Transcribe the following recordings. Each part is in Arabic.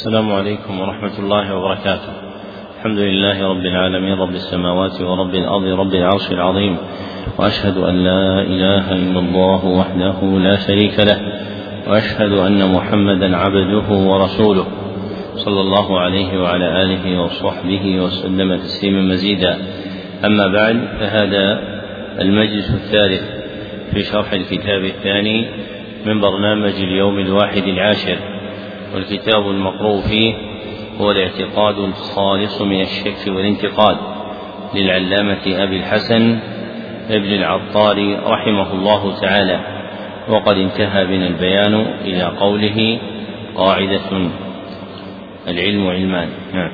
السلام عليكم ورحمة الله وبركاته. الحمد لله رب العالمين رب السماوات ورب الأرض رب العرش العظيم. وأشهد أن لا إله إلا الله وحده لا شريك له. وأشهد أن محمدا عبده ورسوله. صلى الله عليه وعلى آله وصحبه وسلم تسليما مزيدا. أما بعد فهذا المجلس الثالث في شرح الكتاب الثاني من برنامج اليوم الواحد العاشر. والكتاب المقروء فيه هو الاعتقاد الخالص من الشك والانتقاد للعلامة أبي الحسن ابن العطار رحمه الله تعالى وقد انتهى بنا البيان إلى قوله قاعدة العلم علمان. نعم.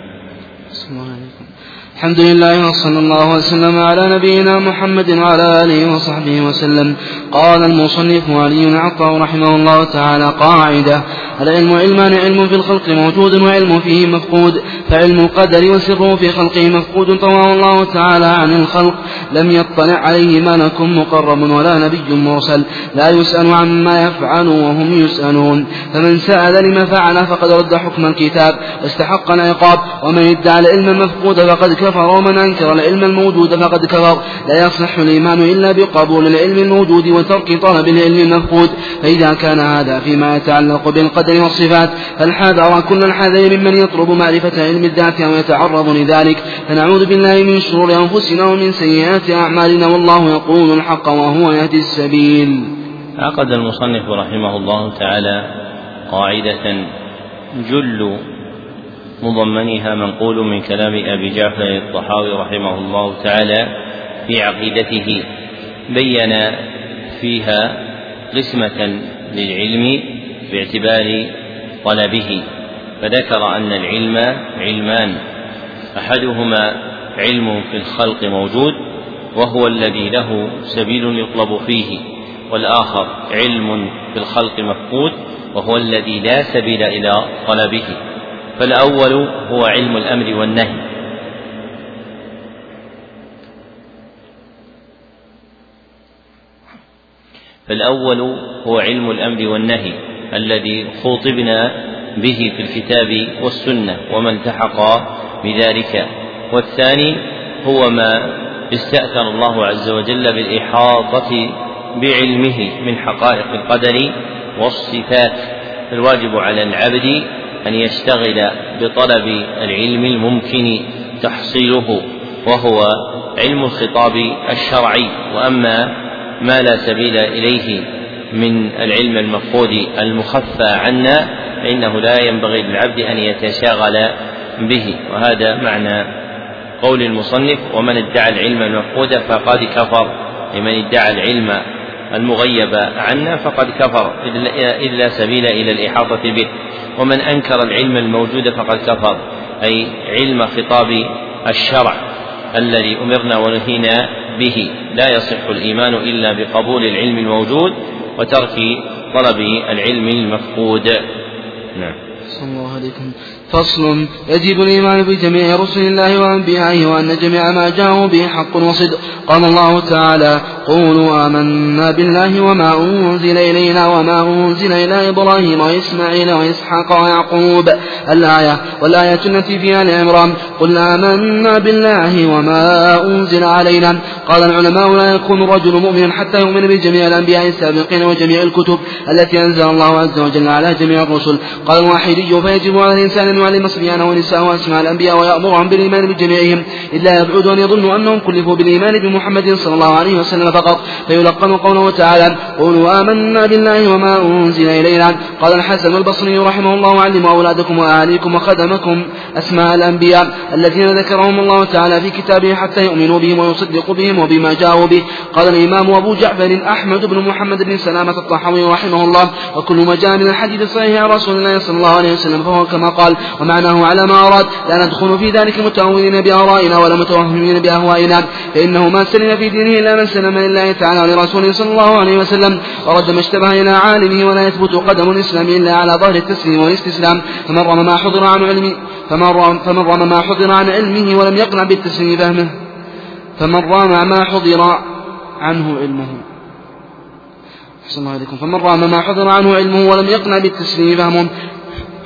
الحمد لله وصلى الله وسلم على نبينا محمد وعلى آله وصحبه وسلم. قال المصنف علي عطاء رحمه الله تعالى قاعدة العلم علمان علم في الخلق موجود وعلم فيه مفقود. فعلم القدر وسره في خلقه مفقود. طواه الله تعالى عن الخلق. لم يطلع عليه ملك مقرب ولا نبي مرسل. لا يسأل عما يفعل وهم يسألون. فمن سأل لما فعل فقد رد حكم الكتاب. واستحق العقاب. ومن ادعى العلم المفقود فقد كفر ومن أنكر العلم الموجود فقد كفر. لا يصح الإيمان إلا بقبول العلم الموجود وترك طلب العلم المفقود. فإذا كان هذا فيما يتعلق بالقدر والصفات فالحذر كل الحذر ممن يطلب معرفة علم الذات أو يتعرض لذلك. فنعوذ بالله من شرور أنفسنا ومن سيئات أعمالنا والله يقول الحق وهو يهدي السبيل. عقد المصنف رحمه الله تعالى قاعدة جل مضمنها منقول من كلام أبي جعفر الطحاوي رحمه الله تعالى في عقيدته. بين فيها قسمة للعلم باعتبار طلبه فذكر أن العلم علمان. أحدهما علم في الخلق موجود وهو الذي له سبيل يطلب فيه والآخر علم في الخلق مفقود وهو الذي لا سبيل إلى طلبه. فالأول هو علم الأمر والنهي. فالأول هو علم الأمر والنهي الذي خوطبنا به في الكتاب والسنة وما التحق بذلك. والثاني هو ما استأثر الله عز وجل بالإحاطة بعلمه من حقائق القدر والصفات. فالواجب على العبد أن يشتغل بطلب العلم الممكن تحصيله وهو علم الخطاب الشرعي. وأما ما لا سبيل إليه من العلم المفقود المخفى عنا فإنه لا ينبغي للعبد أن يتشاغل به. وهذا معنى قول المصنف ومن ادعى العلم المفقود فقد كفر. لمن ادعى العلم المغيب عنا فقد كفر إذ لا سبيل إلى الإحاطة به. ومن أنكر العلم الموجود فقد كفر أي علم خطاب الشرع الذي أمرنا ونهينا به. لا يصح الإيمان إلا بقبول العلم الموجود وترك طلب العلم المفقود. نعم. الله عليكم. فصل يجب الإيمان بجميع رسل الله وأنبيائه وأن جميع ما جاءوا به حق وصدق. قال الله تعالى قولوا آمنا بالله وما أنزل إلينا وما أنزل إلى إبراهيم وإسماعيل وإسحاق ويعقوب. الآية والآية التي في آل عمران قل آمنا بالله وما أنزل علينا. قال العلماء لا يكون الرجل مؤمنا حتى يؤمن بجميع الأنبياء السابقين وجميع الكتب التي أنزل الله عز وجل على جميع الرسل. قال الواحدي فيجب على الإنسان يعلم صبيانه ونساءه وأسماء الأنبياء ويأمرهم بالإيمان بجميعهم إلا يبعد أن يظنوا أنهم كلفوا بالإيمان بمحمد صلى الله عليه وسلم فقط فيلقن قوله تعالى قولوا آمنا بالله وما أنزل إلينا. قال الحسن البصري رحمه الله علموا أولادكم وأهاليكم وخدمكم أسماء الأنبياء الذين ذكرهم الله تعالى في كتابه حتى يؤمنوا بهم ويصدقوا بهم وبما جاءوا به. قال الإمام أبو جعفر أحمد بن محمد بن سلامة الطحاوي رحمه الله وكل ما جاء من الحديث الصحيح عن رسول الله صلى الله عليه وسلم فهو كما قال ومعناه على ما أراد لا ندخل في ذلك متأولين بآرائنا ولا متوهمين بأهوائنا فإنه ما سلم في دينه إلا من سلم لله تعالى ولرسوله صلى الله عليه وسلم ورد ما اشتبه إلى عالمه ولا يثبت قدم الإسلام إلا على ظهر التسليم والاستسلام فمن رمى ما حضر عن علمه فمن رمى ما حضر عن علمه ولم يقنع بالتسليم فهمه فمن رمى ما حضر عنه علمه. أحسن الله عليكم فمن رام ما حضر عنه علمه ولم يقنع بالتسليم فهمه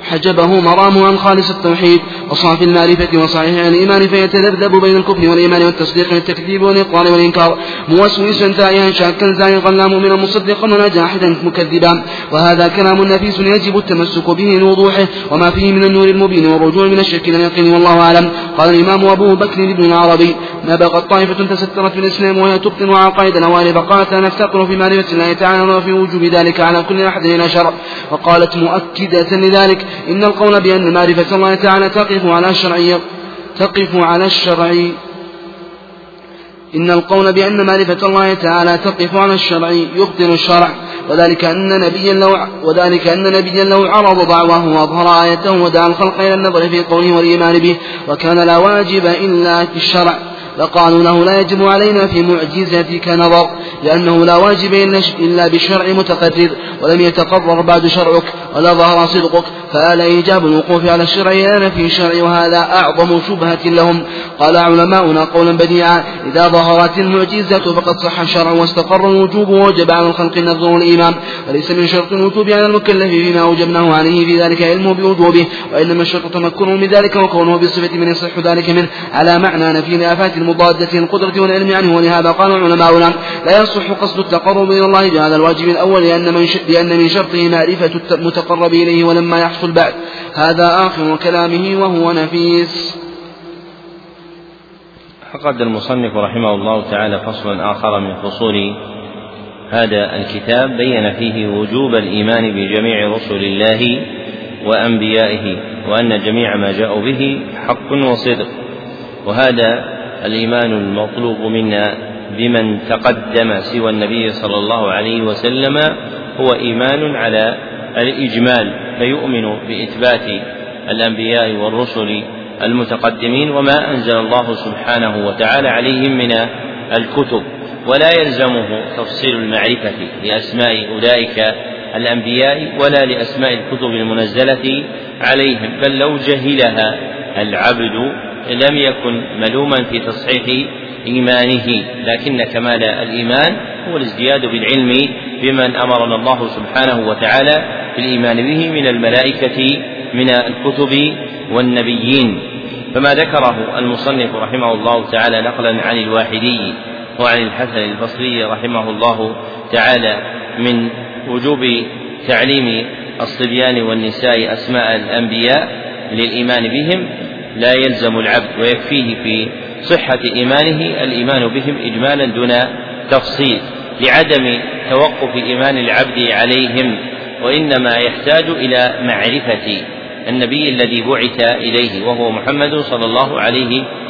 حجبه مرامه عن خالص التوحيد وصافي المعرفة وصحيح الإيمان فيتذبذب بين الكفر والإيمان والتصديق والتكذيب والإقرار والإنكار موسوسا تائها شاكا زائقا لا مؤمنا مصدقا ولا جاحدا مكذبا. وهذا كلام نفيس يجب التمسك به لوضوحه وما فيه من النور المبين والرجوع من الشرك إلى اليقين والله أعلم. قال الإمام أبو بكر بن العربي ما بقت طائفة تسترت في الإسلام وهي تبطن عقائد الأوائل فقالت نفتقر في معرفة الله تعالى وفي وجوب ذلك على كل أحد إلى شرع وقالت مؤكدة لذلك إن القول بأن معرفة الله تعالى تقف على الشرع تقف على الشرع إن القول بأن معرفة الله تعالى تقف على الشرع يبطل الشرع. وذلك أن نبيا لو وذلك أن نبيا لو عرض دعواه وأظهر آيته ودعا الخلق إلى النظر في قوله والإيمان به وكان لا واجب إلا في الشرع. فقالوا له لا يجب علينا في معجزتك نظر لأنه لا واجب إلا بشرع متقرر ولم يتقرر بعد شرعك ولا ظهر صدقك فآل إيجاب الوقوف على الشرع أنا في الشرع وهذا أعظم شبهة لهم. قال علماؤنا قولا بديعا إذا ظهرت المعجزة فقد صح الشرع واستقر الوجوب ووجب على الخلق النظر والإيمان وليس من شرط الوجوب على المكلف فيما أوجبناه عليه في ذلك علمه بوجوبه وإنما الشرط تمكنه من ذلك وكونه بصفة من يصح ذلك منه على معنى نفي الآفات المضادة القدرة والعلم عنه ولهذا قال علماؤنا لا يصح قصد التقرب إلى الله بهذا الواجب الأول لأن من, لأن من شرطه معرفة المتقرب إليه ولما يحصل بعد. هذا آخر كلامه وهو نفيس. فقد المصنف رحمه الله تعالى فصلا آخر من فصول هذا الكتاب بين فيه وجوب الإيمان بجميع رسل الله وأنبيائه وأن جميع ما جاءوا به حق وصدق. وهذا الإيمان المطلوب منا بمن تقدم سوى النبي صلى الله عليه وسلم هو إيمان على الإجمال فيؤمن بإثبات الأنبياء والرسل المتقدمين وما أنزل الله سبحانه وتعالى عليهم من الكتب. ولا يلزمه تفصيل المعرفة لأسماء أولئك الأنبياء ولا لأسماء الكتب المنزلة عليهم بل لو جهلها العبد لم يكن ملوما في تصحيح إيمانه لكن كمال الإيمان هو الازدياد بالعلم بمن أمرنا الله سبحانه وتعالى بالإيمان به من الملائكة من الكتب والنبيين. فما ذكره المصنف رحمه الله تعالى نقلا عن الواحدي وعن الحسن البصري رحمه الله تعالى من وجوب تعليم الصبيان والنساء أسماء الأنبياء للإيمان بهم لا يلزم العبد ويكفيه في صحة إيمانه الإيمان بهم إجمالا دون تفصيل لعدم توقف إيمان العبد عليهم وإنما يحتاج إلى معرفة النبي الذي بعث إليه وهو محمد صلى الله عليه وسلم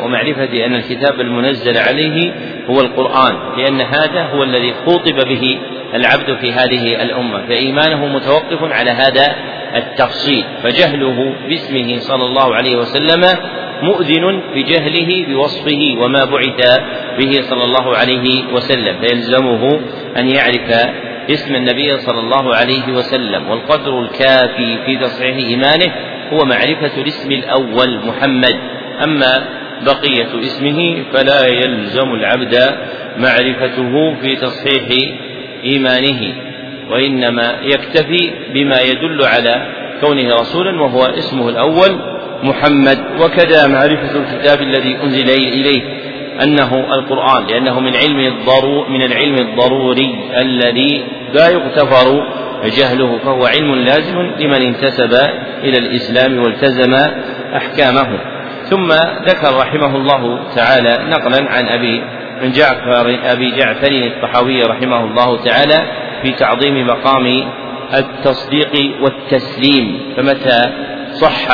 ومعرفة أن الكتاب المنزل عليه هو القرآن لأن هذا هو الذي خوطب به العبد في هذه الأمة. فإيمانه متوقف على هذا التفصيل. فجهله باسمه صلى الله عليه وسلم مؤذن بجهله بوصفه وما بعث به صلى الله عليه وسلم. فيلزمه أن يعرف اسم النبي صلى الله عليه وسلم. والقدر الكافي في تصحيح إيمانه هو معرفة الاسم الأول محمد. أما بقية اسمه فلا يلزم العبد معرفته في تصحيح إيمانه وإنما يكتفي بما يدل على كونه رسولا وهو اسمه الأول محمد. وكذا معرفة الكتاب الذي أنزل إليه أنه القرآن لأنه من علم الضرو من العلم الضروري الذي لا يغتفر جهله فهو علم لازم لمن انتسب إلى الإسلام والتزم أحكامه. ثم ذكر رحمه الله تعالى نقلا عن أبي من جعفر أبي جعفر الطحاوي رحمه الله تعالى في تعظيم مقام التصديق والتسليم. فمتى صح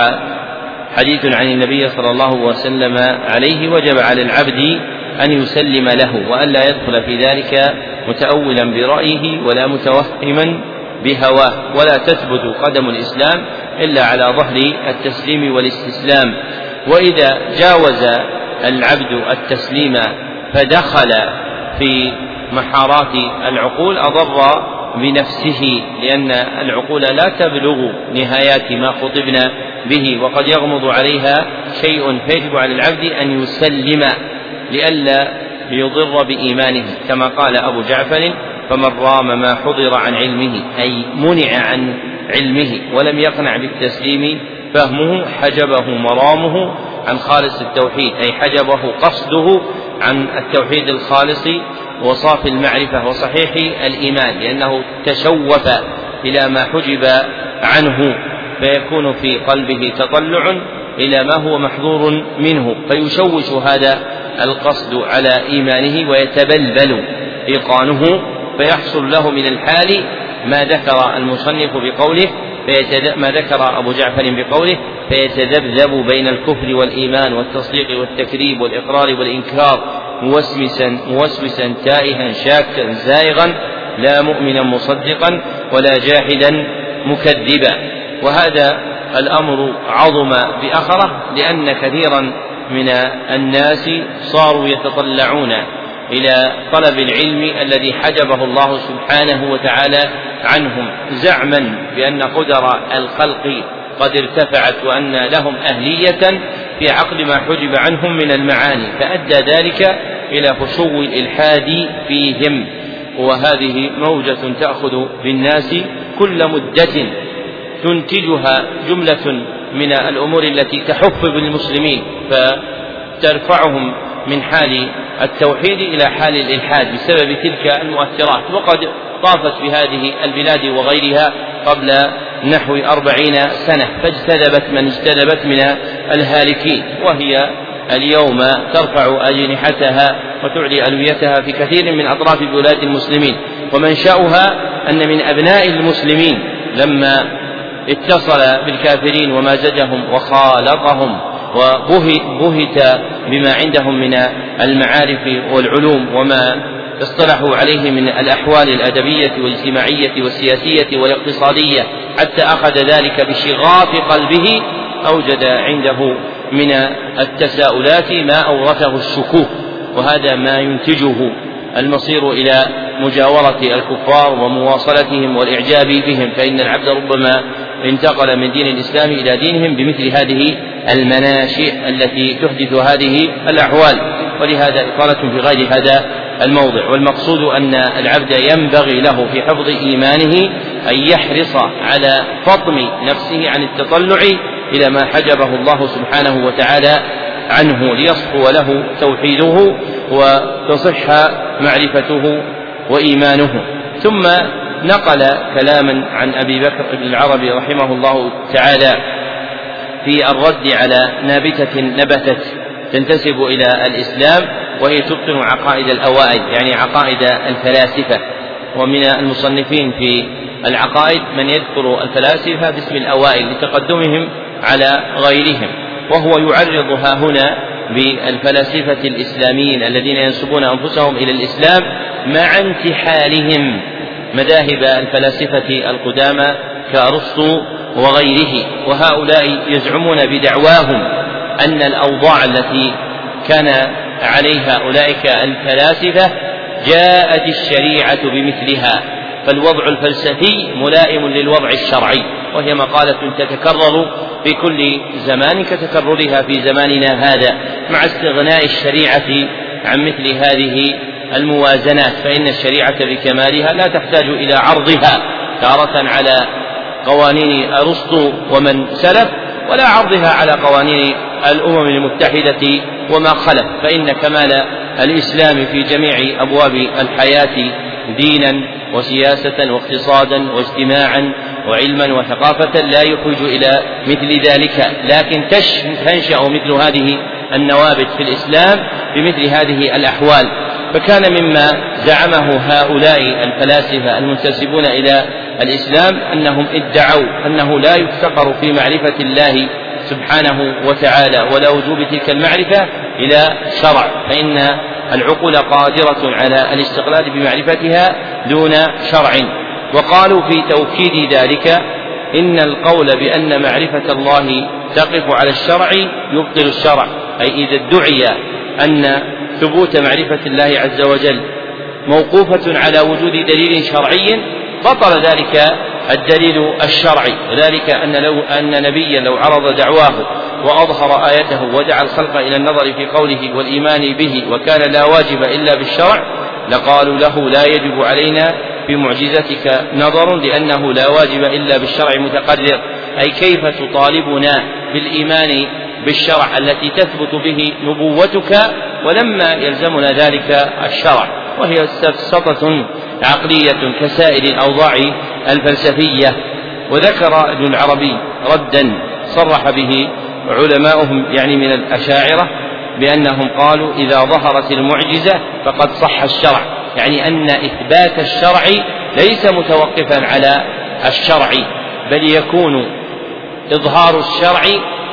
حديث عن النبي صلى الله وسلم عليه وجب على العبد أن يسلم له وألا يدخل في ذلك متأولا برأيه ولا متوهما بهواه. ولا تثبت قدم الإسلام إلا على ظهر التسليم والاستسلام. وإذا جاوز العبد التسليم فدخل في محارات العقول أضر بنفسه لأن العقول لا تبلغ نهايات ما خطبنا به وقد يغمض عليها شيء فيجب على العبد أن يسلم لئلا يضر بإيمانه. كما قال أبو جعفر فمن رام ما حضر عن علمه أي منع عن علمه ولم يقنع بالتسليم فهمه حجبه مرامه عن خالص التوحيد أي حجبه قصده عن التوحيد الخالص وصافي المعرفة وصحيح الإيمان لأنه تشوف إلى ما حجب عنه فيكون في قلبه تطلع إلى ما هو محظور منه فيشوش هذا القصد على إيمانه ويتبلبل إيقانه فيحصل له من الحال ما ذكر المصنف بقوله ما ذكر أبو جعفر بقوله فيتذبذب بين الكفر والإيمان والتصديق والتكذيب والإقرار والإنكار موسوسا موسوسا تائها شاكا زائغا لا مؤمنا مصدقا ولا جاحدا مكذبا. وهذا الأمر عظم بأخره لأن كثيرا من الناس صاروا يتطلعون إلى طلب العلم الذي حجبه الله سبحانه وتعالى عنهم زعما بأن قدر الخلق قد ارتفعت وأن لهم أهلية في عقل ما حجب عنهم من المعاني فأدى ذلك إلى فشو الإلحاد فيهم. وهذه موجة تأخذ بالناس كل مدة تنتجها جملة من الأمور التي تحف بالمسلمين فترفعهم من حال التوحيد إلى حال الإلحاد بسبب تلك المؤثرات وقد طافت في هذه البلاد وغيرها قبل نحو أربعين سنة فاجتذبت من اجتذبت من الهالكين وهي اليوم ترفع أجنحتها وتعلي ألويتها في كثير من أطراف بلاد المسلمين. ومنشأها أن من أبناء المسلمين لما اتصل بالكافرين ومازجهم وخالطهم وبهت بما عندهم من المعارف والعلوم وما اصطلحوا عليه من الأحوال الأدبية والاجتماعية والسياسية والاقتصادية حتى أخذ ذلك بشغاف قلبه أوجد عنده من التساؤلات ما أورثه الشكوك وهذا ما ينتجه المصير إلى مجاورة الكفار ومواصلتهم والإعجاب بهم فإن العبد ربما انتقل من دين الإسلام إلى دينهم بمثل هذه المناشئ التي تحدث هذه الأحوال. ولهذا إطالة في غير هذا الموضع. والمقصود أن العبد ينبغي له في حفظ إيمانه أن يحرص على فطم نفسه عن التطلع إلى ما حجبه الله سبحانه وتعالى عنه ليصفو له توحيده وتصح معرفته وإيمانه. ثم نقل كلاما عن أبي بكر بن العربي رحمه الله تعالى في الرد على نابتة نبتت تنتسب إلى الإسلام وهي تبطن عقائد الأوائل يعني عقائد الفلاسفة. ومن المصنفين في العقائد من يذكر الفلاسفة باسم الأوائل لتقدمهم على غيرهم. وهو يعرضها هنا بالفلاسفة الإسلاميين الذين ينسبون أنفسهم إلى الإسلام مع انتحالهم مذاهب الفلاسفة القدامى كأرسطو وغيره وهؤلاء يزعمون بدعواهم أن الأوضاع التي كان عليها أولئك الفلاسفة جاءت الشريعة بمثلها فالوضع الفلسفي ملائم للوضع الشرعي. وهي مقالة تتكرر في كل زمان كتكررها في زماننا هذا مع استغناء الشريعة عن مثل هذه الموازنات فإن الشريعة بكمالها لا تحتاج إلى عرضها تارة على قوانين أرسطو ومن سلف ولا عرضها على قوانين الأمم المتحدة وما خلف فإن كمال الإسلام في جميع أبواب الحياة دينا وسياسة واقتصادا واجتماعا وعلما وثقافة لا يخرج إلى مثل ذلك لكن تنشأ مثل هذه النوابت في الإسلام بمثل هذه الأحوال. فكان مما زعمه هؤلاء الفلاسفة المنتسبون إلى الإسلام أنهم ادعوا أنه لا يفتقر في معرفة الله سبحانه وتعالى ولا وجوب تلك المعرفة إلى شرع فإن العقول قادرة على الاستقلال بمعرفتها دون شرع. وقالوا في توكيد ذلك إن القول بأن معرفة الله تقف على الشرع يبطل الشرع أي إذا ادعي أن ثبوت معرفة الله عز وجل موقوفة على وجود دليل شرعي بطل ذلك الدليل الشرعي وذلك أن لو أن نبيا لو عرض دعواه وأظهر آيته ودعا الخلق إلى النظر في قوله والإيمان به وكان لا واجب إلا بالشرع لقالوا له لا يجب علينا في معجزتك نظر لأنه لا واجب إلا بالشرع متقرر. أي كيف تطالبنا بالإيمان بالشرع التي تثبت به نبوتك ولما يلزمنا ذلك الشرع؟ وهي سفسطة عقلية كسائر الأوضاع الفلسفية. وذكر ابن العربي ردا صرح به علماؤهم يعني من الأشاعرة بأنهم قالوا إذا ظهرت المعجزة فقد صح الشرع. يعني أن إثبات الشرع ليس متوقفا على الشرع بل يكون إظهار الشرع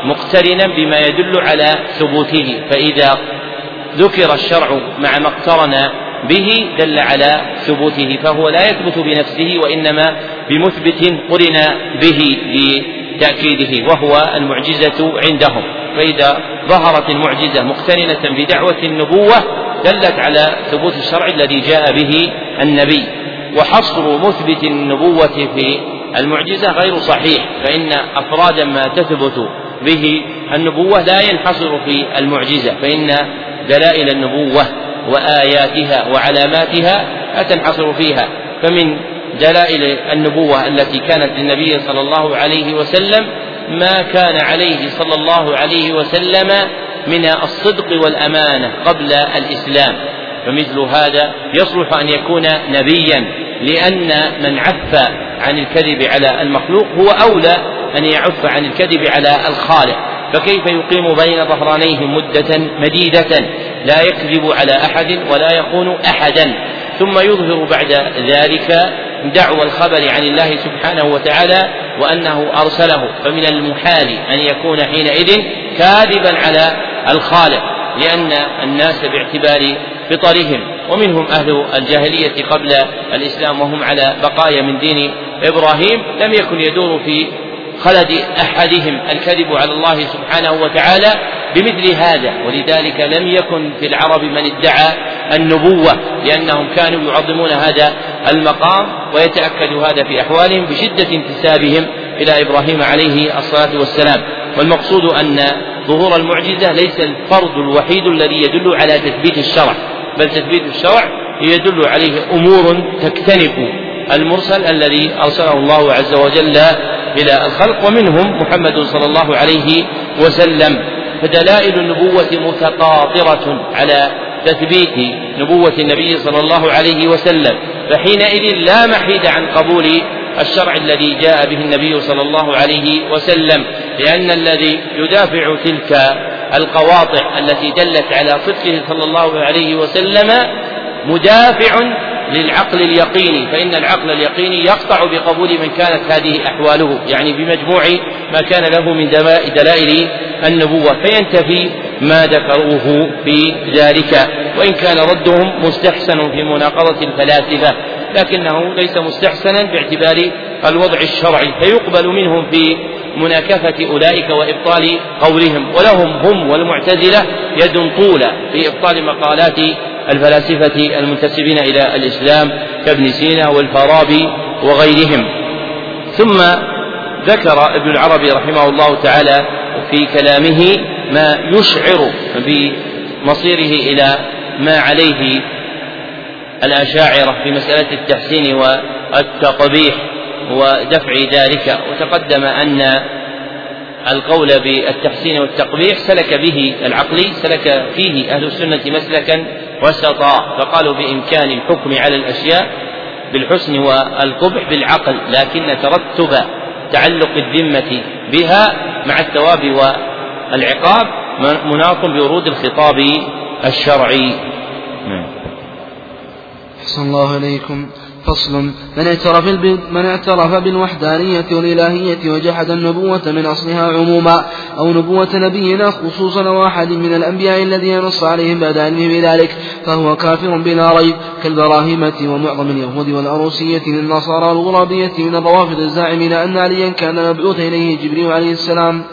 مقترنا بما يدل على ثبوته. فإذا ذكر الشرع مع ما اقترن به دل على ثبوته فهو لا يثبت بنفسه وإنما بمثبت قرن به لتأكيده وهو المعجزة عندهم. فإذا ظهرت المعجزة مقترنة بدعوة النبوة دلت على ثبوت الشرع الذي جاء به النبي. وحصر مثبت النبوة في المعجزة غير صحيح فإن أفرادا ما تثبت به النبوة لا ينحصر في المعجزة فإن دلائل النبوة وآياتها وعلاماتها لا تنحصر فيها. فمن دلائل النبوة التي كانت للنبي صلى الله عليه وسلم ما كان عليه صلى الله عليه وسلم من الصدق والأمانة قبل الإسلام. فمثل هذا يصلح أن يكون نبيا لأن من عف عن الكذب على المخلوق هو أولى أن يعف عن الكذب على الخالق. فكيف يقيم بين ظهرانيهم مدة مديدة؟ لا يكذب على أحد ولا يخون أحدا. ثم يظهر بعد ذلك دعوى الخبر عن الله سبحانه وتعالى وأنه أرسله. فمن المحال أن يكون حينئذ كاذبا على الخالق لأن الناس باعتبار فطرهم. ومنهم أهل الجاهلية قبل الإسلام وهم على بقايا من دين إبراهيم. لم يكن يدور في خلد أحدهم الكذب على الله سبحانه وتعالى بمثل هذا ولذلك لم يكن في العرب من ادعى النبوة لأنهم كانوا يعظمون هذا المقام ويتأكد هذا في أحوالهم بشدة انتسابهم إلى إبراهيم عليه الصلاة والسلام. والمقصود أن ظهور المعجزة ليس الفرض الوحيد الذي يدل على تثبيت الشرع بل تثبيت الشرع يدل عليه أمور تكتنف المرسل الذي أرسله الله عز وجل إلى الخلق ومنهم محمد صلى الله عليه وسلم. فدلائل النبوة متقاطرة على تثبيت نبوة النبي صلى الله عليه وسلم. فحينئذ لا محيد عن قبول الشرع الذي جاء به النبي صلى الله عليه وسلم لأن الذي يدافع تلك القواطع التي دلت على صدقه صلى الله عليه وسلم مدافع للعقل اليقيني فإن العقل اليقيني يقطع بقبول من كانت هذه أحواله يعني بمجموع ما كان له من دلائل النبوة. فينتفي ما ذكروه في ذلك. وإن كان ردهم مستحسن في مناقضة الفلاسفة لكنه ليس مستحسنا باعتبار الوضع الشرعي فيقبل منهم في مناكفة أولئك وإبطال قولهم ولهم هم والمعتزلة يد طولة في إبطال مقالات الفلاسفة المنتسبين إلى الإسلام كابن سينا والفارابي وغيرهم. ثم ذكر ابن العربي رحمه الله تعالى في كلامه ما يشعر بمصيره إلى ما عليه الأشاعرة في مسألة التحسين والتقبيح. ودفع ذلك. وتقدم أن القول بالتحسين والتقبيح سلك به العقلي سلك فيه أهل السنة مسلكا وسطا فقالوا بإمكان الحكم على الأشياء بالحسن والقبح بالعقل لكن ترتب تعلق الذمة بها مع الثواب والعقاب مناط بورود الخطاب الشرعي. نعم. أحسن الله إليكم فصل. من اعترف من اعترف بالوحدانية والإلهية وجحد النبوة من أصلها عموما أو نبوة نبينا خصوصا أو أحد من الأنبياء الذين نص عليهم بعد علمه بذلك فهو كافر بلا ريب كالبراهمة ومعظم اليهود والأروسية للنصارى والغرابية من الروافض الزاعمين أن عليا كان مبعوث إليه جبريل عليه السلام.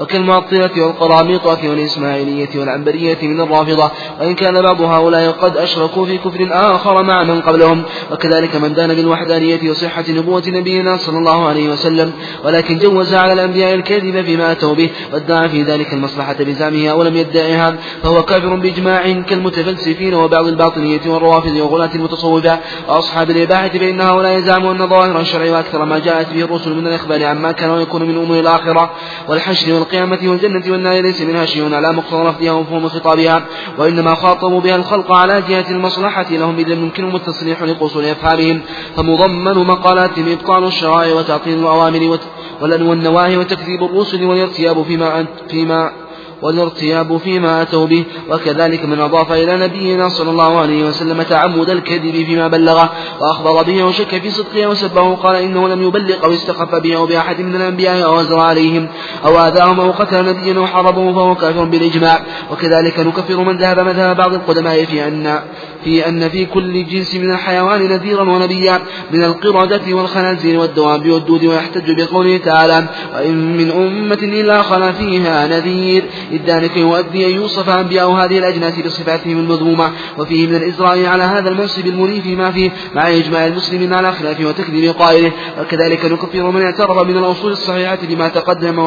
وكالمعطلة والقراميطة والإسماعيلية والعنبرية من الرافضة وإن كان بعض هؤلاء قد أشركوا في كفر آخر مع من قبلهم وكذلك من دان بالوحدانية وصحة نبوة نبينا صلى الله عليه وسلم ولكن جوز على الأنبياء الكذب فيما أتوا به وادعى في ذلك المصلحة بزعمها ولم يدعها فهو كافر بإجماع كالمتفلسفين وبعض الباطنية والروافض وغلاة المتصوفة وأصحاب الإباحة فإن هؤلاء زعموا أن ظاهر الشرع وأكثر ما جاءت به الرسل من الإخبار عما كان ويكون من أمور الآخرة والحشر والقيامة والجنة والنار ليس منها شيء على مقتضى لفظها ومفهوم خطابها وإنما خاطبوا بها الخلق على جهة المصلحة لهم إذ يمكنهم التصريح لقصور أفعالهم فمضمن مقالاتهم إبطال الشرائع وتعطيل الأوامر والنواهي وتكذيب الرسل والارتياب فيما فيما والارتياب فيما أتوا به وكذلك من أضاف إلى نبينا صلى الله عليه وسلم تعمد الكذب فيما بلغه وأخبر به وشك في صدقه وسبه قال إنه لم يبلغ أو استخف به أو بأحد من الأنبياء أو أزرع عليهم أو آذاهم أو قتل نبيا أو فهو كافر بالإجماع. وكذلك نكفر من ذهب مذهب بعض القدماء في أن في أن في كل جنس من الحيوان نذيرا ونبيا من القردة والخنازير والدواب والدود ويحتج بقوله تعالى وإن من أمة إلا خلا فيها نذير ذلك يؤدي أن يوصف أنبياء هذه الأجناس بصفاتهم المذمومة وفيه من الإزراء على هذا المنصب المريف ما فيه مع إجماع المسلمين على خلافه وتكذيب قائله وكذلك نكفر من اعترف من الأصول الصحيحة بما تقدم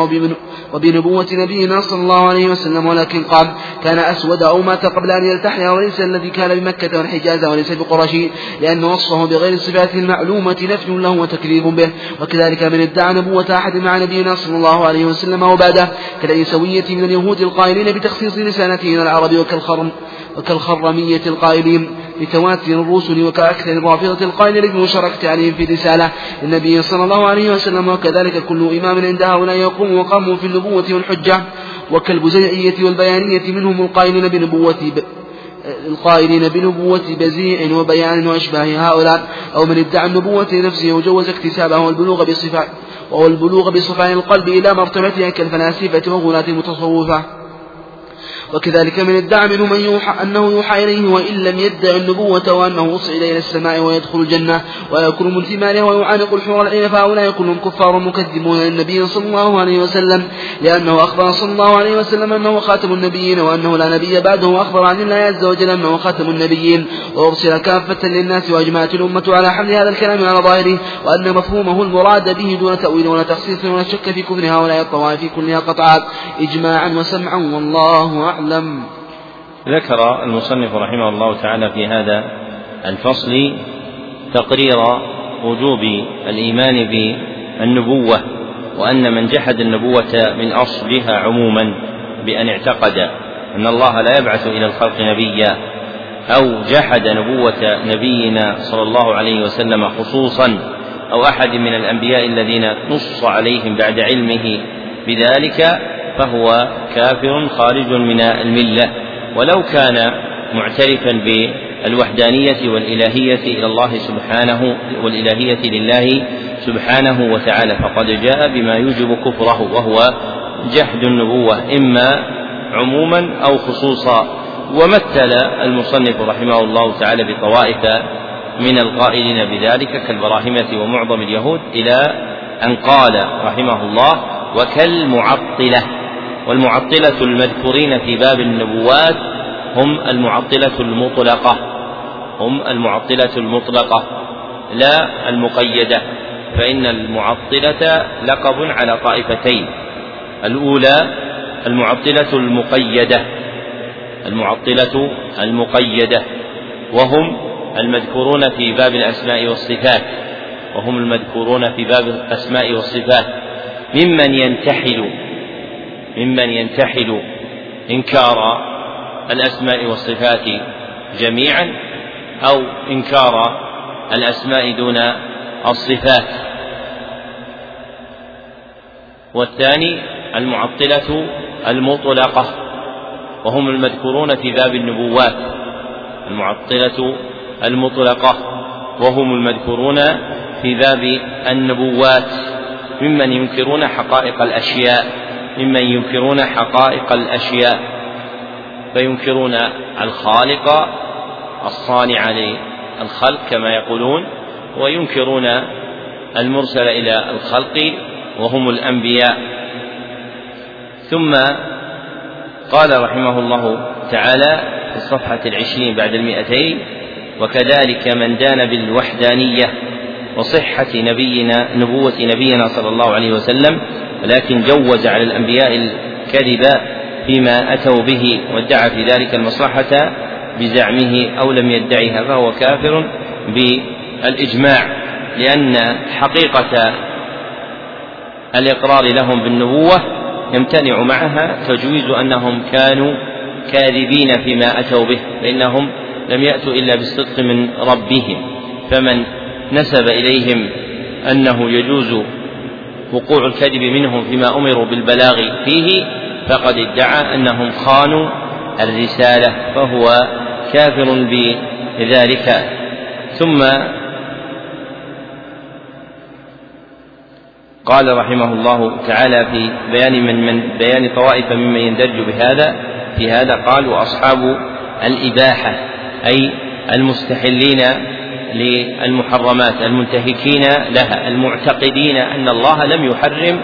وبنبوة نبينا صلى الله عليه وسلم ولكن قال كان أسود أو مات قبل أن يلتحي وليس الذي كان بمكة مكة والحجاز وليس بقرشي لأن وصفه بغير الصفات المعلومة نفي له وتكذيب به. وكذلك من ادعى نبوة أحد مع نبينا صلى الله عليه وسلم وبعده كالعيسوية من اليهود القائلين بتخصيص إلى العرب وكالخرم وكالخرمية القائلين بتواتر الرسل وكأكثر الرافضة القائلين بمشاركة عليهم في رسالة النبي صلى الله عليه وسلم. وكذلك كل إمام عند هؤلاء يقوم وقاموا في النبوة والحجة وكالبزيعية والبيانية منهم القائلين بنبوة القائلين بنبوة بزيع وبيان وأشباه هؤلاء. أو من ادعى النبوة لنفسه وجوز اكتسابها والبلوغ بصفة وهو البلوغ بصفاء القلب إلى مرتبتها كالفلاسفة وغلاة المتصوفة. وكذلك من ادعى منه من يوحى أنه يوحى إليه وإن لم يدع النبوة وأنه يصعد إلى السماء ويدخل الجنة ويأكل من ثمارها ويعانق الحور العين فهؤلاء كلهم كفار مكذبون للنبي صلى الله عليه وسلم لأنه أخبر صلى الله عليه وسلم أنه خاتم النبيين وأنه لا نبي بعده وأخبر عن الله عز وجل أنه خاتم النبيين وأرسل كافة للناس وأجمعت الأمة على حمل هذا الكلام على ظاهره وأن مفهومه المراد به دون تأويل ولا تخصيص ولا شك في كفر هؤلاء الطوائف كلها قطعا إجماعا وسمعا والله أعلم. أعلم ذكر المصنف رحمه الله تعالى في هذا الفصل تقرير وجوب الإيمان بالنبوة وأن من جحد النبوة من أصلها عموما بأن اعتقد أن الله لا يبعث إلى الخلق نبيا أو جحد نبوة نبينا صلى الله عليه وسلم خصوصا أو أحد من الأنبياء الذين نص عليهم بعد علمه بذلك فهو كافر خارج من الملة. ولو كان معترفا بالوحدانية والإلهية إلى الله سبحانه والإلهية لله سبحانه وتعالى فقد جاء بما يوجب كفره وهو جحد النبوة إما عموما أو خصوصا. ومثل المصنف رحمه الله تعالى بطوائف من القائلين بذلك كالبراهمة ومعظم اليهود إلى أن قال رحمه الله وكالمعطلة. والمعطلة المذكورين في باب النبوات هم المعطلة المطلقة. هم المعطلة المطلقة لا المقيدة. فإن المعطلة لقب على طائفتين. الأولى المعطلة المقيدة. المعطلة المقيدة. وهم المذكورون في باب الأسماء والصفات. وهم المذكورون في باب الأسماء والصفات. ممن ينتحل ممن ينتحل إنكار الأسماء والصفات جميعا أو إنكار الأسماء دون الصفات. والثاني المعطلة المطلقة وهم المذكورون في باب النبوات. المعطلة المطلقة وهم المذكورون في باب النبوات. ممن ينكرون حقائق الأشياء. ممن ينكرون حقائق الأشياء فينكرون الخالق الصانع للخلق كما يقولون وينكرون المرسل إلى الخلق وهم الأنبياء. ثم قال رحمه الله تعالى في الصفحة العشرين بعد المئتين وكذلك من دان بالوحدانية وصحة نبينا نبوة نبينا صلى الله عليه وسلم ولكن جوز على الأنبياء الكذب فيما أتوا به وادعى في ذلك المصلحة بزعمه أو لم يدعها فهو كافر بالإجماع لأن حقيقة الإقرار لهم بالنبوة يمتنع معها تجويز أنهم كانوا كاذبين فيما أتوا به فإنهم لم يأتوا إلا بالصدق من ربهم فمن نسب إليهم أنه يجوز وقوع الكذب منهم فيما أمروا بالبلاغ فيه فقد ادعى أنهم خانوا الرسالة فهو كافر بذلك. ثم قال رحمه الله تعالى في بيان من, من بيان طوائف ممن يندرج بهذا في هذا قال وأصحاب الإباحة أي المستحلين للمحرمات المنتهكين لها المعتقدين أن الله لم يحرم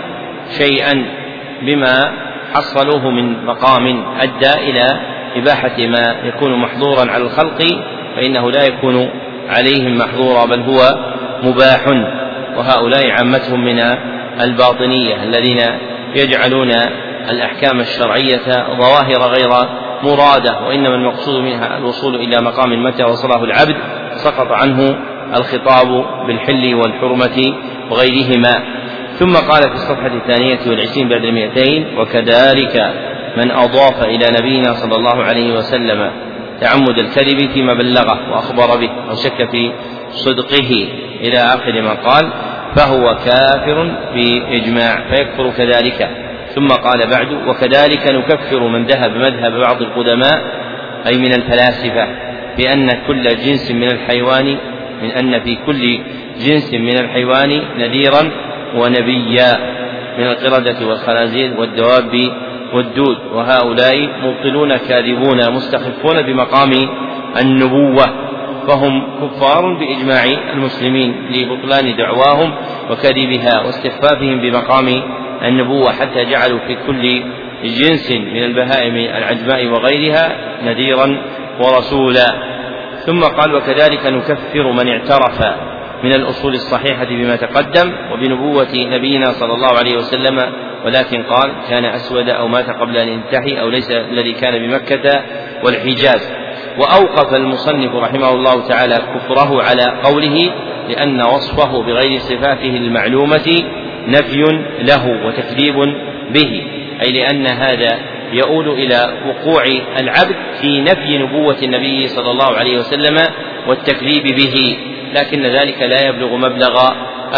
شيئا بما حصلوه من مقام أدى إلى إباحة ما يكون محظورا على الخلق فإنه لا يكون عليهم محظورا بل هو مباح. وهؤلاء عامتهم من الباطنية الذين يجعلون الأحكام الشرعية ظواهر غير مرادة وإنما المقصود منها الوصول إلى مقام متى وصله العبد. سقط عنه الخطاب بالحل والحرمة وغيرهما. ثم قال في الصفحة الثانية والعشرين بعد المئتين وكذلك من أضاف إلى نبينا صلى الله عليه وسلم تعمد الكذب فيما بلغه وأخبر به أو شك في صدقه إلى آخر ما قال فهو كافر بإجماع فيكفر كذلك. ثم قال بعد وكذلك نكفر من ذهب مذهب بعض القدماء أي من الفلاسفة. بأن كل جنس من الحيوان من أن في كل جنس من الحيوان نذيرا ونبيا من القردة والخنازير والدواب والدود. وهؤلاء مبطلون كاذبون مستخفون بمقام النبوة. فهم كفار بإجماع المسلمين لبطلان دعواهم وكذبها واستخفافهم بمقام النبوة حتى جعلوا في كل جنس من البهائم العجماء وغيرها نذيرا ورسولا. ثم قال وكذلك نكفر من اعترف من الأصول الصحيحة بما تقدم وبنبوة نبينا صلى الله عليه وسلم ولكن قال كان أسود أو مات قبل أن ينتهي أو ليس الذي كان بمكة والحجاز. وأوقف المصنف رحمه الله تعالى كفره على قوله لأن وصفه بغير صفاته المعلومة نفي له وتكذيب به أي لأن هذا يؤول إلى وقوع العبد في نفي نبوة النبي صلى الله عليه وسلم والتكذيب به لكن ذلك لا يبلغ مبلغ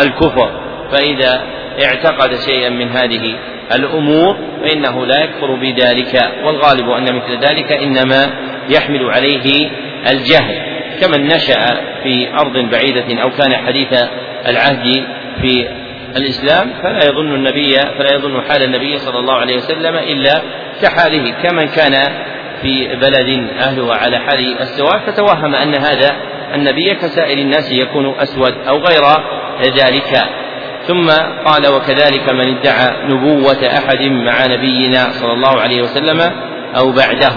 الكفر. فإذا اعتقد شيئا من هذه الأمور فإنه لا يكفر بذلك والغالب أن مثل ذلك إنما يحمل عليه الجهل. كمن نشأ في أرض بعيدة أو كان حديث العهد في الإسلام فلا يظن النبي فلا يظن حال النبي صلى الله عليه وسلم إلا كحاله كمن كان في بلد أهلها على حال السواء فتوهم أن هذا النبي كسائر الناس يكون أسود أو غير ذلك. ثم قال وكذلك من ادعى نبوة أحد مع نبينا صلى الله عليه وسلم أو بعده.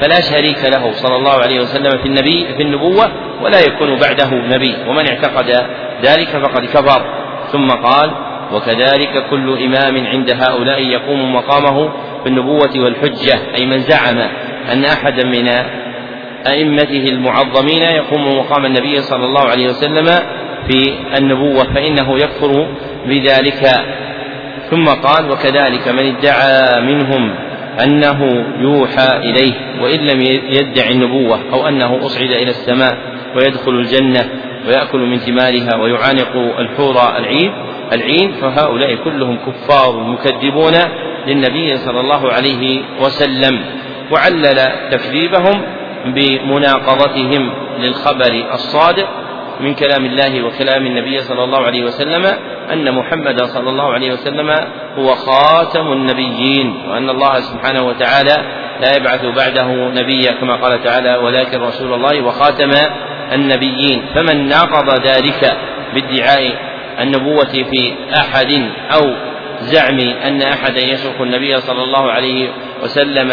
فلا شريك له صلى الله عليه وسلم في النبي في النبوة ولا يكون بعده نبي. ومن اعتقد ذلك فقد كفر. ثم قال وكذلك كل إمام عند هؤلاء يقوم مقامه بالنبوة والحجة أي من زعم أن أحدا من أئمته المعظمين يقوم مقام النبي صلى الله عليه وسلم في النبوة فإنه يكفر بذلك. ثم قال وكذلك من ادعى منهم أنه يوحى إليه وإن لم يدعي النبوة أو أنه أصعد إلى السماء ويدخل الجنة ويأكل من ثمارها ويعانق الحور العين العين فهؤلاء كلهم كفار مكذبون للنبي صلى الله عليه وسلم. وعلل تكذيبهم بمناقضتهم للخبر الصادق من كلام الله وكلام النبي صلى الله عليه وسلم أن محمدا صلى الله عليه وسلم هو خاتم النبيين وأن الله سبحانه وتعالى لا يبعث بعده نبيا كما قال تعالى ولكن رسول الله وخاتم النبيين فمن ناقض ذلك بادعاء النبوة في أحد أو زعم أن أحدا يشرك النبي صلى الله عليه وسلم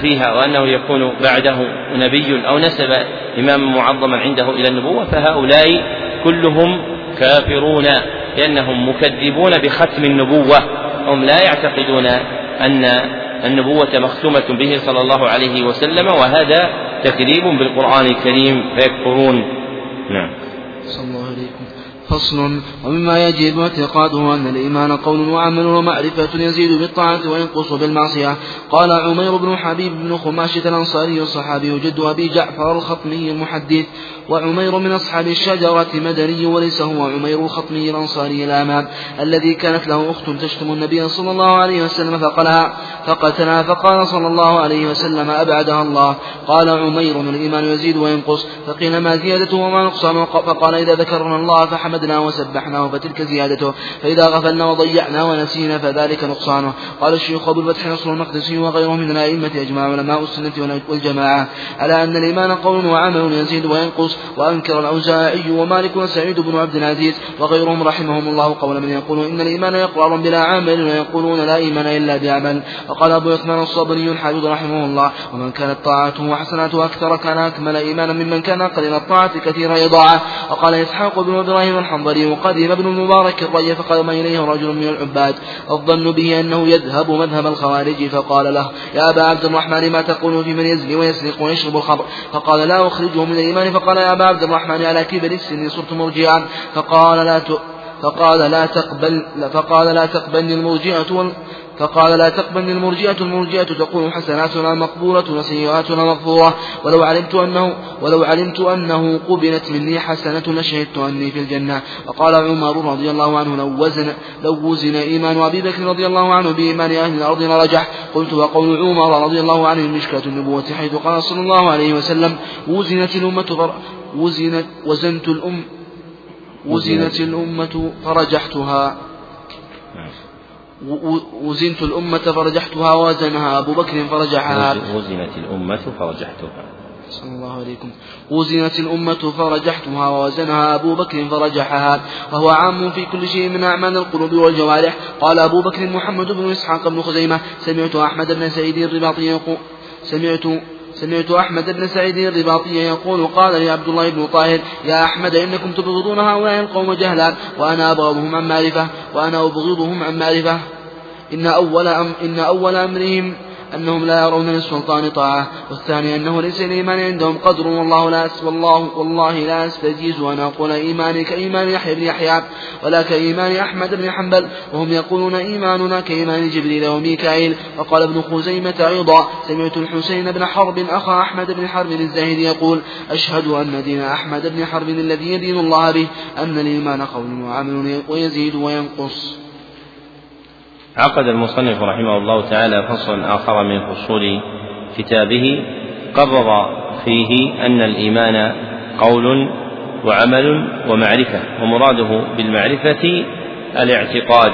فيها وأنه يكون بعده نبي أو نسب إماما معظما عنده إلى النبوة فهؤلاء كلهم كافرون لأنهم مكذبون بختم النبوة هم لا يعتقدون أن النبوة مختومة به صلى الله عليه وسلم وهذا تكذيب بالقرآن الكريم فيكفرون. نعم. فصل. ومما يجب اعتقاده أن الإيمان قول وعمل ومعرفة يزيد بالطاعة وينقص بالمعصية. قال عمير بن حبيب بن خماشة الأنصاري الصحابي جد أبي جعفر الخطمي المحدث. وعمير من أصحاب الشجرة مدني وليس هو عمير الخطمي الأنصاري الأمام الذي كانت له أخت تشتم النبي صلى الله عليه وسلم فقالها فقتلها فقال صلى الله عليه وسلم أبعدها الله. قال عمير الإيمان يزيد وينقص. فقيل ما زيادته وما نقصانه فقال إذا ذكرنا الله فحمدنا وسبحناه فتلك زيادته. فإذا غفلنا وضيعنا ونسينا فذلك نقصانه. قال الشيخ أبو الفتح نصر المقدسي وغيره من الأئمة أجمع علماء السنة والجماعة. على أن الإيمان قول وعمل يزيد وينقص وأنكر الأوزاعي ومالك وسعيد بن عبد العزيز وغيرهم رحمهم الله قول من يقول إن الإيمان يقرر بلا عمل ويقولون لا إيمان إلا بعمل. وقال أبو عثمان الصابري الحافظ رحمه الله ومن كانت طاعته وحسناته أكثر كان أكمل إيمانا ممن كان قليل الطاعة كثير إضاعة وقال إسحاق بن إبراهيم الحنظلي وقدم ابن المبارك الري فقدم إليه رجل من العباد. الظن به أنه يذهب مذهب الخوارج فقال له يا أبا عبد الرحمن ما تقول في من يزني ويسرق ويشرب الخمر؟ فقال لا أخرجه من الإيمان. فقال يا أبا عبد الرحمن على كبر السن صرت مرجعا. فقال لا فقال لا تقبل فقال لا تقبلني المرجئة فقال لا تقبلني المرجئة المرجئة تقول حسناتنا مقبولة وسيئاتنا مغفورة. ولو علمت أنه ولو علمت أنه قبلت مني حسنة لشهدت أني في الجنة. وقال عمر رضي الله عنه لو وزن لو وزن إيمان أبي بكر رضي الله عنه بإيمان أهل الأرض لرجح. قلت وقول عمر رضي الله عنه مشكلة النبوة حيث قال صلى الله عليه وسلم وزنت الأمة وزنت وزنت الأم وزنت الأمة فرجحتها. وزنت الأمة فرجحتها وزنها. أبو بكر فرجحها. وزنت الأمة فرجحتها. صلى الله عليكم. وزنت الأمة فرجحتها ووزنها. أبو بكر فرجحها. وهو عام في كل شيء من أعمال القلوب والجوارح. قال أبو بكر محمد بن إسحاق بن خزيمة سمعت أحمد بن سعيد الرباطي يقول سمعت سمعت أحمد بن سعيد الرباطي يقول قال لي عبد الله بن طاهر يا أحمد إنكم تبغضون هؤلاء القوم جهلا وأنا أبغضهم عن معرفة وأنا أبغضهم عن معرفة. إن أول أم إن أول أمرهم أنهم لا يرون للسلطان طاعة والثاني أنه ليس الإيمان عندهم قدر والله لا والله والله لا أستجيز أن أقول إيماني كإيمان يحيى بن يحيى ولا كإيمان أحمد بن حنبل وهم يقولون إيماننا كإيمان جبريل وميكائيل وقال ابن خزيمة أيضا سمعت الحسين بن حرب أخا أحمد بن حرب الزاهد يقول أشهد أن دين أحمد بن حرب الذي يدين الله به أن الإيمان قول وعمل ويزيد وينقص. عقد المصنف رحمه الله تعالى فصلا آخر من فصول كتابه قرر فيه أن الإيمان قول وعمل ومعرفة ومراده بالمعرفة الاعتقاد.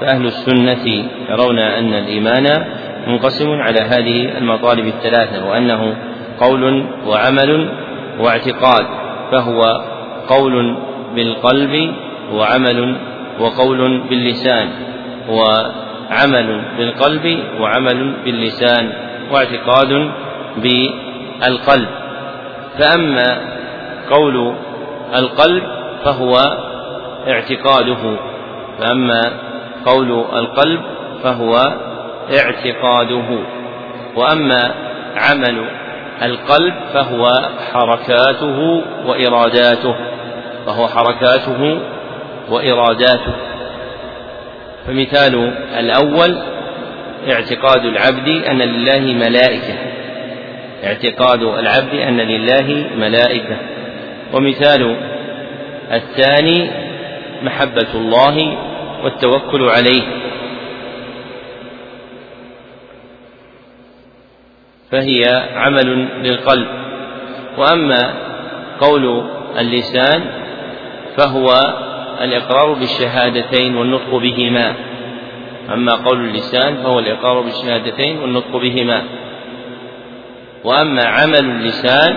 فأهل السنة يرون أن الإيمان منقسم على هذه المطالب الثلاثة وأنه قول وعمل واعتقاد فهو قول بالقلب وعمل وقول باللسان. وعمل بالقلب وعمل باللسان واعتقاد بالقلب. فأما قول القلب فهو اعتقاده. فأما قول القلب فهو اعتقاده. وأما عمل القلب فهو حركاته وإراداته. فهو حركاته وإراداته. فمثال الأول اعتقاد العبد أن لله ملائكة. اعتقاد العبد أن لله ملائكة. ومثال الثاني محبة الله والتوكل عليه. فهي عمل للقلب. وأما قول اللسان فهو الإقرار بالشهادتين والنطق بهما. أما قول اللسان فهو الإقرار بالشهادتين والنطق بهما. وأما عمل اللسان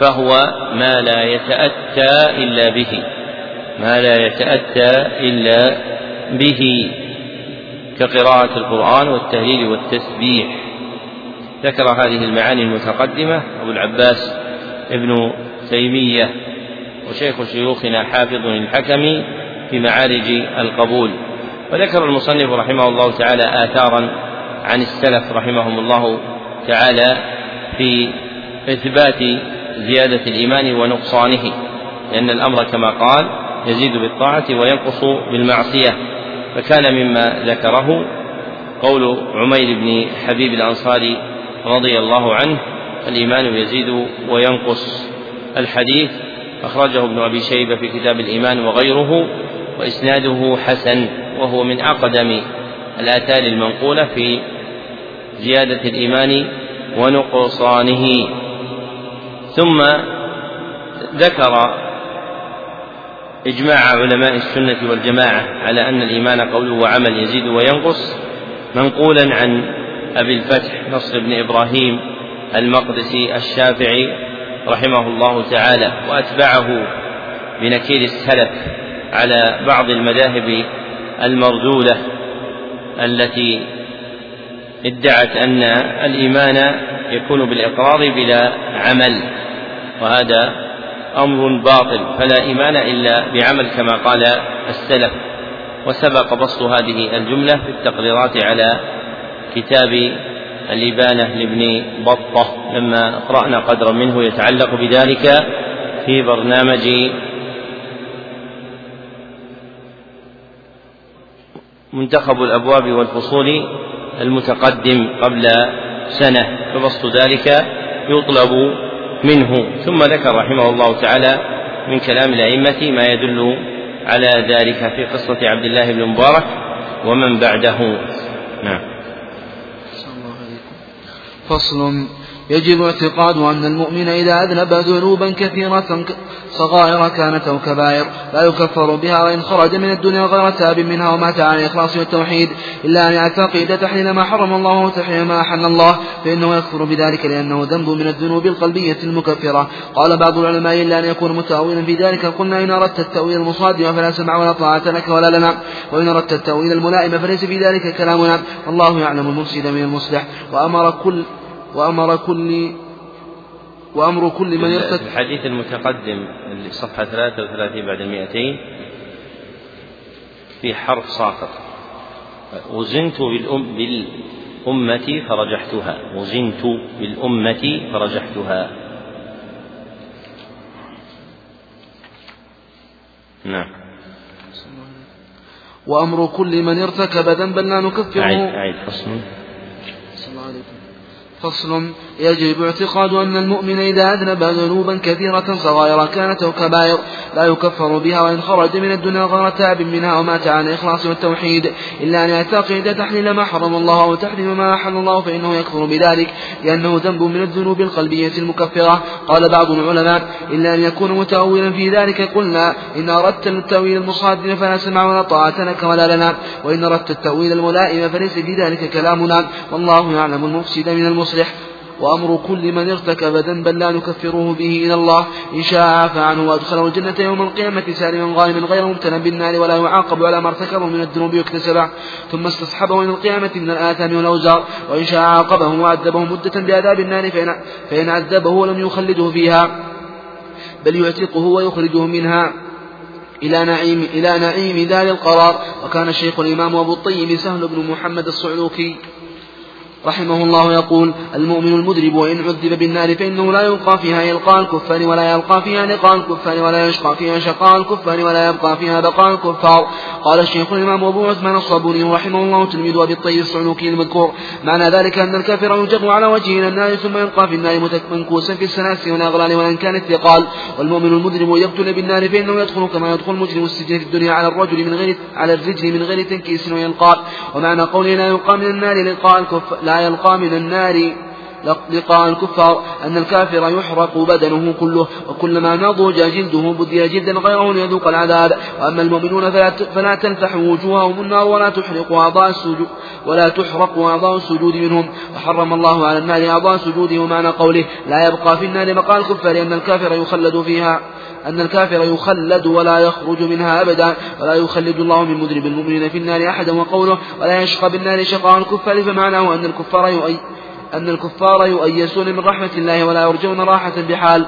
فهو ما لا يتأتى إلا به. ما لا يتأتى إلا به. كقراءة القرآن والتهليل والتسبيح. ذكر هذه المعاني المتقدمة أبو العباس ابن تيمية. وشيخ شيوخنا حافظ الحكم في معارج القبول. وذكر المصنف رحمه الله تعالى آثارا عن السلف رحمهم الله تعالى في إثبات زيادة الإيمان ونقصانه لأن الأمر كما قال يزيد بالطاعة وينقص بالمعصية. فكان مما ذكره قول عمير بن حبيب الأنصاري رضي الله عنه الإيمان يزيد وينقص. الحديث أخرجه ابن أبي شيبة في كتاب الإيمان وغيره وإسناده حسن وهو من أقدم الآثار المنقولة في زيادة الإيمان ونقصانه. ثم ذكر إجماع علماء السنة والجماعة على أن الإيمان قول وعمل يزيد وينقص منقولا عن أبي الفتح نصر بن إبراهيم المقدسي الشافعي رحمه الله تعالى وأتبعه بنكير السلف على بعض المذاهب المرذولة التي ادعت أن الإيمان يكون بالإقرار بلا عمل وهذا أمر باطل فلا إيمان إلا بعمل كما قال السلف وسبق بسط هذه الجملة في التقريرات على كتاب الإبانة لابن بطة لما قرأنا قدرا منه يتعلق بذلك في برنامج منتخب الأبواب والفصول المتقدم قبل سنة فبسط ذلك يطلب منه. ثم ذكر رحمه الله تعالى من كلام الأئمة ما يدل على ذلك في قصة عبد الله بن مبارك ومن بعده. نعم. فصل يجب اعتقاد أن المؤمن إذا أذنب ذنوبا كثيرة صغائر كانت أو كبائر لا يكفر بها وإن خرج من الدنيا غير تاب منها ومات على الإخلاص والتوحيد إلا أن يعتقد تحليل ما حرم الله وتحليل ما أحل الله فإنه يكفر بذلك لأنه ذنب من الذنوب القلبية المكفرة قال بعض العلماء إلا أن يكون متأولا في ذلك قلنا إن أردت التأويل المصادم فلا سمع ولا طاعة لك ولا لنا وإن أردت التأويل الملائم فليس في ذلك كلامنا والله يعلم المفسد من المصلح وأمر كل وأمر كل وأمر كل من يرتد الحديث المتقدم اللي صفحة 33 بعد المئتين في حرف ساقط وزنت بالأم بالأمة فرجحتها. وزنت بالأمة فرجحتها. نعم. وأمر كل من ارتكب ذنبا لا نكفره. أعيد أعيد. فصل. فصل يجب اعتقاد أن المؤمن إذا أذنب ذنوبا كثيرة صغائر كانت أو كبائر لا يكفر بها وإن خرج من الدنيا غير تاب منها ومات على الإخلاص والتوحيد إلا أن يعتقد تحليل ما حرم الله أو تحريم ما أحل الله فإنه يكفر بذلك لأنه ذنب من الذنوب القلبية المكفرة. قال بعض العلماء إلا أن يكون متأولا في ذلك قلنا إن أردت التأويل المصادم فلا سمع ولا طاعة لك ولا لنا وإن أردت التأويل الملائم فليس في ذلك كلامنا. والله يعلم المفسد من المصلح. وأمر كل من ارتكب ذنبا لا نكفره به إلى الله. إن شاء عفى عنه وأدخله الجنة يوم القيامة سالما غانما غير مبتلى بالنار ولا يعاقب على ما ارتكبه من الذنوب يكتسبه ثم استصحبه إلى القيامة من الآثام والأوزار. وإن شاء عاقبه وعذبه مدة بعذاب النار فإن, فإن عذبه ولم يخلده فيها. بل يعتقه ويخرجه منها. إلى نعيم إلى نعيم دار القرار. وكان الشيخ الإمام أبو الطيب سهل بن محمد الصعلوكي رحمه الله يقول المؤمن المذنب وإن عذب بالنار فإنه لا يلقى فيها إلقاء الكفار ولا يلقى فيها لقاء الكفار ولا يشقى فيها شقاء الكفار ولا يبقى فيها بقاء الكفار. قال الشيخ الإمام أبو عثمان الصابوني رحمه الله تلميذ أبي الطيب الصعلوكي المذكور معنى ذلك أن الكافر يجر على وجهه إلى النار ثم يلقى في النار منكوسا في السلاسل والأغلال وإن كان الثقال. والمؤمن المذنب يقتل بالنار فإنه يدخل كما يدخل مجرم السجن في الدنيا على الرجل من غير على الرجل من غير تنكيس ويلقى ومعنى قوله لا يلقى من النار لقاء الكفار لا يلقى من النار لقاء الكفار أن الكافر يحرق بدنه كله وكلما نضج جلده بدل جلدا غيره ليذوق العذاب. وأما المؤمنون فلا فلا تلفح وجوههم النار ولا تحرق أعضاء السجود ولا تحرق أعضاء السجود منهم. وحرم الله على النار أعضاء السجود ومعنى قوله لا يبقى في النار مقال الكفار لأن الكافر يخلد فيها. أن الكافر يخلد ولا يخرج منها أبدا ولا يخلد الله من مذنب المؤمنين في النار أحدا وقوله ولا يشقى بالنار شقاء الكفار فمعناه أن الكفار يؤي أن الكفار يؤيسون من رحمة الله ولا يرجون راحة بحال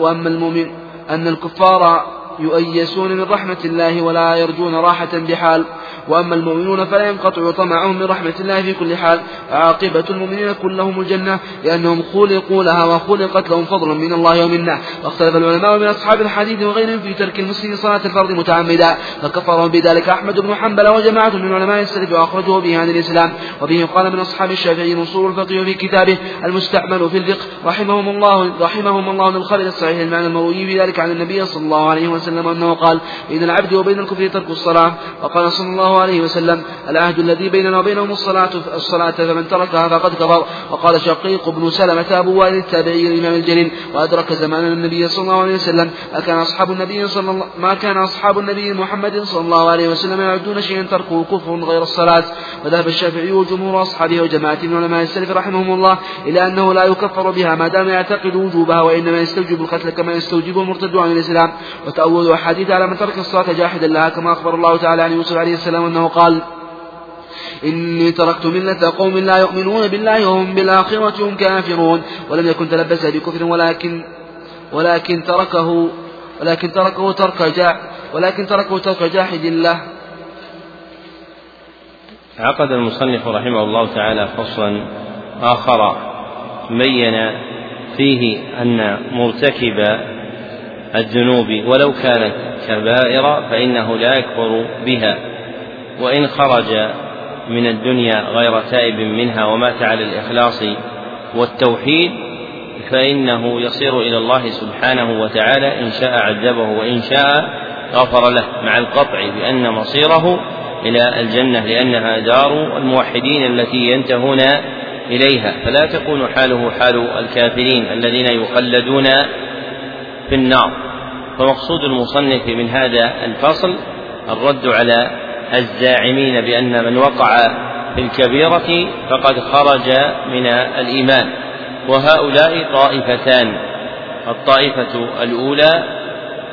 وأما المؤمن أن الكفار يؤيسون من رحمة الله ولا يرجون راحة بحال. وأما المؤمنون فلا ينقطع طمعهم من رحمة الله في كل حال. عاقبة المؤمنين كلهم الجنة لأنهم خلقوا لها وخلقت لهم فضلا من الله ومنه. واختلف العلماء من أصحاب الحديث وغيرهم في ترك المسلم صلاة الفرض متعمدا. فكفرهم بذلك أحمد بن حنبل وجماعة من علماء السلف وأخرجه به عن الإسلام. وبه قال من أصحاب الشافعي نصور الفقيه في كتابه المستعمل في الفقه. رحمهم الله رحمهم الله من خالد الصحيح المعنى المروي في ذلك عن النبي صلى الله عليه وسلم. أنه قال بين العبد وبين الكفر ترك الصلاة. وقال صلى الله عليه وسلم العهد الذي بيننا وبينهم الصلاة الصلاة فمن تركها فقد كفر. وقال شقيق بن سلمة أبو وائل التابعي الإمام الجليل وأدرك زمان النبي صلى الله عليه وسلم أكان أصحاب النبي صلى الله ما كان أصحاب النبي محمد صلى الله عليه وسلم يعدون شيئا تركه كفر غير الصلاة. وذهب الشافعي وجمهور أصحابه وجماعة من علماء السلف رحمهم الله إلى أنه لا يكفر بها ما دام يعتقد وجوبها وإنما يستوجب القتل كما يستوجب المرتد عن الإسلام. أحاديث على من ترك الصلاة جاحدا لها كما أخبر الله تعالى عن يوسف عليه السلام أنه قال إني تركت ملة قوم لا يؤمنون بالله وهم بالآخرة هم كافرون ولم يكن تلبس بكفر ولكن ولكن تركه ولكن تركه ترك جاح ولكن تركه ترك جاحد الله عقد المصنف رحمه الله تعالى فصلا آخر بين فيه أن مرتكب الذنوب ولو كانت كبائر فإنه لا يكفر بها. وإن خرج من الدنيا غير تائب منها ومات على الإخلاص والتوحيد فإنه يصير إلى الله سبحانه وتعالى إن شاء عذبه وإن شاء غفر له مع القطع بأن مصيره إلى الجنة لأنها دار الموحدين التي ينتهون إليها. فلا تكون حاله حال الكافرين الذين يخلدون في النار. فمقصود المصنف من هذا الفصل الرد على الزاعمين بأن من وقع في الكبيرة فقد خرج من الإيمان. وهؤلاء طائفتان. الطائفة الأولى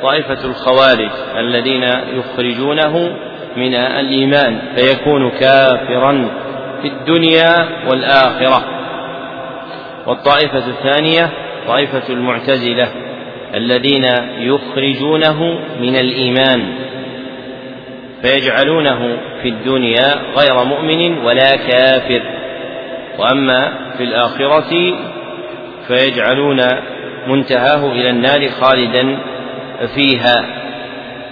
طائفة الخوارج الذين يخرجونه من الإيمان فيكون كافرا في الدنيا والآخرة. والطائفة الثانية طائفة المعتزلة. الذين يخرجونه من الإيمان فيجعلونه في الدنيا غير مؤمن ولا كافر وأما في الآخرة فيجعلون منتهاه إلى النار خالدا فيها.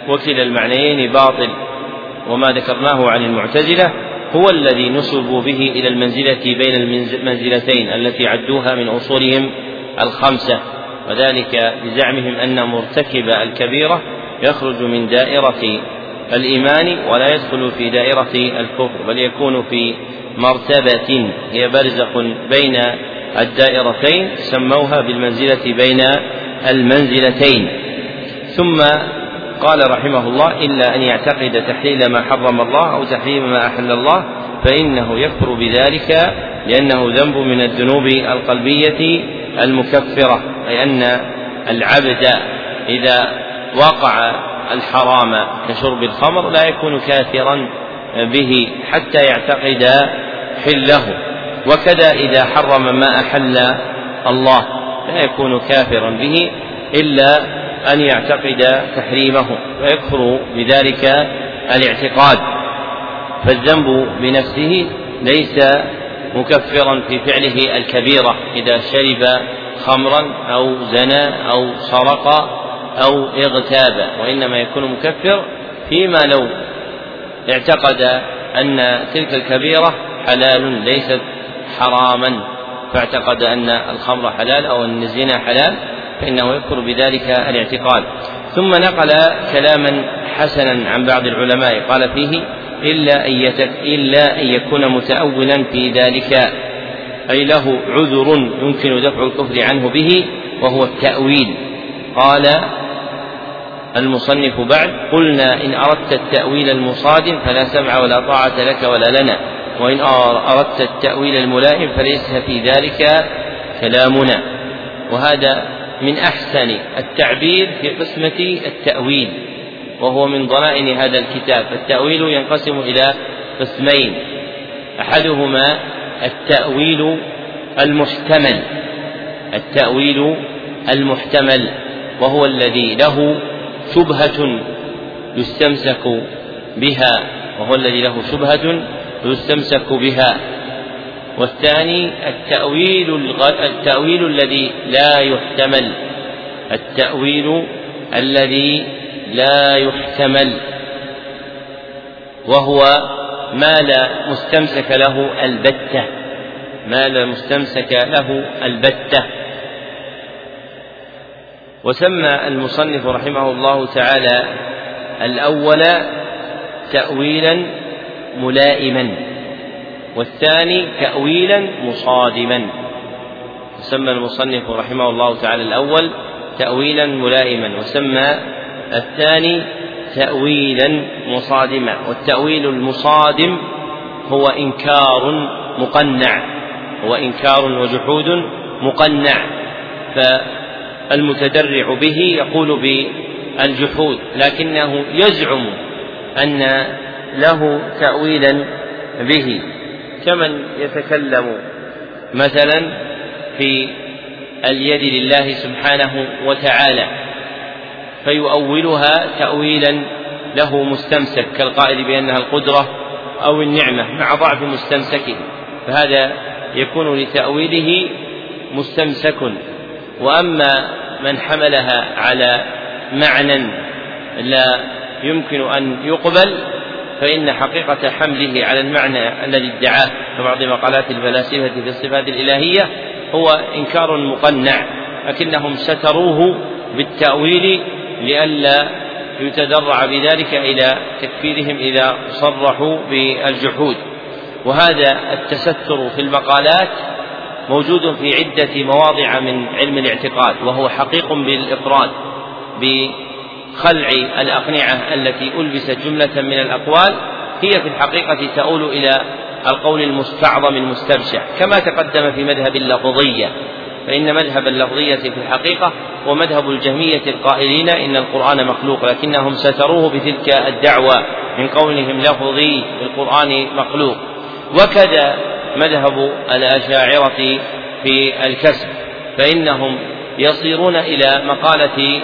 وكلا المعنيين باطل وما ذكرناه عن المعتزلة هو الذي نسبوا به إلى المنزلة بين المنزلتين التي عدوها من أصولهم الخمسة. وذلك بزعمهم أن مرتكب الكبيرة يخرج من دائرة الإيمان ولا يدخل في دائرة الكفر بل يكون في مرتبة هي برزخ بين الدائرتين سموها بالمنزلة بين المنزلتين. ثم قال رحمه الله إلا أن يعتقد تحليل ما حرم الله أو تحريم ما أحل الله فإنه يكفر بذلك لأنه ذنب من الذنوب القلبية المكفرة أي أن العبد إذا وقع الحرام كشرب الخمر لا يكون كافرا به حتى يعتقد حله. وكذا إذا حرم ما أحل الله لا يكون كافرا به إلا أن يعتقد تحريمه فيكفر بذلك الاعتقاد. فالذنب بنفسه ليس مكفرا في فعله الكبيرة إذا شرب خمرا أو زنى أو سرق أو اغتاب وإنما يكون مكفر فيما لو اعتقد أن تلك الكبيرة حلال ليست حراما فاعتقد أن الخمر حلال أو أن الزنا حلال فإنه يكفر بذلك الاعتقاد. ثم نقل كلاما حسنا عن بعض العلماء قال فيه إلا أن إلا أن يكون متأولا في ذلك. أي له عذر يمكن دفع الكفر عنه به وهو التأويل. قال المصنف بعد قلنا إن أردت التأويل المصادم فلا سمع ولا طاعة لك ولا لنا وإن أردت التأويل الملائم فليس في ذلك كلامنا. وهذا من أحسن التعبير في قسمة التأويل. وهو من ضنائن هذا الكتاب. فالتأويل ينقسم إلى قسمين. أحدهما التأويل المحتمل. التأويل المحتمل. وهو الذي له شبهة يستمسك بها. وهو الذي له شبهة يستمسك بها. والثاني التأويل التأويل الذي لا يحتمل. التأويل الذي لا يحتمل وهو ما لا مستمسك له البتة ما لا مستمسك له البتة. وسمى المصنف رحمه الله تعالى الأول تأويلا ملائما والثاني تأويلا مصادما. سمى المصنف رحمه الله تعالى الأول تأويلا ملائما وسمى الثاني تأويلا مصادما والتأويل المصادم هو إنكار مقنع هو إنكار وجحود مقنع فالمتدرع به يقول بالجحود لكنه يزعم أن له تأويلا به. كمن يتكلم مثلا في اليد لله سبحانه وتعالى؟ فيؤولها تأويلا له مستمسك كالقائل بأنها القدرة أو النعمة مع ضعف مستمسكه. فهذا يكون لتأويله مستمسك. وأما من حملها على معنى لا يمكن أن يقبل فإن حقيقة حمله على المعنى الذي ادعاه في بعض مقالات الفلاسفة في الصفات الإلهية هو إنكار مقنع لكنهم ستروه بالتأويل لئلا يتدرع بذلك إلى تكفيرهم إذا صرحوا بالجحود. وهذا التستر في المقالات موجود في عدة مواضع من علم الاعتقاد وهو حقيق بالإفراد بخلع الأقنعة التي ألبست جملة من الأقوال هي في الحقيقة تؤول إلى القول المستعظم المستبشع كما تقدم في مذهب اللفظية. فإن مذهب اللفظية في الحقيقة هو مذهب الجهمية القائلين إن القرآن مخلوق لكنهم ستروه بتلك الدعوة من قولهم لفظي القرآن مخلوق. وكذا مذهب الأشاعرة في الكسب فإنهم يصيرون إلى مقالة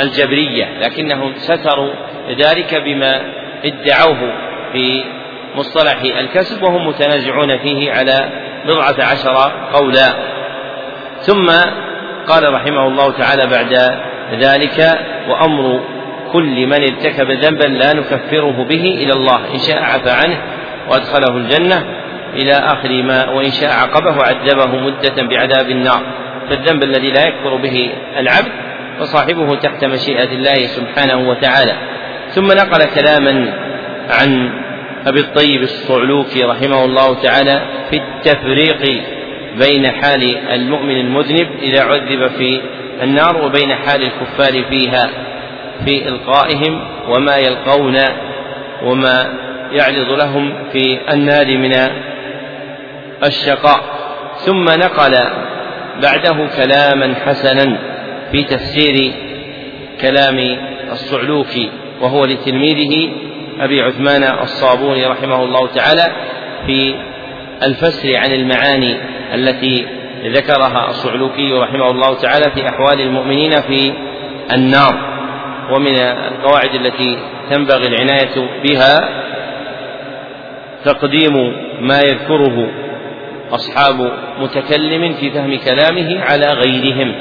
الجبرية لكنهم ستروا ذلك بما ادعوه في مصطلح الكسب وهم متنازعون فيه على بضعة عشر قولا. ثم قال رحمه الله تعالى بعد ذلك وأمر كل من ارتكب ذنبا لا نكفره به إلى الله إن شاء عفى عنه وأدخله الجنة إلى آخر ما وإن شاء عقبه وعذبه مدة بعذاب النار. فالذنب الذي لا يكفر به العبد فصاحبه تحت مشيئة الله سبحانه وتعالى. ثم نقل كلاما عن أبي الطيب الصعلوكي رحمه الله تعالى في التفريق بين حال المؤمن المذنب إذا عذب في النار وبين حال الكفار فيها في إلقائهم وما يلقون وما يعرض لهم في النار من الشقاء. ثم نقل بعده كلاما حسنا في تفسير كلام الصعلوكي وهو لتلميذه أبي عثمان الصابوني رحمه الله تعالى في الفسر عن المعاني التي ذكرها الصعلوكي رحمه الله تعالى في أحوال المؤمنين في النار ومن القواعد التي تنبغي العناية بها تقديم ما يذكره أصحاب متكلم في فهم كلامه على غيرهم.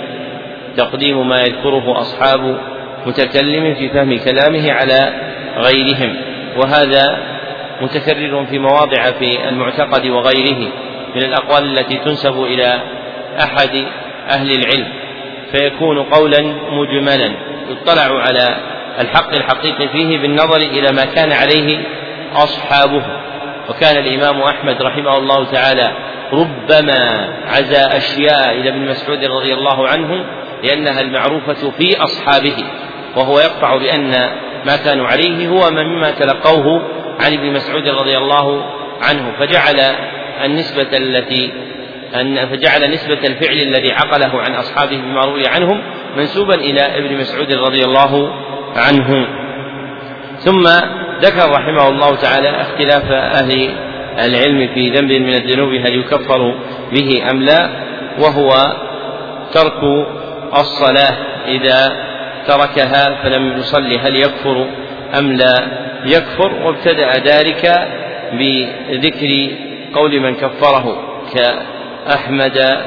تقديم ما يذكره أصحاب متكلم في فهم كلامه على غيرهم. وهذا متكرر في مواضع في المعتقد وغيره من الأقوال التي تنسب إلى أحد أهل العلم فيكون قولا مجملا يطلع على الحق الحقيقي فيه بالنظر إلى ما كان عليه أصحابه. وكان الإمام أحمد رحمه الله تعالى ربما عزى أشياء إلى ابن مسعود رضي الله عنه لأنها المعروفة في أصحابه وهو يقطع بأن ما كانوا عليه هو مما تلقوه عن ابن مسعود رضي الله عنه فجعل النسبة التي أن فجعل نسبة الفعل الذي عقله عن أصحابه بما روي عنهم منسوبا إلى ابن مسعود رضي الله عنه. ثم ذكر رحمه الله تعالى اختلاف أهل العلم في ذنب من الذنوب هل يكفر به أم لا؟ وهو ترك الصلاة إذا تركها فلم يصلي هل يكفر أم لا؟ يكفر وابتدأ ذلك بذكر قول من كفره كأحمد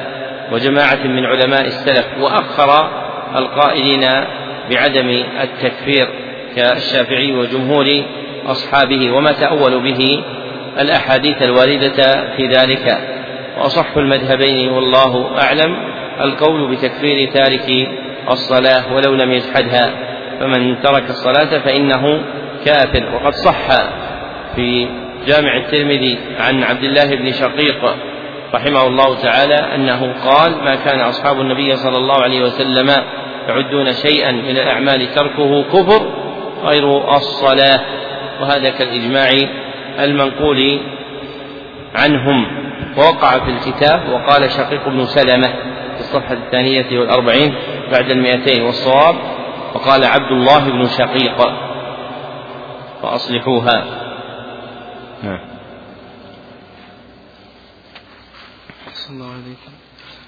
وجماعة من علماء السلف وأخر القائلين بعدم التكفير كالشافعي وجمهور أصحابه وما تأول به الأحاديث الواردة في ذلك. وأصح المذهبين والله أعلم القول بتكفير تارك الصلاة ولو لم يجحدها فمن ترك الصلاة فإنه كافر وقد صح في جامع الترمذي عن عبد الله بن شقيق رحمه الله تعالى أنه قال ما كان أصحاب النبي صلى الله عليه وسلم يعدون شيئا من الأعمال تركه كفر غير الصلاة وهذا كالإجماع المنقول عنهم. ووقع في الكتاب وقال شقيق بن سلمة في الصفحة الثانية والأربعين بعد المئتين والصواب وقال عبد الله بن شقيق. فأصلحوها. نعم. الله عليكم.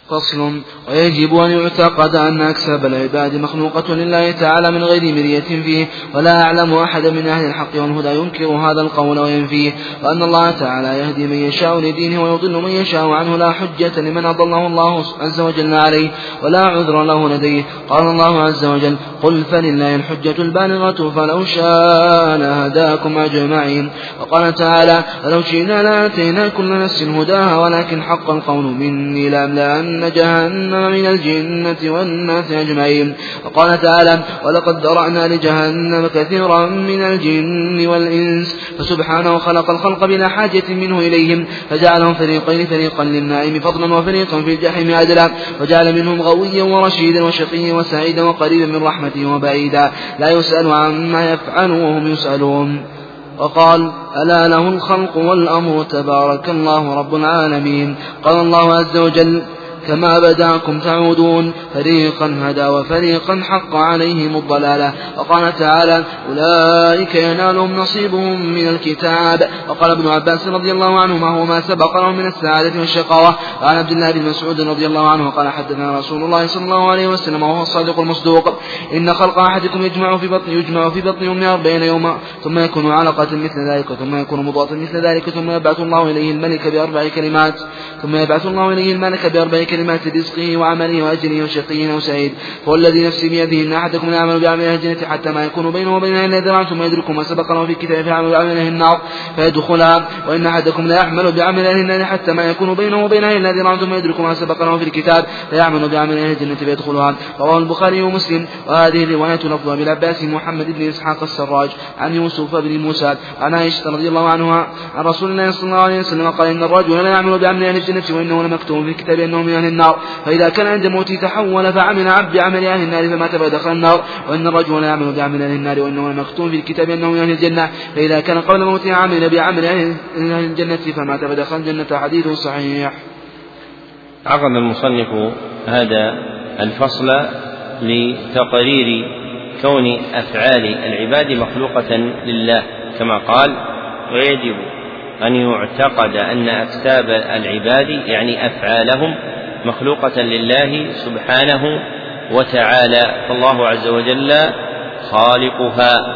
فصل. ويجب أن يعتقد أن أكساب العباد مخلوقة لله تعالى من غير مرية فيه ولا أعلم أحدا من أهل الحق والهدى ينكر هذا القول وينفيه. وأن الله تعالى يهدي من يشاء لدينه ويضل من يشاء عنه لا حجة لمن أضله الله عز وجل عليه ولا عذر له لديه. قال الله عز وجل قل فلله الحجة البالغة فلو شاء لهداكم أجمعين وقال تعالى فلو شئنا لآتينا كل نفس هداها ولكن حق القول مني لأملأن إن جهنم من الجنة والناس أجمعين. وقال تعالى ولقد ذرأنا لجهنم كثيرا من الجن والإنس. فسبحانه خلق الخلق بلا حاجة منه إليهم. فجعلهم فريقين فريقا للنائم فضلا وفريقا في الجحيم عدلا. وجعل منهم غويا ورشيدا وشقيا وسعيدا وقريبا من رحمته وبعيدا. لا يسأل عما يفعل وهم يسألون. وقال ألا له الخلق والأمر تبارك الله رب العالمين. قال الله عز وجل كما بدأكم تعودون. فريقا هدى وفريقا حق عليهم الضلالة. وقال تعالى أولئك ينالهم نصيبهم من الكتاب. وقال ابن عباس رضي الله عنهما هو ما سبق لهم من السعادة والشقاوة. وعن عبد الله بن مسعود رضي الله عنه قال حدثنا رسول الله صلى الله عليه وسلم وهو الصادق المصدوق. إن خلق أحدكم يجمع في بطن يجمع في بطن أمه أربعين يوما ثم يكون علقة مثل ذلك ثم يكون مضغة مثل ذلك ثم يبعث الله إليه الملك بأربع كلمات ثم يبعث الله إليه الملك بأربع كلمات. رزقه وعمله وأجله وشقي أو سعيد فوالذي نفسي بيده إن أحدكم يعمل بعمل أهل الجنة حتى ما يكون بينه وبينها إلا ذراع ثم يدرك ما سبق له في الكتاب فيعمل بعمل أهل النار فيدخلها وإن أحدكم لا يعمل بعمل أهل النار حتى ما يكون بينه وبينها إلا ذراع ثم يدرك ما سبق له في الكتاب فيعمل بعمل أهل الجنة فيدخلها. رواه البخاري ومسلم وهذه الرواية لفظ أبي العباس محمد بن إسحاق السراج عن يوسف بن موسى عن عائشة رضي الله عنها عن رسول الله صلى الله عليه وسلم قال إن الرجل لا يعمل بعمل أهل الجنة وإنه لمكتوب في الكتاب أنه من أهل النار. فإذا كان عند موته تحول فعمل عبد بعمل أهل النار فمات فدخل النار. وإن الرجل يعمل بعمل أهل النار وإنه لمكتوب في الكتاب أنه من أهل الجنة. فإذا كان قبل موته عمل بعمل أهل الجنة فمات فدخل الجنة. حديث صحيح. عقد المصنف هذا الفصل لتقرير كون أفعال العباد مخلوقة لله. كما قال ويجب أن يعتقد أن أكتاب العباد يعني أفعالهم مخلوقة لله سبحانه وتعالى فالله عز وجل خالقها.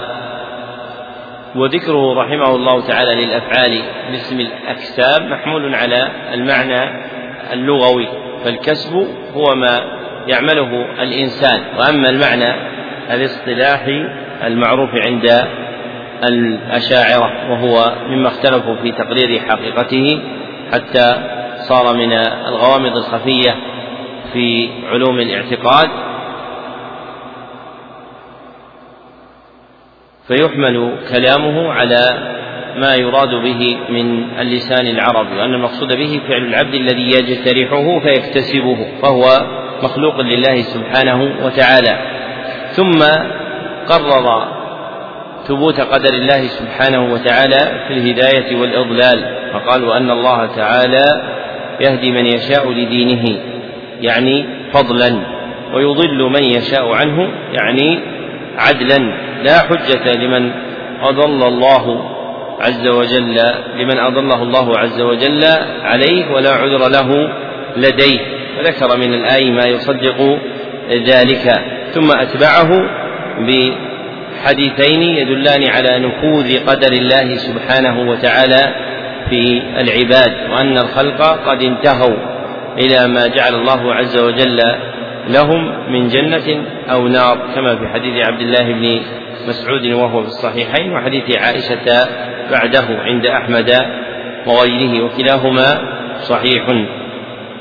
وذكره رحمه الله تعالى للأفعال باسم الأكساب محمول على المعنى اللغوي فالكسب هو ما يعمله الإنسان وأما المعنى الاصطلاحي المعروف عند الأشاعرة وهو مما اختلفوا في تقرير حقيقته حتى صار من الغوامض الخفية في علوم الاعتقاد. فيحمل كلامه على ما يراد به من اللسان العربي وأن المقصود به فعل العبد الذي يجترحه فيكتسبه فهو مخلوق لله سبحانه وتعالى. ثم قرر ثبوت قدر الله سبحانه وتعالى في الهداية والإضلال فقال وأن الله تعالى يهدي من يشاء لدينه يعني فضلا ويضل من يشاء عنه يعني عدلا. لا حجة لمن أضل الله عز وجل لمن أضله الله عز وجل عليه ولا عذر له لديه. وذكر من الآي ما يصدق ذلك. ثم أتبعه بحديثين يدلان على نفوذ قدر الله سبحانه وتعالى في العباد وأن الخلق قد انتهوا إلى ما جعل الله عز وجل لهم من جنة أو نار كما في حديث عبد الله بن مسعود وهو في الصحيحين وحديث عائشة بعده عند أحمد وغيره وكلاهما صحيح.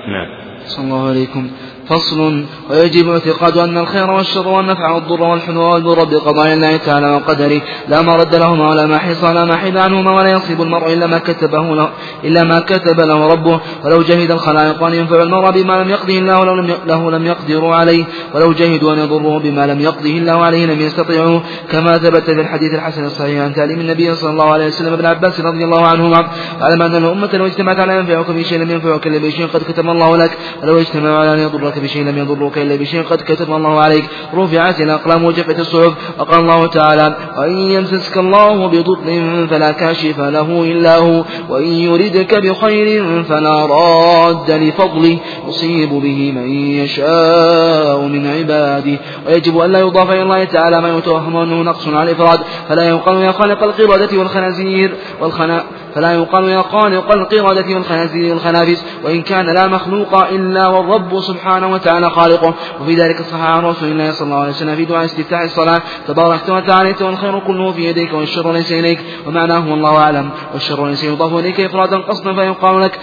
نعم. صلى الله عليكم. فصل. ويجب اعتقاد أن الخير والشر والنفع والضر والحلو والبر بقضاء الله تعالى وقدره. لا مرد لهما ولا محيص ولا محيد عنهما ولا يصيب المرء إلا ما كتبه له إلا ما كتب له ربه. ولو جهد الخلائق أن ينفع المرء بما لم يقضه الله ولو لم له لم يقدروا عليه. ولو جهدوا أن يضروه بما لم يقضه الله عليه لم يستطيعوا كما ثبت في الحديث الحسن الصحيح عن تعليم النبي صلى الله عليه وسلم ابن عباس رضي الله عنهما. علم أن الأمة لو اجتمعت على ينفعك بشيء لم ينفعك إلا بشيء قد كتب الله لك. ولو اجتمعوا على أن يضرك بشيء لم يضرك إلا بشيء قد كتب الله عليك. رفعت الأقلام وجفت الصحف. وقال الله تعالى وإن يمسسك الله بضر فلا كاشف له إلا هو. وإن يردك بخير فلا راد لفضله. يصيب به من يشاء من عباده. ويجب أن لا يضاف إلى الله تعالى ما يتوهم أنه نقص على الإفراد. فلا يقال يا خالق القردة والخنازير والخنا فلا يقال يا خالق القردة والخنازير والخنافس. وإن كان لا مخلوق إلا والرب سبحانه وتعالى خالقه. وفي ذلك صح عن رسول الله صلى الله عليه وسلم في دعاء استفتاح الصلاة. تباركت وتعاليت والخير كله في يديك والشر ليس إليك. ومعناه والله أعلم. والشر ليس يضاف إليك إفرادا قصدا فيقال لك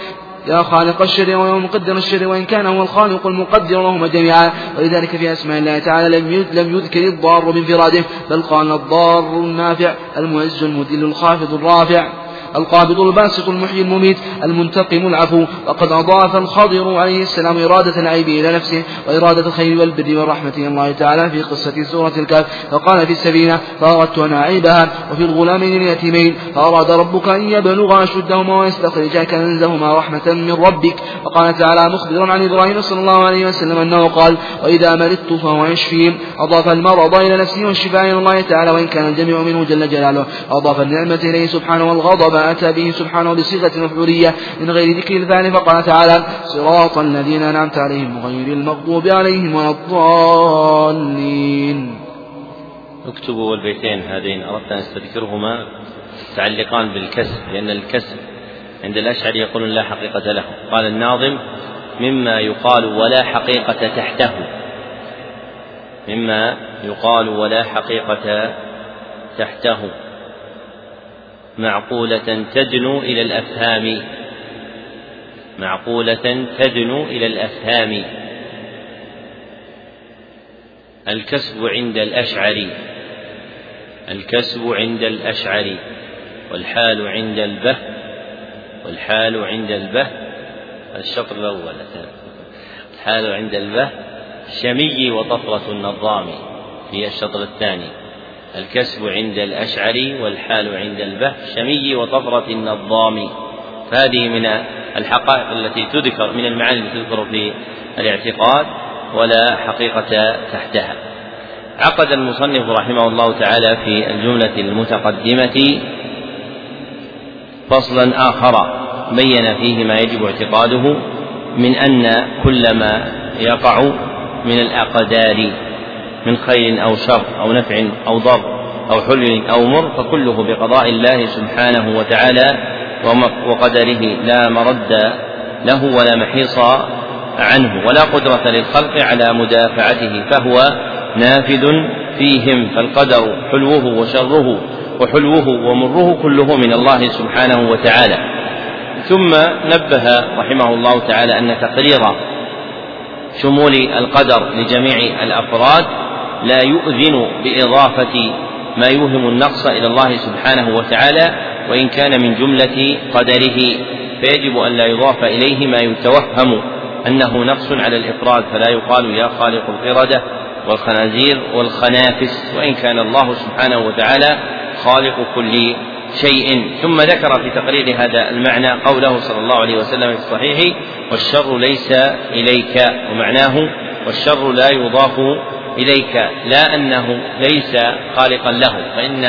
يا خالق الشر ويا مقدر الشر وإن كان هو الخالق المقدر لهما جميعا. ولذلك في أسماء الله تعالى لم لم يذكر الضار بانفراده بل قال الضار النافع المعز المذل الخافض الرافع. القابض الباسط المحيي المميت المنتقم العفو. وقد أضاف الخضر عليه السلام إرادة العيب إلى نفسه وإرادة الخير والبر والرحمة إلى الله تعالى في قصة سورة الكهف. فقال في السفينة فأردت أن أعيبها وفي الغلامين اليتيمين. فأراد ربك أن يبلغ أشدهما ويستخرجا كنزهما رحمة من ربك. وقال تعالى مخبرا عن إبراهيم صلى الله عليه وسلم أنه قال وإذا مرضت فهو يشفين أضاف المرض إلى نفسه والشفاء إلى الله تعالى وإن كان الجميع منه جل جلاله. أضاف النعمة إليه سبحانه والغضب أتى به سبحانه بصيغة مفعولية من غير ذكر الفعل فقال تعالى صراط الذين أنعمت عليهم غير المغضوب عليهم ولا الضالين. اكتبوا البيتين هذين أردت أن أستذكرهما متعلقان بالكسب لأن الكسب عند الأشعري يقولون لا حقيقة له. قال الناظم مما يقال ولا حقيقة تحته. مما يقال ولا حقيقة تحته. معقولة تدنو إلى الأفهام. معقولة تدنو إلى الأفهام. الكسب عند الأشعري الكسب عند الأشعري والحال عند البه. والحال عند البه. الشطر الأول. الحال عند البه. شمي وطفرة النظام. في الشطر الثاني. الكسب عند الأشعري والحال عند البهشمي وطفرة النظام. فهذه من الحقائق التي تذكر من المعاني التي تذكر في الاعتقاد ولا حقيقة تحتها. عقد المصنف رحمه الله تعالى في الجملة المتقدمة فصلا آخر بين فيه ما يجب اعتقاده من أن كل ما يقع من الأقدار من خير أو شر أو نفع أو ضر أو حلو أو مر فكله بقضاء الله سبحانه وتعالى وقدره لا مرد له ولا محيص عنه ولا قدرة للخلق على مدافعته فهو نافذ فيهم فالقدر حلوة وشره وحلوه ومره كله من الله سبحانه وتعالى ثم نبه رحمه الله تعالى أن تقرير شمول القدر لجميع الأفراد لا يؤذن بإضافة ما يوهم النقص إلى الله سبحانه وتعالى وإن كان من جملة قدره فيجب أن لا يضاف إليه ما يتوهم أنه نقص على الإفراد فلا يقال يا خالق القردة والخنازير والخنافس وإن كان الله سبحانه وتعالى خالق كل شيء. ثم ذكر في تقرير هذا المعنى قوله صلى الله عليه وسلم في الصحيح والشر ليس إليك ومعناه والشر لا يضاف إليك لا أنه ليس خالقا له فإن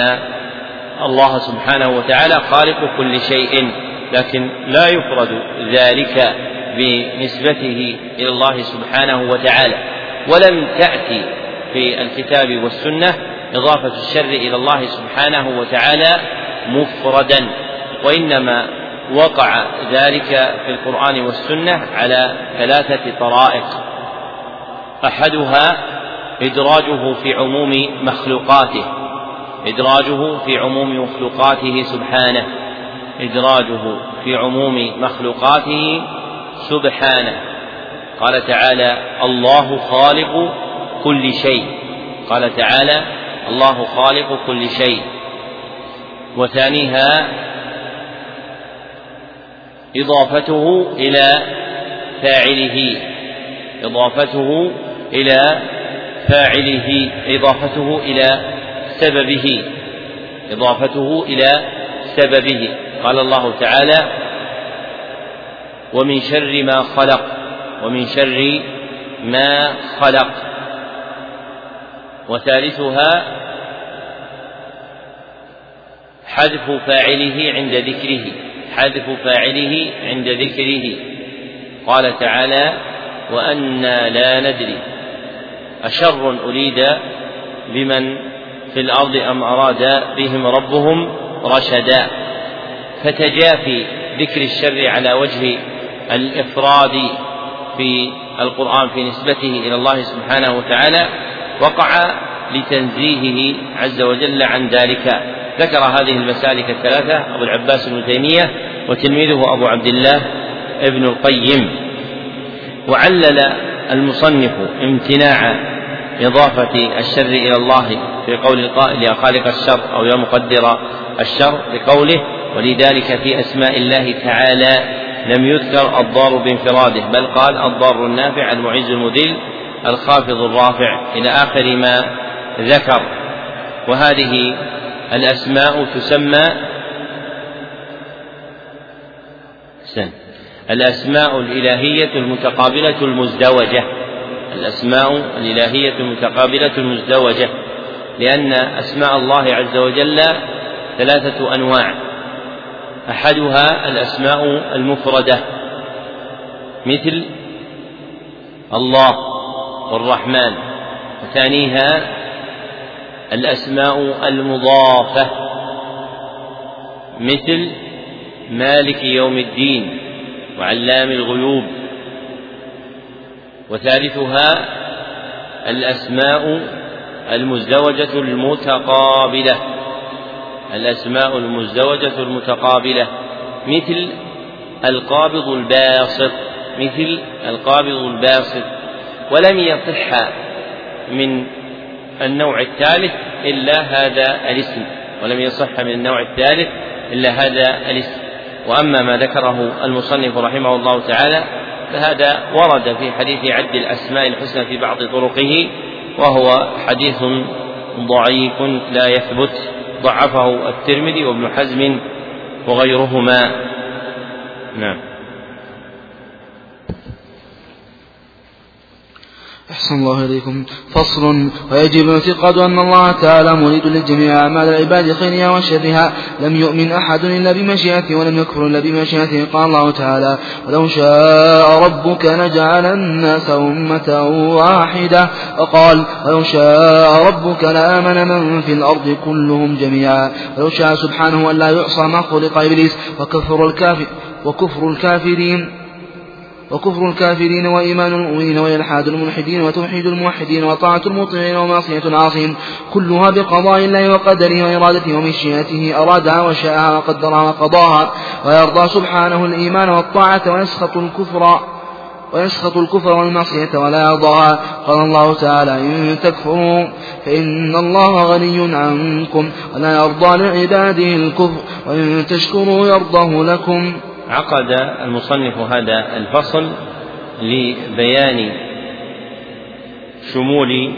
الله سبحانه وتعالى خالق كل شيء لكن لا يفرد ذلك بنسبته إلى الله سبحانه وتعالى. ولم تأتي في الكتاب والسنة إضافة الشر إلى الله سبحانه وتعالى مفردا وإنما وقع ذلك في القرآن والسنة على ثلاثة طرائق. أحدها إدراجه في عموم مخلوقاته. إدراجه في عموم مخلوقاته سبحانه. إدراجه في عموم مخلوقاته سبحانه. قال تعالى الله خالق كل شيء. قال تعالى الله خالق كل شيء. وثانيها إضافته إلى فاعله. إضافته إلى فاعله إضافته إلى سببه إضافته إلى سببه. قال الله تعالى ومن شر ما خلق ومن شر ما خلق. وثالثها حذف فاعله عند ذكره حذف فاعله عند ذكره. قال تعالى وأنا لا ندري. أشر أريد بمن في الأرض أم أراد بهم ربهم رشدا. فتجافي ذكر الشر على وجه الإفراد في القرآن في نسبته إلى الله سبحانه وتعالى وقع لتنزيهه عز وجل عن ذلك. ذكر هذه المسالك الثلاثة أبو العباس ابن تيمية وتلميذه أبو عبد الله ابن القيم. وعلل المصنف امتناع إضافة الشر إلى الله في قول القائل يا خالق الشر أو يا مقدر الشر بقوله ولذلك في أسماء الله تعالى لم يذكر الضار بانفراده بل قال الضار النافع المعز المذل الخافض الرافع إلى آخر ما ذكر. وهذه الأسماء تسمى سن الأسماء الإلهية المتقابلة المزدوجة. الأسماء الإلهية المتقابلة المزدوجة. لأن أسماء الله عز وجل ثلاثة أنواع. أحدها الأسماء المفردة. مثل الله والرحمن. وثانيها الأسماء المضافة. مثل مالك يوم الدين. وعلام الغيوب. وثالثها الأسماء المزدوجة المتقابلة. الأسماء المزدوجة المتقابلة. مثل القابض الباسط. مثل القابض الباسط. ولم يصح من النوع الثالث إلا هذا الاسم. ولم يصح من النوع الثالث إلا هذا الاسم. وأما ما ذكره المصنف رحمه الله تعالى فهذا ورد في حديث عد الأسماء الحسنى في بعض طرقه وهو حديث ضعيف لا يثبت ضعفه الترمذي وابن حزم وغيرهما. نعم. أحسن الله إليكم. فصل. ويجب الاعتقاد أن الله تعالى مريد لجميع أعمال العباد خيرها وشرها. لم يؤمن أحد إلا بمشيئته ولم يكفر إلا بمشيئته. قال الله تعالى ولو شاء ربك لجعل الناس أمة واحدة وقال ولو شاء ربك لآمن من في الأرض كلهم جميعا ولو شاء سبحانه أن لا يعصى ما خلق إبليس وكفر الكافر وكفر الكافرين. وكفر الكافرين وإيمان المؤمنين وإلحاد الملحدين وتوحيد الموحدين وطاعة المطيعين ومعصية العاصين كلها بقضاء الله وقدره وإرادته ومشيئته أرادها وشاءها وقدرها وقضاها ويرضى سبحانه الإيمان والطاعة ويسخط الكفر ويسخط الكفر والمعصية ولا يرضاها. قال الله تعالى إن تكفروا فإن الله غني عنكم ولا يرضى لعباده الكفر وإن تشكروا يرضه لكم. عقد المصنف هذا الفصل لبيان شمول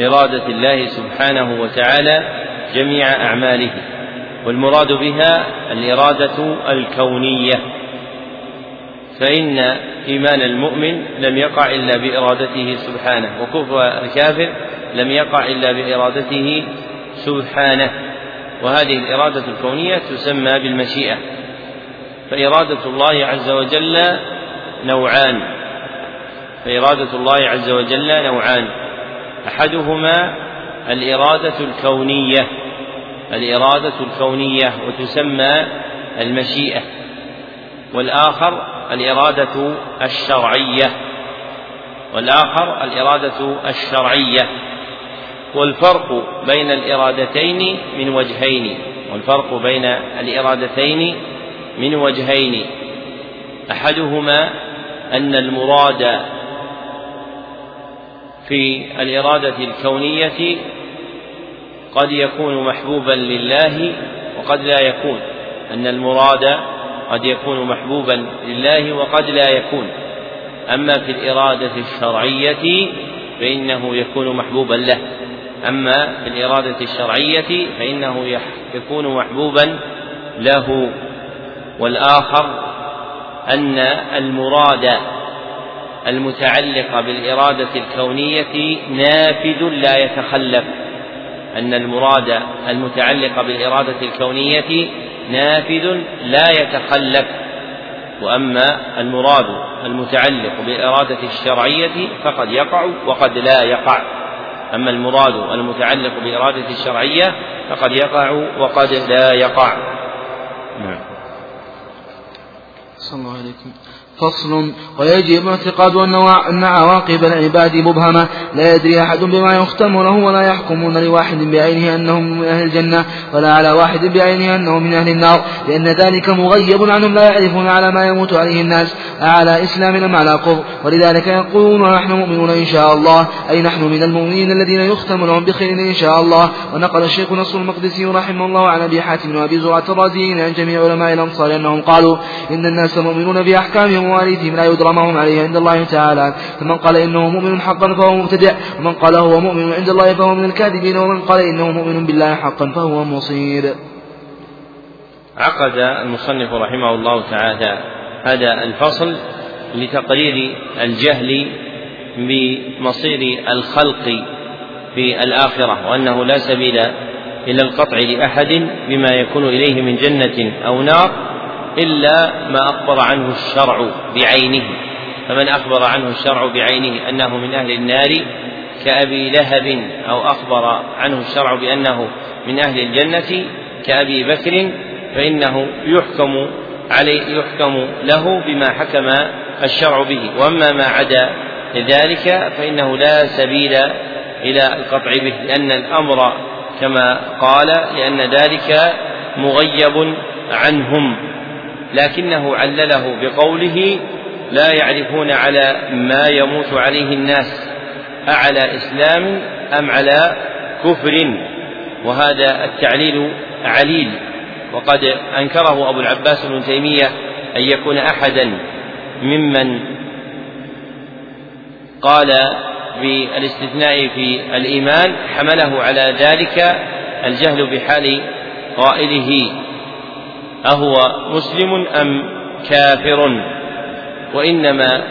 إرادة الله سبحانه وتعالى جميع أعماله والمراد بها الإرادة الكونية. فإن إيمان المؤمن لم يقع إلا بإرادته سبحانه وكفر الكافر لم يقع إلا بإرادته سبحانه. وهذه الإرادة الكونية تسمى بالمشيئة. فإرادة الله عز وجل نوعان. فإرادة الله عز وجل نوعان. أحدهما الإرادة الكونية. الإرادة الكونية وتسمى المشيئة. والآخر الإرادة الشرعية. والآخر الإرادة الشرعية. والفرق بين الإرادتين من وجهين. والفرق بين الإرادتين من وجهين. أحدهما أن المراد في الإرادة الكونية قد يكون محبوبا لله وقد لا يكون. أن المراد قد يكون محبوبا لله وقد لا يكون. أما في الإرادة الشرعية فإنه يكون محبوبا له. أما في الإرادة الشرعية فإنه يكون محبوبا له. والآخر أن المراد المتعلق بالإرادة الكونية نافذ لا يتخلف. أن المراد المتعلق بالإرادة الكونية نافذ لا يتخلف. وأما المراد المتعلق بالإرادة الشرعية فقد يقع وقد لا يقع. أما المراد المتعلق بالإرادة الشرعية فقد يقع وقد لا يقع. نعم. صلى الله عليكم. فصل. ويجب اعتقاد أن عواقب العباد مبهمة. لا يدري أحد بما يختم له ولا يحكمون لواحد بعينه أنه من أهل الجنة ولا على واحد بعينه أنه من أهل النار. لأن ذلك مغيب عنهم لا يعرفون على ما يموت عليه الناس. أعلى إسلام أم على كفر؟ ولذلك يقولون نحن مؤمنون إن شاء الله. أي نحن من المؤمنين الذين يختم لهم بخير إن شاء الله. ونقل الشيخ نصر المقدسي رحمه الله عن أبي حاتم وأبي زرعة الرازيين عن جميع علماء الأنصار أنهم قالوا إن الناس مؤمنون بأحكامهم مواليدهم لا يدرى ما هم عليه عند الله تعالى. فمن قال إنه مؤمن حقا فهو مبتدع. ومن قال هو مؤمن عند الله فهو من الكاذبين. ومن قال إنه مؤمن بالله حقا فهو مصير. عقد المصنف رحمه الله تعالى هذا الفصل لتقرير الجهل بمصير الخلق في الآخرة وأنه لا سبيل إلى القطع لأحد بما يكون إليه من جنة أو نار. إلا ما أخبر عنه الشرع بعينه. فمن أخبر عنه الشرع بعينه أنه من أهل النار كأبي لهب أو أخبر عنه الشرع بأنه من أهل الجنة كأبي بكر فإنه يحكم عليه يحكم له بما حكم الشرع به. وأما ما عدا ذلك فإنه لا سبيل إلى القطع به لأن الأمر كما قال لأن ذلك مغيب عنهم. لكنه علله بقوله لا يعرفون على ما يموت عليه الناس أعلى إسلام أم على كفر؟ وهذا التعليل عليل. وقد أنكره أبو العباس بن تيمية أن يكون أحدا ممن قال بالاستثناء في الإيمان حمله على ذلك الجهل بحال قائله. أهو مسلم أم كافر؟ وإنما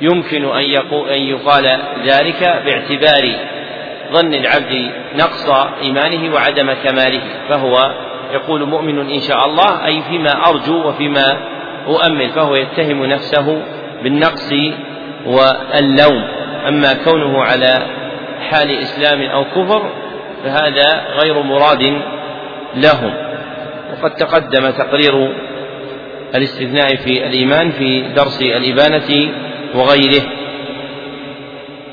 يمكن أن, يقال ذلك باعتبار ظن العبد نقص إيمانه وعدم كماله فهو يقول مؤمن إن شاء الله أي فيما أرجو وفيما أؤمل فهو يتهم نفسه بالنقص واللوم. أما كونه على حال إسلام أو كفر فهذا غير مراد لهم. وقد تقدم تقرير الاستثناء في الإيمان في درس الإبانة وغيره.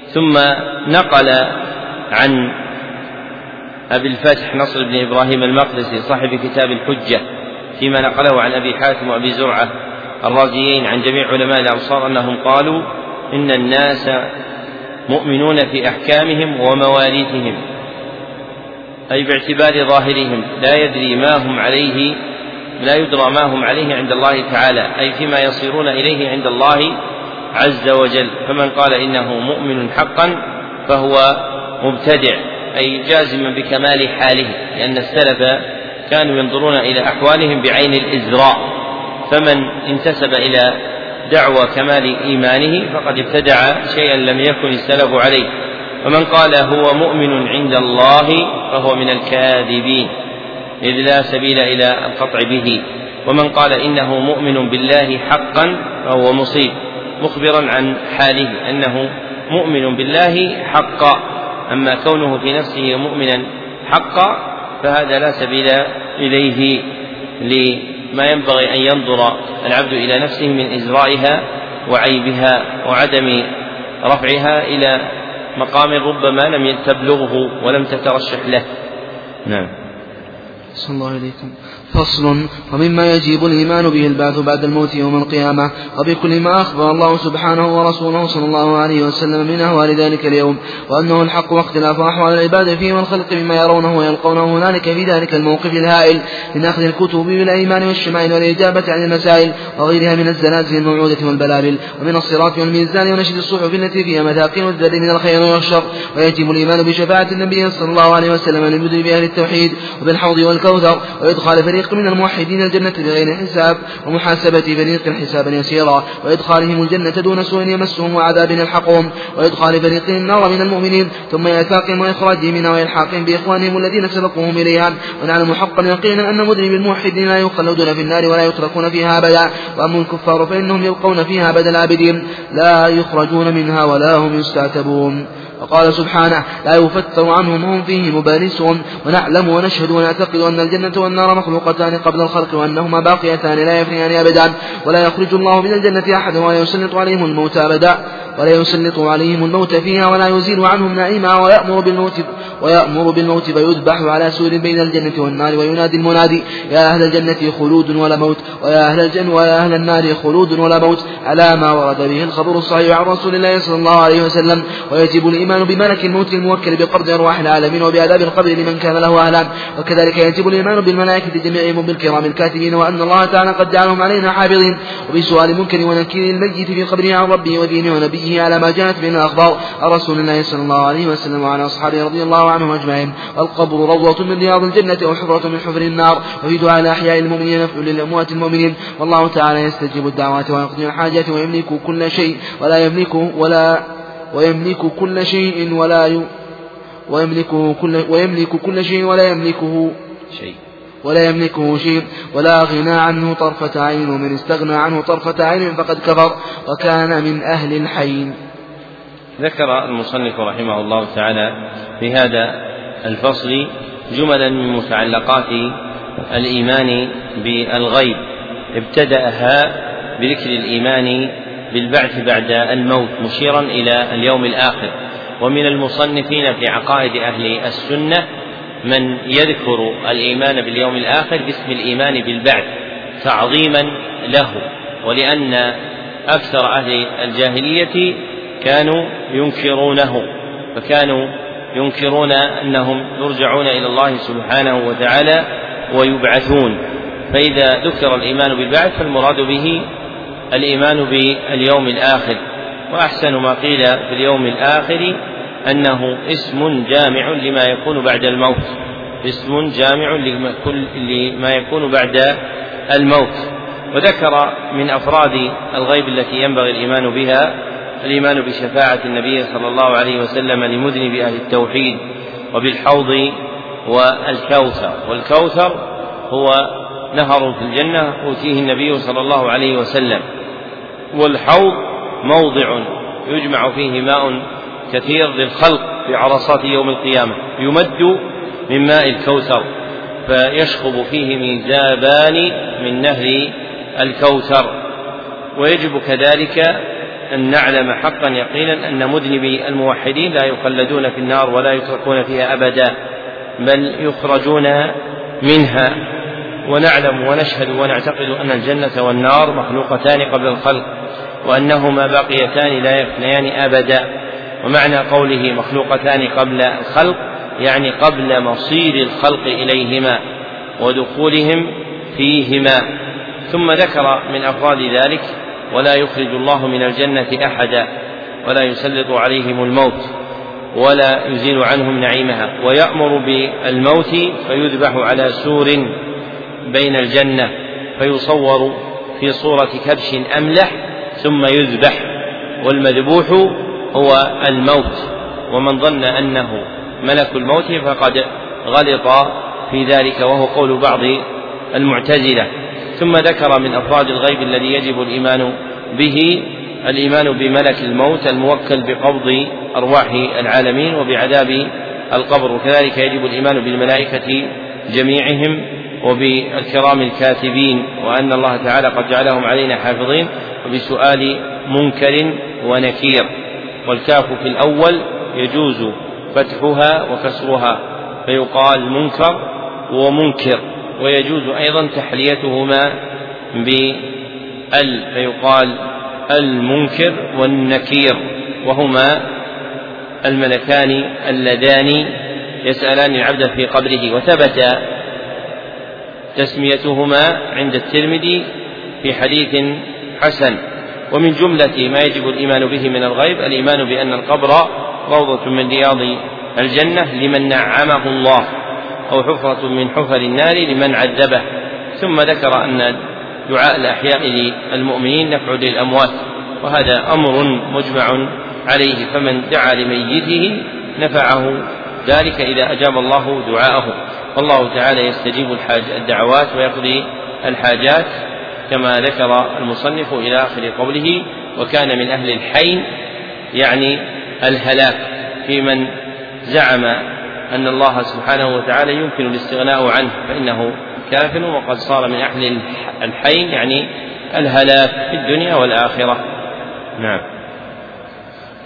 ثم نقل عن أبي الفتح نصر بن إبراهيم المقدسي صاحب كتاب الحجة فيما نقله عن أبي حاتم وأبي زرعة الرازيين عن جميع علماء الأمصار أنهم قالوا إن الناس مؤمنون في أحكامهم ومواريثهم. أي باعتبار ظاهرهم. لا يدري ما هم عليه لا يدرى ما هم عليه عند الله تعالى أي فيما يصيرون إليه عند الله عز وجل. فمن قال إنه مؤمن حقا فهو مبتدع أي جازما بكمال حاله لأن السلف كانوا ينظرون إلى أحوالهم بعين الإزراء. فمن انتسب إلى دعوى كمال إيمانه فقد ابتدع شيئا لم يكن السلف عليه. ومن قال هو مؤمن عند الله فهو من الكاذبين. إذ لا سبيل إلى القطع به. ومن قال إنه مؤمن بالله حقا فهو مصيب. مخبرا عن حاله أنه مؤمن بالله حقا. أما كونه في نفسه مؤمنا حقا فهذا لا سبيل إليه لما ينبغي أن ينظر العبد إلى نفسه من إزرائها وعيبها وعدم رفعها إلى مقام ربما لم تبلغه ولم تترشح له. نعم. صلى الله عليكم. فصل. ومما يجب الإيمان به البعث بعد الموت يوم القيامة. وبكل ما أخبر الله سبحانه ورسوله صلى الله عليه وسلم من أهوال ذلك اليوم. وأنه الحق واختلاف أحوال العباد فيه والخلق بما يرونه ويلقونه هنالك في ذلك الموقف الهائل. من أخذ الكتب بالأيمان والشمائل والإجابة عن المسائل وغيرها من الزلازل الموعودة والبلابل. ومن الصراط والميزان ونشد الصحف التي فيها مثاقيل الذر من الخير والشر. ويجب الإيمان بشفاعة النبي صلى الله عليه وسلم للمدن بأهل التوحيد وبالحوض والكوثر وإدخال فريق فريق من الموحدين الجنة بغير حساب ومحاسبة فريق حسابا يسيرا وإدخالهم الجنة دون سوء يمسهم وعذاب يلحقهم وإدخال فريق النار من المؤمنين ثم إعتاقهم وإخراجهم منها وإلحاقهم بإخوانهم الذين سبقوهم إليها ونعلم حقا يقينا أن مذنب الموحدين لا يخلدون في النار ولا يتركون فيها أبدا وأما الكفار فإنهم يبقون فيها أبد العابدين لا يخرجون منها ولا هم يستعتبون وقال سبحانه لا يفتر عنهم هم فيه مبارسون ونعلم ونشهد ونعتقد أن الجنة والنار مخلوقتان قبل الخلق وأنهما باقيتان لا يفنيان أبدا ولا يخرج الله من الجنة أحد ولا يسلط عليهم الموت أبدا ولا يسلط عليهم الموت فيها ولا يزيل عنهم نعيمها ويأمر بالموت ويأمر بالموت فيذبح على سور بين الجنة والنار وينادي المنادي يا أهل الجنة خلود ولا موت ويا أهل الجنة ويا أهل النار خلود ولا موت على ما ورد به الخبر الصحيح عن رسول الله صلى الله عليه وسلم ويجب الإيمان بملك الموت الموكل بقبض أرواح العالمين وبعذاب القبر لمن كان له أهلا وكذلك يجب الإيمان بالملائكة جميعهم بالكرام الكاتبين وأن الله تعالى قد جعلهم علينا حافظين. وبسؤال منكر ونكير الميت في قبره عن ربه ودينه ونبيه على ما جاءت به الأخبار. عن رسول الله صلى الله عليه وسلم وعن أصحابه رضي الله عنهم أجمعين. القبر روضة من رياض الجنة أو حفرة من حفر النار. وفي دعاء الأحياء المؤمنين نفع للأموات المؤمنين. والله تعالى يستجيب الدعوات ويقضي الحاجات ويملك كل شيء. ولا يملك ولا ويملك كل شيء ولا ي... ويملك كل ويملك كل شيء ولا يملكه شيء. ولا يملكه شيء. ولا غنى عنه طرفة عين. ومن استغنى عنه طرفة عين فقد كفر وكان من أهل الحين. ذكر المصنف رحمه الله تعالى في هذا الفصل جملا من متعلقات الإيمان بالغيب. ابتدأها بذكر الإيمان بالبعث بعد الموت مشيرا إلى اليوم الآخر. ومن المصنفين في عقائد أهل السنة من يذكر الإيمان باليوم الآخر باسم الإيمان بالبعث تعظيما له ولأن أكثر أهل الجاهلية كانوا ينكرونه فكانوا ينكرون أنهم يرجعون إلى الله سبحانه وتعالى ويبعثون. فإذا ذكر الإيمان بالبعث فالمراد به الإيمان باليوم الآخر وأحسن ما قيل في اليوم الآخر أنه اسم جامع لما يكون بعد الموت اسم جامع لما يكون بعد الموت. وذكر من أفراد الغيب التي ينبغي الإيمان بها الإيمان بشفاعة النبي صلى الله عليه وسلم لمذنب أهل التوحيد وبالحوض والكوثر. والكوثر هو نهر في الجنة أوتيه النبي صلى الله عليه وسلم. والحوض موضع يجمع فيه ماء كثير للخلق في عرصات يوم القيامة يمد من ماء الكوثر فيشخب فيه ميزابان من نهر الكوثر. ويجب كذلك أن نعلم حقا يقينا أن مذنبي الموحدين لا يخلدون في النار ولا يتركون فيها أبدا بل يخرجون منها. ونعلم ونشهد ونعتقد أن الجنة والنار مخلوقتان قبل الخلق. وأنهما باقيتان لا يفنيان أبدا. ومعنى قوله مخلوقتان قبل الخلق يعني قبل مصير الخلق إليهما ودخولهم فيهما. ثم ذكر من أفراد ذلك ولا يخرج الله من الجنة أحدا ولا يسلط عليهم الموت ولا يزيل عنهم نعيمها. ويأمر بالموت فيذبح على سور بين الجنة فيصور في صورة كبش أملح ثم يذبح والمذبوح هو الموت ومن ظن أنه ملك الموت فقد غلط في ذلك وهو قول بعض المعتزلة. ثم ذكر من أفراد الغيب الذي يجب الإيمان به الإيمان بملك الموت الموكل بقبض أرواح العالمين وبعذاب القبر. وكذلك يجب الإيمان بالملائكة جميعهم وبالكرام الكاتبين وأن الله تعالى قد جعلهم علينا حافظين. وبسؤال منكر ونكير والكاف في الأول يجوز فتحها وكسرها فيقال منكر ومنكر ويجوز أيضا تحليتهما بال فيقال المنكر والنكير وهما الملكان اللذان يسألان العبد في قبره. وثبت تسميتهما عند الترمذي في حديث حسن. ومن جملة ما يجب الإيمان به من الغيب الإيمان بأن القبر روضة من رياض الجنة لمن نعمه الله أو حفرة من حفر النار لمن عذبه. ثم ذكر أن دعاء الأحياء للمؤمنين نفع للأموات وهذا أمر مجمع عليه فمن دعا لميته نفعه. ذلك إذا أجاب الله دعاءه. والله تعالى يستجيب الحاج الدعوات ويقضي الحاجات. كما ذكر المصنف إلى آخر قوله وكان من أهل الحين يعني الهلاك في من زعم أن الله سبحانه وتعالى يمكن الاستغناء عنه فإنه كافر وقد صار من أهل الحين يعني الهلاك في الدنيا والآخرة. نعم.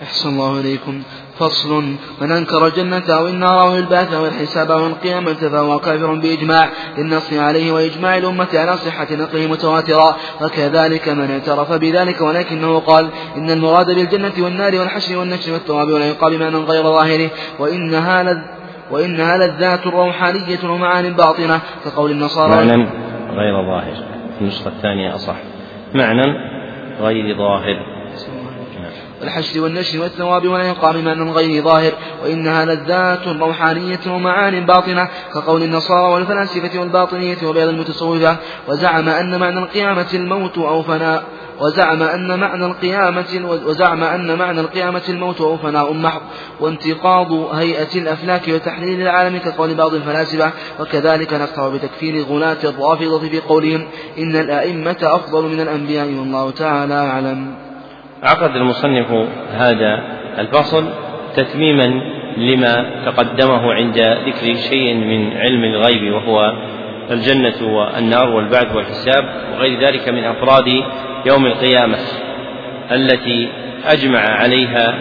أحسن الله إليكم. فصل. من أنكر الجنة أو النار أو البعث أو الحساب أو القيامة فهو كافر بإجماع للنص عليه وإجماع الأمة على صحة نقله متواترا. وكذلك من اعترف بذلك ولكنه قال إن المراد بالجنة والنار والحشر والنشر والثواب والعقاب معنى غير ظاهره. وإنها لذ وإنها لذات روحانية ومعان باطنة كقول النصارى. معنى غير ظاهر. النسخة الثانية أصح. معنى غير ظاهر. والحشر والنشر والثواب والعقاب معنى غير ظاهر وإنها لذات روحانية ومعان باطنة كقول النصارى والفلاسفة والباطنية وبعض المتصوفة وزعم أن معنى القيامة الموت أو فناء وزعم أن معنى القيامة وزعم أن معنى القيامة الموت أو فناء محض وانتقاض هيئة الأفلاك وتحليل العالم كقول بعض الفلاسفة وكذلك نقطع بتكفير غلاة الرافضة في قولهم إن الأئمة أفضل من الأنبياء والله تعالى أعلم. عقد المصنف هذا الفصل تتميما لما تقدمه عند ذكر شيء من علم الغيب وهو الجنة والنار والبعث والحساب وغير ذلك من أفراد يوم القيامة التي أجمع عليها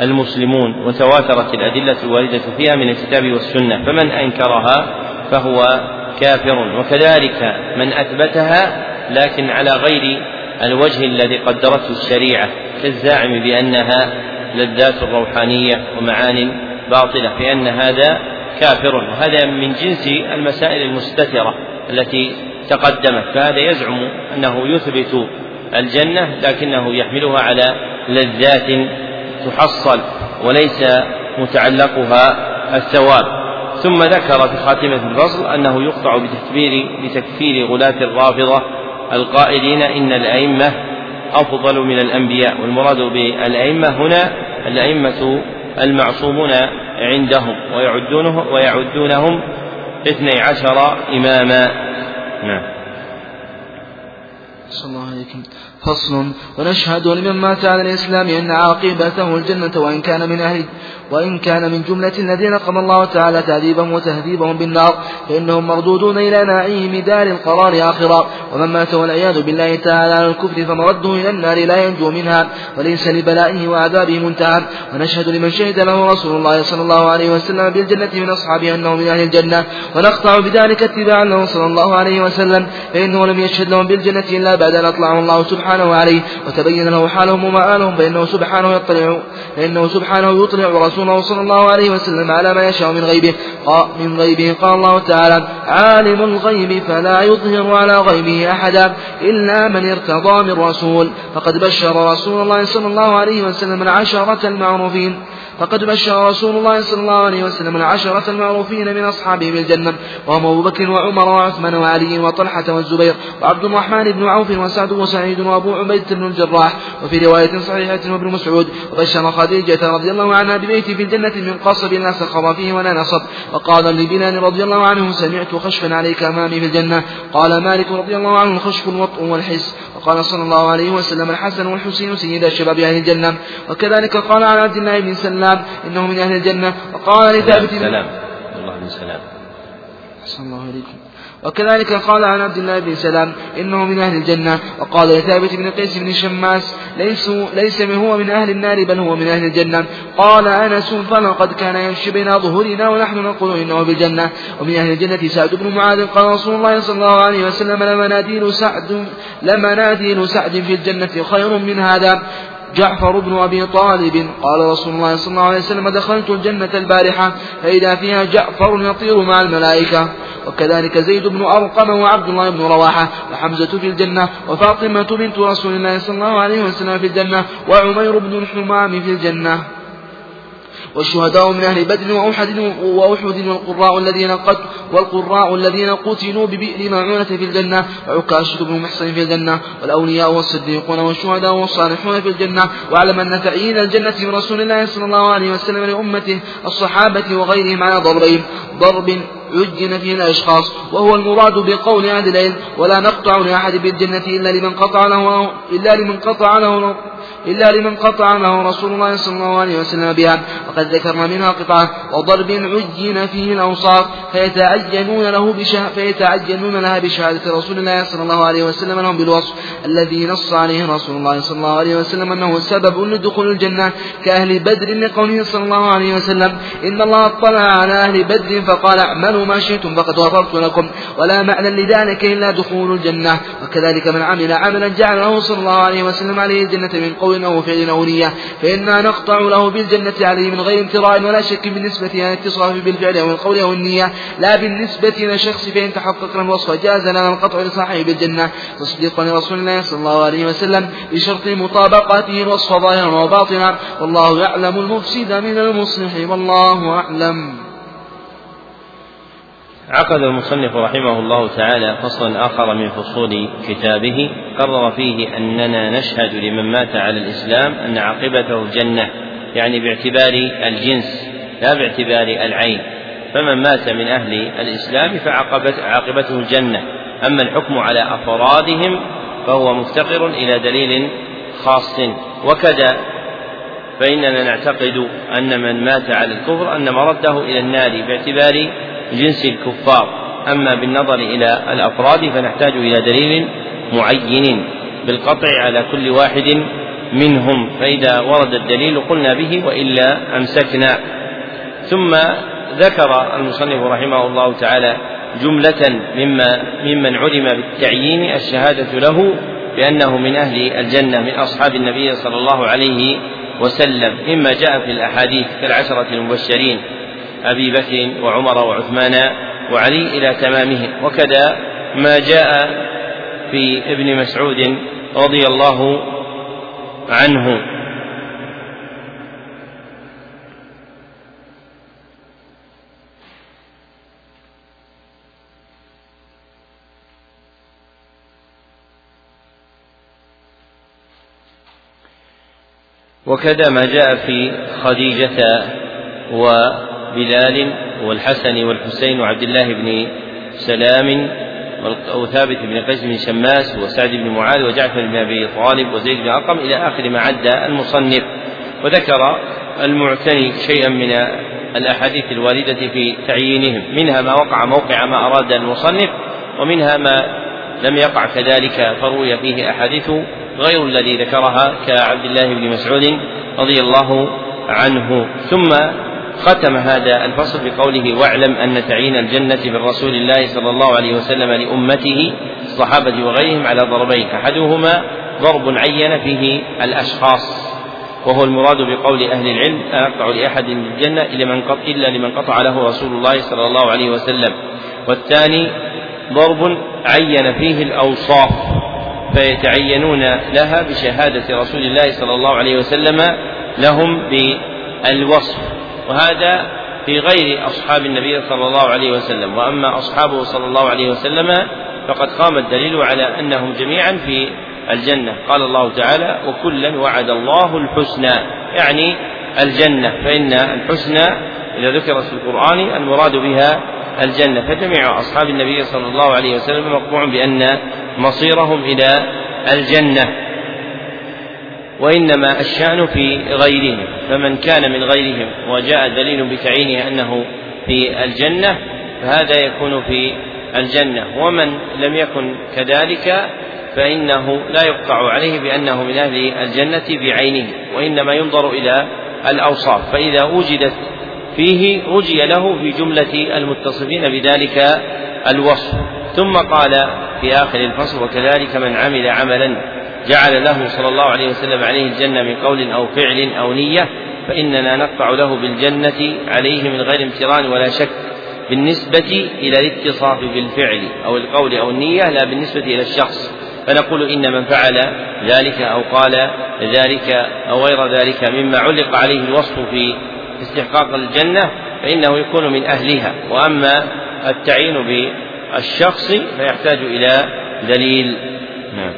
المسلمون وتواترت الأدلة الواردة فيها من الكتاب والسنة فمن أنكرها فهو كافر وكذلك من أثبتها لكن على غير الوجه الذي قدرته الشريعة كالزاعم بأنها لذات روحانية ومعان باطلة فإن هذا كافر. وهذا من جنس المسائل المستترة التي تقدمت. فهذا يزعم أنه يثبت الجنة لكنه يحملها على لذات تحصل وليس متعلقها الثواب. ثم ذكر في خاتمة الفصل أنه يقطع بتكبير بتكفير غلاة الرافضة القائلين إن الأئمة أفضل من الأنبياء والمراد بالأئمة هنا الأئمة المعصومون عندهم ويعدونه ويعدونهم اثني عشر إماما. نعم. صلى الله فصل. ونشهد لمن مات على الإسلام أن عاقبته الجنة وإن كان من أهل وإن كان من جملة الذين قضى الله تعالى تعذيبهم وتهذيبهم بالنار فإنهم مردودون إلى نعيم دار القرار آخرا. ومن مات والعياذ بالله تعالى على الكفر فمرده إلى النار لا ينجو منها وليس لبلائه وعذابه منتهى. ونشهد لمن شهد له رسول الله صلى الله عليه وسلم بالجنة من أصحابه أنه من أهل الجنة. ونقطع بذلك اتباعا له صلى الله عليه وسلم فإنه لم يشهد لهم بالجنة إلا بعد أن أطلعه الله سبحانه عليه وتبين له حالهم ومآلهم فإنه سبحانه يطلع فإنه سبحانه يطلع رسوله صلى الله عليه وسلم على ما يشاء من غيبه. من غيبه قال الله تعالى عالم الغيب فلا يظهر على غيبه أحدا إلا من ارتضى من رسول. فقد بشر رسول الله صلى الله عليه وسلم العشرة المعروفين. فقد بشر رسول الله صلى الله عليه وسلم العشرة المعروفين من أصحابه بالجنة وهم أبو بكر وعمر وعثمان وعلي وطلحة والزبير وعبد الرحمن بن عوف وسعد وسعيد وأبو عبيدة بن الجراح وفي رواية صحيحة وابن مسعود وبشر خديجة رضي الله عنها ببيت في الجنة من قصب لا سخر فيه ولا نصب وقال لبلال رضي الله عنه سمعت خشفا عليك أمامي في الجنة قال مالك رضي الله عنه الخشف الوطء والحس وقال صلى الله عليه وسلم الحسن والحسين سيد الشباب أهل الجنة وكذلك قال عن عبد الله بن سلام إنه من أهل الجنة. وقال لثابت بن سلام الله بن سلام صلى الله عليكم وكذلك قال عن عبد الله بن سلام إنه من أهل الجنة. وقال لثابت بن قيس بن شماس ليس ليس هو من أهل النار بل هو من أهل الجنة. قال أنس فلقد كان يمشي بين ظهورنا ونحن نقول إنه بالجنة. ومن أهل الجنة سعد بن معاذ. قال رسول الله صلى الله عليه وسلم لمناديل سعد لمناديل سعد في الجنة خير من هذا. جعفر بن أبي طالب. قال رسول الله صلى الله عليه وسلم دخلت الجنة البارحة فإذا فيها جعفر يطير مع الملائكة. وكذلك زيد بن أرقم وعبد الله بن رواحة وحمزة في الجنة وفاطمة بنت رسول الله صلى الله عليه وسلم في الجنة وعمير بن الحمام في الجنة. والشهداء من أهل بدر وأحد وأحد والقراء الذين قد والقراء الذين قتلوا ببئر معونة في الجنة وعكاشة بن محصن في الجنة والأولياء والصديقون والشهداء والصالحون في الجنة وأعلم أن تعيين الجنة من رسول الله صلى الله عليه وسلم لأمته الصحابة وغيرهم على ضربين ضرب عجن فيه الأشخاص وهو المراد بقول أهل العلم ولا نقطع لأحد بالجنة إلا لمن قطع له إلا لمن قطع له إلا لمن قطع له رسول الله صلى الله عليه وسلم بها. وقد ذكرنا منها قطعة وضرب عجن فيه الأوصاف فيتعجنون له بشه فيتعجنون لها بشهادة رسول الله صلى الله عليه وسلم لهم بالوصف. الذي نص عليه رسول الله صلى الله عليه وسلم أنه سبب لدخول الجنة كأهل بدر لقوله صلى الله عليه وسلم إن الله اطلع على أهل بدر فقال اعملوا ما شئتم فقد غفرت لكم ولا معنى لذلك إلا دخول الجنة. وكذلك من عمل عملا جعله صلى الله عليه وسلم عليه الجنة من قول أو فعل أو نية فإنا نقطع له بالجنة عليه من غير امتراء ولا شك بالنسبة إلى الاتصاف بالفعل أو القول أو النية. لا بالنسبة إلى الشخص فإن تحققنا الوصف جاز لنا القطع لصاحب الجنة. تصديقا لرسول الله صلى الله عليه وسلم بشرط مطابقته الوصف ظاهرا وباطنا. والله يعلم المفسد من المصلح والله أعلم. عقد المصنف رحمه الله تعالى فصلا آخر من فصول كتابه قرر فيه أننا نشهد لمن مات على الإسلام أن عاقبته الجنة يعني باعتبار الجنس لا باعتبار العين. فمن مات من أهل الإسلام فعاقبته الجنة. أما الحكم على أفرادهم فهو مفتقر إلى دليل خاص. وكذا فإننا نعتقد أن من مات على الكفر أن مرده إلى النار باعتبار جنس الكفار. أما بالنظر إلى الأفراد فنحتاج إلى دليل معين بالقطع على كل واحد منهم. فإذا ورد الدليل قلنا به وإلا أمسكنا. ثم ذكر المصنف رحمه الله تعالى جملة مما ممن علم بالتعيين الشهادة له بأنه من أهل الجنة من أصحاب النبي صلى الله عليه وسلم مما جاء في الأحاديث كالعشرة المبشرين أبي بكر وعمر وعثمان وعلي إلى تمامهم وكذا ما جاء في ابن مسعود رضي الله عنه. وكذا ما جاء في خديجة و بلال والحسن والحسين وعبد الله بن سلام أو ثابت بن قيس بن شماس وسعد بن معاذ وجعفر بن أبي طالب وزيد بن أرقم إلى آخر ما عد المصنف. وذكر المعتني شيئا من الأحاديث الواردة في تعيينهم منها ما وقع موقع ما أراد المصنف ومنها ما لم يقع كذلك فروي فيه أحاديث غير الذي ذكرها كعبد الله بن مسعود رضي الله عنه. ثم ختم هذا الفصل بقوله واعلم أن تعيين الجنة بالرسول الله صلى الله عليه وسلم لأمته الصحابة وغيرهم على ضربين أحدهما ضرب عين فيه الأشخاص. وهو المراد بقول أهل العلم لا يقطع لأحد الجنة إلا من إلا لمن قطع له رسول الله صلى الله عليه وسلم. والثاني ضرب عين فيه الأوصاف فيتعينون لها بشهادة رسول الله صلى الله عليه وسلم لهم بالوصف. وهذا في غير أصحاب النبي صلى الله عليه وسلم. وأما أصحابه صلى الله عليه وسلم فقد قام الدليل على أنهم جميعا في الجنة. قال الله تعالى وكلا وعد الله الحسنى يعني الجنة. فإن الحسنى إذا ذكرت في القرآن المراد بها الجنة. فجميع أصحاب النبي صلى الله عليه وسلم مقطوع بأن مصيرهم إلى الجنة. وإنما الشأن في غيرهم. فمن كان من غيرهم وجاء دليل بتعيينه أنه في الجنة فهذا يكون في الجنة. ومن لم يكن كذلك فإنه لا يقطع عليه بأنه من أهل الجنة بعينه وإنما ينظر إلى الأوصاف. فإذا وجدت فيه رجي له في جملة المتصفين بذلك الوصف. ثم قال في آخر الفصل وكذلك من عمل عملا جعل له صلى الله عليه وسلم عليه الجنة من قول أو فعل أو نية فإننا نقطع له بالجنة عليه من غير امتران ولا شك بالنسبة إلى الاتصاف بالفعل أو القول أو النية لا بالنسبة إلى الشخص. فنقول إن من فعل ذلك أو قال ذلك أو غير ذلك مما علق عليه الوصف في استحقاق الجنة فإنه يكون من أهلها. وأما التعيين بالشخص فيحتاج إلى دليل. نعم.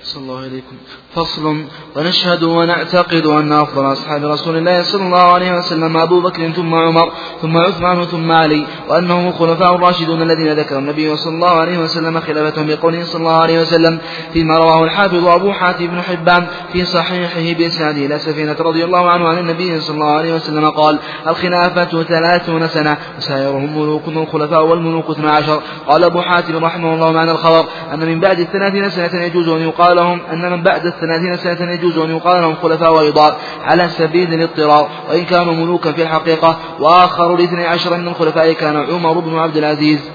صلى الله عليكم. فصل ونشهد ونعتقد أن أفضل أصحاب رسول الله صلى الله عليه وسلم أبو بكر ثم عمر ثم عثمان ثم علي وأنهم الخلفاء الراشدون الذين ذكر النبي صلى الله عليه وسلم خلافتهم بقوله صلى الله عليه وسلم فيما رواه الحافظ أبو حاتم بن حبان في صحيحه بإسناده إلى سفينة رضي الله عنه عن النبي صلى الله عليه وسلم قال الخلافة ثلاثون سنة وسائرهم ملوك الخلفاء والملوك اثنا عشر قال أبو حاتم رحمه الله معنى الخبر أن من بعد الثلاثين سنة يجوز أن يقال لهم أن من بعد الثلاثين سنة يجوز أن يقال لهم خلفاء وإضاء على سبيل الاضطرار وإن كانوا ملوكا في الحقيقة وآخر الاثني عشر من الخلفاء كان عمر بن عبد العزيز.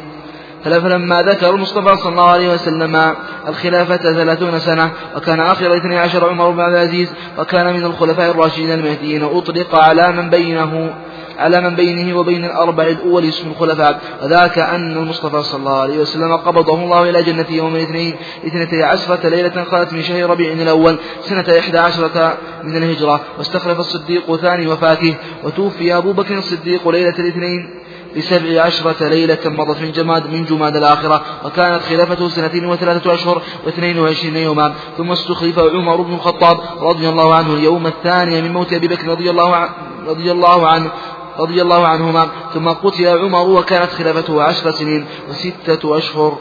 فلما ذكر المصطفى صلى الله عليه وسلم الخلافة ثلاثون سنة وكان آخر الاثني عشر عمر بن عبد العزيز وكان من الخلفاء الراشدين المهديين أطلق على من بينه. على من بينه وبين الأربع الأول اسم الخلفاء وذاك أن المصطفى صلى الله عليه وسلم قبضه الله إلى جنته يوم الاثنين اثنتي عشرة ليلة خلت من شهر ربيع الأول سنة إحدى عشرة من الهجرة واستخلف الصديق ثاني وفاته وتوفي أبو بكر الصديق ليلة الاثنين. بسبع عشرة ليلة مضت من جماد من جماد الآخرة وكانت خلافته سنتين وثلاثة أشهر واثنين وعشرين يوما. ثم استخلف عمر بن الخطاب رضي الله عنه اليوم الثاني من موت أبي بكر رضي الله عنه رضي الله عنه رضي الله عنهما ثم قتل عمر وكانت خلافته عشر سنين وستة أشهر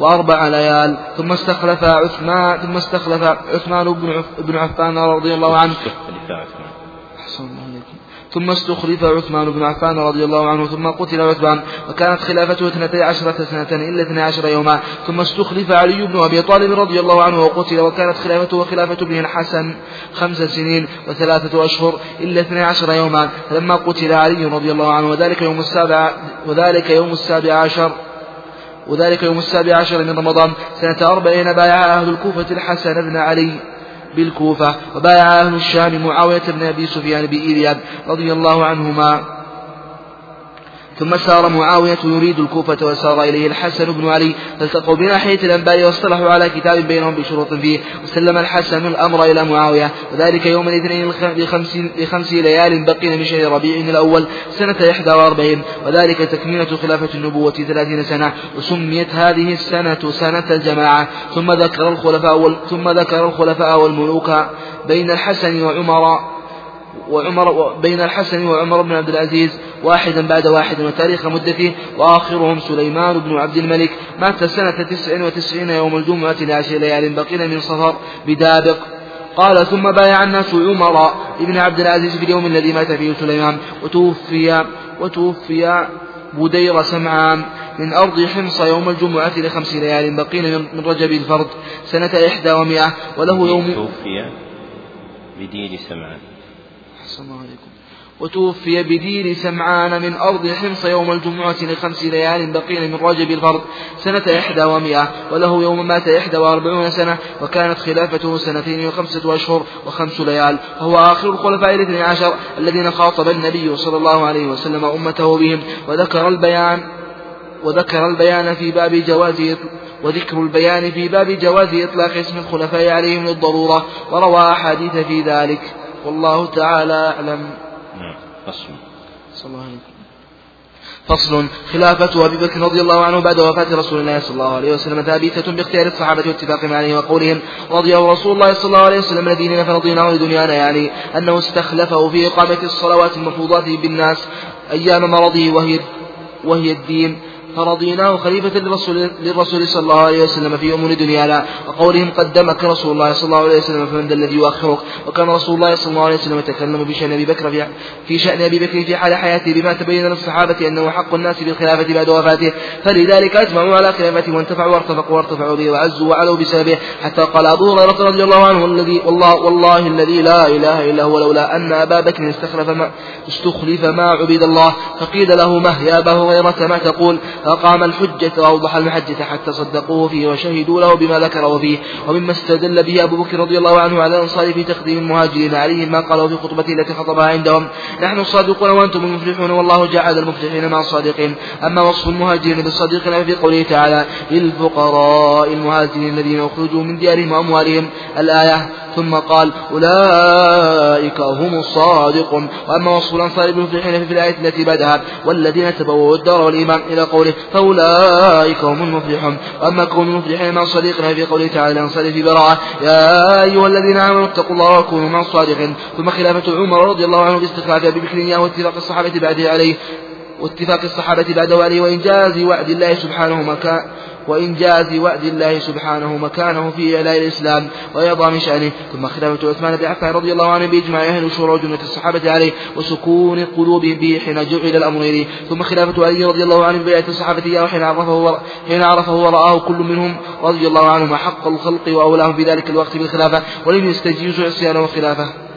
وأربع ليال ثم استخلف عثمان ثم استخلف عثمان بن عفان رضي الله عنه. ثم استخلف عثمان بن عفان رضي الله عنه ثم قتل عثمان وكانت خلافته اثنتي عشرة سنة إلا اثني عشر يوما. ثم استخلف علي بن أبي طالب رضي الله عنه وقتل وكانت خلافته وخلافة ابنه الحسن خمس سنين وثلاثة أشهر إلا اثني عشر يوما. فلما قتل علي رضي الله عنه وذلك يوم السابع وذلك يوم السابع عشر وذلك يوم السابع عشر من رمضان سنة أربعين بايع أهل الكوفة الحسن بن علي. بالكوفة. وبايع أهل الشام معاوية بن أبي سفيان بإيلياب رضي الله عنهما. ثم سار معاوية يريد الكوفة وسار إليه الحسن بن علي فالتقوا بناحية الأنباء واصطلحوا على كتاب بينهم بشروط فيه وسلم الحسن الأمر إلى معاوية وذلك يوم الاثنين لخمس, لخمس ليال بقين من شهر ربيع الأول سنة إحدى وأربعين وذلك تكملة خلافة النبوة ثلاثين سنة وسميت هذه السنة سنة الجماعة ثم ذكر الخلفاء ثم ذكر الخلفاء والملوك بين الحسن وعمر وعمر بين الحسن وعمر بن عبد العزيز واحدا بعد واحد وتاريخ مدته وآخرهم سليمان بن عبد الملك. مات سنة تسع وتسعين يوم الجمعة لعشر ليال بقين من صفر بدابق. قال ثم بايع الناس عمر بن عبد العزيز في اليوم الذي مات فيه سليمان. وتوفي وتوفي بدير سمعان من أرض حمص يوم الجمعة لخمس ليال بقين من رجب الفرد. سنة إحدى ومائة وله يوم توفي بدير سمعان. أحسن الله عليكم. وتوفي بدير سمعان من أرض حمص يوم الجمعة لخمس ليال بقين من رجب الفرد سنة إحدى ومائة وله يوم مات إحدى وأربعون سنة وكانت خلافته سنتين وخمسة أشهر وخمس ليال. وهو آخر الخلفاء الاثني عشر الذين خاطب النبي صلى الله عليه وسلم أمته بهم. وذكر البيان وذكر البيان في باب جواز وذكر البيان في باب جواز إطلاق اسم الخلفاء عليهم للضرورة. وروى أحاديث في ذلك. والله تعالى أعلم. نعم فصل. صلى الله عليه وسلم. فصل. خلافة أبي بكر رضي الله عنه بعد وفاة رسول الله صلى الله عليه وسلم ثابتة باختيار الصحابة واتفاقهم عليه وقولهم رضي رسول الله صلى الله عليه وسلم الذين فرضيناه لدنيانا يعني أنه استخلفه في إقامة الصلوات المفروضات بالناس أيام مرضه وهي وهي الدين. فرضيناه خليفة للرسول, للرسول صلى الله عليه وسلم في أمور دنيانا وقولهم قدمك رسول الله صلى الله عليه وسلم فمن ذا الذي يؤخرك وكان رسول الله صلى الله عليه وسلم يتكلم بشأن أبي بكر في, شأن أبي بكر في حال حياته بما تبين للصحابة أنه حق الناس بالخلافة بعد وفاته. فلذلك أجمعوا على خلافته وانتفعوا وارتفقوا وارتفعوا به وعزوا وعلوا بسببه حتى قال أبو هريرة رضي الله عنه الذي والله والله الذي لا إله إلا هو لولا أن أبا بكر استخلف ما استخلف ما عبد الله فقيل له مه يا أبا هريرة ما تقول؟ فقام الحجة وأوضح المحجة حتى صدقوه فيه وشهدوا له بما ذكره فيه ومما استدل به أبو بكر رضي الله عنه على الأنصار في تقديم المهاجرين عليهم ما قالوا في خطبته التي خطبها عندهم. نحن الصادقون وأنتم المفلحون والله جعل المفلحين مع الصادقين. أما وصف المهاجرين بالصادقين في قوله تعالى للفقراء المهاجرين الذين أخرجوا من ديارهم وأموالهم. الآية ثم قال أولئك هم الصادقون. وأما وصف الأنصار بالمفلحين في الآية التي بعدها والذين تبوأوا الدار والإيمان إلى قوله فأولئك هم المفلحون. وأما كون المفلحين مع صديقنا في قوله تعالى الأنصار في براءة يا أيها الذين آمنوا اتقوا الله وكونوا مع الصادقين. ثم خلافة عمر رضي الله عنه باستخلاف أبي بكر واتفاق الصحابة بعده عليه واتفاق الصحابة بعده عليه وإنجاز وعد الله سبحانه مكان وإنجاز وعد الله سبحانه مكانه في إعلاء الإسلام وإعظام شأنه. ثم خلافة عثمان بن عفان رضي الله عنه بإجماع أهل الشورى وجملة الصحابة عليه وسكون قلوبهم به حين جعل الأمر إليه ثم خلافة علي رضي الله عنه ببيعة الصحابة إياه حين عرفه حين عرفه ورآه كل منهم رضي الله عنهم حق الخلق وأولاهم في ذلك الوقت بالخلافة ولم يستجيزوا عصيانه وخلافه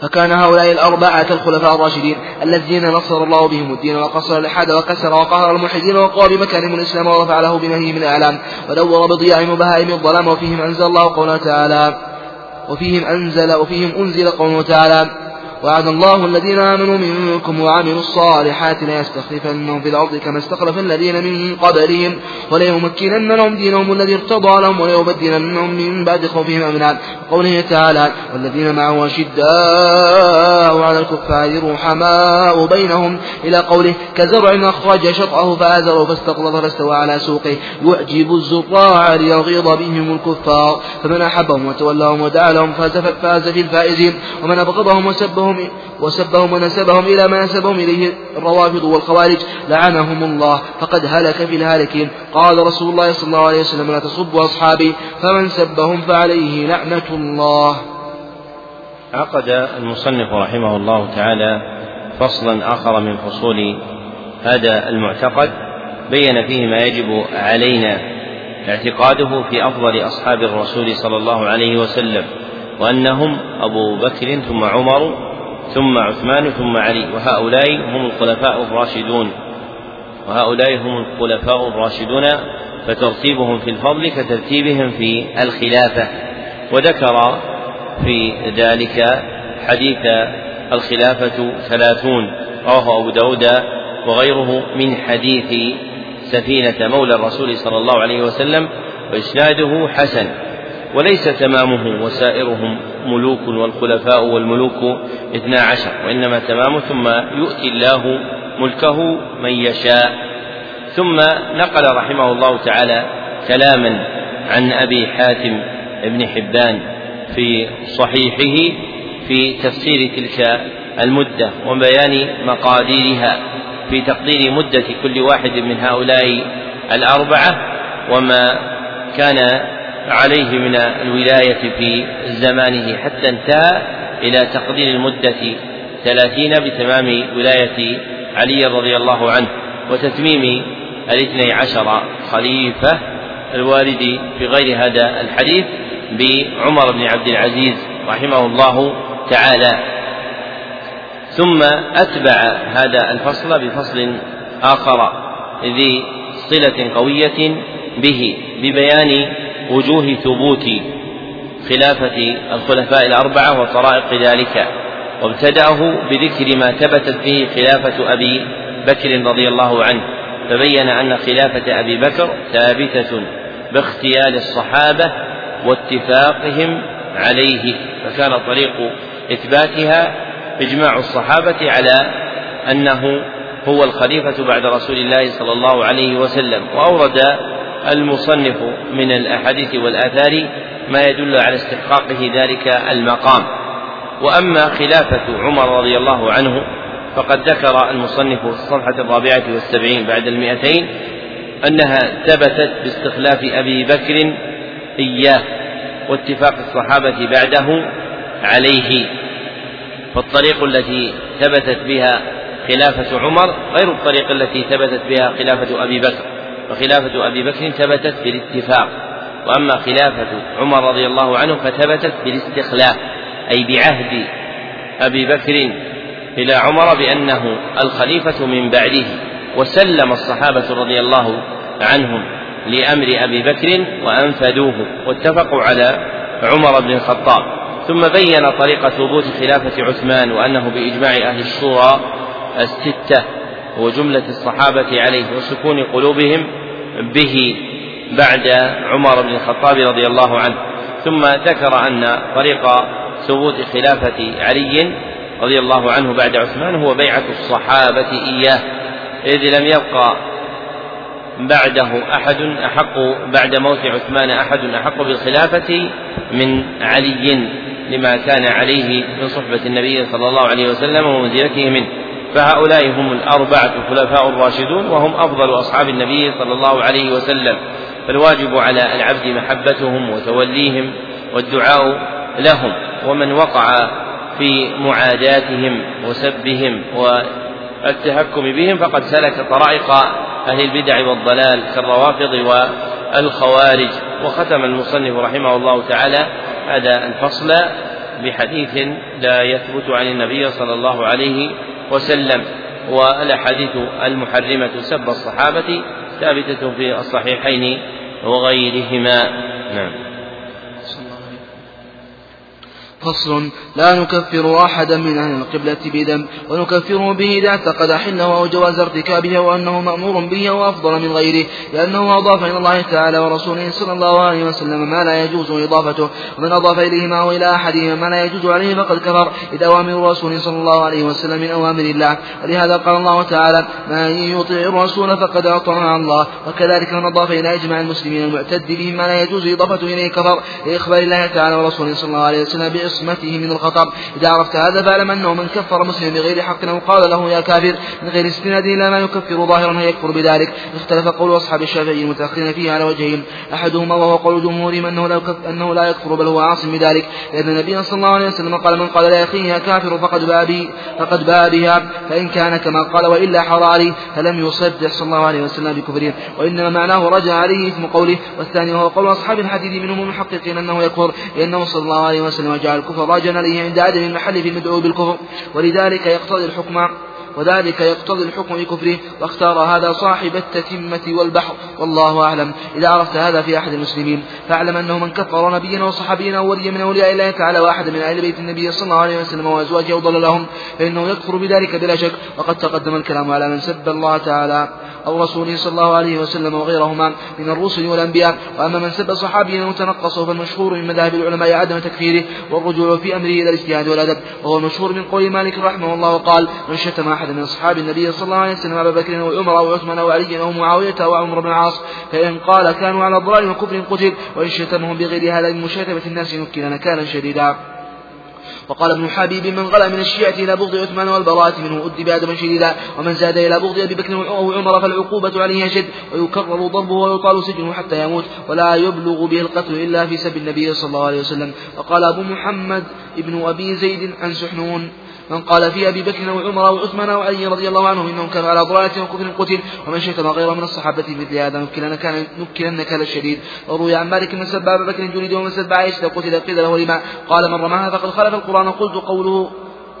فكان هؤلاء الأربعة الخلفاء الراشدين الذين نصر الله بهم الدين وقصر الإلحاد وكسر وقهر الملحدين وقوى بمكانهم الإسلام ورفع له بنهيه من الأعلام ودور بضياع وبهائم الظلام وفيهم أنزل الله قوله تعالى وفيهم أنزل وفيهم أنزل قوله تعالى وعد الله الذين آمنوا منكم وعملوا الصالحات ليستخلفنهم في الأرض كما استخلف الذين من قبلهم وليمكنن لهم دينهم الذي ارتضى لهم وليبدلنهم من بعد خوفهم أمنا. قوله تعالى والذين معه أشداء على الكفار رحماء بينهم. إلى قوله كزرع أخرج شطأه فآزره فاستغلظ فاستوى على سوقه. يعجب الزراع ليغيظ بهم الكفار. فمن أحبهم وتولاهم ودعا لهم فاز فاز في الفائزين. ومن أبغضهم وسبهم وسبهم ونسبهم إلى ما نسبهم إليه الروافض والخوارج. لعنهم الله فقد هلك في الهالكين قال رسول الله صلى الله عليه وسلم لا تصبوا أصحابي فمن سبهم فعليه لعنة الله. عقد المصنف رحمه الله تعالى فصلا آخر من فصول هذا المعتقد بين فيه ما يجب علينا اعتقاده في أفضل أصحاب الرسول صلى الله عليه وسلم وأنهم أبو بكر ثم عمر ثم عثمان ثم علي وهؤلاء هم الخلفاء الراشدون. وهؤلاء هم الخلفاء الراشدون فترتيبهم في الفضل كترتيبهم في الخلافة. وذكر في ذلك حديث الخلافة ثلاثون رواه أبو داود وغيره من حديث سفينة مولى الرسول صلى الله عليه وسلم وإسناده حسن وليس تمامه وسائرهم. ملوك والخلفاء والملوك اثنا عشر وإنما تمام ثم يؤتي الله ملكه من يشاء. ثم نقل رحمه الله تعالى كلاما عن أبي حاتم بن حبان في صحيحه في تفسير تلك المدة وبيان مقاديرها في تقدير مدة كل واحد من هؤلاء الأربعة وما كان عليه من الولاية في زمانه حتى انتهى إلى تقدير المدة ثلاثين بتمام ولاية علي رضي الله عنه وتتميم الاثني عشر خليفة الوارد في غير هذا الحديث بعمر بن عبد العزيز رحمه الله تعالى. ثم أتبع هذا الفصل بفصل آخر ذي صلة قوية به ببيان وجوه ثبوت خلافة الخلفاء الأربعة وطرائق ذلك وابتدأه بذكر ما ثبتت به خلافة أبي بكر رضي الله عنه فبين أن خلافة أبي بكر ثابتة باختيار الصحابة واتفاقهم عليه فكان طريق إثباتها إجماع الصحابة على أنه هو الخليفة بعد رسول الله صلى الله عليه وسلم وأورد المصنف من الأحاديث والآثار ما يدل على استحقاقه ذلك المقام. وأما خلافة عمر رضي الله عنه فقد ذكر المصنف في الصفحة الرابعة والسبعين بعد المئتين أنها ثبتت باستخلاف أبي بكر إياه واتفاق الصحابة بعده عليه. فالطريق التي ثبتت بها خلافة عمر غير الطريق التي ثبتت بها خلافة أبي بكر. فخلافة أبي بكر ثبتت بالاتفاق. وأما خلافة عمر رضي الله عنه فثبتت بالاستخلاف أي بعهد أبي بكر إلى عمر بأنه الخليفة من بعده. وسلم الصحابة رضي الله عنهم لأمر أبي بكر وأنفذوه. واتفقوا على عمر بن الخطاب. ثم بين طريق ثبوت خلافة عثمان وأنه بإجماع أهل الشورى الستة. وجملة الصحابة عليه وسكون قلوبهم به بعد عمر بن الخطاب رضي الله عنه. ثم ذكر أن طريق ثبوت خلافة علي رضي الله عنه بعد عثمان هو بيعة الصحابة إياه إذ لم يبقى بعده أحد أحق بعد موت عثمان أحد أحق بالخلافة من علي لما كان عليه من صحبة النبي صلى الله عليه وسلم ومنزلته منه. فهؤلاء هم الأربعة الخلفاء الراشدون وهم أفضل أصحاب النبي صلى الله عليه وسلم. فالواجب على العبد محبتهم وتوليهم والدعاء لهم. ومن وقع في معاداتهم وسبهم والتهكم بهم فقد سلك طرائق أهل البدع والضلال كالروافض والخوارج. وختم المصنف رحمه الله تعالى هذا الفصل بحديث لا يثبت عن النبي صلى الله عليه وسلم والأحاديث المحرمة سب الصحابة ثابتة في الصحيحين وغيرهما. نعم. فصل لا نكفر أحدا من أهل القبلة بذنب ونكفره به إذا اعتقد حلة أو جواز ارتكابه وأنه مأمور به وأفضل من غيره لأنه أضاف إلى الله تعالى ورسوله صلى الله عليه وسلم ما لا يجوز إضافته ومن أضاف إليهما أو إلى أحدهما ما لا يجوز عليه فقد كفر إذا أوامر رسوله صلى الله عليه وسلم من أوامر الله. ولهذا قال الله تعالى من يطيع الرسول فقد أطاع الله وكذلك من أضاف إلى إجماع المسلمين المعتد به ما لا يجوز إضافته إليه كفر لإخبار الله تعالى ورسوله صلى الله عليه وسلم عصمته من الخطر. إذا عرفت هذا فاعلم أنه من كفر مسلما بغير حق أو قال له يا كافر من غير استناد إلى ما يكفر ظاهرا هيكفر بذلك. اختلف قول أصحاب الشافعي المتأخرين فيه على وجهين أحدهما وهو قول جمهورهم أنه لا أنه لا يكفر بل هو عاصم بذلك. لأن النبي صلى الله عليه وسلم قال من قال لأخيه يا كافر فقد باء فقد باء بها فإن كان كما قال وإلا حراري فلم يصدق صلى الله عليه وسلم بكفره وإنما معناه رجع عليه اسم قوله والثاني وهو قول أصحاب الحديث منهم المحققين أنه يكفر لأنه صلى الله عليه وسلم جعل الكفر راجعا عليه عند عدم المحل في المدعو بالكفر ولذلك يقتضي الحكم وذلك يقتضي الحكم بكفره واختار هذا صاحب التتمة والبحر والله أعلم. إذا عرفت هذا في أحد المسلمين فاعلم أنه من كفر نبيا وصحابيا أو وليا من أولياء الله تعالى وأحد من أهل بيت النبي صلى الله عليه وسلم وأزواجه وضللهم فإنه يكفر بذلك بلا شك وقد تقدم الكلام على من سب الله تعالى. أو رسوله صلى الله عليه وسلم وغيرهما من الرسل والأنبياء. وأما من سب صحابيا وتنقصه فالمشهور من مذاهب العلماء عدم تكفيره والرجوع في أمره إلى الاجتهاد والأدب وهو المشهور من قول مالك رحمه الله قال من شتم أحد من أصحاب النبي صلى الله عليه وسلم أبا بكر أو عمر أو عثمان أو علي أو معاوية أو بن العاص فإن قال كانوا على ضلال وكفر قتل وإن شتمهم بغير هذا من مشاتمة الناس نكل نكالا شديدا. وقال ابن حبيب من غلا من الشيعة إلى بغض عثمان والبراءة منه أدب أدبا شديدا ومن زاد إلى بغض أبي بكر أو عمر فالعقوبة عليه أشد ويكرر ضربه ويطال سجنه حتى يموت ولا يبلغ به القتل إلا في سب النبي صلى الله عليه وسلم. وقال أبو محمد ابن أبي زيد عن سحنون من قال في أبي بكر وعمر وعثمان وعلي رضي الله عنهم إنهم كانوا على ضلالة وكفر قتل ومن شتم غيره من الصحابة مثل هذا نكلن كان نكلن كان الشديد. وروي عن مالك من سب أبا بكر جلد ومن سب عائشة قتل قيل له لما قال من رماها فقد خالف القرآن قلت قوله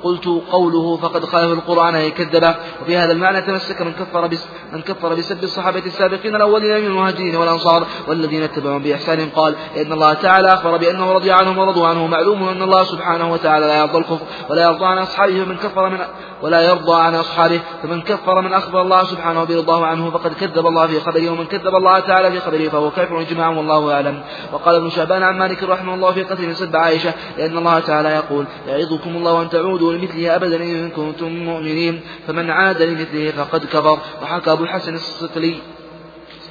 قلت قوله فقد خالف القرآن أي كذب. وفي هذا المعنى تمسك من كفر بس من كفر بسب الصحابة السابقين الأولين من المهاجرين والأنصار والذين اتبعهم بإحسان. قال إن الله تعالى أخبر بأنه رضي عنهم ورضوا عنه. معلوم أن الله سبحانه وتعالى لا يرضى الكفر ولا يرضى عن أصحابه من كفر من ولا يرضى عن أصحابه فمن كفر من أخبر الله سبحانه برضاه عنه. فقد كذب الله في خبره ومن كذب الله تعالى في خبره فهو كافر إجماعا والله أعلم. وقال ابن شعبان عن مالك رحمه الله في قتل سب عائشة لأن الله تعالى يقول يعظكم الله أن تعودوا لمثله أبدا إن كنتم مؤمنين فمن عاد لمثله فقد كفر وحكى أبو الحسن الصقلي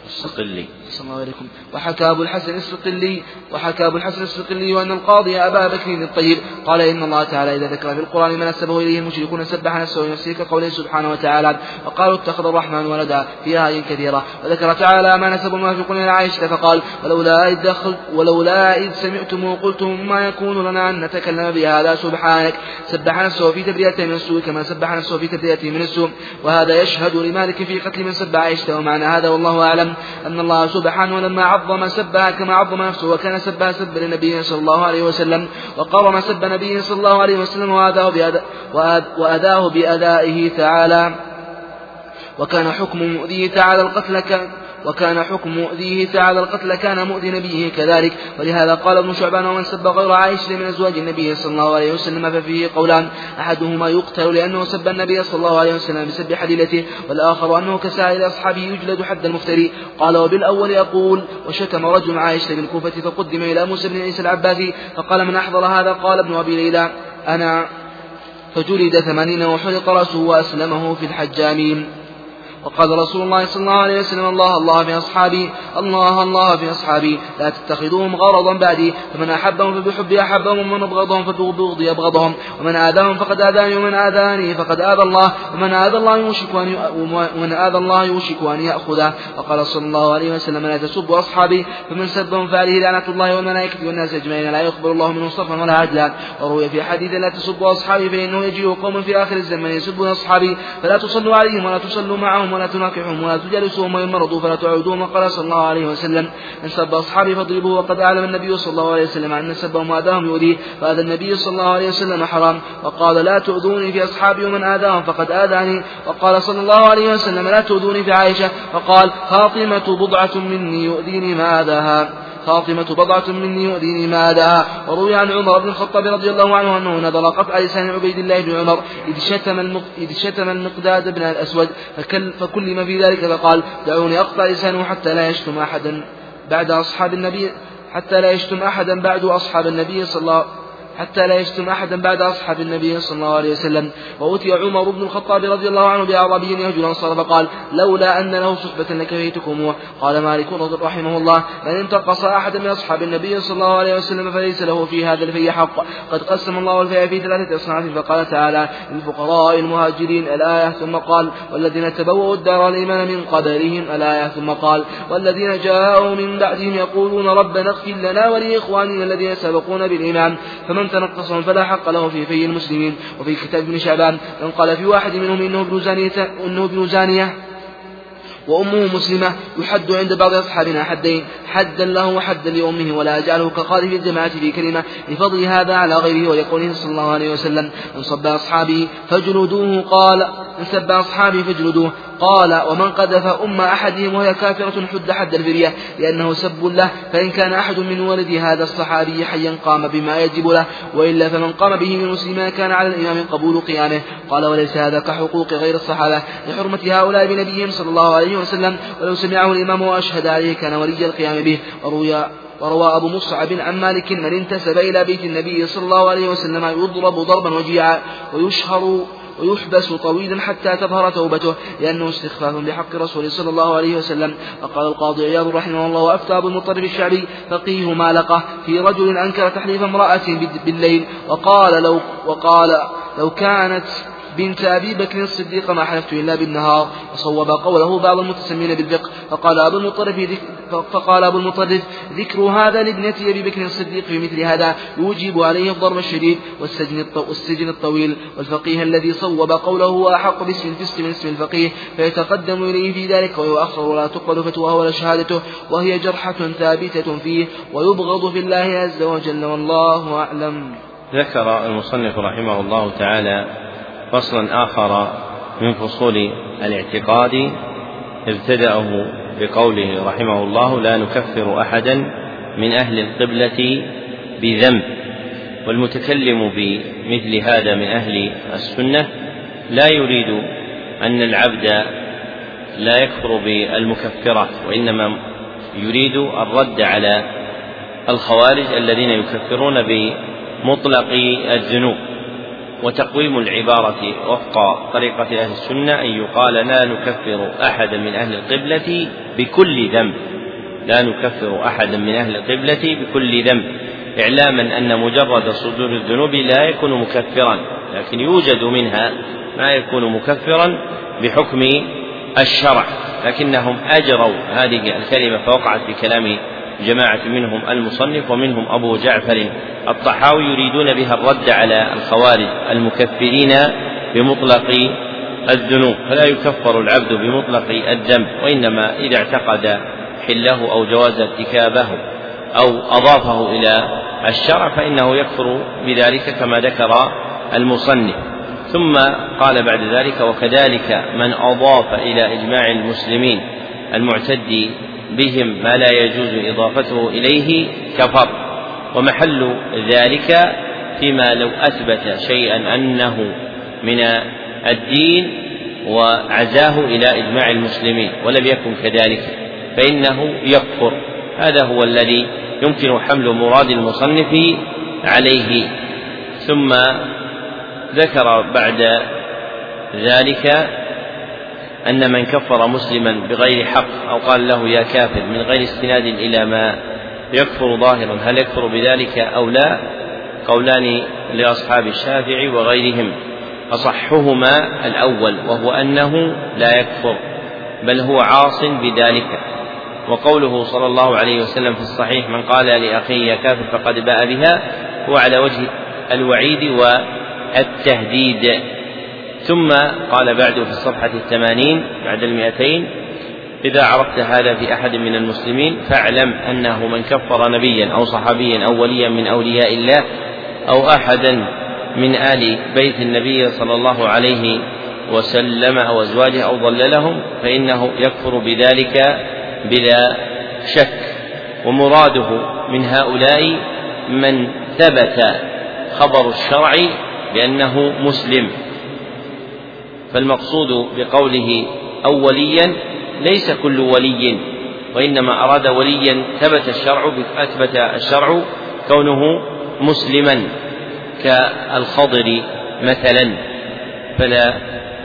الصقلي صلى الله عليكم. وحكى أبو الحسن الصقلي وحكى أبو الحسن الصقلي أن القاضي أبا بكر الطيب قال إن الله تعالى إذا ذكر في القرآن ما نسبه إليه المشركون سبح نفسه لنفسه كقوله سبحانه وتعالى وقالوا اتخذ الرحمن ولدا في آية كثيرة. وذكر تعالى ما نسب المنافقون إلى عائشة فقال ولولا إذ دخلت ولولا إذ سمعتم وقلتم ما يكون لنا أن نتكلم بهذا سبحانك. سبح نفسه في تبريته من السوء كما سبح نفسه في تبريته من السوء. وهذا يشهد لمالك في قتل من سب عائشة. ومعنى هذا والله أعلم أن الله سبحانه لما عظم سبها كما عظم نفسه وكان سبها سب لنبيه صلى الله عليه وسلم وقرن سب نبيه صلى الله عليه وسلم وأداه بأداء وأداه بأدائه تعالى وكان حكم مؤذيه تعالى القتل وكان حكم مؤذيه تعالى القتل كان مؤذي نبيه كذلك. ولهذا قال ابن شعبان ومن سب غير عائشة من أزواج النبي صلى الله عليه وسلم ففيه قولان أحدهما يقتل لأنه سب النبي صلى الله عليه وسلم بسب حليلته والآخر أنه كسائر أصحابه يجلد حد المفتري. قال وبالأول يقول وشتم رجل عائشة بالكوفة فقدم إلى موسى بن عيسى العباسي فقال من أحضر هذا؟ قال ابن أبي ليلى أنا. فجلد ثمانين وحرق رأسه وأسلمه في الحجامين. وقال رسول الله صلى الله عليه وسلم الله الله في أصحابي الله الله في أصحابي. لا تتخذوهم غرضا بعدي فمن أحبهم فبحبي أحبهم ومن أبغضهم فببغضي أبغضهم ومن آذاهم فقد آذاني ومن آذاني فقد آذى الله. ومن آذى الله يوشك أن ومن آذى الله يوشك أن يأخذه. وقال صلى الله عليه وسلم لا تسبوا أصحابي فمن سبهم فعليه لعنة الله والملائكة والناس أجمعين. لا يقبل الله منه صرفا ولا عدلا. وروي في حديث لا تسبوا أصحابي فإنه يجيء قوم في آخر الزمن يسبون أصحابي. فلا تصلوا عليهم ولا تصلوا معهم ولا تناكحهم ولا تجالسوهم وإن مرضوا فلا تعودوهم وقال صلى الله عليه وسلم. من سب أصحابي فاضربوه وقد أعلم النبي صلى الله عليه وسلم أن سبهم وآذاهم يؤذيه فهذا النبي صلى الله عليه وسلم حرام. وقال لا تؤذوني في أصحابي ومن آذاهم فقد آذاني. وقال صلى الله عليه وسلم لا تؤذوني في عائشة. وقال فاطمة بضعة مني يؤذيني ما آذاها. فاطمة بضعة مني يؤذيني ما وروي عن عمر بن الخطاب رضي الله عنه أنه نذر قطع لسان عبيد الله بن عمر إذ شتم إذ شتم المقداد بن الأسود فكل فكلم في ذلك فقال دعوني أقطع لسانه حتى لا يشتم أحدا بعد أصحاب النبي حتى لا يشتم أحدا بعد أصحاب النبي صلى الله حتى لا يشتم أحدا بعد أصحاب النبي صلى الله عليه وسلم. وأتي عمر بن الخطاب رضي الله عنه بأعرابي يهجو الأنصار فقال لولا أن له صحبة لكفيتكم قال مالك رحمه الله من انتقص أحدا من أصحاب النبي صلى الله عليه وسلم فليس له في هذا الفي حق. قد قسم الله الفي في ثلاثة أصناف فقال تعالى للفقراء المهاجرين الآية. ثم قال والذين تبوأوا الدار الإيمان من قبلهم الآية. ثم قال والذين جاءوا من بعدهم يقولون ربنا اغفر لنا ولإخواننا الذين سبقونا بالإيمان. فمن من تنقصهم فلا حق له في في المسلمين. وفي كتاب ابن شعبان من قال في واحد منهم إنه ابن زانية إنه ابن زانية. وأمه مسلمة يحد عند بعض أصحابنا حدين. حدا له وحدا لأمه ولا أجعله كقاذف الجماعة في كلمة لفضل هذا على غيره ولقوله صلى الله عليه وسلم من صب أصحابه فاجلدوه قال من سب أصحابه فاجلدوه قال ومن قذف أم أحدهم وهي كافرة حد حد الفرية لأنه سب له فإن كان أحد من ولد هذا الصحابي حيا قام بما يجب له وإلا فمن قام به من مسلما كان على الإمام قبول قيامه. قال وليس هذا كحقوق غير الصحابة لحرمة هؤلاء بنبيهم صلى الله عليه وسلم ولو سمعه الإمام وأشهد عليه كان ولي القيام به. وروي وروى أبو مصعب عن مالك من انتسب إلى بيت النبي صلى الله عليه وسلم يضرب ضربا وجيعا ويشهر ويحبس طويلا حتى تظهر توبته لأنه استخفاف بحق رسول صلى الله عليه وسلم. وقال القاضي عياض رحمه الله وأفتى أبو المطلب الشعبي فقيه مالقة في رجل أنكر تحليف امرأة بالليل وقال لو وقال لو كانت بنت أبي بكر الصديق ما حلفت إلا بالنهار وصوب قوله بعض المتسمين بالفقه فقال أبو المطرف فقال أبو المطرف ذكر هذا لابنة أبي بكر الصديق في مثل هذا يوجب عليه الضرب الشديد والسجن الطويل والفقيه الذي صوب قوله أحق باسم الفسق من اسم الفقيه فيتقدم إليه في ذلك ويؤخر ولا تقبل فتواه ولا شهادته وهي جرحة ثابتة فيه ويبغض في الله عز وجل والله أعلم. ذكر المصنف رحمه الله تعالى فصلا آخر من فصول الاعتقاد ابتدأه بقوله رحمه الله لا نكفر أحدا من أهل القبلة بذنب. والمتكلم بمثل هذا من أهل السنة لا يريد أن العبد لا يكفر بالمكفرات وإنما يريد الرد على الخوارج الذين يكفرون بمطلق الذنوب. وتقويم العبارة وفق طريقة أهل السنة أن يقال لا نكفر أحدا من أهل القبلة بكل ذنب. لا نكفر أحدا من أهل القبلة بكل ذنب. إعلاما أن مجرد صدور الذنوب لا يكون مكفرا لكن يوجد منها ما يكون مكفرا بحكم الشرع لكنهم أجروا هذه الكلمة فوقعت في كلام جماعة منهم المصنف ومنهم أبو جعفر الطحاوي يريدون بها الرد على الخوارج المكفرين بمطلق الذنوب. فلا يكفر العبد بمطلق الذنب وإنما إذا اعتقد حله أو جواز ارتكابه أو أضافه إلى الشرع فإنه يكفر بذلك كما ذكر المصنف. ثم قال بعد ذلك وكذلك من أضاف إلى إجماع المسلمين المعتد بهم ما لا يجوز إضافته إليه كفر. ومحل ذلك فيما لو أثبت شيئا أنه من الدين وعزاه إلى إجماع المسلمين ولم يكن كذلك فإنه يكفر. هذا هو الذي يمكن حمل مراد المصنف عليه. ثم ذكر بعد ذلك أن من كفر مسلما بغير حق أو قال له يا كافر من غير استناد إلى ما يكفر ظاهرا هل يكفر بذلك أو لا؟ قولان لأصحاب الشافعي وغيرهم. أصحهما الأول وهو أنه لا يكفر بل هو عاص بذلك. وقوله صلى الله عليه وسلم في الصحيح من قال لأخيه يا كافر فقد باء بها هو على وجه الوعيد والتهديد. ثم قال بعد في الصفحة الثمانين بعد المئتين إذا عرفت هذا في أحد من المسلمين فاعلم أنه من كفر نبيا أو صحابيا أو وليا من أولياء الله أو أحدا من آل بيت النبي صلى الله عليه وسلم أو أزواجه أو ضللهم فإنه يكفر بذلك بلا شك. ومراده من هؤلاء من ثبت خبر الشرع بأنه مسلم. فالمقصود بقوله أو وليا ليس كل ولي وإنما أراد وليا ثبت الشرع أثبت الشرع كونه مسلما كالخضر مثلا. فلا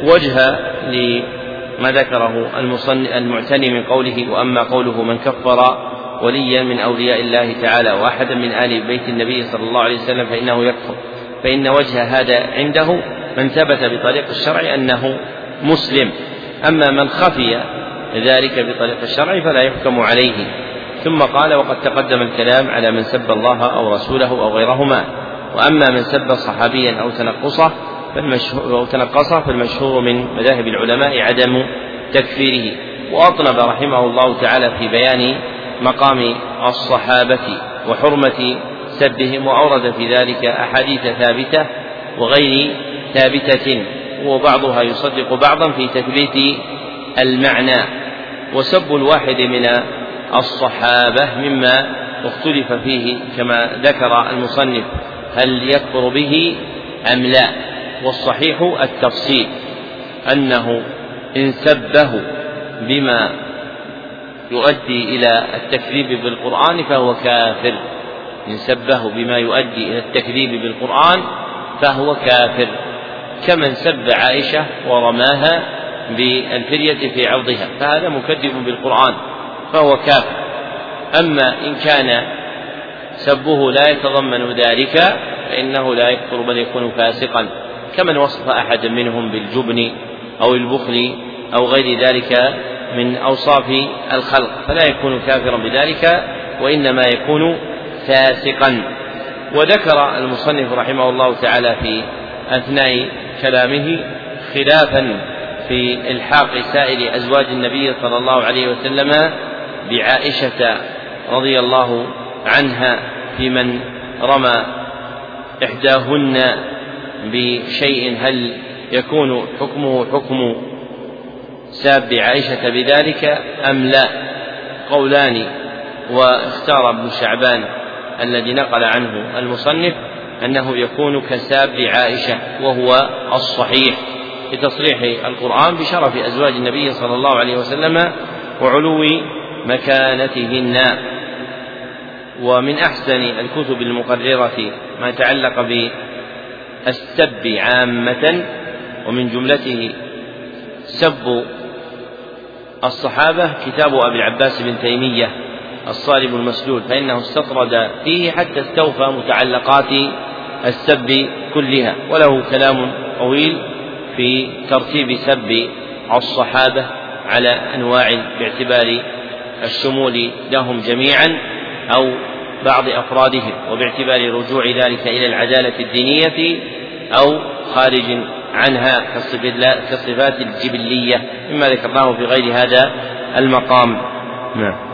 وجه لما ذكره المعتني من قوله وأما قوله من كفر وليا من أولياء الله تعالى وأحدا من آل بيت النبي صلى الله عليه وسلم فإنه يكفر فإن وجه هذا عنده من ثبت بطريق الشرع أنه مسلم. أما من خفي ذلك بطريق الشرع فلا يحكم عليه. ثم قال وقد تقدم الكلام على من سب الله أو رسوله أو غيرهما. وأما من سب صحابيا أو تنقصه فالمشهور أو تنقصه فالمشهور من مذاهب العلماء عدم تكفيره. وأطنب رحمه الله تعالى في بيان مقام الصحابة وحرمة سبهم وأورد في ذلك أحاديث ثابتة وغير ثابتة وبعضها يصدق بعضا في تثبيت المعنى. وسب الواحد من الصحابة مما اختلف فيه كما ذكر المصنف هل يكفر به أم لا؟ والصحيح التفصيل أنه إن سبه بما يؤدي إلى التكذيب بالقرآن فهو كافر. إن سبه بما يؤدي إلى التكذيب بالقرآن فهو كافر. كمن سب عائشة ورماها بالفرية في عرضها فهذا مكذب بالقرآن فهو كافر. أما إن كان سبه لا يتضمن ذلك فإنه لا يكفر بل يكون فاسقا. كمن وصف أحدا منهم بالجبن أو البخل أو غير ذلك من أوصاف الخلق فلا يكون كافرا بذلك وإنما يكون فاسقا. وذكر المصنف رحمه الله تعالى في أثناء كلامه خلافا في إلحاق سائر أزواج النبي صلى الله عليه وسلم بعائشة رضي الله عنها في من رمى إحداهن بشيء هل يكون حكمه حكم ساب عائشة بذلك أم لا؟ قولان واختار ابن شعبان الذي نقل عنه المصنف. أنه يكون كساب عائشة وهو الصحيح. لتصريح القرآن بشرف أزواج النبي صلى الله عليه وسلم وعلو مكانتهن. ومن أحسن الكتب المقررة ما تعلق بالسب عامة ومن جملته سب الصحابة كتاب أبي العباس بن تيمية الصارم المسلول فإنه استطرد فيه حتى استوفى متعلقات السب كلها وله كلام طويل في ترتيب سب الصحابة على أنواع باعتبار الشمول لهم جميعا أو بعض أفرادهم وباعتبار رجوع ذلك إلى العدالة الدينية أو خارج عنها كالصفات الجبلية مما ذكرناه في غير هذا المقام. نعم.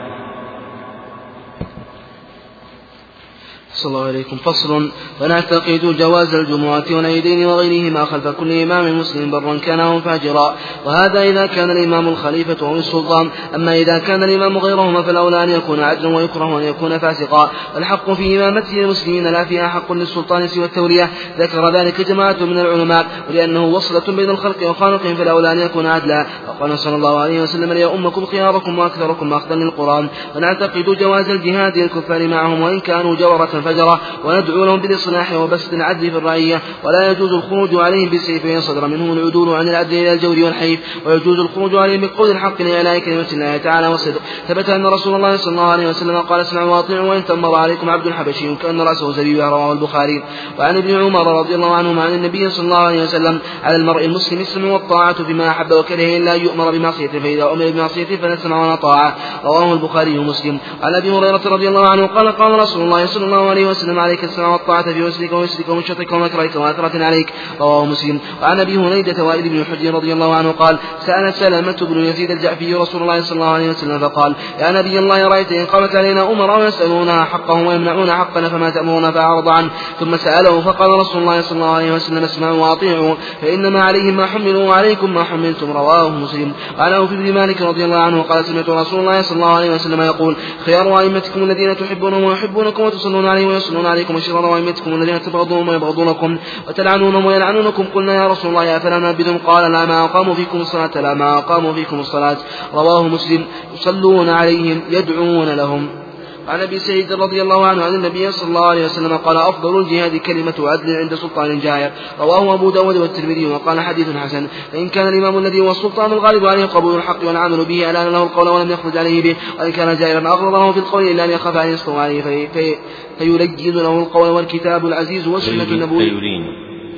صلى الله عليكم. فصل. فنعتقد جواز الجمعة والعيدين وغيرهما خلف كل إمام مسلم برا كان أو فاجرا. وهذا إذا كان الإمام الخليفة أو السلطان. أما إذا كان الإمام غيرهما فالأولى أن يكون عدلا ويكره أن يكون فاسقا. والحق في إمامته المسلمين لا فيها حق للسلطان سوى التورية ذكر ذلك جماعة من العلماء. ولأنه وصلة بين الخلق وخالقهم فالأولى أن يكون عدلا. وقال صلى الله عليه وسلم ليؤمكم خياركم وأكثركم أخذا للقرآن. ونعتقد جواز الجهاد للكفار معهم وإن كانوا جورة الفجر وندعو لهم بالإصلاح وبسط العدل في الرعية. ولا يجوز الخروج عليهم بالسيف فإن صدر منهم العدول عن العدل إلى الجور والحيف. ويجوز الخروج عليهم بقول الحق لإعلاء كلمة الله تعالى والصدق ثبت أن رسول الله صلى الله عليه وسلم قال اسمعوا واطيعوا وإن تمر عليكم عبد حبشي كأن رأسه زبيب رواه البخاري وعن ابن عمر رضي الله عنهما عن النبي صلى الله عليه وسلم على المرء المسلم السمع والطاعة فيما أحب وكره إلا يؤمر بمعصيته فإذا أمر بمعصيته فنسمع ونطاع رواه البخاري ومسلم. عن أبي هريرة رضي الله عنه قال قال رسول الله صلى الله عليه وسلم عليك السمع والطاعة في وسرك ويسرك ومنشطك ومكرهك وأثرة عليك رواه مسلم. وعن أبي هنيدة وائل بن حجر رضي الله عنه قال سأل سلامة بن يزيد الجعفي رسول الله صلى الله عليه وسلم فقال يا نبي الله رأيت إن قامت علينا أمراء يسألونها حقهم ويمنعون حقنا فما تأمرون فأعرض عنه. ثم سأله فقال رسول الله صلى الله عليه وسلم اسمعوا وأطيعوا فإنما عليهم ما حملوا وعليكم ما حملتم رواه مسلم. وعن أوف بن مالك رضي الله عنه قال سمعت رسول الله صلى الله عليه وسلم يقول خيار أئمتكم الذين تحبونهم ويحبونكم وتصلون عليهم ويصلون عليكم وشرار أئمتكم الذين تبغضونهم ويبغضونكم وتلعنونهم ويلعنونكم قلنا يا رسول الله أفلا نعبدهم قال لا ما أقاموا فيكم الصلاة لا ما أقاموا فيكم الصلاة. رواه مسلم. يصلون عليهم يدعون لهم. عن أبي سعيد رضي الله عنه عن النبي صلى الله عليه وسلم قال أفضل الجهاد كلمة عدل عند سلطان جائر. رواه أبو داود والترمذي وقال حديث حسن. فإن كان الإمام الذي هو السلطان الغالب عليه قبول الحق والعمل به ألان له القول ولم يخرج عليه به. وإن كان جائرا أغلظ له في القول إلا أن يخاف ان يسطو عليه. في في فيلين له القول والكتاب العزيز والسنة النبوية. فيلين.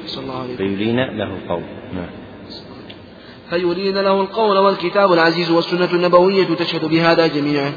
صلى الله عليه فيلين له القول. نعم. فيلين له القول والكتاب العزيز والسنة النبوية تشهد بهذا جميعا.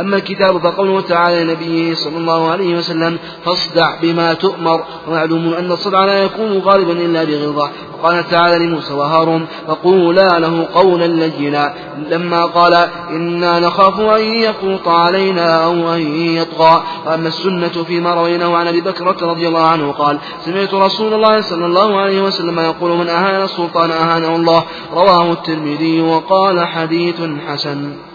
أما الكتاب فقوله تعالى لنبيه صلى الله عليه وسلم فاصدع بما تؤمر ومعلوم أن الصدع لا يكون غالبا إلا بغلظة وقال تعالى لموسى وهارون فقولا له قولا لينا. لما قال إنا نخاف أن يفوط علينا أو أن يطغى. وأما السنة فيما رويناه عن أبي بكر رضي الله عنه قال سمعت رسول الله صلى الله عليه وسلم يقول من أهان السلطان أهانه الله. رواه الترمذي وقال حديث حسن.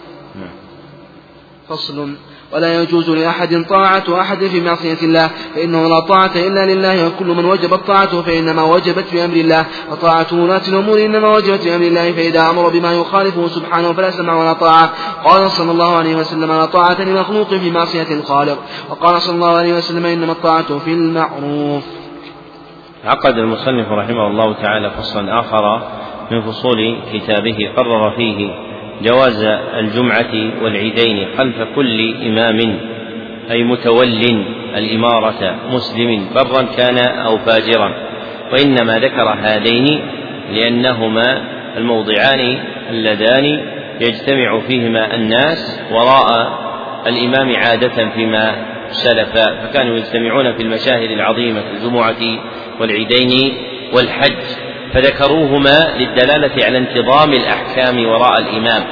فصل. ولا يجوز لأحد طاعة أحد في معصية الله فإنه لا طاعة إلا لله وكل من وجبت طاعته فإنما وجبت بأمر الله. وطاعة ولاة الأمور إنما وجبت بأمر الله فإذا أمر بما يخالفه سبحانه فلا سمع ولا طاعة. قال صلى الله عليه وسلم لا طاعة لمخلوق في معصية الخالق وقال صلى الله عليه وسلم إنما الطاعة في المعروف. عقد المصنف رحمه الله تعالى فصلا آخر من فصول كتابه قرر فيه جواز الجمعة والعيدين خلف كل إمام أي متول الإمارة مسلم برا كان أو فاجرا. وإنما ذكر هذين لأنهما الموضعان اللذان يجتمع فيهما الناس وراء الإمام عادة فيما سلف. فكانوا يجتمعون في المشاهد العظيمة الجمعة والعيدين والحج. فذكروهما للدلالة على انتظام الأحكام وراء الإمام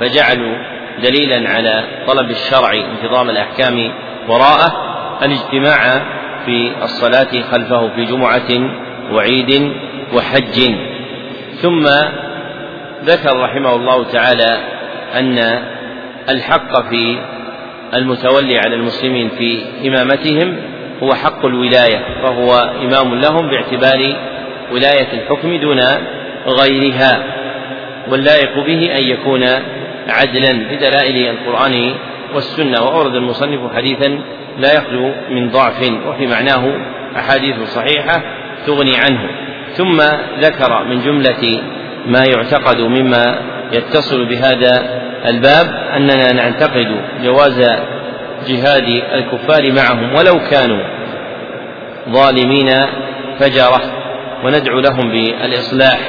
فجعلوا دليلا على طلب الشرع انتظام الأحكام وراءه الاجتماع في الصلاة خلفه في جمعة وعيد وحج. ثم ذكر رحمه الله تعالى أن الحق في المتولي على المسلمين في إمامتهم هو حق الولاية فهو إمام لهم باعتبار ولاية الحكم دون غيرها واللائق به أن يكون عدلا بدلائل القرآن والسنة. وأورد المصنف حديثا لا يخلو من ضعف وفي معناه أحاديث صحيحة تغني عنه. ثم ذكر من جملة ما يعتقد مما يتصل بهذا الباب أننا نعتقد جواز جهاد الكفار معهم ولو كانوا ظالمين فجرة وندعو لهم بالإصلاح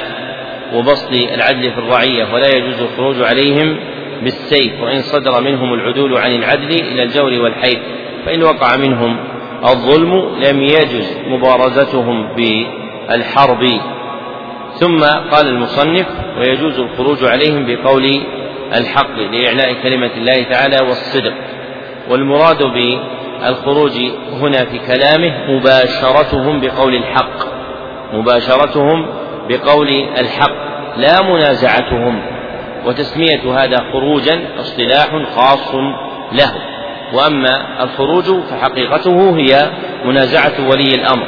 وبسط العدل في الرعية ولا يجوز الخروج عليهم بالسيف وإن صدر منهم العدول عن العدل إلى الجور والحيف فإن وقع منهم الظلم لم يجز مبارزتهم بالحرب. ثم قال المصنف ويجوز الخروج عليهم بقول الحق لإعلاء كلمة الله تعالى والصدق. والمراد بالخروج هنا في كلامه مباشرتهم بقول الحق. مباشرتهم بقول الحق لا منازعتهم وتسمية هذا خروجا اصطلاح خاص له. وأما الخروج فحقيقته هي منازعة ولي الأمر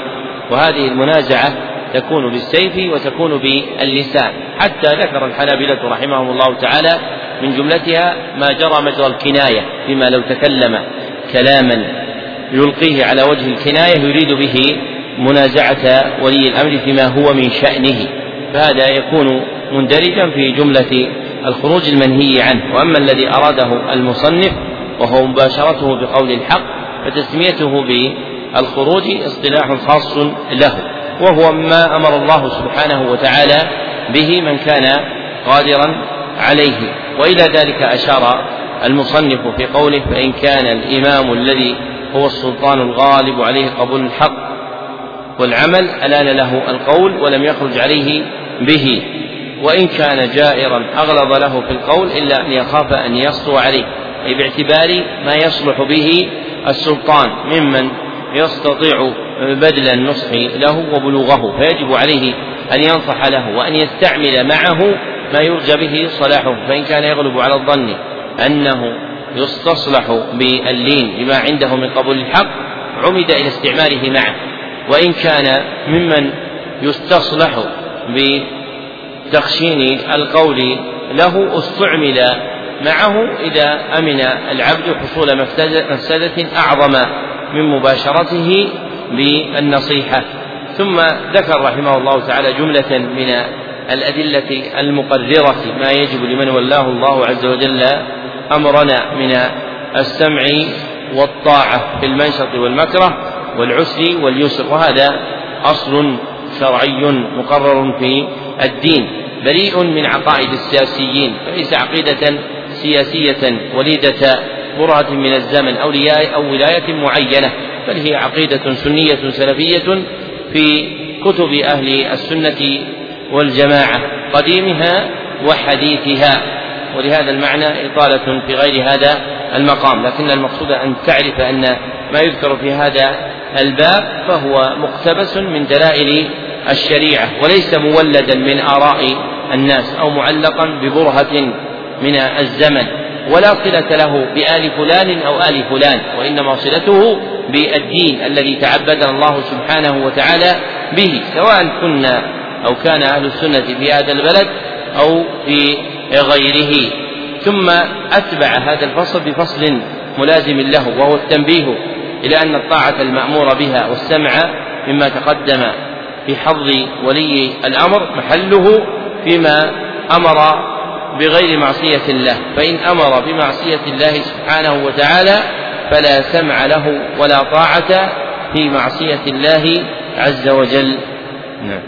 وهذه المنازعة تكون بالسيف وتكون باللسان. حتى ذكر الحنابلة رحمهم الله تعالى من جملتها ما جرى مجرى الكناية بما لو تكلم كلاما يلقيه على وجه الكناية يريد به منازعة ولي الأمر فيما هو من شأنه فهذا يكون مندرجا في جملة الخروج المنهي عنه. وأما الذي أراده المصنف وهو مباشرته بقول الحق فتسميته بالخروج اصطلاح خاص له وهو ما أمر الله سبحانه وتعالى به من كان قادرا عليه. وإلى ذلك أشار المصنف في قوله فإن كان الإمام الذي هو السلطان الغالب عليه قبول الحق والعمل ألآن له القول ولم يخرج عليه به. وإن كان جائرا أغلظ له في القول إلا أن يخاف أن يسطو عليه. أي باعتبار ما يصلح به السلطان ممن يستطيع بذل النصح له وبلوغه. فيجب عليه أن ينصح له وأن يستعمل معه ما يرجى به صلاحه. فإن كان يغلب على الظن أنه يستصلح باللين بما عنده من قبول الحق عمد إلى استعماله معه. وإن كان ممن يستصلح بتخشين القول له استعمل معه إذا أمن العبد حصول مفسدة أعظم من مباشرته بالنصيحة. ثم ذكر رحمه الله تعالى جملة من الأدلة المقررة ما يجب لمن ولاه الله عز وجل أمرنا من السمع والطاعة في المنشط والمكره. والعسر واليسر وهذا أصل شرعي مقرر في الدين بريء من عقائد السياسيين فليس عقيدة سياسية وليدة برهة من الزمن أو أو ولاية معينة بل هي عقيدة سنية سلفية في كتب أهل السنة والجماعة قديمها وحديثها ولهذا المعنى إطالة في غير هذا المقام لكن المقصود أن تعرف أن ما يذكر في هذا الباب فهو مقتبس من دلائل الشريعة وليس مولدا من آراء الناس أو معلقا ببرهة من الزمن ولا صلة له بآل فلان أو آل فلان وإنما صلته بالدين الذي تعبدنا الله سبحانه وتعالى به سواء كنا أو كان أهل السنة في هذا البلد أو في غيره. ثم أتبع هذا الفصل بفصل ملازم له وهو التنبيه إلى أن الطاعة المأمور بها والسمع مما تقدم في حظ ولي الأمر محله فيما أمر بغير معصية الله. فإن أمر بمعصية الله سبحانه وتعالى فلا سمع له ولا طاعة في معصية الله عز وجل. نعم.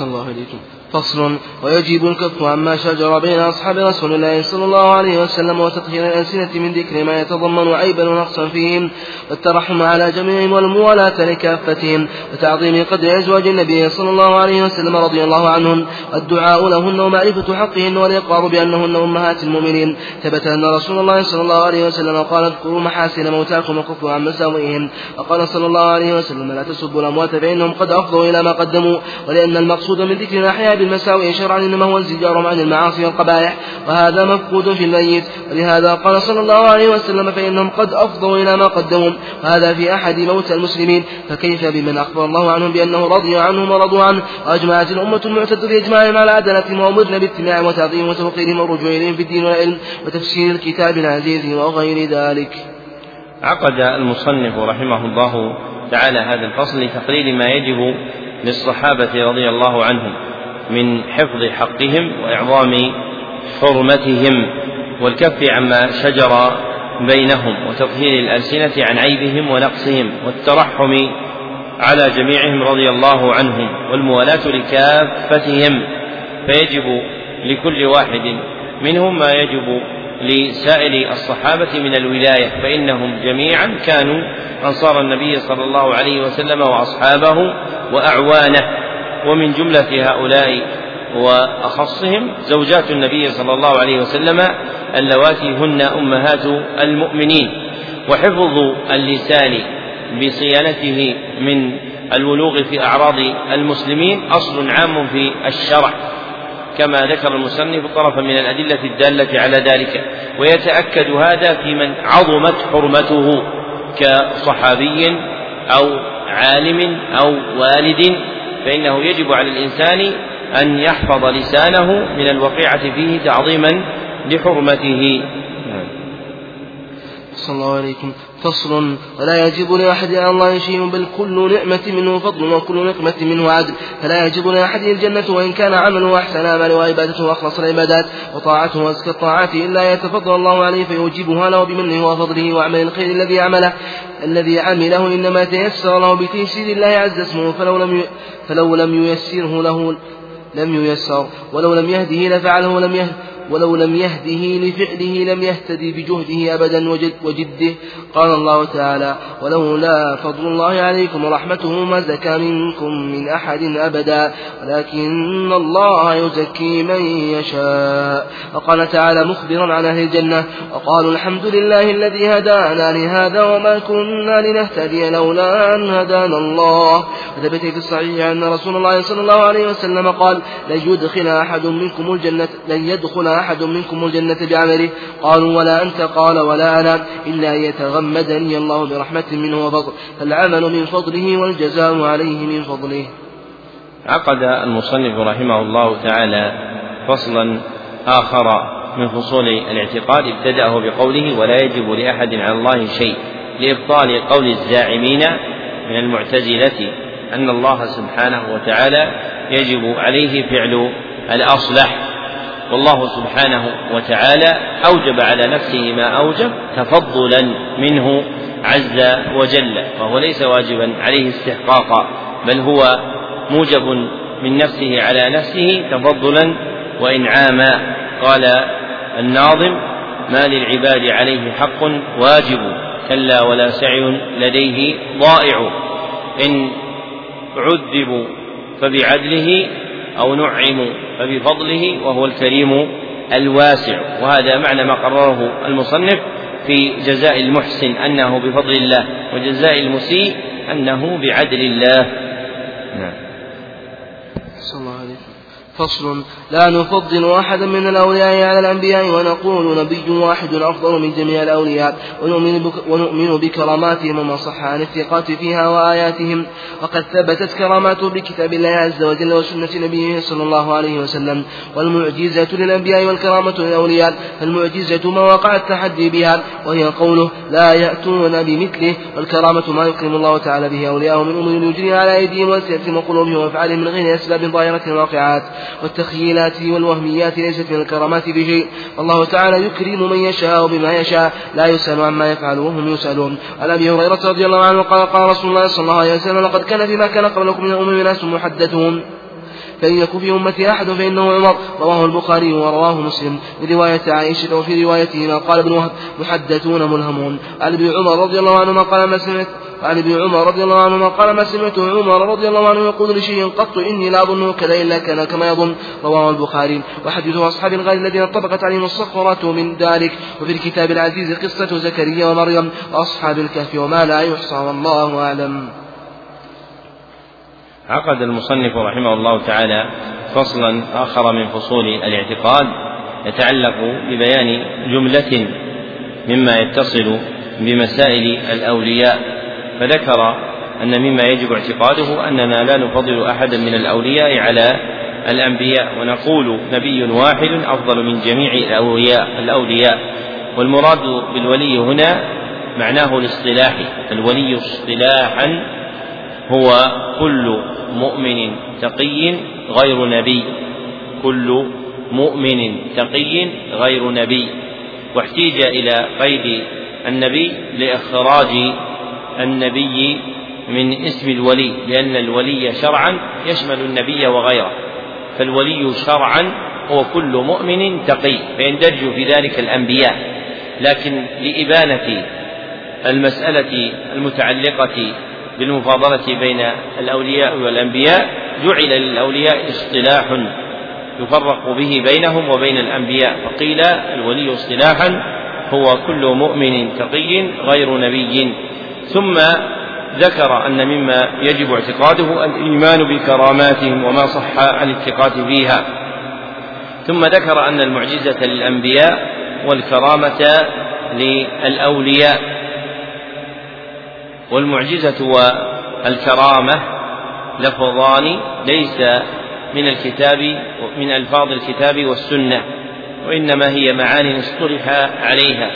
الله عليكم فصل ويجب الكف عما شجر بين أصحاب رسول الله صلى الله عليه وسلم وتطهير الألسنة من ذكر ما يتضمن عيبا ونقصا فيهم والترحم على جميعهم والموالاة لكافتهم وتعظيم قدر أزواج النبي صلى الله عليه وسلم رضي الله عنهم والدعاء لهن ومعرفة حقهن والإقرار بأنهن أمهات المؤمنين ثبت أن رسول الله صلى الله عليه وسلم قال اذكروا محاسن موتاكم وكفوا عن مساوئهم وقال صلى الله عليه وسلم لا تسبوا الأموات فإنهم قد أفضوا إلى ما قدموا ولأن المقصود من ذكر الأحياء بالمساوئ شرعا إنما هو الزجار عن المعاصي والقبائح. وهذا مفقود في الميت. ولهذا قال صلى الله عليه وسلم فإنهم قد أفضوا إلى ما قدموا. وهذا في أحد موتى المسلمين. فكيف بمن أخبر الله عنهم بأنه رضي عنهم ورضوا عنه؟ وأجمعت الأمة المعتدة بإجماعهم على عدالتهم وأمرنا باتباعهم وتعظيم وتوقيرهم والرجوع إليهم في الدين والعلم وتفسير الكتاب العزيز وغير ذلك. عقد المصنف رحمه الله تعالى هذا الفصل لتقرير ما يجب للصحابة رضي الله عنهم. من حفظ حقهم وإعظام حرمتهم والكف عما شجر بينهم وتطهير الألسنة عن عيبهم ونقصهم والترحم على جميعهم رضي الله عنهم والموالاة لكافتهم فيجب لكل واحد منهم ما يجب لسائر الصحابة من الولاية فإنهم جميعا كانوا أنصار النبي صلى الله عليه وسلم وأصحابه وأعوانه. ومن جملة هؤلاء وأخصهم زوجات النبي صلى الله عليه وسلم اللواتي هن أمهات المؤمنين. وحفظ اللسان بصيانته من الولوغ في أعراض المسلمين أصل عام في الشرع. كما ذكر المصنف طرفا من الأدلة الدالة على ذلك. ويتأكد هذا في من عظمت حرمته كصحابي أو عالم أو والد فإنه يجب على الإنسان أن يحفظ لسانه من الوقيعة فيه تعظيما لحرمته. صلى الله عليكم فصل ولا يجب لأحد على الله شيء بل كل نعمة منه فضل وكل نقمة منه عدل. فلا يجب لأحد الجنة وإن كان عمله أحسن عمل وعبادته وأخلص العبادات. وطاعته وأزكى الطاعات إلا يتفضل الله عليه فيوجبها له بمنه وفضله وعمل الخير الذي عمله. الذي عمله إنما تيسر له بتيسير الله عز اسمه فلو لم فلو لم ييسره له لم ييسر ولو لم يهده لفعله لم يهد ولو لم يهده لفعله لم يهتدي بجهده أبدا وجده. قال الله تعالى ولولا فضل الله عليكم ورحمته ما زكى منكم من أحد أبدا ولكن الله يزكي من يشاء. وقال تعالى مخبرا عن أهل الجنة وقالوا الحمد لله الذي هدانا لهذا وما كنا لنهتدي لولا أن هدانا الله. وثبت في الصحيح أن رسول الله صلى الله عليه وسلم قال لن يدخل أحد منكم الجنة لن يدخل أحد منكم الجنة بعمله؟ قالوا ولا أنت؟ قال ولا أنا إلا يتغمدني الله برحمة منه وفضل فالعمل من فضله والجزاء عليه من فضله. عقد المصنف رحمه الله تعالى فصلا آخر من فصول الاعتقاد ابتدأه بقوله ولا يجب لأحد على الله شيء لإبطال قول الزاعمين من المعتزلة أن الله سبحانه وتعالى يجب عليه فعل الأصلح. والله سبحانه وتعالى أوجب على نفسه ما أوجب تفضلا منه عز وجل وهو ليس واجبا عليه استحقاقا بل هو موجب من نفسه على نفسه تفضلا وإنعاما قال الناظم ما للعباد عليه حق واجب كلا ولا سعي لديه ضائع إن عذبوا فبعدله أو نعموا فبفضله وهو الكريم الواسع. وهذا معنى ما قرره المصنف في جزاء المحسن أنه بفضل الله وجزاء المسيء أنه بعدل الله. نعم. فصل. لا نفضل أحدا من الأولياء على الأنبياء ونقول نبي واحد أفضل من جميع الأولياء. ونؤمن, بك ونؤمن بكراماتهم وما صح عن الثقات فيها وآياتهم. وقد ثبتت كراماته بكتاب الله عز وجل وسنة نبيه صلى الله عليه وسلم. والمعجزة للأنبياء والكرامة للأولياء. فالمعجزة ما وقع التحدي بها. وهي قوله لا يأتون بمثله. والكرامة ما يكرم الله تعالى به أولياءه من أمور يجري على أيديهم وألسنتهم وقلوبهم وأفعالهم من غير أسباب ظاهرة واقعات. والتخيلات والوهميات ليست من الكرامات بشيء والله تعالى يكرم من يشاء بما يشاء. لا يسأل عما يفعل وهم يسألون. عن أبي هريرة رضي الله عنه قال قال رسول الله صلى الله عليه وسلم لقد كان فيما كان قبلكم من الأمم ناس محدثون. فإن يكن في أمتي أحد فإنه عمر. رواه البخاري ورواه مسلم. من رواية عائشة وفي روايته قال ابن وهب محدثون ملهمون. عن ابن عمر رضي الله عنهما قال ما سمعت؟ وعن ابن عمر رضي الله عنهما قال ما سمعت؟ عمر رضي الله عنه يقول لشيء قط إني لا أظنه كذا إلا كان كما يظن. رواه البخاري. وحديث أصحاب الغار الذين طبقت عليهم الصخرة من ذلك. وفي الكتاب العزيز قصة زكريا ومريم وأصحاب الكهف وما لا يحصى والله أعلم. عقد المصنف رحمه الله تعالى فصلا آخر من فصول الاعتقاد يتعلق ببيان جملة مما يتصل بمسائل الأولياء. فذكر أن مما يجب اعتقاده أننا لا نفضل أحدا من الأولياء على الأنبياء ونقول نبي واحد أفضل من جميع الأولياء الأولياء. والمراد بالولي هنا معناه الاصطلاحي الولي اصطلاحا هو كل مؤمن تقي غير نبي. كل مؤمن تقي غير نبي. واحتيج إلى قيد النبي لإخراج النبي من اسم الولي لأن الولي شرعا يشمل النبي وغيره. فالولي شرعا هو كل مؤمن تقي فيندرج في ذلك الأنبياء. لكن لإبانة المسألة المتعلقة بالمفاضلة بين الأولياء والأنبياء جعل للأولياء اصطلاح يفرق به بينهم وبين الأنبياء. فقيل الولي اصطلاحا هو كل مؤمن تقي غير نبي. ثم ذكر أن مما يجب اعتقاده الإيمان بكراماتهم وما صح عن الثقات فيها. ثم ذكر أن المعجزة للأنبياء والكرامة للأولياء. والمعجزة والكرامة لفظان ليس من الكتاب من ألفاظ الكتاب والسنة وإنما هي معان اصطلح عليها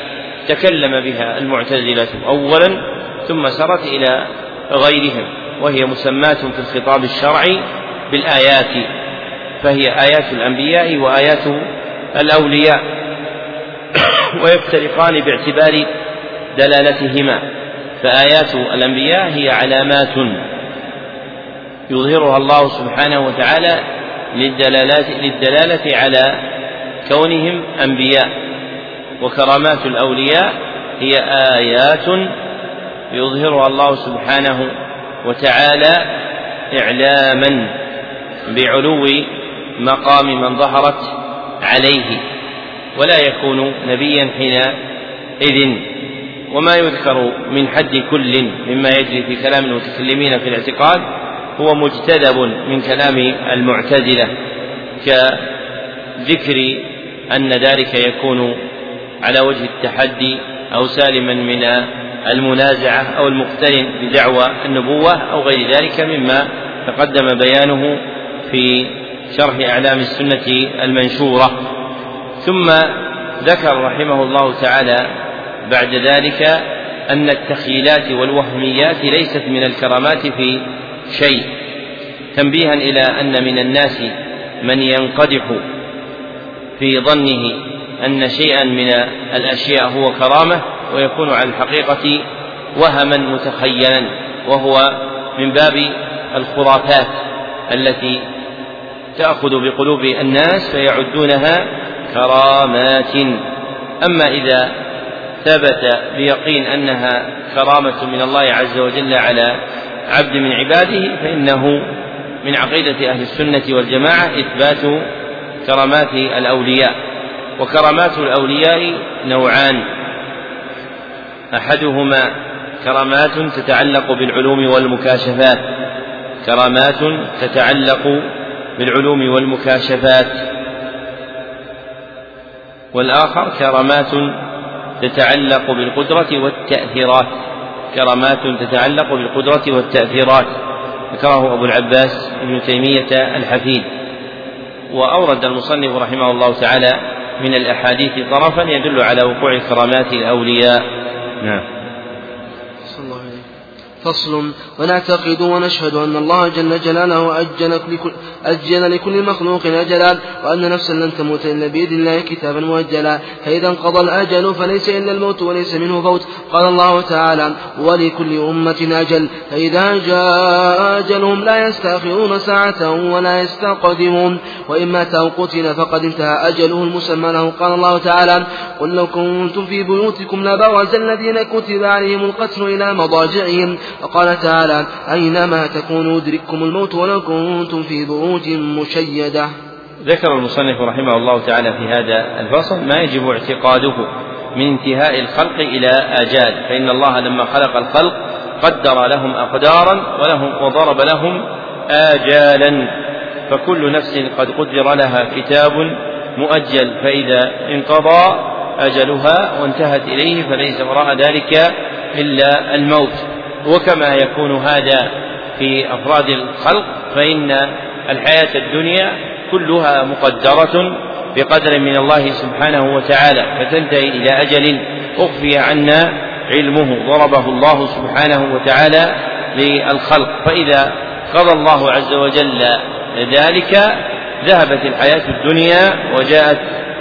تكلم بها المعتزلة أولا ثم سرت إلى غيرهم وهي مسماة في الخطاب الشرعي بالآيات فهي آيات الأنبياء وآيات الأولياء ويفترقان باعتبار دلالتهما. فآيات الأنبياء هي علامات يظهرها الله سبحانه وتعالى للدلالات للدلالة على كونهم أنبياء. وكرامات الأولياء هي آيات يظهرها الله سبحانه وتعالى إعلاما بعلو مقام من ظهرت عليه ولا يكون نبيا حينئذ. وما يذكر من حد كل مما يجري في كلام المتكلمين في الاعتقاد هو مجتذب من كلام المعتزلة كذكر أن ذلك يكون على وجه التحدي أو سالما من المنازعة أو المقترن بدعوى النبوة أو غير ذلك مما تقدم بيانه في شرح أعلام السنة المنشورة. ثم ذكر رحمه الله تعالى بعد ذلك أن التخيلات والوهميات ليست من الكرامات في شيء تنبيها إلى أن من الناس من ينقدح في ظنه أن شيئا من الأشياء هو كرامة ويكون على الحقيقة وهما متخيلا وهو من باب الخرافات التي تأخذ بقلوب الناس فيعدونها كرامات. أما إذا ثبت بيقين أنها كرامة من الله عز وجل على عبد من عباده فإنه من عقيدة أهل السنة والجماعة إثبات كرامات الأولياء. وكرامات الأولياء نوعان. أحدهما كرامات تتعلق بالعلوم والمكاشفات. كرامات تتعلق بالعلوم والمكاشفات. والآخر كرامات تتعلق بالقدرة والتأثيرات. كرامات تتعلق بالقدرة والتأثيرات. ذكره أبو العباس ابن تيمية الحفيد. وأورد المصنف رحمه الله تعالى من الأحاديث طرفا يدل على وقوع كرامات الأولياء. نعم. فصل ونعتقد ونشهد أن الله جل جلاله أجل لكل, أجل لكل مخلوق أجلا وأن نفسا لن تموت إلا بيد الله كتابا مؤجلا. فإذا انقضى الأجل فليس إلا الموت وليس منه فوت قال الله تعالى ولكل أمة أجل. فإذا جاء أجلهم لا يستأخرون ساعة ولا يستقدمون. وإن مات أو قتل فقد انتهى أجله المسمى له. قال الله تعالى قل لو كنتم في بيوتكم لبرز الذين كتب عليهم القتل إلى مضاجعهم. وقال تعالى أينما تكونوا يدرككم الموت ولو كنتم في بروج مشيدة. ذكر المصنف رحمه الله تعالى في هذا الفصل ما يجب اعتقاده من انتهاء الخلق إلى آجال. فإن الله لما خلق الخلق قدر لهم أقدارا ولهم وضرب لهم آجالا. فكل نفس قد قدر لها كتاب مؤجل. فإذا انقضى أجلها وانتهت إليه فليس وراء ذلك إلا الموت. وكما يكون هذا في أفراد الخلق فإن الحياة الدنيا كلها مقدرة بقدر من الله سبحانه وتعالى فتنتهي إلى أجل أخفي عنا علمه ضربه الله سبحانه وتعالى للخلق. فإذا قضى الله عز وجل ذلك ذهبت الحياة الدنيا وجاءت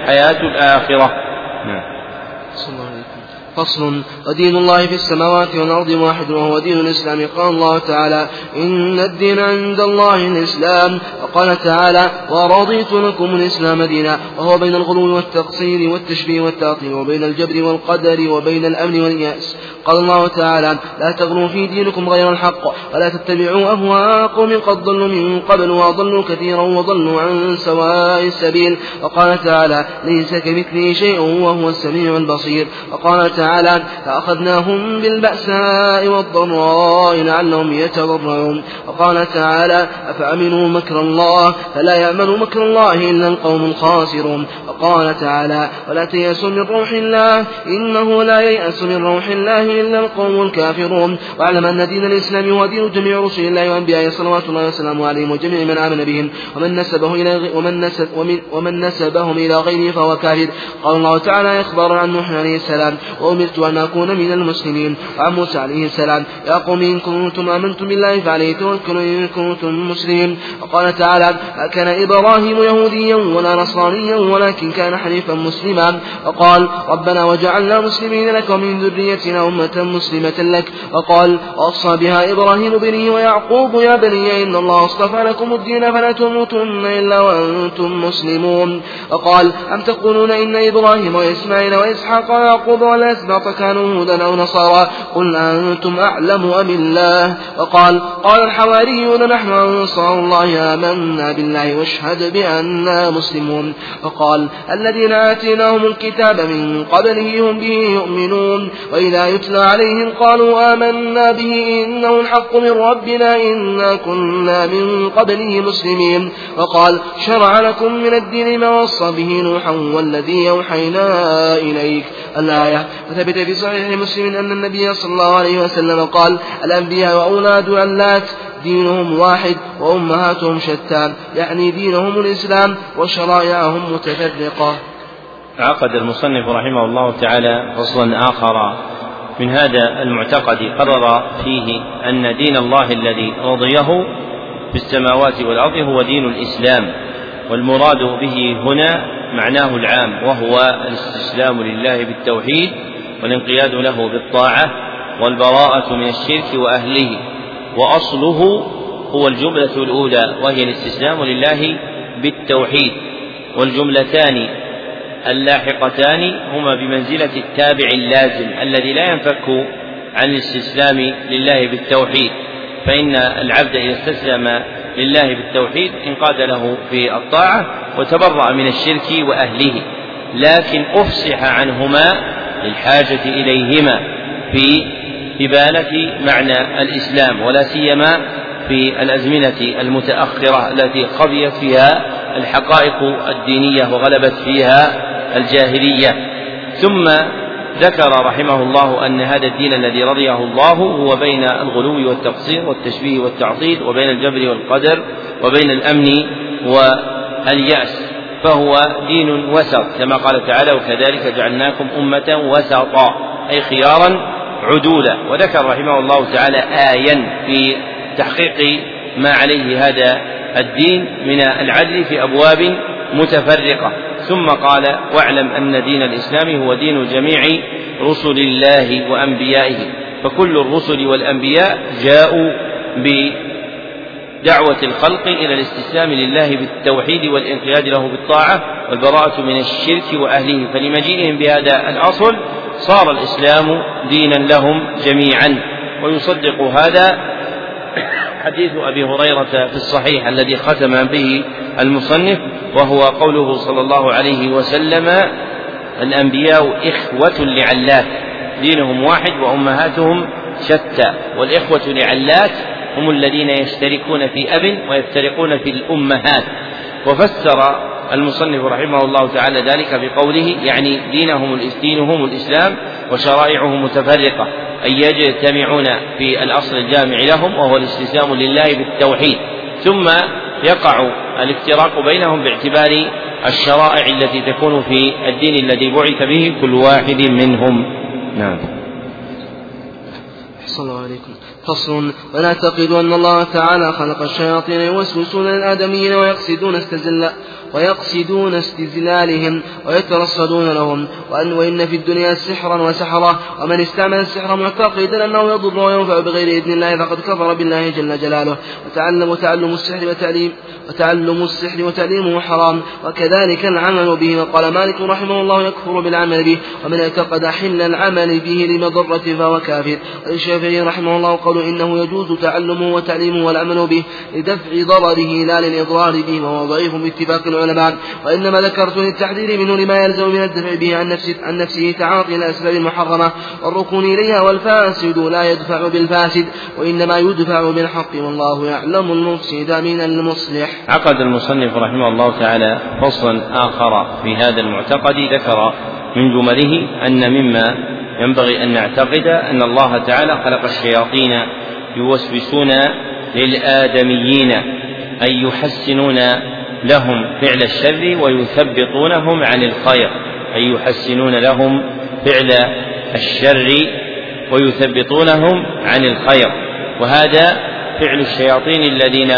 حياة الآخرة. نعم. فصل. ودين الله في السماوات والأرض واحد وهو دين الإسلام. قال الله تعالى إن الدين عند الله الإسلام. وقال تعالى ورضيت لكم الإسلام دينا. وهو بين الغلو والتقصير والتشبيه والتعطيل وبين الجبر والقدر وبين الأمن واليأس. قال الله تعالى لا تغلوا في دينكم غير الحق ولا تتبعوا أهواء قوم قد ضلوا من قبل وأضلوا كثيرا وضلوا عن سواء السبيل. وقال تعالى ليس كمثله شيء وهو السميع البصير. وقال تعالى فأخذناهم بالبأساء والضراء لعلهم يتضرعون. وقال تعالى أفأمنوا مكر الله فلا يأمن مكر الله إلا القوم الخاسرون. وقال تعالى ولا تيأسوا من روح الله إنه لا ييأس من روح الله إلا القوم الكافرون. واعلم أن دين الإسلام هو دين جميع رسل الله وأنبيائه صلوات الله وسلامه عليهم وجميع من آمن بهم ومن نسبه إلى ومن نسب ومن, ومن نسبهم إلى غيره فهو كافر. قال الله تعالى إخبارا عن نوح عليه السلام وأمرت أن أكون من المسلمين. وعن موسى عليه السلام يا قوم إن كنتم آمنتم بالله فعليه توكلوا إن كنتم مسلمين. وقال تعالى ما كان إبراهيم يهوديا ولا نصرانيا ولكن كان حنيفا مسلما. وقال ربنا وجعلنا مسلمين لك ومن ذريتنا أمة مسلمة لك. وقال وأوصى بها إبراهيم بنيه ويعقوب يا بني إن الله اصطفى لكم الدين فلا تموتن إلا وأنتم مسلمون. وقال أم تقولون إن إبراهيم وإسماعيل وإسحاق ويعقوب والأسباط كانوا هودا أو نصارى. قل أنتم أعلم أم الله؟ وقال قال الحواريون نحن أنصار الله آمنا بالله واشهد بأننا مسلمون. وقال الذين آتيناهم الكتاب من قبله هم به يؤمنون. وإذا يتلى عليهم قالوا آمنا به إنه الحق من ربنا إنا كنا من قبله مسلمين. وقال شرع لكم من الدين ما وصى به نوحا والذي أوحينا إليك. الآية وثبت في صحيح مسلم أن النبي صلى الله عليه وسلم قال الأنبياء وأولاد اللات دينهم واحد وأمهاتهم شتان يعني دينهم الإسلام وشرائعهم متفرقة. عقد المصنف رحمه الله تعالى فصلا آخر من هذا المعتقد قرر فيه أن دين الله الذي رضيه في السماوات والأرض هو دين الإسلام والمراد به هنا معناه العام وهو الاستسلام لله بالتوحيد والانقياد له بالطاعة والبراءة من الشرك وأهله. وأصله هو الجملة الأولى وهي الاستسلام لله بالتوحيد. والجملتان اللاحقتان هما بمنزلة التابع اللازم الذي لا ينفك عن الاستسلام لله بالتوحيد. فإن العبد إذا استسلم لله بالتوحيد انقاد له في الطاعة وتبرأ من الشرك وأهله. لكن أفصح عنهما للحاجة إليهما في إبانة معنى الإسلام ولا سيما في الأزمنة المتأخرة التي قضيت فيها الحقائق الدينية وغلبت فيها الجاهلية. ثم ذكر رحمه الله أن هذا الدين الذي رضيه الله هو بين الغلو والتقصير والتشبيه والتعطيل وبين الجبر والقدر وبين الأمن واليأس. فهو دين وسط كما قال تعالى وكذلك جعلناكم أمة وسطا أي خيارا عدولا. وذكر رحمه الله تعالى آيا في تحقيق ما عليه هذا الدين من العدل في أبواب متفرقة. ثم قال واعلم أن دين الإسلام هو دين جميع رسل الله وأنبيائه. فكل الرسل والأنبياء جاءوا بدعوة الخلق إلى الاستسلام لله بالتوحيد والانقياد له بالطاعة والبراءة من الشرك وأهله. فلمجيئهم بهذا الأصل صار الإسلام دينا لهم جميعا. ويصدق هذا حديث أبي هريرة في الصحيح الذي ختم به المصنف وهو قوله صلى الله عليه وسلم الأنبياء إخوة لعلات دينهم واحد وأمهاتهم شتى والإخوة لعلات هم الذين يشتركون في أب ويفترقون في الأمهات. وفسر المصنف رحمه الله تعالى ذلك بقوله يعني دينهم دينهم الإسلام وشرائعهم متفرقة أي يجتمعون في الأصل الجامع لهم وهو الاستسلام لله بالتوحيد. ثم يقع الافتراق بينهم باعتبار الشرائع التي تكون في الدين الذي بعث به كل واحد منهم. نعم. فصل ونعتقد أن الله تعالى خلق الشياطين يوسوسون للآدميين ويقصدون استزلا ويقصدون استزلالهم ويترصدون لهم. وأن وإن في الدنيا سحرا وسحرة ومن استعمل السحر معتقدا أنه يضر وينفع بغير إذن الله فقد كفر بالله جل جلاله. وتعلم تعلم السحر وتعليم وتعلم السحر وتعليمه حرام. وكذلك العمل به. وقال مالك رحمه الله يكفر بالعمل به. ومن اعتقد حل العمل به لمضرة فهو كافر. والشافعي رحمه الله قالوا إنه يجوز تعلمه وتعليمه والعمل به لدفع ضرره لا للإضرار به وهو ضعيف باتفاق العلماء. وإنما ذكرت للتحذير منه لما يلزم من الدفع به عن نفسه, عن نفسه تعاطي الأسباب المحرمة. والركون إليها والفاسد لا يدفع بالفاسد وإنما يدفع بالحق والله يعلم المفسد من المصلح. عقد المصنف رحمه الله تعالى فصلا آخر في هذا المعتقد ذكر من جمله أن مما ينبغي أن نعتقد أن الله تعالى خلق الشياطين يوسوسون للآدميين أي يحسنون لهم فعل الشر ويثبطونهم عن الخير أي يحسنون لهم فعل الشر ويثبطونهم عن الخير. وهذا فعل الشياطين الذين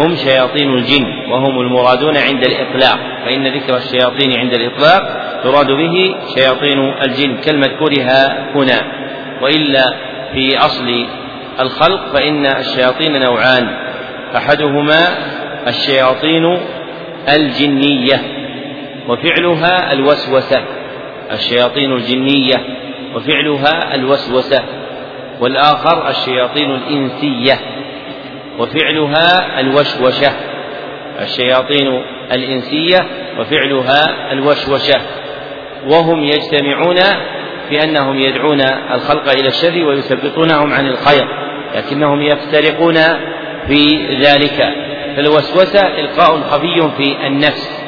هم شياطين الجن وهم المرادون عند الإطلاق. فإن ذكر الشياطين عند الإطلاق يراد به شياطين الجن كالمذكورها هنا. وإلا في أصل الخلق فإن الشياطين نوعان. أحدهما الشياطين الجنية وفعلها الوسوسة. الشياطين الجنية وفعلها الوسوسة. والآخر الشياطين الإنسية. وفعلها الوشوشة الشياطين الإنسية وفعلها الوشوشة. وهم يجتمعون في أنهم يدعون الخلق إلى الشر ويثبطونهم عن الخير لكنهم يفترقون في ذلك. فالوسوسة إلقاء خفي في النفس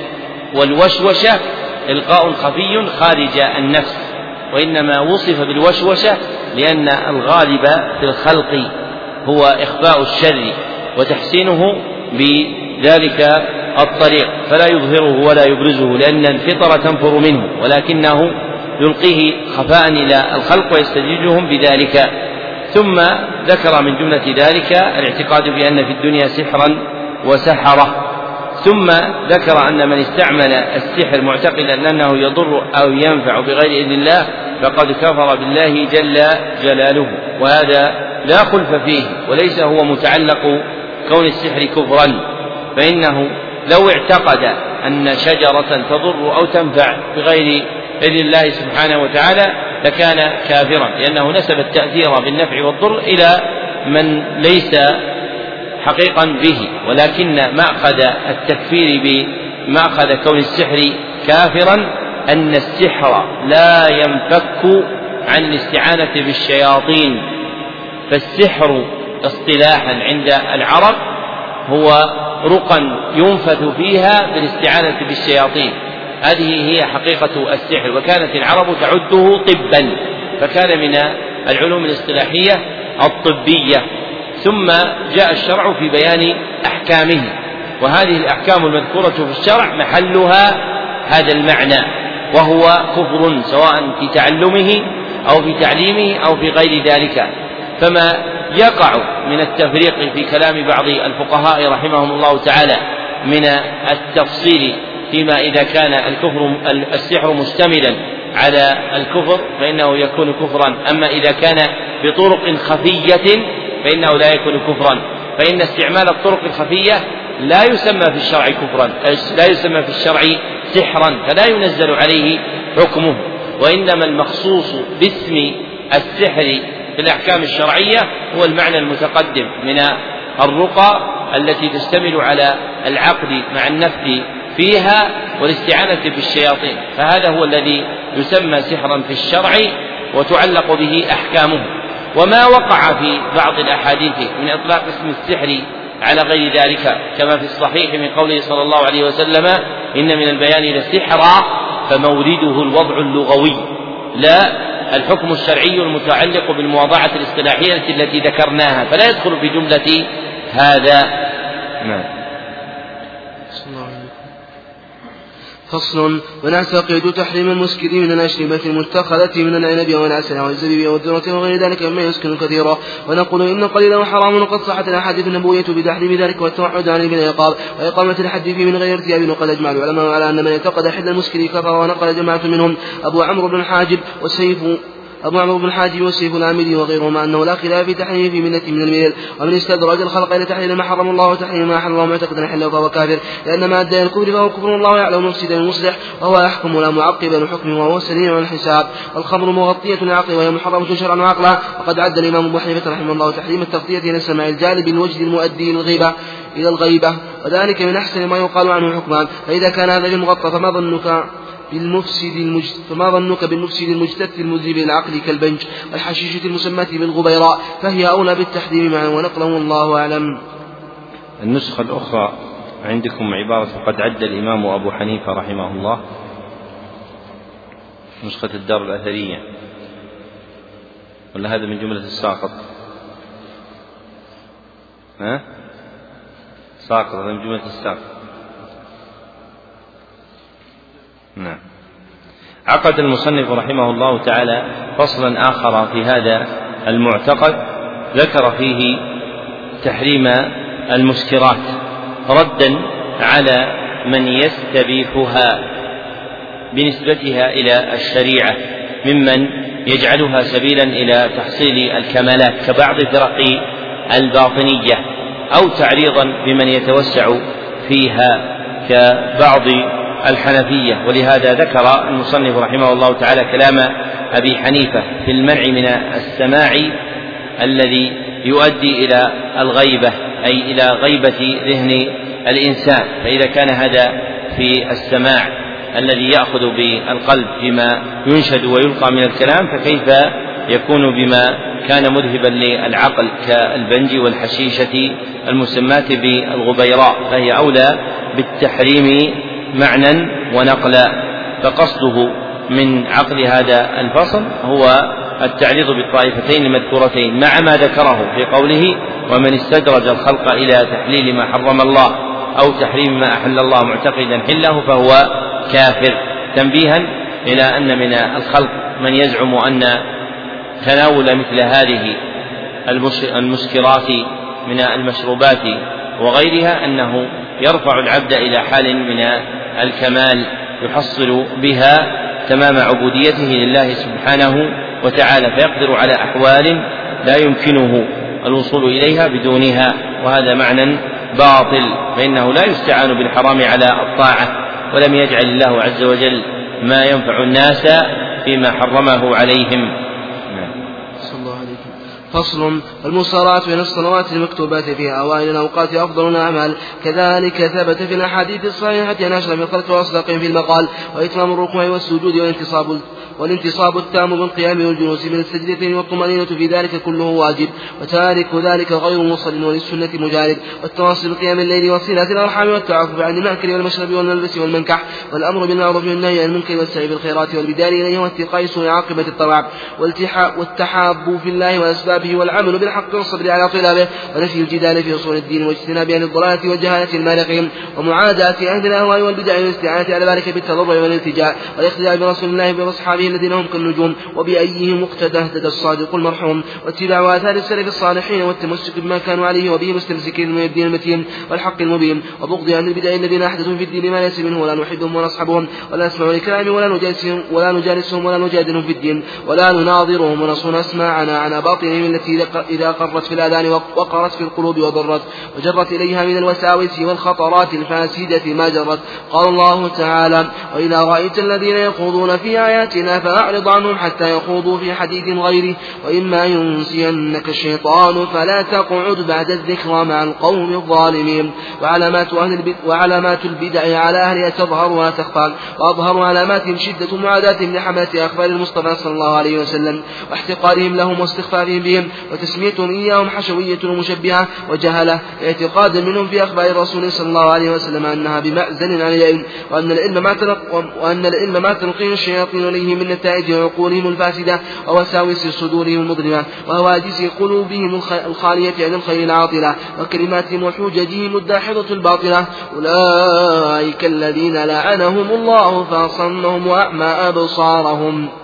والوشوشة إلقاء خفي خارج النفس. وإنما وصف بالوشوشة لأن الغالب في الخلق هو إخفاء الشر وتحسينه بذلك الطريق فلا يظهره ولا يبرزه لأن الفطرة تنفر منه ولكنه يلقيه خفاء إلى الخلق ويستدرجهم بذلك. ثم ذكر من جملة ذلك الاعتقاد بأن في الدنيا سحرا وسحرة. ثم ذكر أن من استعمل السحر معتقدا أنه يضر أو ينفع بغير إذن الله فقد كفر بالله جل جلاله وهذا لا خلف فيه وليس هو متعلق كون السحر كفرا فإنه لو اعتقد أن شجرة تضر أو تنفع بغير إذن الله سبحانه وتعالى لكان كافرا لأنه نسب التأثير بالنفع والضر إلى من ليس حقيقا به ولكن مأخذ التكفير بمأخذ كون السحر كافرا أن السحر لا ينفك عن الاستعانة بالشياطين. فالسحر اصطلاحا عند العرب هو رقى ينفث فيها بالاستعانة بالشياطين. هذه هي حقيقة السحر. وكانت العرب تعده طبا فكان من العلوم الاصطلاحية الطبية. ثم جاء الشرع في بيان أحكامه. وهذه الأحكام المذكورة في الشرع محلها هذا المعنى وهو كفر سواء في تعلمه أو في تعليمه أو في غير ذلك. فما يقع من التفريق في كلام بعض الفقهاء رحمهم الله تعالى من التفصيل فيما إذا كان الكفر السحر مشتملا على الكفر فإنه يكون كفرا. أما إذا كان بطرق خفية فإنه لا يكون كفرا. فإن استعمال الطرق الخفية لا يسمى في الشرع كفرا لا يسمى في الشرع سحرا فلا ينزل عليه حكمه. وإنما المخصوص باسم السحر في الأحكام الشرعية هو المعنى المتقدم من الرقى التي تشتمل على العقد مع النفث فيها والاستعانة بالشياطين فهذا هو الذي يسمى سحرا في الشرع وتعلق به أحكامه. وما وقع في بعض الأحاديث من إطلاق اسم السحر على غير ذلك كما في الصحيح من قوله صلى الله عليه وسلم إن من البيان لسحرا فمورده الوضع اللغوي لا الحكم الشرعي المتعلق بالمواضعة الاصطلاحية التي ذكرناها فلا يدخل في جملة هذا. نعم. فصل. ونعتقد تحريم المسكر من الأشربة المتخذة من العنب والعسل والزبيب والذرة وغير ذلك مما يسكن كثيرا. ونقول إن قليلا حرام وقد صحت الأحاديث النبوية بتحريم ذلك والتوحد عن بالعقاب وإقامة الحد فيه من غير ارتياب وقد أجمع العلماء على أن من اعتقد حل المسكر كفر ونقل جماعة منهم أبو عمرو بن الحاجب والسيف أبو عمرو بن الحاج والسيف العامري وغيرهما أنه لا خلاف في تحريم في ملة من الملل ومن استدرج الخلق إلى تحليل ما حرم الله وتحريم ما حرم الله معتقدا حله فهو كافر. لأن ما أدى الكفر فهو كفر الله يعلم مفسدا المصلح وهو يحكم لا معقب لحكمه وهو سريع الحساب. والخمر مغطية العقل وهي محرمة شرعا وعقلا. وقد عد الإمام أبو حنيفة رحمه الله تحريم التغطية إلى السماع الجالب الوجد المؤدي إلى الغيبة إلى الغيبة. وذلك من أحسن ما يقال عنه حكمان. فإذا كان هذا المغطى فما ظنك؟ بالمفسد المجت... فما ظنك بالمفسد المجتث المذهب للعقل كالبنج والحشيشة المسماة بالغبيراء؟ فهي أولى بالتحريم معا ونقله والله أعلم. النسخة الأخرى عندكم عبارة قد عد الإمام أبو حنيفة رحمه الله. نسخة الدار الأثرية. ولا هذا من جملة الساقط؟ ها؟ ساقط هذا من جملة الساقط. نعم. عقد المصنف رحمه الله تعالى فصلا آخر في هذا المعتقد ذكر فيه تحريم المسكرات ردا على من يستبيحها بنسبتها إلى الشريعة ممن يجعلها سبيلا إلى تحصيل الكمالات كبعض فرق الباطنية أو تعريضا بمن يتوسع فيها كبعض الحنفية ولهذا ذكر المصنف رحمه الله تعالى كلام أبي حنيفة في المنع من السماع الذي يؤدي إلى الغيبة أي إلى غيبة ذهن الإنسان. فإذا كان هذا في السماع الذي يأخذ بالقلب فيما ينشد ويلقى من الكلام فكيف يكون بما كان مذهبا للعقل كالبنج والحشيشة المسماة بالغبيراء؟ فهي أولى بالتحريم معنى ونقلا فقصده من عقد هذا الفصل هو التعريض بالطائفتين المذكورتين مع ما ذكره في قوله ومن استدرج الخلق إلى تحليل ما حرم الله أو تحريم ما أحل الله معتقدا حله فهو كافر. تنبيها إلى أن من الخلق من يزعم أن تناول مثل هذه المسكرات من المشروبات وغيرها أنه يرفع العبد إلى حال من الكمال يحصل بها تمام عبوديته لله سبحانه وتعالى فيقدر على أحوال لا يمكنه الوصول إليها بدونها وهذا معنى باطل فإنه لا يستعان بالحرام على الطاعة ولم يجعل الله عز وجل ما ينفع الناس فيما حرمه عليهم. فصل المصارعة بين الصلوات المكتوبات في أوائل الأوقات أفضل الأعمال كذلك ثبت في الأحاديث الصحيحة أن أشرف الخلق وأصدقهم في المقال وإتمام الركوع والسجود والانتصاب والانتصاب التام بالقيام والجلوس من السجدتين والطمأنينة في ذلك كله واجب. وتارك ذلك غير مصل وللسنة مجارد والتواصي بقيام الليل وصلة الأرحام والتعفف عن المأكل والمشرب والملبس والمنكح. والأمر بالمعروف والنهي عن المنكر والسعي بالخيرات والبدار إليه واتقاء سوء عاقبة الطبع. والتحاب في الله وأسبابه والعمل بالحق والصبر على طلابه ونفي الجدال في أصول الدين واجتناب عن الضلالة والجهالة المالقين ومعاداة أهل الأهواء والبدع والاستعانة على ذلك بالتضرع والالتجاء والاقتداء برسول الله وبأصحابه الذين هم كالنجوم وبأيهم اقتدى اهتدى الصادق المرحوم واتباع آثار السلف الصالحين والتمسك بما كانوا عليه وبه مستمسكين من الدين المتين والحق المبين وبغض عن البدع الذين أحدثوا في الدين ما ليس منه ولا نحبهم ولا نصحبهم ولا نسمع لكلامهم ولا نجالسهم ولا نجالسهم ولا نجادلهم في الدين ولا نناظرهم ونصون أسماعنا عن باطنهم التي إذا قرت في الآذان وقرت في القلوب وضرت وجرت إليها من الوساوس والخطرات الفاسدة ما جرت. قال الله تعالى وإذا رأيت الذين يخوضون في آياتنا فأعرض عنهم حتى يخوضوا في حديث غيره. وإما ينسينك الشيطان فلا تقعد بعد الذكرى مع القوم الظالمين. وعلامات أهل البدع وعلامات البدع على أهلها تظهر ولا تخفى. وأظهر علاماتهم شدة معاداتهم لحملة أخبار المصطفى صلى الله عليه وسلم واحتقارهم لهم واستخفافهم بهم. وتسميتهم إياهم حشوية ومشبهة وجهلة اعتقادا منهم في أخبار الرسول صلى الله عليه وسلم أنها بمأزل عن العلم وأن العلم ما وأن العلم ما تلقيه الشياطين إليه من نتائج عقولهم الفاسدة ووساوس صدورهم المظلمة وهواجس قلوبهم الخالية عن الخير العاطلة وكلماتهم وحججهم الداحضة الباطلة أولئك الذين لعنهم الله فأصمهم وأعمى أبصارهم.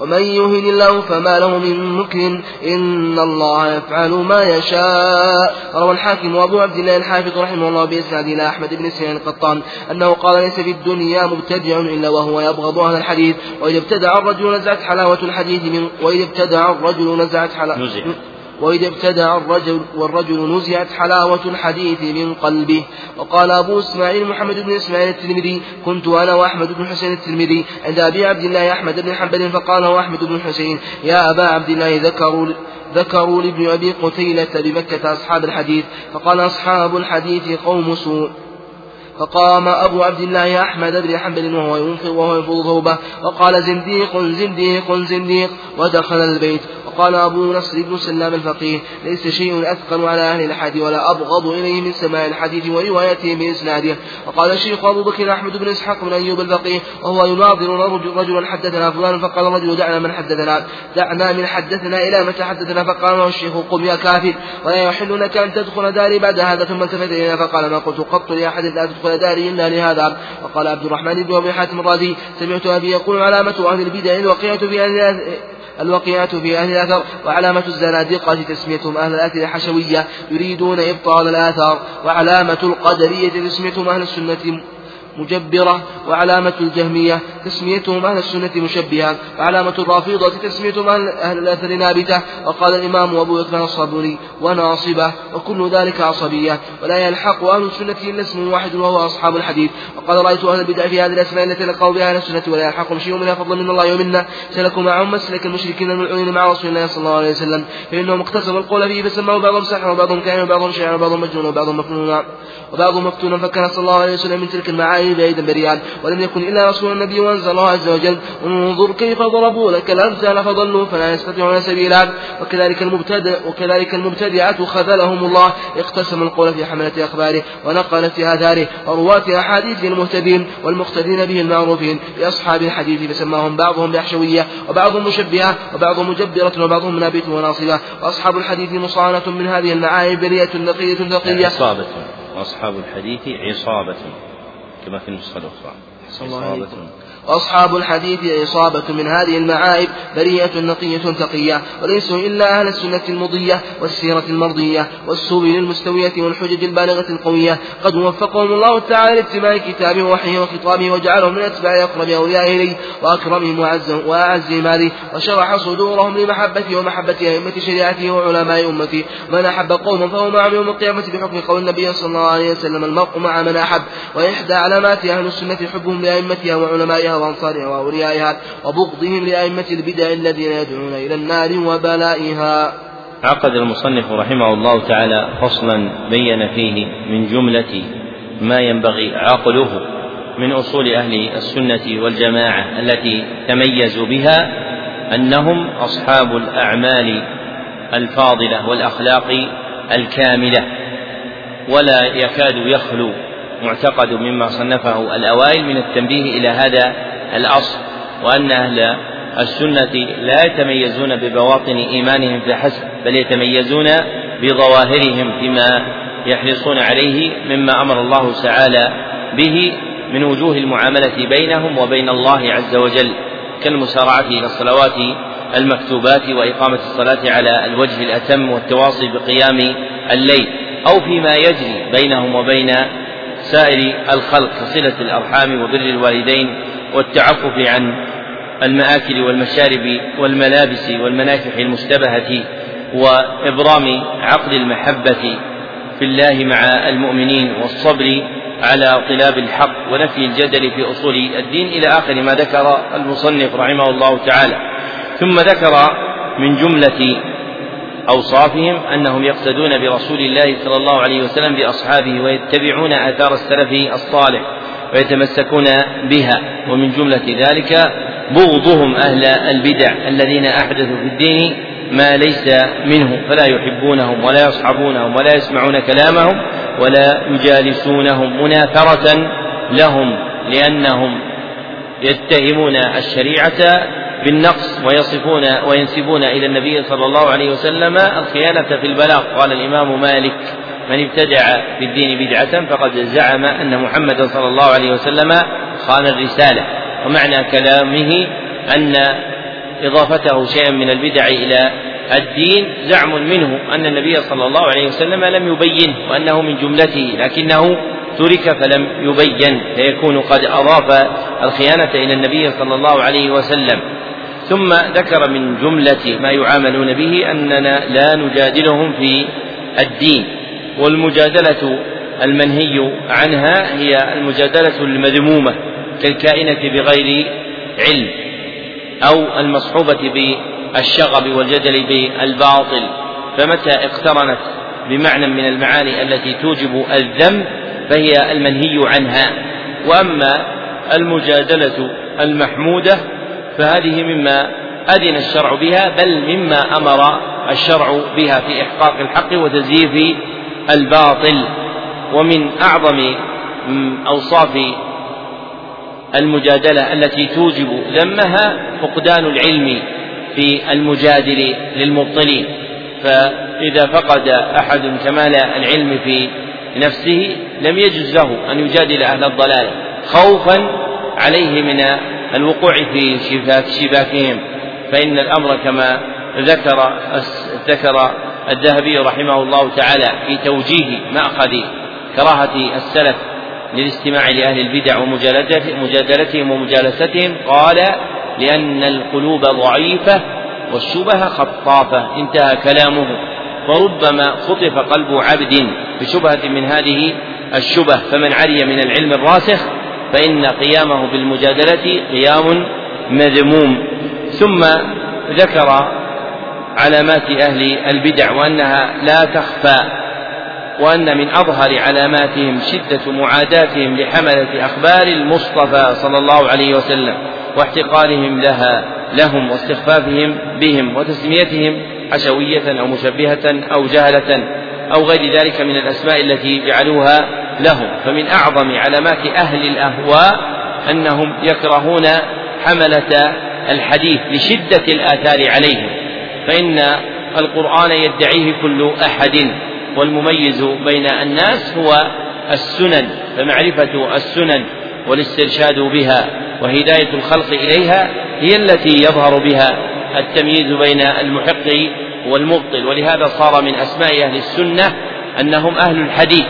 ومن يهن الله فما له من مكرم إن الله يفعل ما يشاء. روى الحاكم وأبو عبد الله الحافظ رحمه الله بإسناد إلى أحمد بن سعيد القطان أنه قال ليس في الدنيا مبتدع إلا وهو يبغض أهل الحديث. وإذا ابتدع الرجل نزعت حلاوة الحديث من وإذا ابتدع الرجل نزعت حلاوة وإذا ابتدع الرجل والرجل نزعت حلاوة الحديث من قلبه. وقال أبو إسماعيل محمد بن إسماعيل الترمذي كنت أنا وأحمد بن حسين الترمذي عند أبي عبد الله أحمد بن حنبل فقال أحمد بن حسين يا أبا عبد الله ذكروا ذكروا لابن أبي قتيلة بمكة أصحاب الحديث. فقال أصحاب الحديث قوم سوء. فقام أبو عبد الله أحمد بن حنبل وهو ينفض وهو ينفض ثوبه. وقال زنديق زنديق زنديق. ودخل البيت. وقال أبو نصر بن سلام الفقيه ليس شيء أثقل على أهل الحديث ولا أبغض إليه من سماع الحديث وروايته بإسناده. وقال الشيخ أبو بكر أحمد بن إسحاق بن أيوب الفقيه وهو يناظر رجلا حدثنا فلان فقال الرجل دعنا من حدثنا دعنا من حدثنا إلى متى حدثنا فقال له الشيخ قم يا كافر ولا يحل لك أن تدخل داري بعد هذا ثم التفت إلينا فقال ما قلت قط لأحد لا تدخل داري إلا لهذا. وقال عبد الرحمن بن أبي حاتم الرازي سمعت أبي يقول علامة أهل البدع الوقيعة في الوقيعة في أهل الأثر وعلامة الزنادقة تسميتهم أهل الأثر حشوية يريدون إبطال الآثار وعلامة القدرية تسميتهم أهل السنة مجبرة وعلامة الجهمية تسميتهم أهل السنة مشبهة وعلامة الرافضة تسميتهم أهل, الأثر نابتة. وقال الإمام أبو عثمان الصابوني وناصبة وكل ذلك عصبية ولا يلحق أهل السنة إلا اسم واحد وهو أصحاب الحديث. وقال رأيت أهل البدع في هذه الأسماء التي لقوا بها أهل السنة ولا يلحقهم شيء منها فضل من الله ومنا. سلكوا معهم مسلك المشركين الملعونين مع رسول الله صلى الله عليه وسلم فإنهم اقتسموا القول فيه فسموا بعضهم سحر وبعضهم كائن وبعضهم شاعر وبعضهم مجنون وبعضهم مفنون وبعضهم مفتون فكان صلى الله عليه وسلم من تلك المعاني بعيدا بريئا ولم يكن إلا رسول النبي وأنزل الله عز وجل انظر كيف ضربوا لك الأمثال فضلوا فلا يستطيعون سبيلا. وكذلك المبتدع وكذلك المبتدعة خذلهم الله اقتسم القول في حملة أخباره ونقلة آثاره ورواة أحاديث المهتدين والمقتدين به المعروفين لأصحاب الحديث فسماهم بعضهم بأحشوية وبعضهم مشبهة وبعضهم مجبرة وبعضهم نابت وناصبة. وأصحاب الحديث مصانة من هذه المعايب بريئة نقية ثقية عصابة. وأصحاب الحديث عصابة. كما في النسخة الأخرى. عصابة وأصحاب الحديث إصابة من هذه المعايب بريئة نقية تقية وليسوا إلا أهل السنة المضية والسيرة المرضية والسبل المستوية والحجج البالغة القوية. قد وفقهم الله تعالى لاتباع كتابه ووحيه وخطابه وجعلهم من أتباع أقرب أوليائه إليه وأكرمهم وأعزهم هذه وشرح صدورهم لمحبته ومحبة أئمة شريعته وعلماء أمته. من أحب قوما فهو معهم يوم القيامة بحكم قول النبي صلى الله عليه وسلم المرء مع من أحب. وإحدى علامات أهل السنة حبهم لأئمتها وعلمائها وأنصارها وأوليائها وبغضهم لأئمة البدع الذين يدعون إلى النار وبلائها. عقد المصنف رحمه الله تعالى فصلا بين فيه من جملة ما ينبغي عقله من أصول أهل السنة والجماعة التي تميزوا بها أنهم أصحاب الأعمال الفاضلة والأخلاق الكاملة ولا يكاد يخلو معتقد مما صنفه الأوائل من التنبيه إلى هذا الأصل وأن أهل السنة لا يتميزون ببواطن إيمانهم فحسب بل يتميزون بظواهرهم فيما يحرصون عليه مما أمر الله تعالى به من وجوه المعاملة بينهم وبين الله عز وجل كالمسارعة إلى الصلوات المكتوبات وإقامة الصلاة على الوجه الأتم والتواصي بقيام الليل أو فيما يجري بينهم وبين سائر الخلق كصلة الأرحام وبر الوالدين والتعفف عن المآكل والمشارب والملابس والمناكح المشتبهة وإبرام عقد المحبة في الله مع المؤمنين والصبر على طلاب الحق ونفي الجدل في أصول الدين إلى آخر ما ذكر المصنف رحمه الله تعالى. ثم ذكر من جملة أوصافهم أنهم يقتدون برسول الله صلى الله عليه وسلم بأصحابه ويتبعون آثار السلف الصالح ويتمسكون بها ومن جملة ذلك بغضهم أهل البدع الذين أحدثوا في الدين ما ليس منه فلا يحبونهم ولا يصحبونهم ولا يسمعون كلامهم ولا يجالسونهم مناثرة لهم لأنهم يتهمون الشريعة بالنقص ويصفون وينسبون إلى النبي صلى الله عليه وسلم الخيانة في البلاغ. قال الإمام مالك من ابتدع في الدين بدعة فقد زعم أن محمدا صلى الله عليه وسلم خان الرسالة. ومعنى كلامه أن إضافته شيئا من البدع إلى الدين زعم منه أن النبي صلى الله عليه وسلم لم يبين وأنه من جملته لكنه ترك فلم يبين فيكون قد أضاف الخيانة إلى النبي صلى الله عليه وسلم. ثم ذكر من جملة ما يعاملون به أننا لا نجادلهم في الدين والمجادلة المنهي عنها هي المجادلة المذمومة كالكائنة بغير علم أو المصحوبة بالشغب والجدل بالباطل. فمتى اقترنت بمعنى من المعاني التي توجب الذم فهي المنهي عنها. وأما المجادلة المحمودة فهذه مما أذن الشرع بها بل مما أمر الشرع بها في إحقاق الحق وتزييف الباطل. ومن أعظم أوصاف المجادلة التي توجب ذمها فقدان العلم في المجادل للمبطلين. فإذا فقد أحد كمال العلم في نفسه لم يجز له أن يجادل أهل الضلال خوفا عليه من الوقوع في شباك شباكهم. فإن الأمر كما ذكر ذكر الذهبي رحمه الله تعالى في توجيه مأخذ كراهة السلف للاستماع لأهل البدع ومجادلتهم ومجالستهم قال لأن القلوب ضعيفة والشبه خطافة. انتهى كلامه. فربما خطف قلب عبد بشبهة من هذه الشبه. فمن عري من العلم الراسخ فإن قيامه بالمجادلة قيام مذموم. ثم ذكر علامات أهل البدع وأنها لا تخفى وأن من أظهر علاماتهم شدة معاداتهم لحملة أخبار المصطفى صلى الله عليه وسلم واحتقارهم لها لهم واستخفافهم بهم وتسميتهم حشوية أو مشبهة أو جهلة أو غير ذلك من الأسماء التي جعلوها لهم. فمن أعظم علامات أهل الأهواء أنهم يكرهون حملة الحديث لشدة الآثار عليهم. فإن القرآن يدعيه كل أحد والمميز بين الناس هو السنن فمعرفة السنن والاسترشاد بها وهداية الخلق إليها هي التي يظهر بها التمييز بين المحق والمبطل. ولهذا صار من أسماء أهل السنة أنهم أهل الحديث.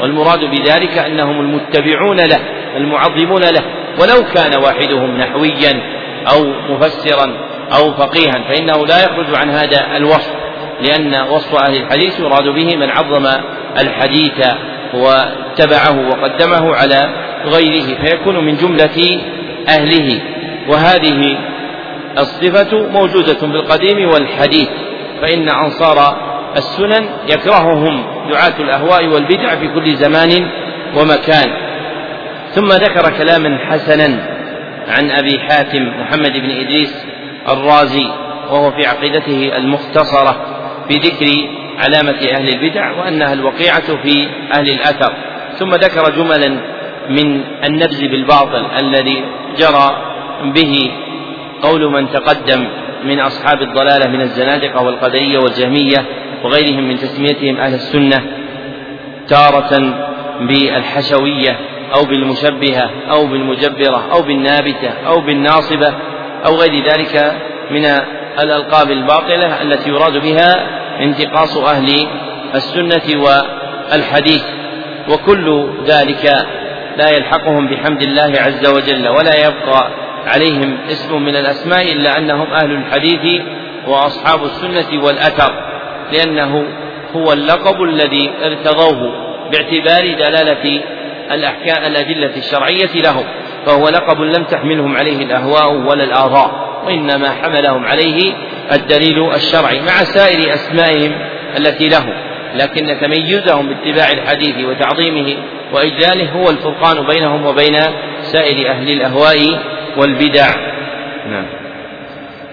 والمراد بذلك أنهم المتبعون له المعظمون له. ولو كان واحدهم نحويا أو مفسرا أو فقيها فإنه لا يخرج عن هذا الوصف لأن وصف أهل الحديث يراد به من عظم الحديث واتبعه وقدمه على غيره فيكون من جملة أهله. وهذه الصفة موجودة بالقديم والحديث فإن أنصار السنن يكرههم. دعاة الأهواء والبدع في كل زمان ومكان. ثم ذكر كلاما حسنا عن أبي حاتم محمد بن إدريس الرازي وهو في عقيدته المختصرة في ذكر علامة أهل البدع وأنها الوقيعة في أهل الأثر. ثم ذكر جملا من النبز بالباطل الذي جرى به قول من تقدم من أصحاب الضلالة من الزنادقة والقدرية والجهمية وغيرهم من تسميتهم أهل السنة تارة بالحشوية أو بالمشبهة أو بالمجبرة أو بالنابتة أو بالناصبة أو غير ذلك من الألقاب الباطلة التي يراد بها انتقاص أهل السنة والحديث. وكل ذلك لا يلحقهم بحمد الله عز وجل ولا يبقى عليهم اسم من الأسماء إلا أنهم أهل الحديث وأصحاب السنة والأثر لأنه هو اللقب الذي ارتضوه باعتبار دلالة الأحكام الأدلة الشرعية لهم فهو لقب لم تحملهم عليه الأهواء ولا الآراء وإنما حملهم عليه الدليل الشرعي مع سائر أسمائهم التي لهم لكن تميزهم باتباع الحديث وتعظيمه وإجلاله هو الفرقان بينهم وبين سائر أهل الأهواء والبدع. نعم.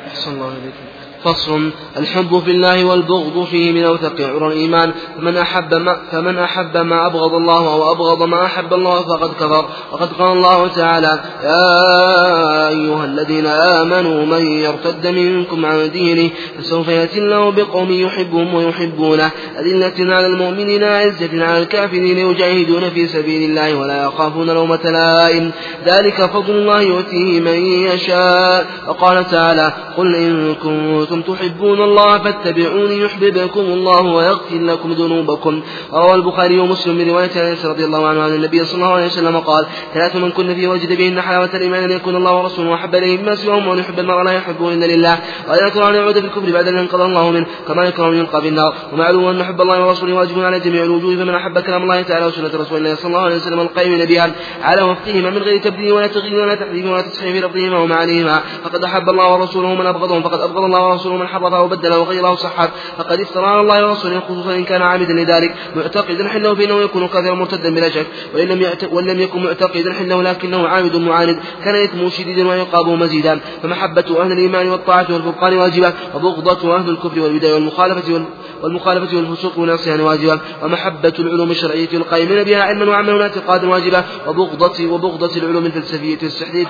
أحسن الله إليكم فصل. الحب في الله والبغض فيه من أوثق عرى الإيمان. فمن أحب ما فمن أحب ما أبغض الله أو أبغض ما أحب الله فقد كفر. وقد قال الله تعالى يا أيها الذين آمنوا من يرتد منكم عن دينه فسوف يأتي الله بقوم يحبهم ويحبونه. أذلة على المؤمنين عزة على الكافرين يجاهدون في سبيل الله ولا يخافون لومة لائم. ذلك فضل الله يؤتيه من يشاء. وقال تعالى قل إن كنتم تحبون الله فاتبعوني يحببكم الله ويغفر لكم ذنوبكم. روى البخاري ومسلم من رواية أنس رضي الله عنه عن النبي صلى الله عليه وسلم قال ثلاث من كن فيه وجد بهن حلاوة الإيمان أن يكون الله ورسوله أحب إليه مما سواهم وأن يحب المرء لا يحبه إلا لله. وأن يكره أن يعود في الكفر بعد أن ينقضى الله منه كما يكره أن يلقى في النار. ومعلوم أن حب الله ورسوله واجب على جميع الوجوه فمن أحب كلام الله تعالى وسنة رسول الله صلى الله عليه وسلم القائمين بها على وفقهما من غير تبديل ولا تغيير ولا تحريف ولا تصحيح لفظهما ومعانيهما. فقد أحب الله ورسوله من أبغضهم فقد أبغض الله ورسوله من حرفه وبدله وغيره صحت فقد افترى على الله ورسوله خصوصا إن كان عامدا لذلك. معتقدا حله فانه يكون كافرا مرتدا بلا شك. وإن لم وإن لم يكن معتقدا حله لكنه عامد معاند. كان اثمه شديدا ويقابه مزيدا. فمحبة أهل الإيمان والطاعة والفرقان واجبه وبغضة أهل الكفر والبدع والمخالفة والمخالفة والفسوق والعصيان واجبة ومحبة العلوم الشرعية القائمين بها علما وعملا واعتقادا واجبة وبغضة وبغضة العلوم الفلسفية والسحرية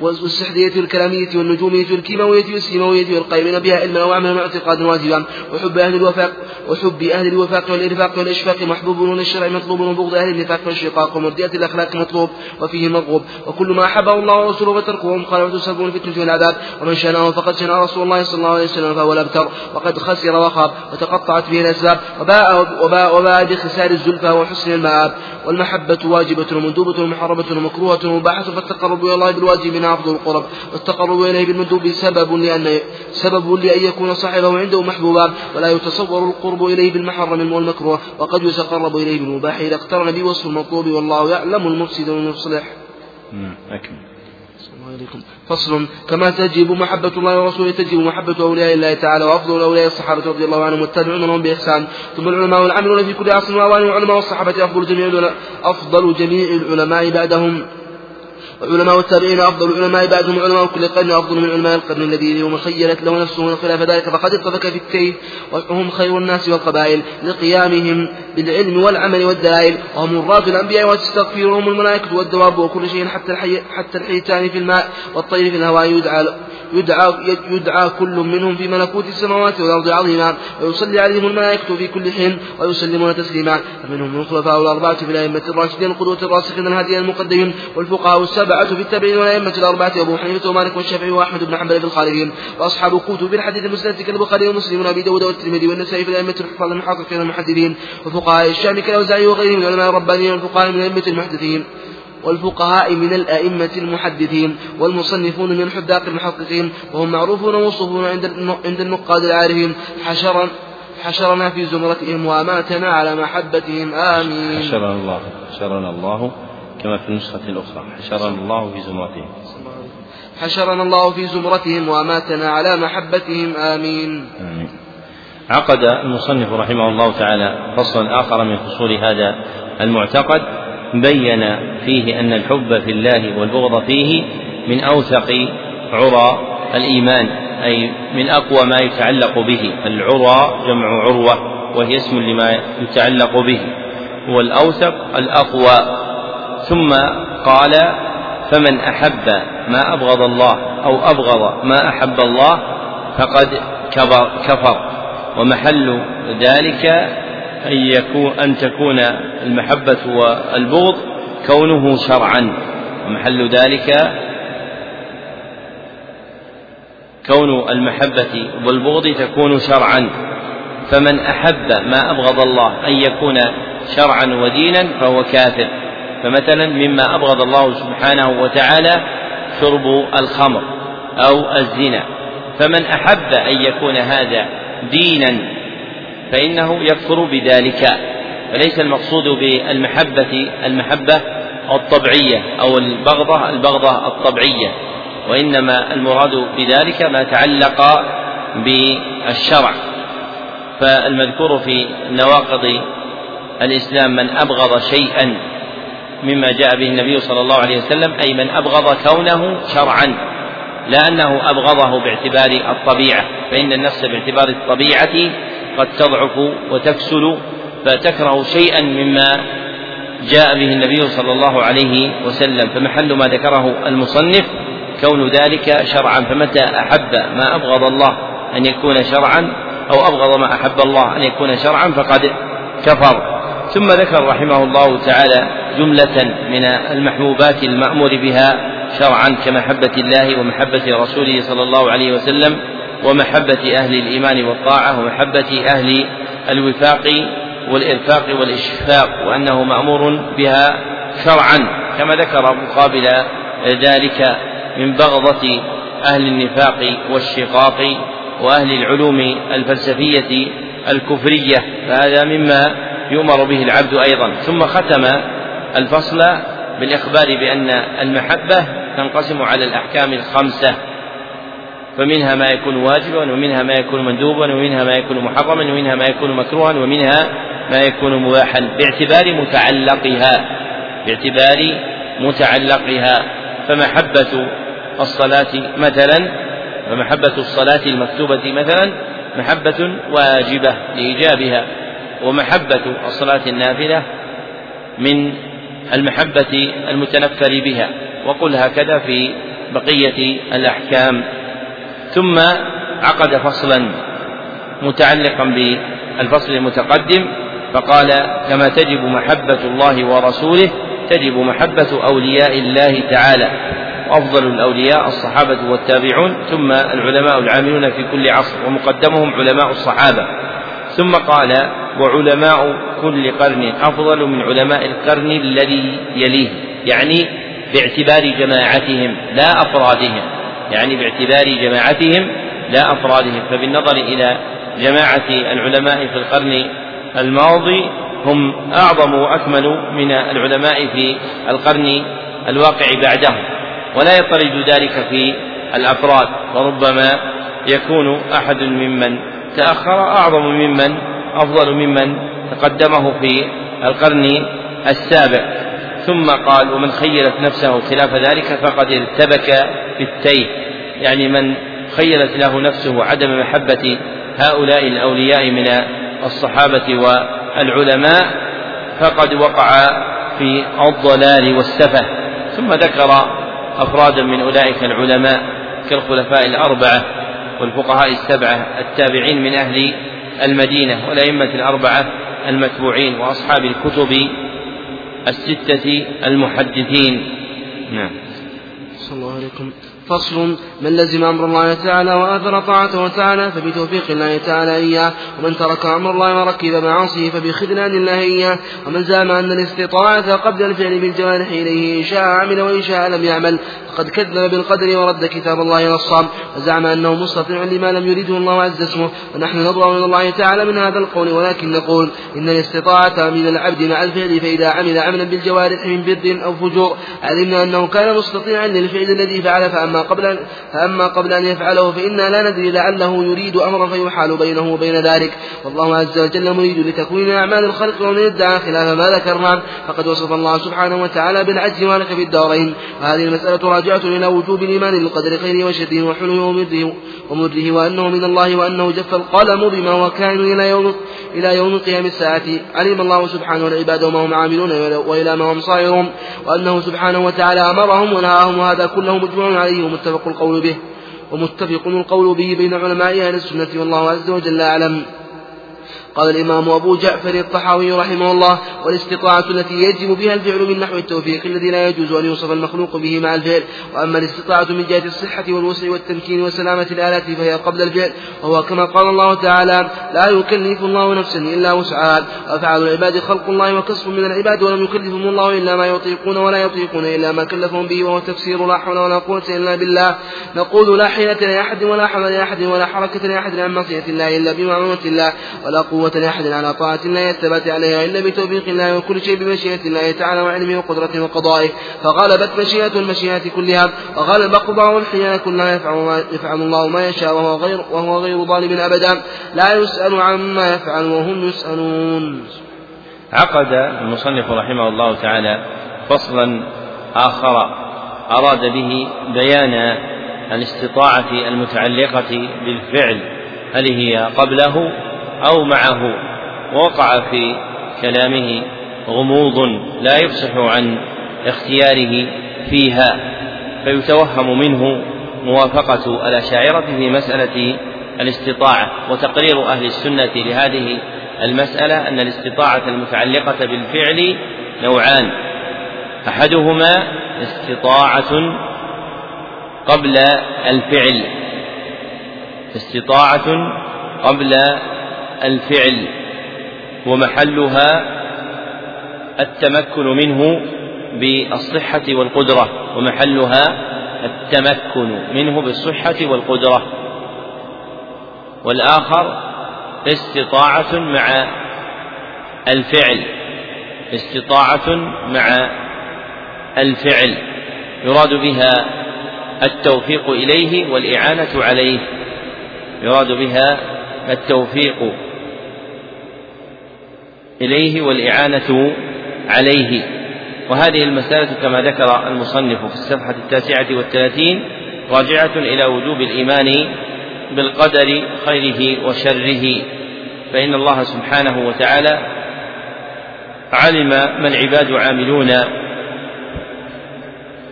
والسحرية الكلامية والنجومية والكيماوية والسيماوية والقائمين بها علما وعملا واعتقادا واجبا. وحب أهل الوفاق وحب أهل الوفاق والإرفاق والإشفاق محبوب والشرع مطلوب وبغض أهل النفاق والشقاق ومردية الأخلاق مطلوب وفيه مرغوب وكل ما أحبه الله ورسوله فتركه ومخالفة سبب الفتنة والعذاب. ومن شانه فقد شان رسول الله صلى الله عليه وسلم فهو الأبتر. وقد خسر وخاب وتقطعت به الأسباب. وباء وباء, وباء بخسار الزلفى وحسن المآب. والمحبة واجبة ومندوبة ومحرمة ومكروهة ومباحة فالتقرب إلى الله بالواجب من أفضل القرب والتقرب إليه بالمندوب سبب لأن سبب لأن يكون صاحبه عنده محبوبا ولا يتصور القرب إليه بالمحرم والمكروه وقد يتقرب إليه بالمباح إذا اقترن بوصف المطلوب والله يعلم المفسد والمصلح. أكمل. عليكم فصل كما تجب محبة الله ورسوله تجب محبة أولياء الله تعالى وأفضل أولياء الصحابة رضي الله عنهم والتابعون لهم بإحسان ثم العلماء والعاملون في كل عصر وأوان والعلماء والصحابة أفضل جميع أفضل جميع العلماء بعدهم وعلماء التابعين أفضل العلماء بعدهم علماء كل قرن أفضل من علماء القرن الذي يوم خيرت له نفسه خلاف ذلك فقد ارتبك في الكيف وهم خير الناس والقبائل لقيامهم بالعلم والعمل والدلائل وهم مراد الأنبياء وتستغفرهم الملائكة والدواب وكل شيء حتى الحي حتى الحيتان في الماء والطير في الهواء يدعى يدعى يدعى كل منهم في ملكوت السماوات والأرض عظيما ويصلي عليهم الملائكة في كل حين ويسلمون تسليما. فمنهم الخلفاء الأربعة في الأئمة الراشدين القدوة الراسخين الهاديين المقدمين والفقهاء السبعة في التابعين والأئمة الأربعة أبو حنيفة ومالك والشافعي وأحمد بن حنبل في الخالدين وأصحاب كتب الحديث المسند كالبخاري ومسلم وأبي داود والترمذي والنسائي في الأئمة الحفاظ المحققين المحدثين وفقهاء الشام كالأوزاعي وغيرهم من العلماء الربانيين والفقهاء من الأئمة المحدثين. والفقهاء من الأئمة المحدثين والمصنفون من الحداق المحققين وهم معروفون وموصوفون عند عند النقاد العارفين. حشرا حشرنا في زمرتهم وأماتنا على محبتهم. آمين. حشرنا الله حشرنا الله كما في النسخة الأخرى. حشرنا الله في زمرتهم. حشرنا الله في زمرتهم وأماتنا على محبتهم. آمين. آمين. عقد المصنف رحمه الله تعالى فصلا آخر من فصول هذا المعتقد. بين فيه أن الحب في الله والبغض فيه من أوثق عرى الإيمان أي من أقوى ما يتعلق به. العرى جمع عروة وهي اسم لما يتعلق به. والأوثق الأقوى. ثم قال فمن أحب ما أبغض الله أو أبغض ما أحب الله فقد كفر. ومحل ذلك أن يكون أن تكون المحبة والبغض كونه شرعا. ومحل ذلك كون المحبة والبغض تكون شرعا. فمن أحب ما أبغض الله أن يكون شرعا ودينا فهو كافر. فمثلا مما أبغض الله سبحانه وتعالى شرب الخمر أو الزنا. فمن أحب أن يكون هذا دينا فإنه يكفر بذلك. فليس المقصود بالمحبة المحبة الطبيعية أو البغضة البغضة الطبيعية وإنما المراد بذلك ما تعلق بالشرع. فالمذكور في نواقض الإسلام من أبغض شيئا مما جاء به النبي صلى الله عليه وسلم أي من أبغض كونه شرعا لا أنه أبغضه باعتبار الطبيعة. فإن النفس باعتبار الطبيعة قد تضعف وتكسل فتكره شيئا مما جاء به النبي صلى الله عليه وسلم. فمحل ما ذكره المصنف كون ذلك شرعا فمتى أحب ما أبغض الله أن يكون شرعا أو أبغض ما أحب الله أن يكون شرعا فقد كفر. ثم ذكر رحمه الله تعالى جملة من المحبوبات المأمور بها شرعا كمحبة الله ومحبة رسوله صلى الله عليه وسلم. ومحبة أهل الإيمان والطاعة ومحبة أهل الوفاق والإرفاق والإشفاق وأنه مأمور بها شرعا كما ذكر مقابل ذلك من بغضة أهل النفاق والشقاق وأهل العلوم الفلسفية الكفرية فهذا مما يؤمر به العبد أيضا. ثم ختم الفصل بالإخبار بأن المحبة تنقسم على الأحكام الخمسة. فمنها ما يكون واجبا ومنها ما يكون مندوبا ومنها ما يكون محرما ومنها ما يكون مكروها ومنها ما يكون مباحا. باعتبار متعلقها باعتبار متعلقها. فمحبة الصلاة مثلا فمحبة الصلاة المكتوبة مثلا محبة واجبة لإيجابها. ومحبة الصلاة النافلة من المحبة المتنفر بها. وقل هكذا في بقية الأحكام. ثم عقد فصلا متعلقا بالفصل المتقدم فقال كما تجب محبة الله ورسوله تجب محبة أولياء الله تعالى وأفضل الأولياء الصحابة والتابعون ثم العلماء العاملون في كل عصر ومقدمهم علماء الصحابة. ثم قال وعلماء كل قرن أفضل من علماء القرن الذي يليه يعني باعتبار جماعتهم لا أفرادهم. يعني باعتبار جماعتهم لا أفرادهم فبالنظر إلى جماعة العلماء في القرن الماضي هم أعظم وأكمل من العلماء في القرن الواقع بعدهم. ولا يطرد ذلك في الأفراد وربما يكون أحد ممن تأخر أعظم ممن أفضل ممن تقدمه في القرن السابع. ثم قال ومن خيرت نفسه خلاف ذلك فقد ارتبك في التيه يعني من خيرت له نفسه عدم محبة هؤلاء الأولياء من الصحابة والعلماء فقد وقع في الضلال والسفه. ثم ذكر أفرادا من أولئك العلماء كالخلفاء الأربعة والفقهاء السبعة التابعين من أهل المدينة والأئمة الأربعة المتبوعين وأصحاب الكتب الستة المحدثين. نعم. صلى الله عليكم. فصل من لزم أمر الله تعالى وآثر طاعته تعالى فبتوفيق الله تعالى إياه. ومن ترك أمر الله وركب معاصيه فبخذلان الله إياه. ومن زعم أن الاستطاعة قبل الفعل بالجوارح إليه إن شاء عمل وإن شاء لم يعمل فقد كذب بالقدر ورد كتاب الله نصا. وزعم أنه مستطيع لما لم يريده الله عز اسمه ونحن نبرأ من الله تعالى من هذا القول ولكن نقول إن الاستطاعة من العبد مع الفعل فإذا عمل عملا بالجوارح من بر أو فجور. علمنا أنه كان مستطيعا للفعل الذي فعل فأما قبل فأما قبل أن يفعله فإنا لا ندري لعله يريد أمرا فيحال بينه وبين ذلك. والله عز وجل مريد لتكوين أعمال الخلق ومن ادعى خلاف ما ذكرنا. فقد وصف الله سبحانه وتعالى بالعجز وهلك في الدارين. وهذه المسألة راجعة إلى وجوب الإيمان بالقدر خيره وشره وحلوه ومره ومره وأنه من الله وأنه جف القلم بما هو كائن إلى يوم إلى يوم قيام الساعة. علم الله سبحانه العباد وما هم عاملون وإلى ما هم صائرون وأنه سبحانه وتعالى أمرهم ونهاهم وهذا كله مجمع عليه ومتفق القول به ومتفق القول به بين علماء أهل السنة والله عز وجل أعلم. قال الإمام أبو جعفر الطحاوي رحمه الله والاستطاعة التي يجب بها الفعل من نحو التوفيق الذي لا يجوز أن يوصف المخلوق به مع الفعل وأما الاستطاعة من جهة الصحة والوسع والتمكين وسلامة الآلات فهي قبل الفعل وهو كما قال الله تعالى لا يكلف الله نفسا إلا وسعها وأفعال العباد خلق الله وكسب من العباد ولم يكلفهم الله إلا ما يطيقون ولا يطيقون إلا ما كلفهم به وهو تفسير لا حول ولا قوة إلا بالله. نقول لا حيلة لأحد ولا حول لأحد ولا حركة لأحد عن معصية الله إلا بمعونة الله ولا قوة قوة لأحد على طاعة الله الثبات عليها إلا بتوفيق الله وكل شيء بمشيئة الله تعالى وعلمه وقدرته وقضائه. فغلبت مشيئة المشيئة كلها. وغلب قضاء الحياة كلها يفعل الله ما يشاء وهو غير وهو غير ظالم أبدا. لا يسأل عما يفعل وهم يسألون. عقد المصنف رحمه الله تعالى فصلا آخر أراد به بيان الاستطاعة المتعلقة بالفعل. هل هي قبله أو معه ووقع في كلامه غموض لا يفصح عن اختياره فيها فيتوهم منه موافقة الأشاعرة في مسألة الاستطاعة وتقرير أهل السنة لهذه المسألة أن الاستطاعة المتعلقة بالفعل نوعان أحدهما استطاعة قبل الفعل استطاعة قبل الفعل ومحلها التمكن منه بالصحة والقدرة ومحلها التمكن منه بالصحة والقدرة. والآخر استطاعة مع الفعل استطاعة مع الفعل. يراد بها التوفيق إليه والإعانة عليه. يراد بها التوفيق إليه والإعانة عليه. وهذه المسألة كما ذكر المصنف في الصفحة التاسعة والثلاثين راجعة إلى وجوب الإيمان بالقدر خيره وشره. فإن الله سبحانه وتعالى علم ما العباد عاملون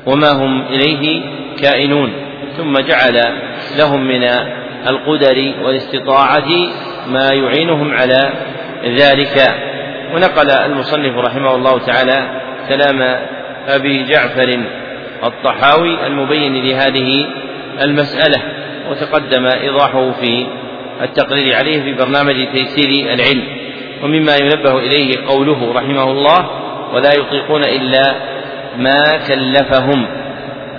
وما هم إليه كائنون. ثم جعل لهم من القدر والاستطاعة ما يعينهم على ذلك. ونقل المصنف رحمه الله تعالى كلام أبي جعفر الطحاوي المبين لهذه المسألة وتقدم إيضاحه في التقرير عليه في برنامج تيسير العلم. ومما ينبه إليه قوله رحمه الله ولا يطيقون إلا ما كلفهم.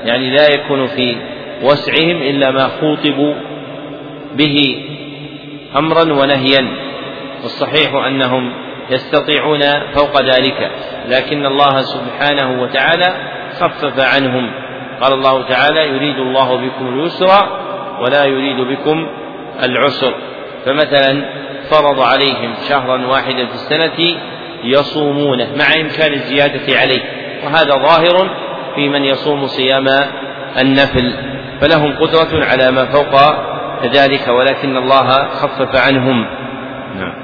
يعني لا يكون في وسعهم إلا ما خوطبوا به امرا ونهيا والصحيح أنهم يستطيعون فوق ذلك. لكن الله سبحانه وتعالى خفف عنهم. قال الله تعالى يريد الله بكم اليسر ولا يريد بكم العسر. فمثلا فرض عليهم شهرا واحدا في السنة يصومونه مع إمكان الزيادة عليه. وهذا ظاهر في من يصوم صيام النفل. فلهم قدرة على ما فوق ذلك ولكن الله خفف عنهم. نعم.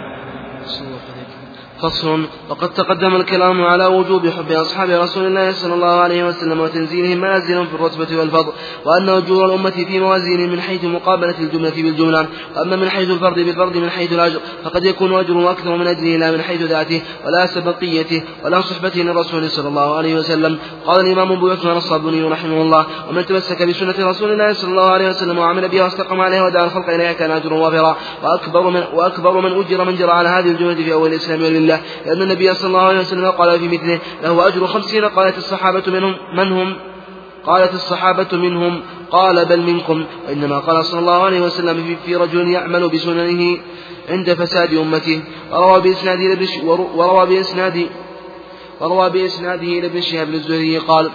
فصل. وقد تقدم الكلام على وجوب حب أصحاب رسول الله صلى الله عليه وسلم وتنزيلهم منازلهم في الرتبة والفضل وأن أجور الأمة في موازين من حيث مقابلة الجملة بالجملة. وأما من حيث الفرد بالفرد من حيث الأجر فقد يكون أجره أكثر من أجله لا من حيث ذاته ولا سبقيته ولا صحبته للرسول صلى الله عليه وسلم. قال الإمام أبو عثمان الصابوني رحمه الله ومن تمسك بسنة رسول الله صلى الله عليه وسلم وعمل بها واستقام عليها ودعا الخلق إليها كان أجره وافرا. وأكبر من وأكبر من أجر من جرى على هذه الجملة في أول الإسلام والملة لأن النبي صلى الله عليه وسلم قال في مثله له أجر خمسين قالت الصحابة منهم من هم قالت الصحابة منهم قال بل منكم. وإنما قال صلى الله عليه وسلم في رجل يعمل بسننه عند فساد أمته. وروى بإسناده وروى بإسناده وروى بإسناده إلى ابن شهاب الزهري قال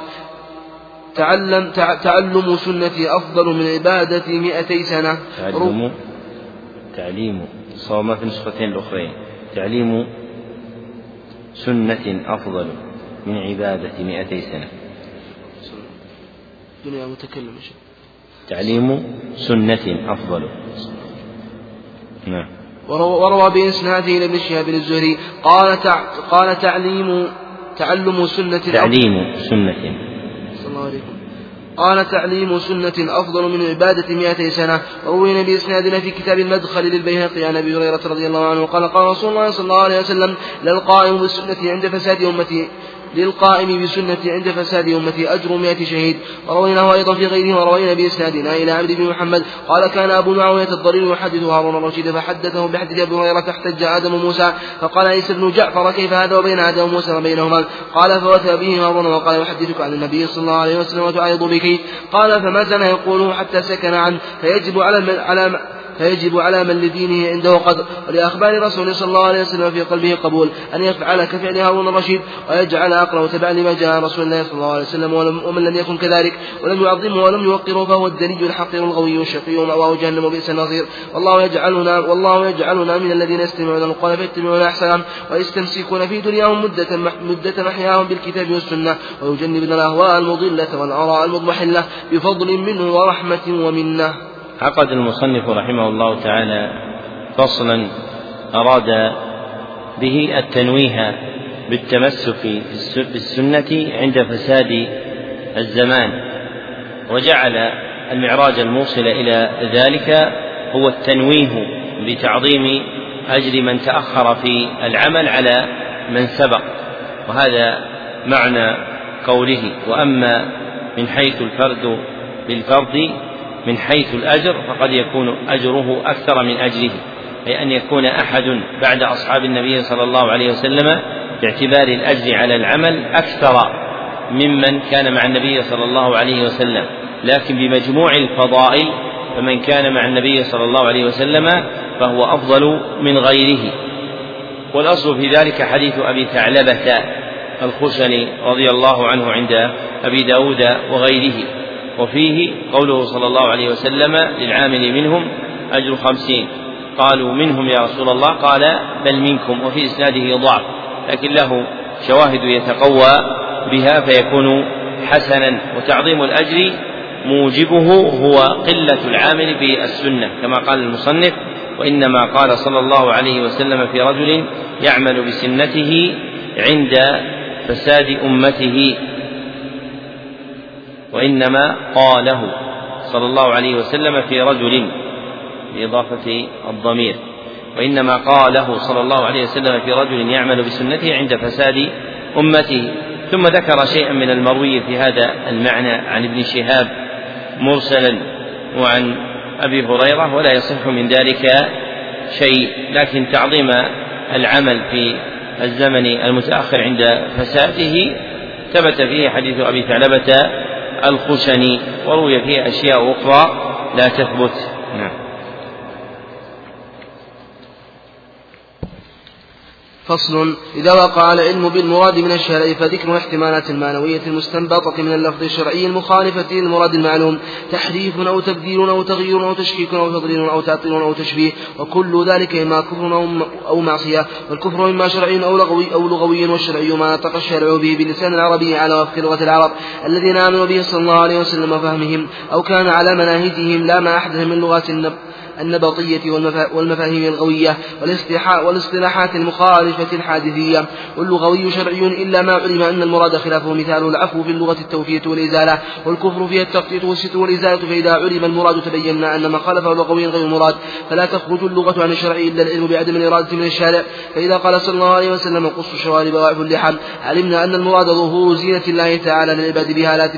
تعلم تعلم سنتي أفضل من عبادة مئتي سنة. تعلم تعليم صوم في النسختين الأخرين. تعليم سنة أفضل من عبادة مئتي سنة. دنيا متكلم تعليم سنة أفضل. نعم. وروى بإسناده إلى ابن شهاب الزهري قال تع... قال تعليم تعلم سنة تعليم سنة. صلى الله عليه قال تعليم سنة أفضل من عبادة مئتي سنة. وروينا بإسنادنا في كتاب المدخل للبيهقي عن أبي هريرة رضي الله عنه قال قال رسول الله صلى الله عليه وسلم للقائم بالسنة عند فساد أمتي. للقائم بسنتي عند فساد أمتي أجر مئة شهيد. ورويناه أيضا في غيره وروينا بإسنادنا إلى عبد بن محمد. قال كان أبو معاوية الضرير يحدث هارون الرشيد فحدثه بحديث أبي هريرة احتج آدم موسى. فقال عيسى بن جعفر كيف هذا وبين آدم وموسى وبينهما؟ قال فوتى به هارون وقال يحدثك عن النبي صلى الله عليه وسلم وتعيض بك. قال فما زال يقوله حتى سكن عنه؟ فيجب على على فيجب على من لدينه عنده قدر. ولأخبار رسول صلى الله عليه وسلم في قلبه قبول. أن يفعل كفعل هارون الرشيد ويجعل أقرأ تبعا لما جاء رسول الله صلى الله عليه وسلم ومن لم يكن كذلك. ولم يعظمه ولم يوقره فهو الدني الحقير الغوي الشقي ومأواه جهنم وبئس النصير والله يجعلنا والله يجعلنا من الذين يستمعون القول فيتبعون أحسنه ويستمسكون في دنياهم مدة مدة محياهم بالكتاب والسنة. ويجنبنا الأهواء المضلة والآراء المضمحلة بفضل منه ورحمة ومنة. عقد المصنف رحمه الله تعالى فصلا أراد به التنويه بالتمسك بالسنة عند فساد الزمان وجعل المعراج الموصل إلى ذلك هو التنويه بتعظيم أجر من تأخر في العمل على من سبق وهذا معنى قوله وأما من حيث الفرد بالفرد من حيث الأجر فقد يكون أجره أكثر من أجره أي أن يكون أحد بعد أصحاب النبي صلى الله عليه وسلم باعتبار الأجر على العمل أكثر ممن كان مع النبي صلى الله عليه وسلم. لكن بمجموع الفضائل فمن كان مع النبي صلى الله عليه وسلم فهو أفضل من غيره. والأصل في ذلك حديث أبي ثعلبة الخشني رضي الله عنه عند أبي داود وغيره. وفيه قوله صلى الله عليه وسلم للعامل منهم أجر خمسين. قالوا منهم يا رسول الله؟ قال بل منكم وفي إسناده ضعف لكن له شواهد يتقوى بها فيكون حسنا وتعظيم الأجر موجبه هو قلة العامل بالسنة كما قال المصنف وإنما قال صلى الله عليه وسلم في رجل يعمل بسنته عند فساد أمته. وإنما قاله صلى الله عليه وسلم في رجل بإضافة الضمير. وإنما قاله صلى الله عليه وسلم في رجل يعمل بسنته عند فساد أمته. ثم ذكر شيئا من المروي في هذا المعنى عن ابن شهاب مرسلا وعن أبي هريرة ولا يصح من ذلك شيء. لكن تعظيم العمل في الزمن المتأخر عند فساده ثبت فيه حديث أبي ثعلبة الخشني وروي فيه أشياء أخرى لا تثبت. نعم. فصل إذا وقع العلم بالمراد من الشرع فذكر الاحتمالات المعنوية المستنبطة من اللفظ الشرعي المخالفة للمراد المعلوم تحريف أو تبديل أو تغيير أو تشكيك أو تضليل أو تعطيل أو تشبيه وكل ذلك إما كفر أو معصية والكفر إما شرعي أو لغوي أو لغوي والشرعي ما نطق الشارع به بلسان العربي على وفق لغة العرب الذين آمنوا به صلى الله عليه وسلم وفهمهم أو كان على مناهجهم لا ما أحدث من لغات النب النبطية والمفاهيم الغوية والاصطلاحات المخالفة الحادثية. واللغوي شرعي إلا ما علم أن المراد خلافه مثاله العفو في اللغة التوفية والإزالة. والكفر فيها التخطيط والستر والإزالة فإذا علم المراد تبينا أن ما خالفه لغوي غير مراد. فلا تخرج اللغة عن الشرع إلا العلم بعدم الإرادة من الشارع. فإذا قال صلى الله عليه وسلم قص الشوارب وأعف اللحم علمنا أن المراد ظهور زينة الله تعالى للعباد بها. لا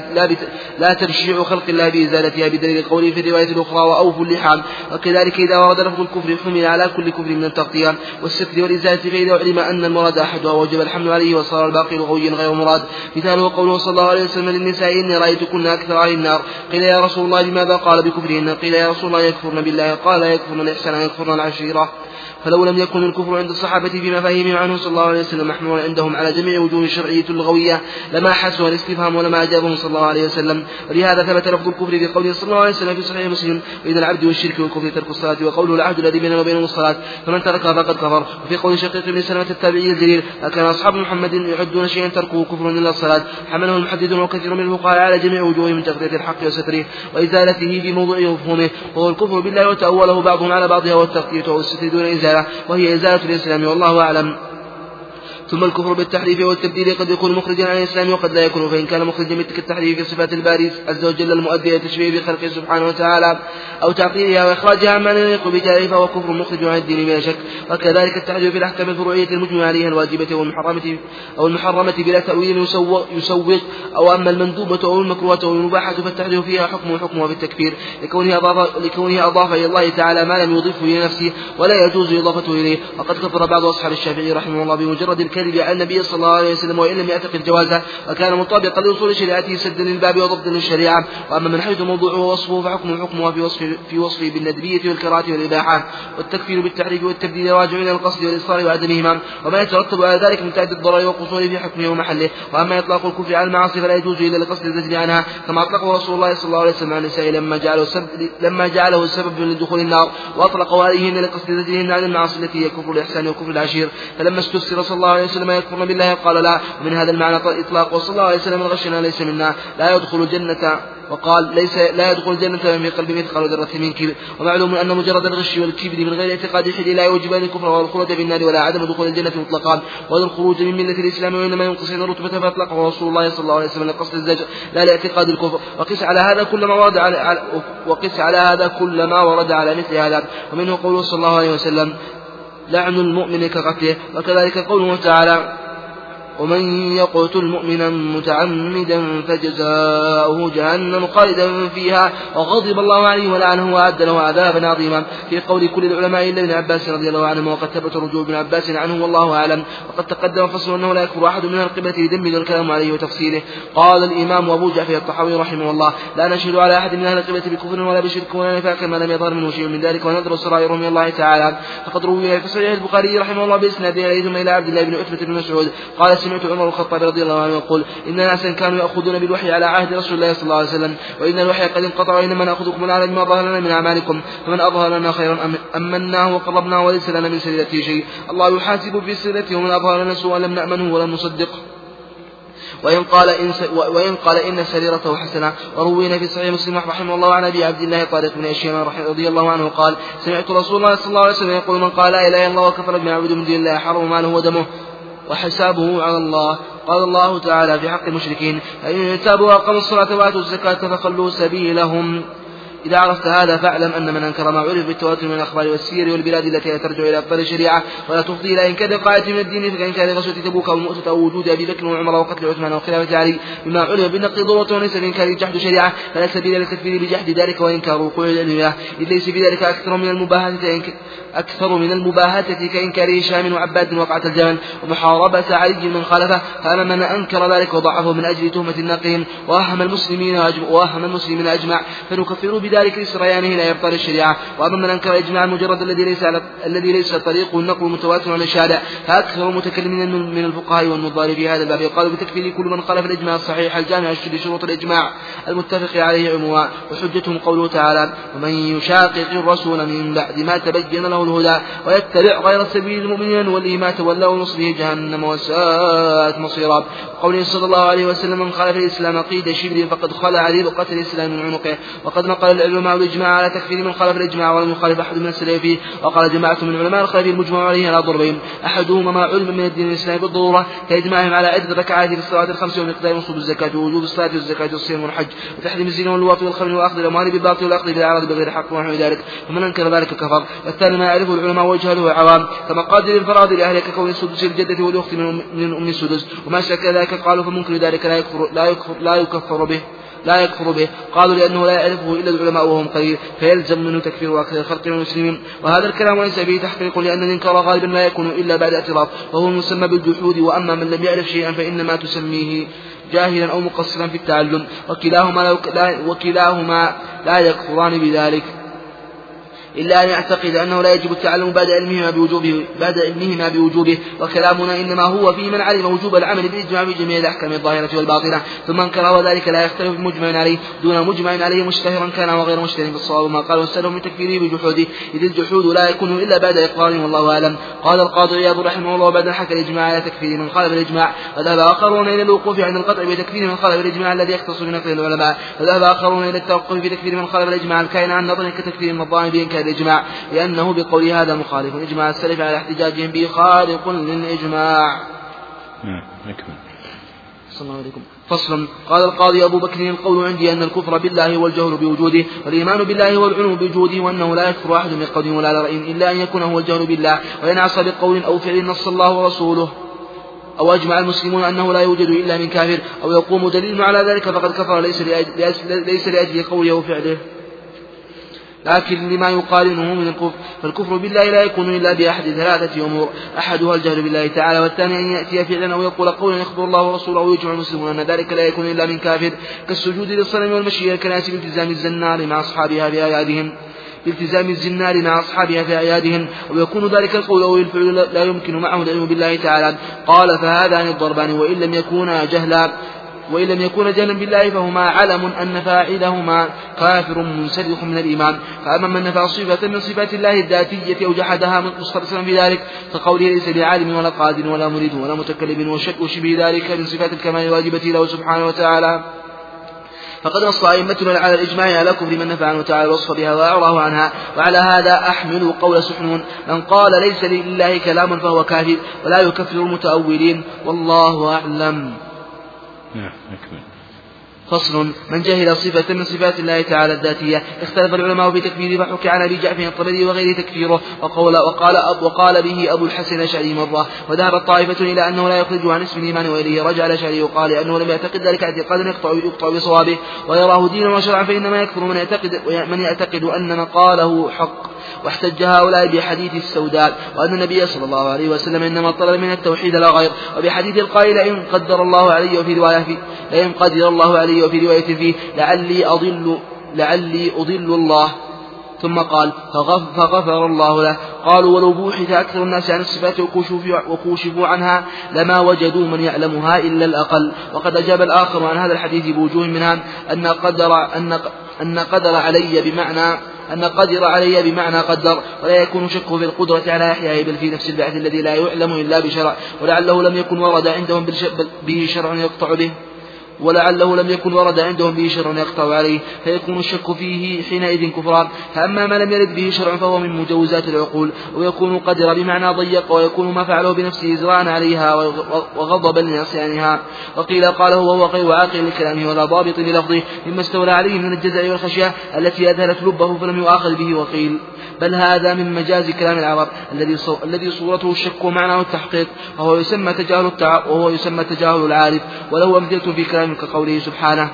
لا, تبشيع خلق الله بإزالتها بدليل قوله في الرواية الأخرى وأوفوا اللحام وكذلك إذا ورد لفظ الكفر حمل على كل كفر من التغطية والستر والإزالة فإذا علم أن المراد أحدها وجب الحمل عليه وصار الباقي لغويا غير مراد. مثاله قوله صلى الله عليه وسلم للنساء إني رأيتكن أكثر أهل النار. قيل يا رسول الله لماذا قال بكفرهن؟ قيل يا رسول الله يكفرن بالله؟ قال يكفرن الإحسان يكفرن العشيرة. فلو لم يكن الكفر عند الصحابة في مفاهيم عنه صلى الله عليه وسلم محمولا عندهم على جميع وجوه الشرعية اللغوية لما حسوا الاستفهام ولما أجابهم صلى الله عليه وسلم. ولهذا ثبت لفظ الكفر في قوله صلى الله عليه وسلم في صحيح مسلم وإذا العبد والشرك والكفر ترك الصلاة وقوله العهد الذي بيننا وبينهم الصلاة فمن تركها فقد كفر. وفي قول شقيق بن سلمة التابعي الجليل أكان أصحاب محمد يعدون شيئا تركه كفر إلا الصلاة. حمله المحددون وكثير من الفقهاء على جميع وجوه من تغطية الحق وستره وإزالته في موضوع مفهومه وهو الكفر بالله وتأوله بعضهم على بعضها والتغطية والستر دون إزالة وهي إزالة الإسلام والله أعلم. ثم الكفر بالتحريف والتبديل قد يكون مخرجا عن الإسلام وقد لا يكون فإن كان مخرجا مثل التحريف في صفات الباري عز وجل المؤدية التشبيه بخلقه سبحانه وتعالى أو تعطيلها وإخراجها عما لا يليق بجاره فهو كفر مخرج عن الدين بلا شك. وكذلك التحريف في الأحكام الفروعية المجمع عليها الواجبة والمحرمة أو المحرمة بلا تأويل يسوغ, يسوغ أو أما المندوبة أو المكروهة أو المباحة فالتحريف فيها حكم حكمها بالتكفير لكونها أضاف, لكونه أضاف إلى الله تعالى ما لم يضيفه لنفسه ولا يجوز إضافته إليه. وقد كفر بعض أصحاب الشافعي رحمه الله بمجرد الكذب على النبي صلى الله عليه وسلم وإن لم يعتقد جوازه وكان مطابقا لأصول شريعته سدا للباب وضبطا للشريعة وأما من حيث موضوعه ووصفه فحكمه حكمه في وصفه في وصفه بالندبية والكراهة والإباحة. والتكفير بالتحريف والتبديل راجع إلى القصد والإصرار وعدمهما. وما يترتب على ذلك من تعدد الضرر والقصور في حكمه ومحله. وأما إطلاق الكفر على المعاصي فلا يجوز إلا لقصد الزجر عنها. كما أطلقه رسول الله صلى الله عليه وسلم عن النساء لما جعله السبب لما جعله السبب لدخول النار. وأطلقه عليهن لقصد زجرهن عن المعاصي التي هي كفر الإحسان وكفر العشير. فلما استفسر صلى الله عليه وسلم يكفرن بالله. قال لا. ومن هذا المعنى إطلاق. وصلى الله عليه وسلم غشنا ليس منا. لا يدخل الجنة. وقال ليس لا يدخل الجنة من في قلبه مثقال ذرة من كبر. ومعلوم أن مجرد الغش والكبر من غير اعتقاد حد لا يوجب الكفر والخلود في النار ولا عدم دخول الجنة مطلقا. ولا الخروج من ملة الإسلام وإنما ينقص الرتبة فأطلقه رسول الله صلى الله عليه وسلم لقصد الزجر. لا لاعتقاد الكفر. وقس على هذا كل ما ورد على وقس على هذا كل ما ورد على مثل هذا. ومنه قوله صلى الله عليه وسلم لعن المؤمن كقتله وكذلك قوله تعالى ومن يقتل مؤمنا متعمدا فجزاؤه جهنم خالدا فيها. وغضب الله عليه ولعنه وأعد له عذابا عظيما. في قول كل العلماء إلا ابن عباس رضي الله عنه وقد ثبت رجوع ابن عباس عنه والله أعلم. وقد تقدم فصل أنه لا يكفر أحد من القبلة لذم الكلام عليه وتفصيله. قال الإمام أبو جعفر الطحاوي رحمه الله لا نشهد على أحد من أهل القبلة بكفر ولا بشرك ولا نفاق ما لم يظهر منه شيء من ذلك ونذر سرائر من الله تعالى. فقد روي في صحيح البخاري رحمه الله بإسناد إليه ثم إلى عبد الله بن عتبة بن مسعود قال سمعت عمر الخطاب رضي الله عنه يقول إن ناسا كانوا يأخذون بالوحي على عهد رسول الله صلى الله عليه وسلم وإن الوحي قد انقطع وإنما نأخذكم أعلى ما ظهر لنا من أعمالكم فمن أظهر لنا خيرا أمناه وقربناه وليس لنا من سريرته شيء. الله يحاسب في سريرته ومن أظهر لنا سوءا لم نأمنه ولم نصدقه. وإن قال إن وإن قال إن سريرته حسنة وروينا في صحيح مسلم رحمه الله عن أبي عبد الله طارق بن هشام رضي الله عنه قال سمعت رسول الله صلى الله عليه وسلم يقول من قال لا إله إلا الله وكفر بما يعبد من دون الله حرم ماله ودمه. وحسابه على الله. قال الله تعالى في حق المشركين فإن تابوا وأقاموا الصلاة وآتوا الزكاة فخلوا سبيلهم. إذا عرفت هذا فاعلم أن من أنكر ما عرف بالتواتر من الأخبار والسير والبلاد التي لا ترجع إلى أفضل الشريعة ولا تفضي إلى إنكار قاعدة من الدين فكان كان غزوة تبوك أو المؤتة أو وجود أبي بكر وعمر وقتل عثمان وخلافة علي بما علم بالنقد ضرورة وليس الإنكار جحد شريعة فلا سبيل للتكفير بجحد ذلك وإنكار وقوع العلم إذ ليس في ذلك أكثر من المباهاة أكثر من المباهاة كإنكار هشام وعباد وقعة الجمل ومحاربة علي من خالفه فأما من أنكر ذلك وضعفه من أجل تهمة الناقين وأهم المسلمين وأهم المسلمين أجمع فنكفر بذلك لسريانه لا يبطل الشريعة. وأما من أنكر إجماع المجرد الذي ليس على الذي ليس طريقه النقل متواتر عن الشارع فأكثر المتكلمين من الفقهاء والنظار في هذا الباب يقال بتكفير كل من خالف الإجماع الصحيح الجامع لشروط الإجماع المتفق عليه عموما وحجتهم قوله تعالى ومن يشاقق الرسول من بعد ما تبين له الهدى ويتبع غير سبيل المؤمنين واللي ما تولى ونصره جهنم وساءت مصيرا. قوله صلى الله عليه وسلم من خالف الإسلام قيد شبر فقد خلع ربقة الإسلام من عنقه. وقد نقل العلماء الإجماع على تكفير من خالف الإجماع ولم يخالف أحد من السلف وقال جماعة من علماء الخلف المجمع عليه على ضربين. أحدهما ما علم من الدين الإسلامي بالضرورة كإجماعهم على عدة ركعات في الصلاة الخمس ومقدار وصول الزكاة ووجوب الصلاة والزكاة والصيام والحج وتحريم الزنا واللواط والخمر وأخذ الأموال بالباطل والأخذ بالأعراض بغير حق ونحو ذلك. فمن أنكر ذلك كفر. والثاني ما يعرفه العلماء ويجهله العوام كمقادير الفرائض لأهل ككون السدس للجدة والأخت من أم السدس وما شك ذلك قالوا فمنكر ذلك لا يكفر لا يكفر لا يكفر به لا يكفر به. قالوا لأنه لا يعرفه إلا العلماء وهم قليل فيلزم منه تكفير أكثر الخلق من المسلمين. وهذا الكلام ليس فيه تحقيق لأن الإنكار غالبا لا يكون إلا بعد اعتراف وهو المسمى بالجحود وأما من لم يعرف شيئا فإنما تسميه جاهلا أو مقصرا في التعلم. وكلاهما, لا وكلاهما لا يكفران بذلك. إلا أن يعتقد أنه لا يجب التعلم بعد علمهما بوجوبه بعد علمهما بوجوبه وكلامنا إنما هو في من علم وجوب العمل بالإجماع بجميع الأحكام الظاهرة والباطنة ثم أنكر وذلك لا يختلف مجمع عليه دون مجمع عليه مشتهرا كان وغير مشتهر بالصواب ما قال والسلف من تكفيره بجحوده إذ الجحود لا يكون إلا بعد إقرار والله أعلم. قال القاضي عياض رحمه الله بعد حكى الإجماع على تكفير من خالف الإجماع وذهب آخرون إلى الوقوف عند القطع بتكفير من خالف الإجماع الذي يختص بنقل العلماء وذهب آخرون إلى التوقف في تكفير من خالف الإجماع الكائن عن نظر كتكفير الظاهر بإنكار الإجماع لأنه بقول هذا مخالف. إجماع السلف على احتجاجهم به خارق للإجماع. نعم نكمل صلى الله عليكم. فصل. قال القاضي أبو بكر القول عندي أن الكفر بالله هو الجهل بوجوده والإيمان بالله هو العلم بوجوده وأنه لا يكفر أحد من قول ولا رأي إلا أن يكون هو الجهل بالله. وإن عصى بقول أو فعل نص الله ورسوله. أو أجمع المسلمون أنه لا يوجد إلا من كافر أو يقوم دليل على ذلك فقد كفر ليس لأجل, ليس لأجل قوله وفعله لكن لما يقارنه من الكفر فالكفر بالله لا يكون إلا بأحد ثلاثة أمور. أحدها الجهل بالله تعالى والثاني أن يأتي فعلا أو يقول قولا يخبر الله ورسوله أو يجمع المسلمون أن ذلك لا يكون إلا من كافر. كالسجود للصنم والمشي الكنائس بالتزام الزنار مع أصحابها في أعيادهم. بالتزام الزنار مع أصحابها في أعيادهم. ويكون ذلك القول أو الفعل لا يمكن معه العلم بالله تعالى. قال فهذان الضربان وإن لم يكونا جهلا. وإن لم يكون جهلا بالله فهما علم أن فاعلهما كافر منسلخ من الإيمان. فأما من نفى صفة من صفات الله الذاتية أو جحدها مسترسلا في ذلك فقوله ليس بعالم ولا قادر ولا مريد ولا متكلم وشبه ذلك من صفات الكمال الواجبة له سبحانه وتعالى. فقد نص أئمتنا على الإجماع على كفر من نفى عنه تعالى الوصف بها وأعراه عنها. وعلى هذا أحمل قول سحنون. من قال ليس لله كلام فهو كافر ولا يكفر المتأولين. والله أعلم. نعم نكمل فصل. من جهل صفة من صفات الله تعالى الذاتية اختلف العلماء في تكفيره فحكى عن أبي جعفر الطبري وغيره تكفيره وقال وقال أب وقال به أبو الحسن الاشعري مرة. وذهبت طائفة إلى أنه لا يخرج عن اسم الإيمان وإليه. رجع الاشعري وقال أنه لم يعتقد ذلك اعتقادا يقطع يقطع بصوابه. ويراه دينا وشرعا فإنما يكفر من يعتقد من يعتقد أن مقاله حق. واحتج هؤلاء بحديث السوداء وأن النبي صلى الله عليه وسلم إنما طلب من التوحيد لا غير وبحديث القائل إن قدر الله علي وفي رواية في لئن قدر الله علي وفي رواية فيه لعلي أضل لعلي أضل الله. ثم قال فغفر الله له. قالوا ولو بوحث أكثر الناس عن الصفات وكوشفوا عنها لما وجدوا من يعلمها إلا الأقل. وقد أجاب الآخر عن هذا الحديث بوجوه منها أن قدر أن أن قدر علي بمعنى أن قدر علي بمعنى قدر ولا يكون شكه في القدرة على إحيائه بل في نفس البعث الذي لا يعلم إلا بشرع ولعله لم يكن ورد عندهم به شرع يقطع به. ولعله لم يكن ورد عندهم به شرع يقطع عليه فيكون الشك فيه حينئذ كفرا فأما ما لم يرد به شرع فهو من مجوزات العقول ويكون قدر بمعنى ضيق ويكون ما فعله بنفسه إزراء عليها وغضبا لعصيانها وقيل قال هو وهو غير عاقل لكلامه ولا ضابط للفظه مما استولى عليه من الجزع والخشية التي أذهلت لبه فلم يؤاخذ به وقيل. بل هذا من مجاز كلام العرب الذي الذي صورته الشك ومعناه التحقيق وهو يسمى تجاهل وهو يسمى تجاهل العارف. وله أمثلة في كلام كقوله سبحانه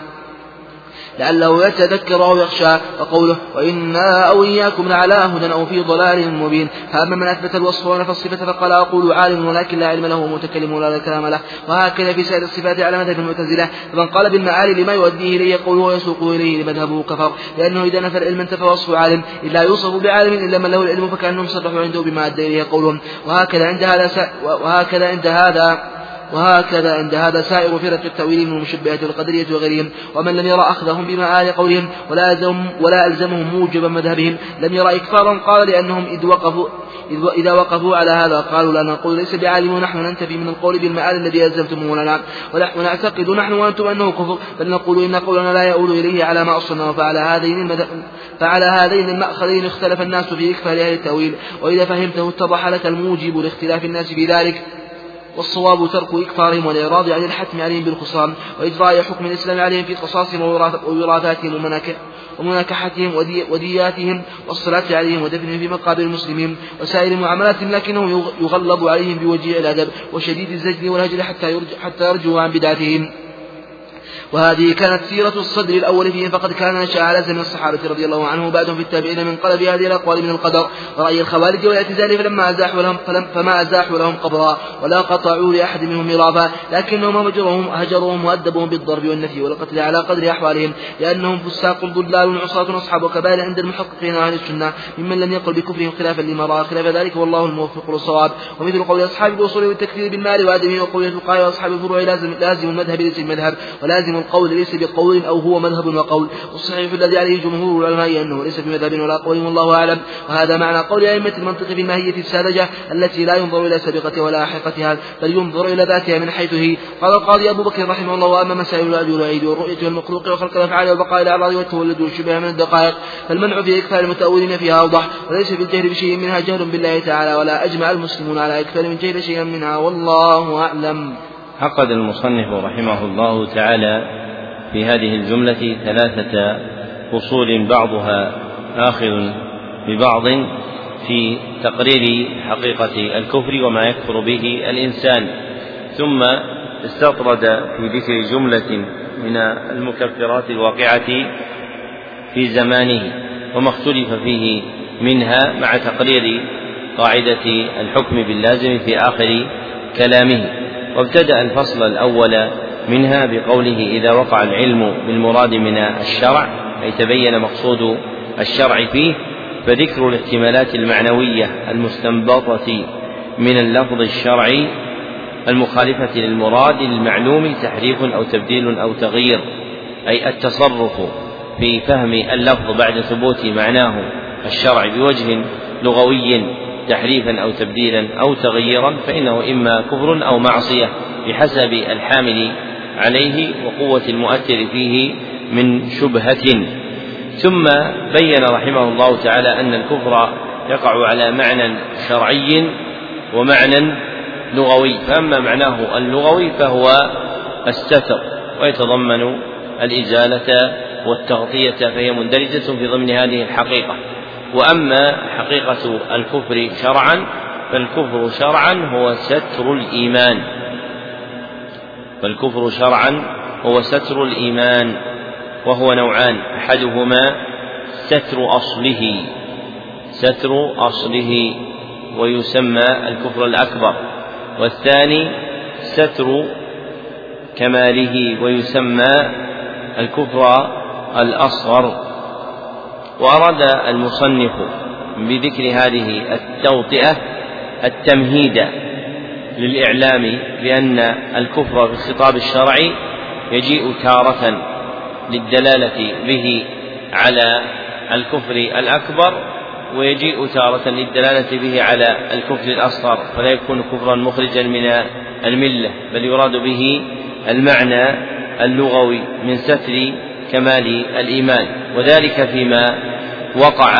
لعله يتذكر أو يخشى وقوله وإنا أو إياكم لعلى هدى أو في ضلال مبين فأما من أثبت الوصف ونفى الصفة فقال أقول عالم ولكن لا علم له ومتكلم ولا كلام له وهكذا في سائر الصفات على مذهب المعتزلة. فمن قال بالمعالي لما يؤديه إليه قوله ويسوق إليه لمذهبه كفر لأنه إذا نفى العلم انتفى وصف عالم إلا يوصف بعالم إلا من له العلم فكأنهم صرحوا عنده بما أدى إليه قولهم. وهكذا عند هذا وهكذا عند هذا وهكذا عند هذا سائر فرق التأويل من المشبهة والقدرية وغيرهم ومن لم يرى أخذهم بمآل قولهم ولا ألزمهم ولا ألزمهم موجب مذهبهم. لم يرى إكفارا قال لأنهم إذ وقفوا إذا وقفوا على هذا قالوا لا نقول ليس بعالم ونحن ننتفي من القول بالمآل الذي ألزمتمونا نعم ونحن نعتقد نحن وأنتم أنه كفر بل نقول إن قولنا لا يؤول إليه على ما أصلنا فعلى هذين فعلى هذين المأخذين اختلف الناس في إكفار أهل التأويل. وإذا فهمته اتضح لك الموجب لاختلاف الناس في ذلك. والصواب ترك إكثارهم والإعراض عن الحتم عليهم بالخصام وإجراء حكم الإسلام عليهم في قصاصهم ووراثاتهم ومناكحتهم ودياتهم والصلاة عليهم ودفنهم في مقابر المسلمين وسائر المعاملات لكنه يغلظ عليهم بوجيع الأدب وشديد الزجر والهجر حتى حتى يرجعوا عن بدعتهم. وهذه كانت سيرة الصدر الأول فيهم فقد كان نشأ على زمن الصحابة رضي الله عنهم وبعدهم في التابعين من قلب هذه الأقوال من القدر. ورأي الخوارج والاعتزال فلما أزاحوا لهم فلم فما أزاحوا لهم قبرا ولا قطعوا لأحد منهم ميراثا لكنهم هجرهم هجروهم وأدبوهم بالضرب والنفي والقتل على قدر أحوالهم لأنهم فساق ضلال عصاة أصحاب كبائر عند المحققين أهل السنة ممن لم يقل بكفرهم خلافا لما رأى. خلاف ذلك والله الموفق للصواب. ومثل قول أصحاب الوصول والتكفير بالمال وآدمه وقول الفقهاء وأصحاب الفروع لازم لازم المذهب ليس المذهب ولازم القول ليس بقول أو هو مذهب وقول. والصحيح الذي عليه جمهور العلماء أنه ليس بمذهب ولا قول والله أعلم. وهذا معنى قول أئمة المنطق في الماهية الساذجة التي لا ينظر إلى سابقتها ولا لاحقتها بل ينظر إلى ذاتها من حيث هي. قال القاضي أبو بكر رحمه الله وأما مسائل الأجر والعيد والرؤية والمخلوق وخلق الأفعال وبقاء الأعراض والتولد والشبه من الدقائق فالمنع في إكثار المتأولين فيها أوضح. وليس في الجهل بشيء منها جهل بالله تعالى ولا أجمع المسلمون على إكثار من جهل شيئا منها والله أعلم. عقد المصنف رحمه الله تعالى في هذه الجملة ثلاثة فصول بعضها آخذ ببعض في تقرير حقيقة الكفر وما يكفر به الإنسان. ثم استطرد في ذكر جملة من المكفرات الواقعة في زمانه وما اختلف فيه منها مع تقرير قاعدة الحكم باللازم في آخر كلامه. وابتدأ الفصل الأول منها بقوله إذا وقع العلم بالمراد من الشرع أي تبين مقصود الشرع فيه فذكر الاحتمالات المعنوية المستنبطة من اللفظ الشرعي المخالفة للمراد المعلوم تحريف أو تبديل أو تغيير أي التصرف في فهم اللفظ بعد ثبوت معناه الشرع بوجه لغوي تحريفا أو تبديلا أو تغييرا فإنه إما كفر أو معصية بحسب الحامل عليه وقوة المؤثر فيه من شبهة. ثم بين رحمه الله تعالى أن الكفر يقع على معنى شرعي ومعنى لغوي فأما معناه اللغوي فهو الستر ويتضمن الإزالة والتغطية فهي مندرجة في ضمن هذه الحقيقة. وأما حقيقة الكفر شرعا فالكفر شرعا هو ستر الإيمان. فالكفر شرعا هو ستر الإيمان وهو نوعان. أحدهما ستر أصله ستر أصله ويسمى الكفر الأكبر. والثاني ستر كماله ويسمى الكفر الأصغر. وأراد المصنف بذكر هذه التوطئة التمهيد للإعلام بأن الكفر في الخطاب الشرعي يجيء تارة للدلالة به على الكفر الأكبر ويجيء تارة للدلالة به على الكفر الأصغر فلا يكون كفرا مخرجا من الملة بل يراد به المعنى اللغوي من ستر كمال الإيمان وذلك فيما وقع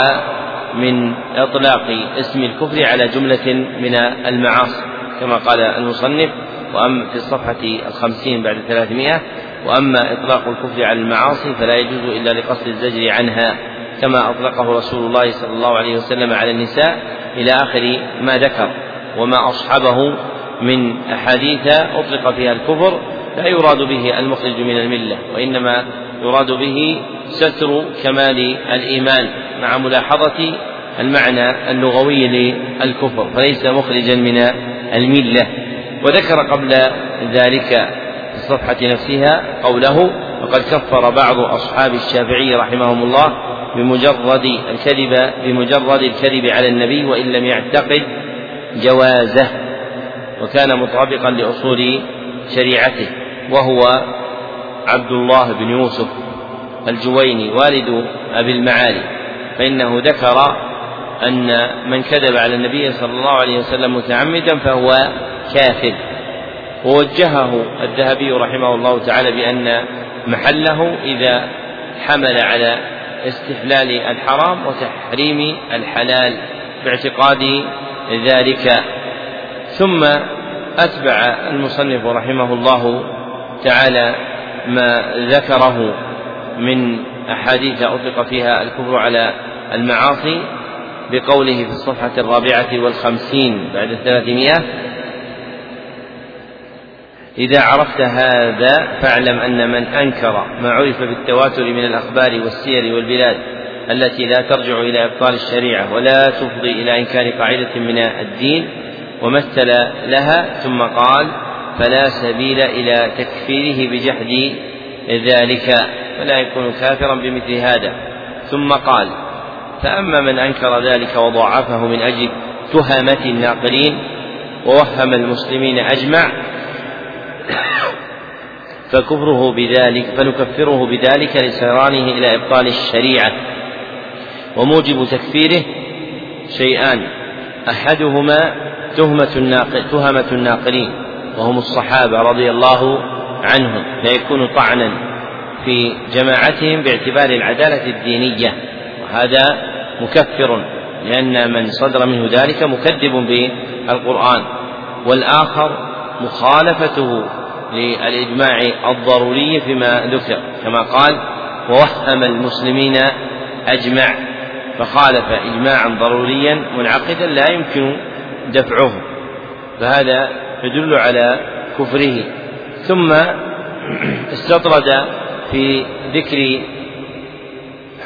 من إطلاق اسم الكفر على جملة من المعاصي كما قال المصنف وأما في الصفحة الخمسين بعد ثلاثمائة وأما إطلاق الكفر على المعاصي فلا يجوز إلا لقصد الزجر عنها كما أطلقه رسول الله صلى الله عليه وسلم على النساء إلى آخر ما ذكر وما أصحبه من أحاديث أطلق فيها الكفر لا يراد به المخرج من الملة وإنما يراد به ستر كمال الإيمان مع ملاحظة المعنى اللغوي للكفر فليس مخرجا من الملة. وذكر قبل ذلك في الصفحة نفسها قوله وقد كفر بعض أصحاب الشافعي رحمهم الله بمجرد الكذب بمجرد الكذب على النبي وإن لم يعتقد جوازه وكان مطابقا لأصول شريعته وهو عبد الله بن يوسف الجويني والد أبي المعالي. فإنه ذكر أن من كذب على النبي صلى الله عليه وسلم متعمدا فهو كافر. ووجهه الذهبي رحمه الله تعالى بأن محله إذا حمل على استحلال الحرام وتحريم الحلال باعتقاد ذلك. ثم أتبع المصنف رحمه الله تعالى ما ذكره من أحاديث أطلق فيها الكفر على المعاصي بقوله في الصفحة الرابعة والخمسين بعد الثلاثمائة إذا عرفت هذا فاعلم أن من أنكر ما عرف بالتواتر من الأخبار والسير والبلاد التي لا ترجع إلى إبطال الشريعة ولا تفضي إلى إنكار قاعدة من الدين ومثل لها ثم قال فلا سبيل إلى تكفيره بجحد ذلك فلا يكون كافرا بمثل هذا. ثم قال فأما من أنكر ذلك وضاعفه من أجل تهمة الناقلين ووهم المسلمين أجمع فكفره بذلك فنكفره بذلك لسيرانه إلى إبطال الشريعة. وموجب تكفيره شيئان أحدهما تهمة الناقل تهمة الناقلين. وهم الصحابة رضي الله عنهم فيكون طعنا في جماعتهم باعتبار العدالة الدينية وهذا مكفر لأن من صدر منه ذلك مكذب بالقرآن. والآخر مخالفته للإجماع الضروري فيما ذكر كما قال ووهم المسلمين أجمع فخالف إجماعا ضروريا منعقدا لا يمكن دفعه فهذا يدل على كفره. ثم استطرد في ذكر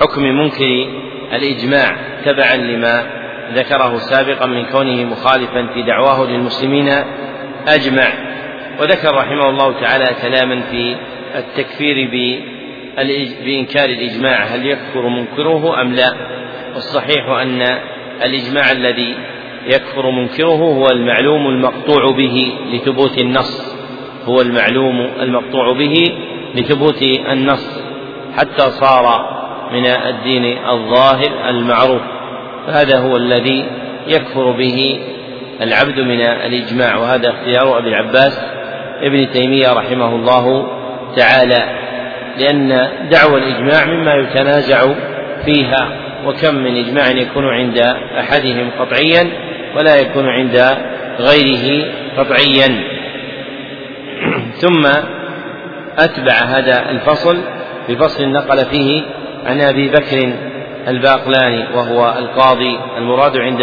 حكم منكر الإجماع تبعا لما ذكره سابقا من كونه مخالفا في دعواه للمسلمين أجمع. وذكر رحمه الله تعالى كلاما في التكفير بإنكار الإجماع. هل يكفر منكره أم لا؟ والصحيح أن الإجماع الذي يكفر منكره هو المعلوم المقطوع به لثبوت النص. هو المعلوم المقطوع به لثبوت النص. حتى صار من الدين الظاهر المعروف. فهذا هو الذي يكفر به العبد من الإجماع. وهذا اختيار أبي العباس ابن تيمية رحمه الله تعالى. لأن دعوى الإجماع مما يتنازع فيها. وكم من إجماع يكون عند أحدهم قطعيا ولا يكون عند غيره قطعيا ثم أتبع هذا الفصل بفصل نقل فيه عن أبي بكر الباقلاني وهو القاضي المراد عند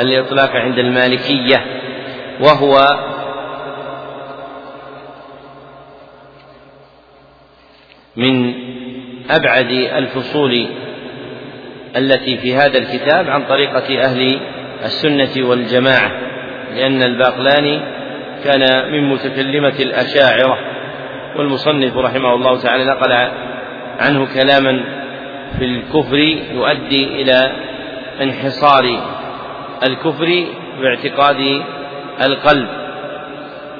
الإطلاق عند المالكية وهو من أبعد الفصول التي في هذا الكتاب عن طريقة أهل السنة والجماعة لأن الباقلاني كان من متكلمة الأشاعرة والمصنف رحمه الله تعالى نقل عنه كلاما في الكفر يؤدي إلى انحصار الكفر باعتقاد القلب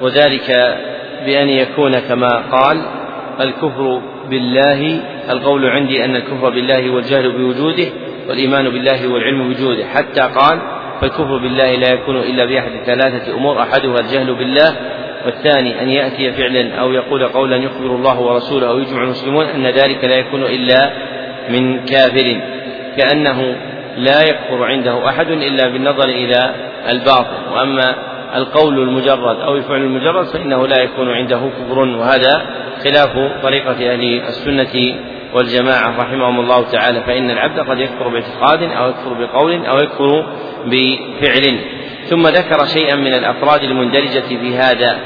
وذلك بأن يكون كما قال الكفر بالله القول عندي أن الكفر بالله والجهل بوجوده والإيمان بالله والعلم بوجوده حتى قال فالكفر بالله لا يكون إلا بأحد ثلاثة أمور أحدها الجهل بالله والثاني أن يأتي فعلا أو يقول قولا يخبر الله ورسوله أو يجمع المسلمون أن ذلك لا يكون إلا من كافر. كأنه لا يكفر عنده أحد إلا بالنظر إلى الباطل. وأما القول المجرد أو الفعل المجرد فإنه لا يكون عنده كفر وهذا خلاف طريقة أهل السنة والجماعة رحمهم الله تعالى فإن العبد قد يكفر باعتقاد أو يكفر بقول أو يكفر بفعل. ثم ذكر شيئا من الأفراد المندرجة في هذا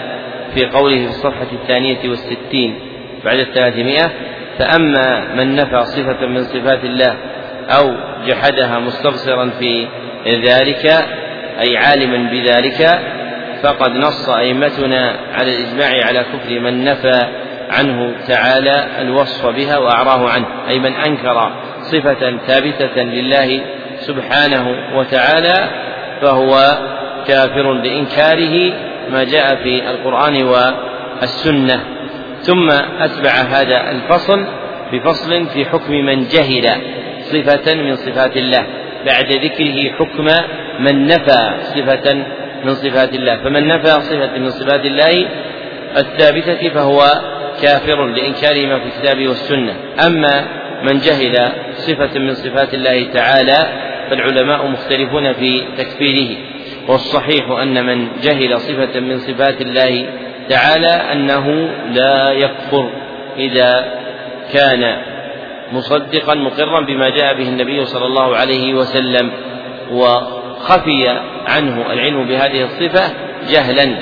في قوله في الصفحة الثانية والستين بعد الثلاثمائة فأما من نفى صفة من صفات الله أو جحدها مستبصرا في ذلك أي عالما بذلك فقد نص أئمتنا على الإجماع على كفر من نفى عنه تعالى الوصف بها وأعراه عنه أي من أنكر صفة ثابتة لله سبحانه وتعالى فهو كافر بإنكاره ما جاء في القرآن والسنة. ثم أتبع هذا الفصل بفصل في حكم من جهل صفة من صفات الله بعد ذكره حكم من نفى صفة من صفات الله. فمن نفى صفة من صفات الله الثابتة فهو كافر لإنكار ما في الكتاب والسنة. أما من جهل صفة من صفات الله تعالى فالعلماء مختلفون في تكفيره. والصحيح أن من جهل صفة من صفات الله تعالى أنه لا يكفر إذا كان مصدقا مقرا بما جاء به النبي صلى الله عليه وسلم وخفي عنه العلم بهذه الصفة جهلا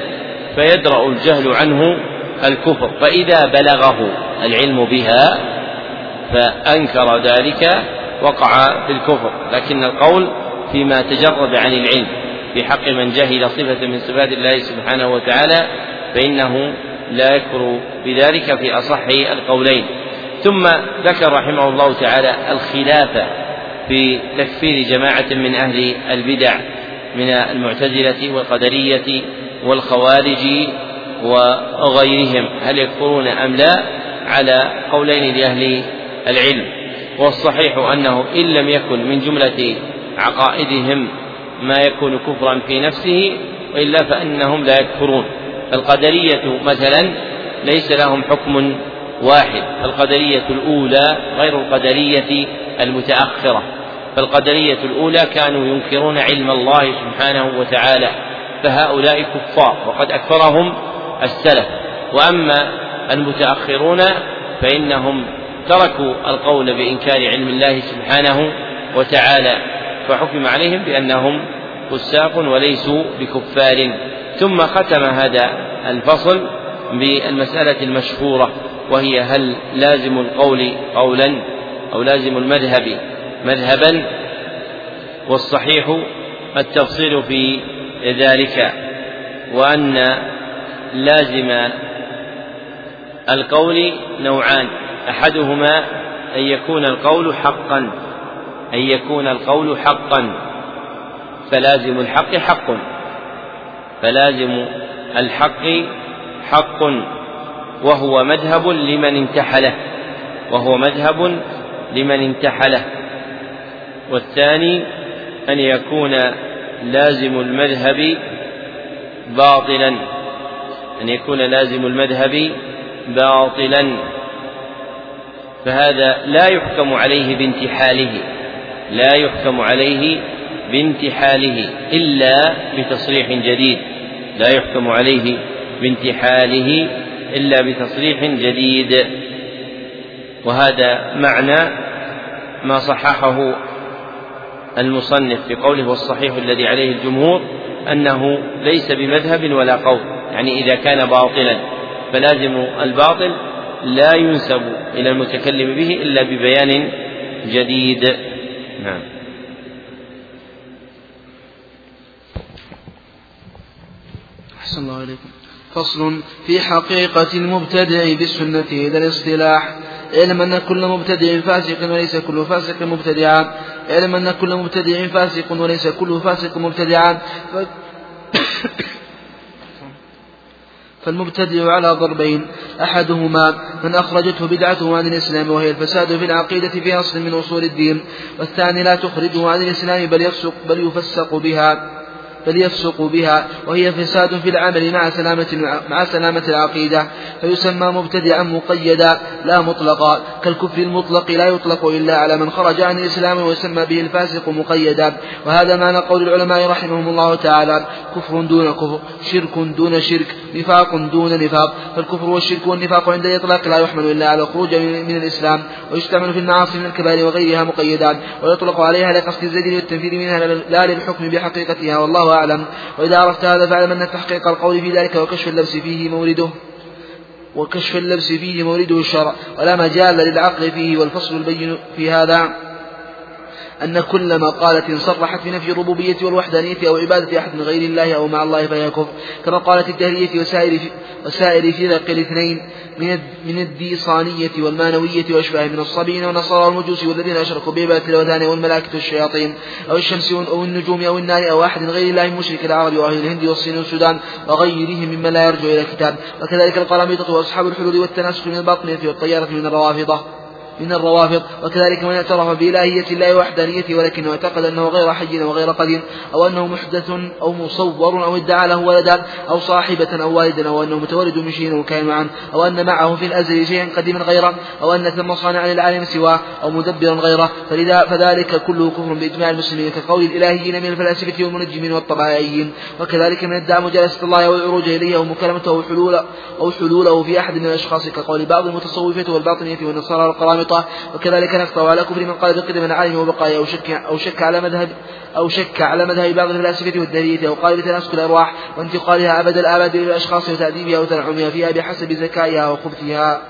فيدرأ الجهل عنه الكفر. فإذا بلغه العلم بها فأنكر ذلك وقع في الكفر. لكن القول فيما تجرد عن العلم في حق من جهل صفة من صفات الله سبحانه وتعالى فإنه لا يكفر بذلك في أصح القولين. ثم ذكر رحمه الله تعالى الخلاف في تكفير جماعة من أهل البدع من المعتزلة والقدرية والخوارج وغيرهم هل يكفرون أم لا؟ على قولين لأهل العلم. والصحيح أنه إن لم يكن من جملة عقائدهم ما يكون كفرا في نفسه وإلا فإنهم لا يكفرون. القدرية مثلا ليس لهم حكم واحد. القدرية الأولى غير القدرية المتأخرة. فالقدرية الأولى كانوا ينكرون علم الله سبحانه وتعالى فهؤلاء كفار وقد أكفرهم السلف. وأما المتأخرون فإنهم تركوا القول بإنكار علم الله سبحانه وتعالى فحكم عليهم بأنهم فساق وليسوا بكفار. ثم ختم هذا الفصل بالمسألة المشهورة وهي هل لازم القول قولا أو لازم المذهب مذهبا؟ والصحيح التفصيل في ذلك وأن لازم القول نوعان. أحدهما أن يكون القول حقا أن يكون القول حقا. فلازم الحق حق. فلازم الحق حق. وهو مذهب لمن انتحله. وهو مذهب لمن انتحله. والثاني أن يكون لازم المذهب باطلا. أن يكون لازم المذهب باطلا. فهذا لا يحكم عليه بانتحاله لا يحكم عليه بانتحاله إلا بتصريح جديد. لا يحكم عليه بانتحاله إلا بتصريح جديد. وهذا معنى ما صححه المصنف في قوله والصحيح الذي عليه الجمهور أنه ليس بمذهب ولا قول. يعني إذا كان باطلا فلازم الباطل لا ينسب إلى المتكلم به إلا ببيان جديد. نعم. أحسن الله إليكم. فصل في حقيقة المبتدع بالسنة إلى الاصطلاح. اعلم أن كل مبتدع فاسق وليس كل فاسق مبتدعا. اعلم أن كل مبتدع فاسق وليس كل فاسق مبتدعا. ف... فالمبتدع على ضربين. أحدهما من أخرجته بدعته عن الإسلام وهي الفساد في العقيدة في أصل من أصول الدين والثاني لا تخرجه عن الإسلام بل يفسق بل يفسق بها. بل يفسق بها وهي فساد في العمل مع سلامة مع سلامة العقيدة فيسمى مبتدعا مقيدا لا مطلقا كالكفر المطلق لا يطلق إلا على من خرج عن الإسلام ويسمى به الفاسق مقيدا. وهذا معنى قول العلماء رحمهم الله تعالى كفر دون كفر شرك دون شرك نفاق دون نفاق. فالكفر والشرك والنفاق عند الإطلاق لا يحمل إلا على الخروج من الإسلام ويستعمل في المعاصي من الكبائر وغيرها مقيدان ويطلق عليها لقصد الزجر والتنفيذ منها لا للحكم بحقيقتها والله أعلم وإذا عرفت هذا فاعلم أن تحقيق القول في ذلك وكشف اللبس فيه مورده. وكشف اللبس فيه مورده الشرع ولا مجال للعقل فيه والفصل البين في هذا. أن كل مقالة صرحت بنفي الربوبية والوحدانية أو عبادة أحد من غير الله أو مع الله فهي كفر. كما قالت الدهرية وسائر وسائر فرق الاثنين من من الديصانية والمانوية وأشباه من الصابئين والنصارى والمجوس والذين أشركوا بعبادة الأوثان والملائكة والشياطين أو الشمس أو النجوم أو النار أو أحد غير الله مشرك العرب وأهل الهند والصين والسودان وغيرهم ممن لا يرجع إلى الكتاب. وكذلك القراميطة وأصحاب الحلول والتناسخ من الباطنية والطيارة من الروافضة. من الروافض وكذلك من اعترف بإلهية الله وحدانيته ولكنه اعتقد أنه غير حي وغير قدير أو أنه محدث أو مصور أو ادعى له ولدا أو صاحبة أو والدا أو أنه متولد من شيء معا أو أن معه في الأزل شيئا قديما غيره أو أن ثم صانعا للعالم سواه أو مدبرا غيره. فلذا فذلك كله كفر بإجماع المسلمين كقول الإلهيين من الفلاسفة والمنجمين والطبيعيين. وكذلك من ادعى مجالسة الله والعروج إليه أو مكالمته أو حلول أو حلوله في أحد من الأشخاص كقول بعض المتصوفة والباطنية والنصارى والقرامطة الشرطة وكذلك نقطع على كفر من قال بقدم العالم وبقايا أو شك أو شك على مذهب أو شك على مذهب بعض الفلاسفة والدهرية أو قال بتناسك الأرواح وانتقالها أبد الآباد للأشخاص وتأديبها وتنعمها فيها بحسب ذكائها وخبثها.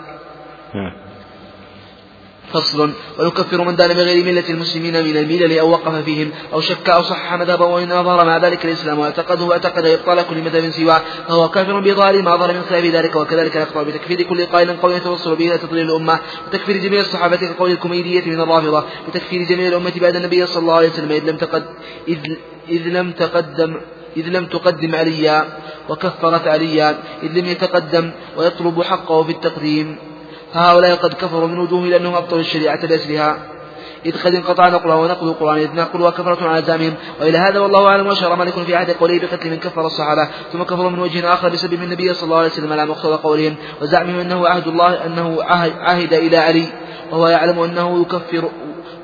فصل ويكفر من دان بغير ملة المسلمين من الملل أو وقف فيهم أو شك أو صحح مذهبا وإن أظهر مع ذلك الإسلام واعتقده واعتقد إبطال كل مذهب سواه فهو كافر بظاهر ما ظهر من خلاف ذلك وكذلك يقطع بتكفير كل قائل قول يتوصل به إلى تضليل الأمة وتكفير جميع الصحابة كقول الكوميدية من الرافضة وتكفير جميع الأمة بعد النبي صلى الله عليه وسلم إذ لم تقد إذ, إذ لم تقدم إذ لم تقدم عليا وكفرت عليا إذ لم يتقدم ويطلب حقه في التقديم. فهؤلاء قد كفروا من وجوه لأنهم أبطلوا الشريعة بأسرها إذ قد انقطع نقلها ونقل القرآن إذ نقلها كفرة على زعمهم وإلى هذا والله أعلم وأشار مالك في عهد قوله بقتل من كفر الصحابة ثم كفروا من وجه آخر بسبب النبي صلى الله عليه وسلم على مقتضى قولهم. وزعمهم أنه عهد الله أنه عهد إلى علي وهو يعلم أنه يكفر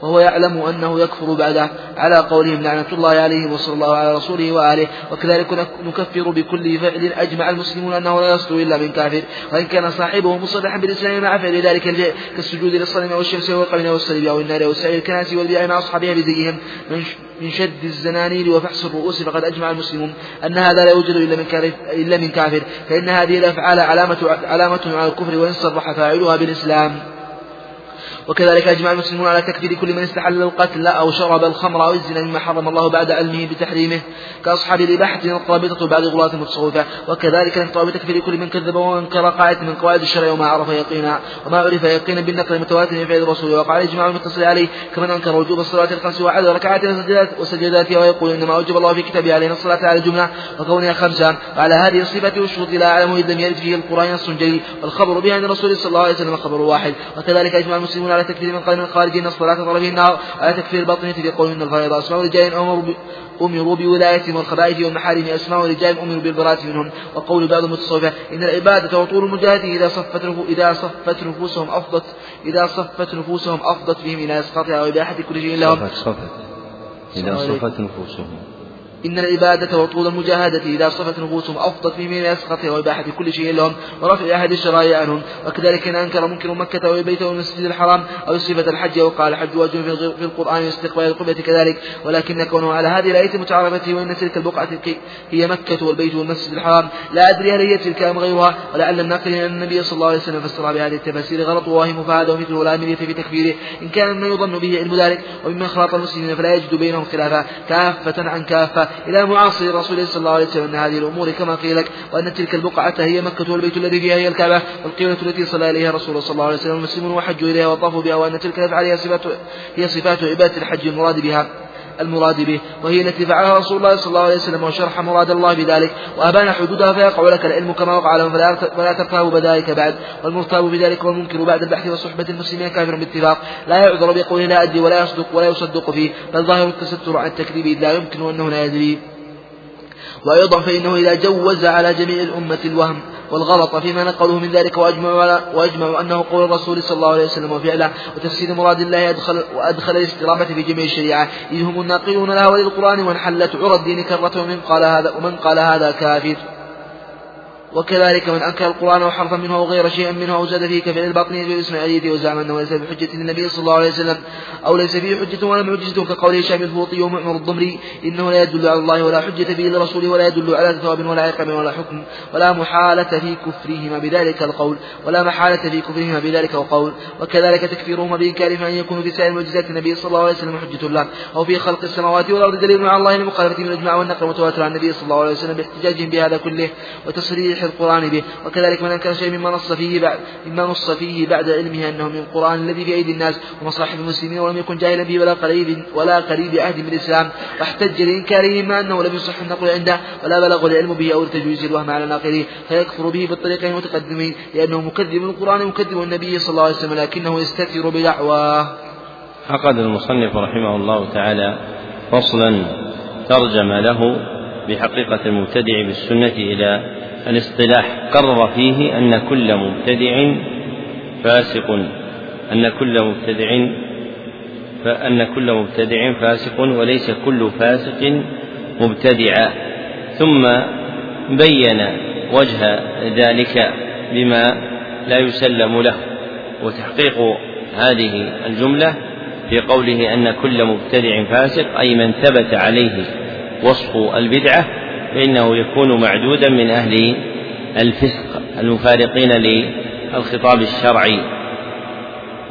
وهو يعلم أنه يكفر بعده. على قولهم لعنة الله عليه وصلى الله على رسوله وآله. وكذلك نكفر بكل فعل أجمع المسلمون أنه لا يصدر إلا من كافر. وإن كان صاحبه مصرحا بالإسلام مع فعل ذلك كالسجود للصنم والشمس والقمر والصليب أو النار والسعي الكناس والبيع مع أصحابها بزيهم. من شد الزنانير وفحص الرؤوس فقد أجمع المسلمون. أن هذا لا يوجد إلا من كافر إلا من كافر. فإن هذه الأفعال علامة علامة على الكفر وإن صرح فاعلها بالإسلام. وكذلك أجمع المسلمون على تكفير كل من استحل القتل أو شرب الخمر أو الزنا مما حرم الله بعد علمه بتحريمه كأصحاب الإباحة من القرابطة وبعض غلاة المتصوفة وكذلك نقطع بتكفير كل من كذب وانكر قاعدة من قواعد الشرع وما عرف يقينا وما عرف يقينا بالنقل المتواتر من فعل الرسول وقع الإجماع المتصل عليه كمن أنكر وجوب الصلاة الخمس وعدد ركعات وسجداتها ويقول إنما أوجب الله في كتابه علينا الصلاة على الجملة وكونها خمسا وعلى هذه الصفة والشروط لا أعلم إذ لم يرد فيه القرآن نص جليل والخبر بها عن الرسول صلى الله عليه وسلم خبر واحد وكذلك أجمع المسلمون على تكفير من من الخارجين الصلاة طرفي النار على تكفير الباطنية بقول إن الفريضة أسماء رجال أمروا بولايتهم والخبائث والمحارم. أسماء رجال أمروا بالبراءة منهم. وقول بعض المتصوفة إن العبادة وطول المجاهدة إذا صفت إذا صفت نفوسهم أفضت إذا صفت نفوسهم أفضت بهم إلى إسقاطها وإباحة كل شيء لهم. صفت صفت. إذا صفت نفوسهم. إن العبادة وطول المجاهدة إذا صفت نفوسهم أفضت من يسقطها وإباحة كل شيء لهم ورفع أحد الشرائع عنهم. وكذلك إن أنكر منكر مكة والبيت والمسجد الحرام أو صفة الحج وقال الحج واجب في القرآن واستقبال القبلة كذلك. ولكن كونه على هذه الآية متعارفة وإن تلك البقعة هي مكة والبيت والمسجد الحرام لا أدري هل هي تلك أم غيرها. ولعل الناقل أن النبي صلى الله عليه وسلم فسر بهذه التفاسير غلط وواهم فهذا ومثله لا أمرية في تكفيره. إن كان مما يظن به علم ذلك وممن خلط المسلمين فلا يجد بينهم خلافا. كافة عن كافة. إلى معاصر الرسول صلى الله عليه وسلم أن هذه الأمور كما قيل لك وأن تلك البقعة هي مكة والبيت الذي فيها هي الكعبة والقيمة التي صلى إليها الرسول صلى الله عليه وسلم المسلمون وحجوا إليها وطافوا بها وأن تلك الأفعال هي صفات هي صفات عبادة الحج المراد بها. المراد به وهي التي فعلها رسول الله صلى الله عليه وسلم وشرح مراد الله بذلك. وأبان حدودها فيقع لك العلم كما وقع لهم فلا ترتاب بذلك بعد. والمرتاب بذلك والمنكر بعد البحث وصحبة المسلمين كافر باتفاق. لا يعذر بقوله لا أدري ولا يصدق ولا يصدق فيه بل ظاهر التستر عن التكذيب لا يمكن أنه لا يدري. وأيضا فإنه إذا جوز على جميع الأمة الوهم والغلط فيما نقلوه من ذلك وأجمعوا, وأجمعوا أنه قول الرسول صلى الله عليه وسلم وفعله وتفسير مراد الله أدخل وأدخل الاسترامة في جميع الشريعة. إذ هم الناقلون لها وللقرآن وانحلت عرى الدين كرة ومن قال هذا ومن قال هذا كافر. وكذلك من أنكر القرآن وحرفا منه أو غير شيء منه أو زاد فيه كفعل الباطنية والإسماعيلية وزعم أنه ليس بحجة للنبي صلى الله عليه وسلم أو ليس فيه حجة ولا معجزة كقول هشام الفوطي ومعمر الضمري إنه لا يدل على الله ولا حجة به لرسوله ولا يدل على ثواب ولا عقاب ولا حكم ولا محالة في كفرهما بذلك القول ولا محالة في كفرهما بذلك القول وكذلك تكفيرهما بإنكارهما أن يكونوا في سائر معجزات النبي صلى الله عليه وسلم حجة الله أو في خلق السماوات والأرض دليل على الله لمخالفة من الإجماع والنقل المتواتر عن النبي صلى الله عليه وسلم باحتجاجهم بهذا كله وتصريح القرآن به وكذلك من أنكر شيء مما نص فيه بعد مما نص فيه بعد علمه أنه من القرآن الذي في أيدي الناس ومصاحف المسلمين ولم يكن جاهلا به ولا قريب ولا قريب عهد بالإسلام واحتج لإنكاره ما أنه لم يصح النقل عنده ولا بلغ العلم به أو تجويز الوهم على ناقله فيكفر به بالطريقين المتقدمين لأنه مكذب للقرآن ومكذب النبي صلى الله عليه وسلم لكنه يستكثر بدعواه. عقد المصنف رحمه الله تعالى فصلا ترجم له بحقيقة المبتدع بالسنة إلى الاصطلاح قرر فيه أن كل مبتدع فاسق أن كل مبتدع فأن كل مبتدع فاسق وليس كل فاسق مبتدعا ثم بين وجه ذلك بما لا يسلم له وتحقيق هذه الجملة في قوله أن كل مبتدع فاسق أي من ثبت عليه وصف البدعة فإنه يكون معدودا من أهل الفسق المفارقين للخطاب الشرعي.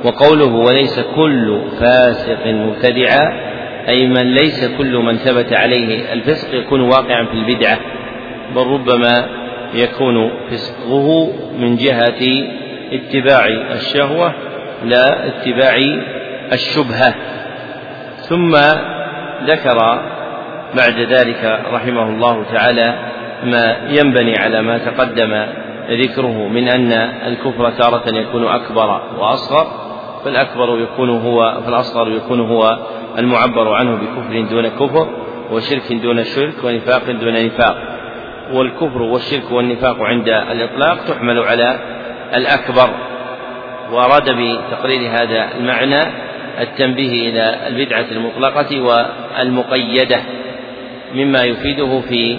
وقوله وليس كل فاسق مبتدعا أي من ليس كل من ثبت عليه الفسق يكون واقعا في البدعة بل ربما يكون فسقه من جهة اتباع الشهوة لا اتباع الشبهة. ثم ذكر بعد ذلك رحمه الله تعالى ما ينبني على ما تقدم ذكره من أن الكفر تارة يكون أكبر وأصغر فالأكبر يكون هو فالأصغر يكون هو المعبر عنه بكفر دون كفر وشرك دون شرك ونفاق دون نفاق. والكفر والشرك والنفاق عند الإطلاق تحمل على الأكبر. وأراد بتقرير هذا المعنى التنبيه إلى البدعة المطلقة والمقيدة. مما يفيده في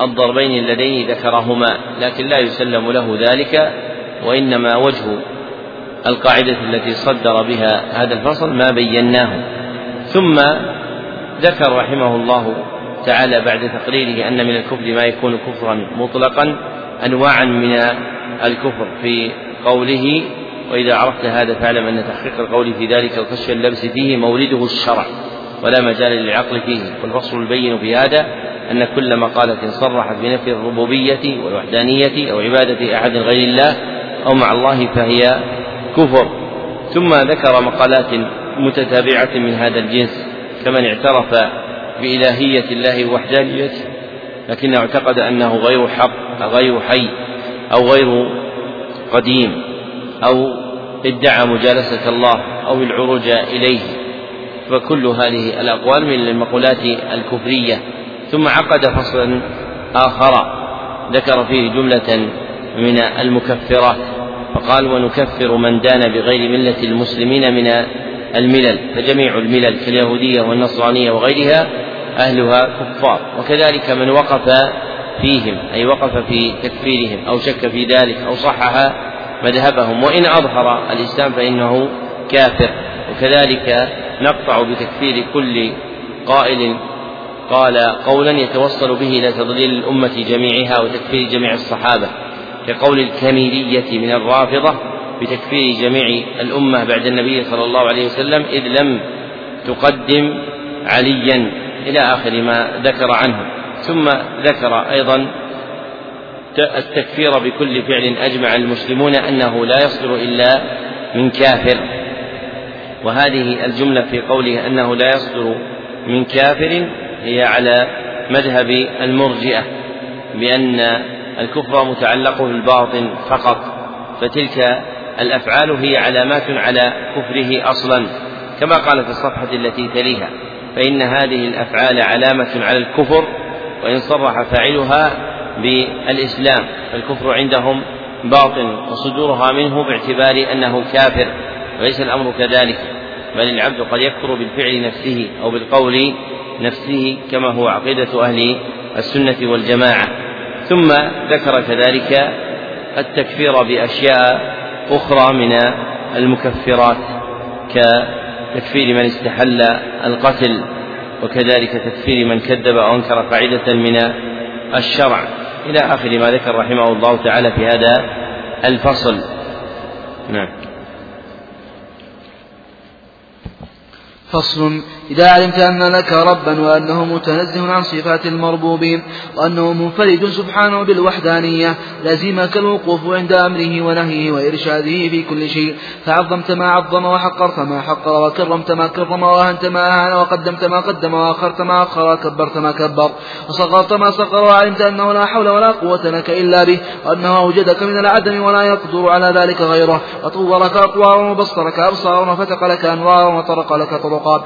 الضربين اللذين ذكرهما لكن لا يسلم له ذلك وإنما وجه القاعدة التي صدر بها هذا الفصل ما بيناه. ثم ذكر رحمه الله تعالى بعد تقريره أن من الكفر ما يكون كفرا مطلقا أنواعا من الكفر في قوله وإذا عرفت هذا فاعلم أن تحقيق القول في ذلك وكشف اللبس فيه مورده الشرع. ولا مجال للعقل فيه. والفصل البين في هذا أن كل مقالة صرحت بنفي الربوبية والوحدانية أو عبادة أحد غير الله أو مع الله فهي كفر. ثم ذكر مقالات متتابعة من هذا الجنس كمن اعترف بإلهية الله ووحدانيته لكنه اعتقد أنه غير حق غير حي أو غير قديم أو ادعى مجالسة الله أو العروج إليه. فكل هذه الأقوال من المقولات الكفرية. ثم عقد فصلا آخر ذكر فيه جملة من المكفرات فقال ونكفر من دان بغير ملة المسلمين من الملل فجميع الملل كاليهودية والنصرانية وغيرها أهلها كفار. وكذلك من وقف فيهم أي وقف في تكفيرهم أو شك في ذلك أو صحح مذهبهم. وإن أظهر الإسلام فإنه كافر. وكذلك نقطع بتكفير كل قائل قال قولا يتوصل به إلى تضليل الأمة جميعها وتكفير جميع الصحابة كقول الكميلية من الرافضة بتكفير جميع الأمة بعد النبي صلى الله عليه وسلم إذ لم تقدم عليا إلى آخر ما ذكر عنه. ثم ذكر أيضا التكفير بكل فعل أجمع المسلمون أنه لا يصدر إلا من كافر. وهذه الجملة في قوله أنه لا يصدر من كافر هي على مذهب المرجئة بأن الكفر متعلق بالباطن فقط فتلك الأفعال هي علامات على كفره أصلا كما قال في الصفحة التي تليها فإن هذه الأفعال علامة على الكفر وإن صرح فاعلها بالإسلام فالكفر عندهم باطن وصدورها منه باعتبار أنه كافر. وليس الأمر كذلك بل العبد قد يكفر بالفعل نفسه أو بالقول نفسه كما هو عقيدة أهل السنة والجماعة. ثم ذكر كذلك التكفير بأشياء أخرى من المكفرات كتكفير من استحل القتل وكذلك تكفير من كذب أو أنكر قاعدة من الشرع. إلى آخر ما ذكر رحمه الله تعالى في هذا الفصل. نعم. فصل إذا علمت أن لك ربا وأنه متنزه عن صفات المربوبين وأنه منفرد سبحانه بالوحدانية لزمك الوقوف عند أمره ونهيه وإرشاده في كل شيء. فعظمت ما عظم وحقرت ما حقر وكرمت ما كرم وأهنت ما أهان وقدمت ما قدم وأخرت ما أخر وكبرت ما كبر. وصغرت ما صغر وعلمت أنه لا حول ولا قوة لك إلا به وأنه أوجدك من العدم ولا يقدر على ذلك غيره. وطورك أطوارا وبصرك أبصارا وفتق لك أنوارا وطرق لك طرقات.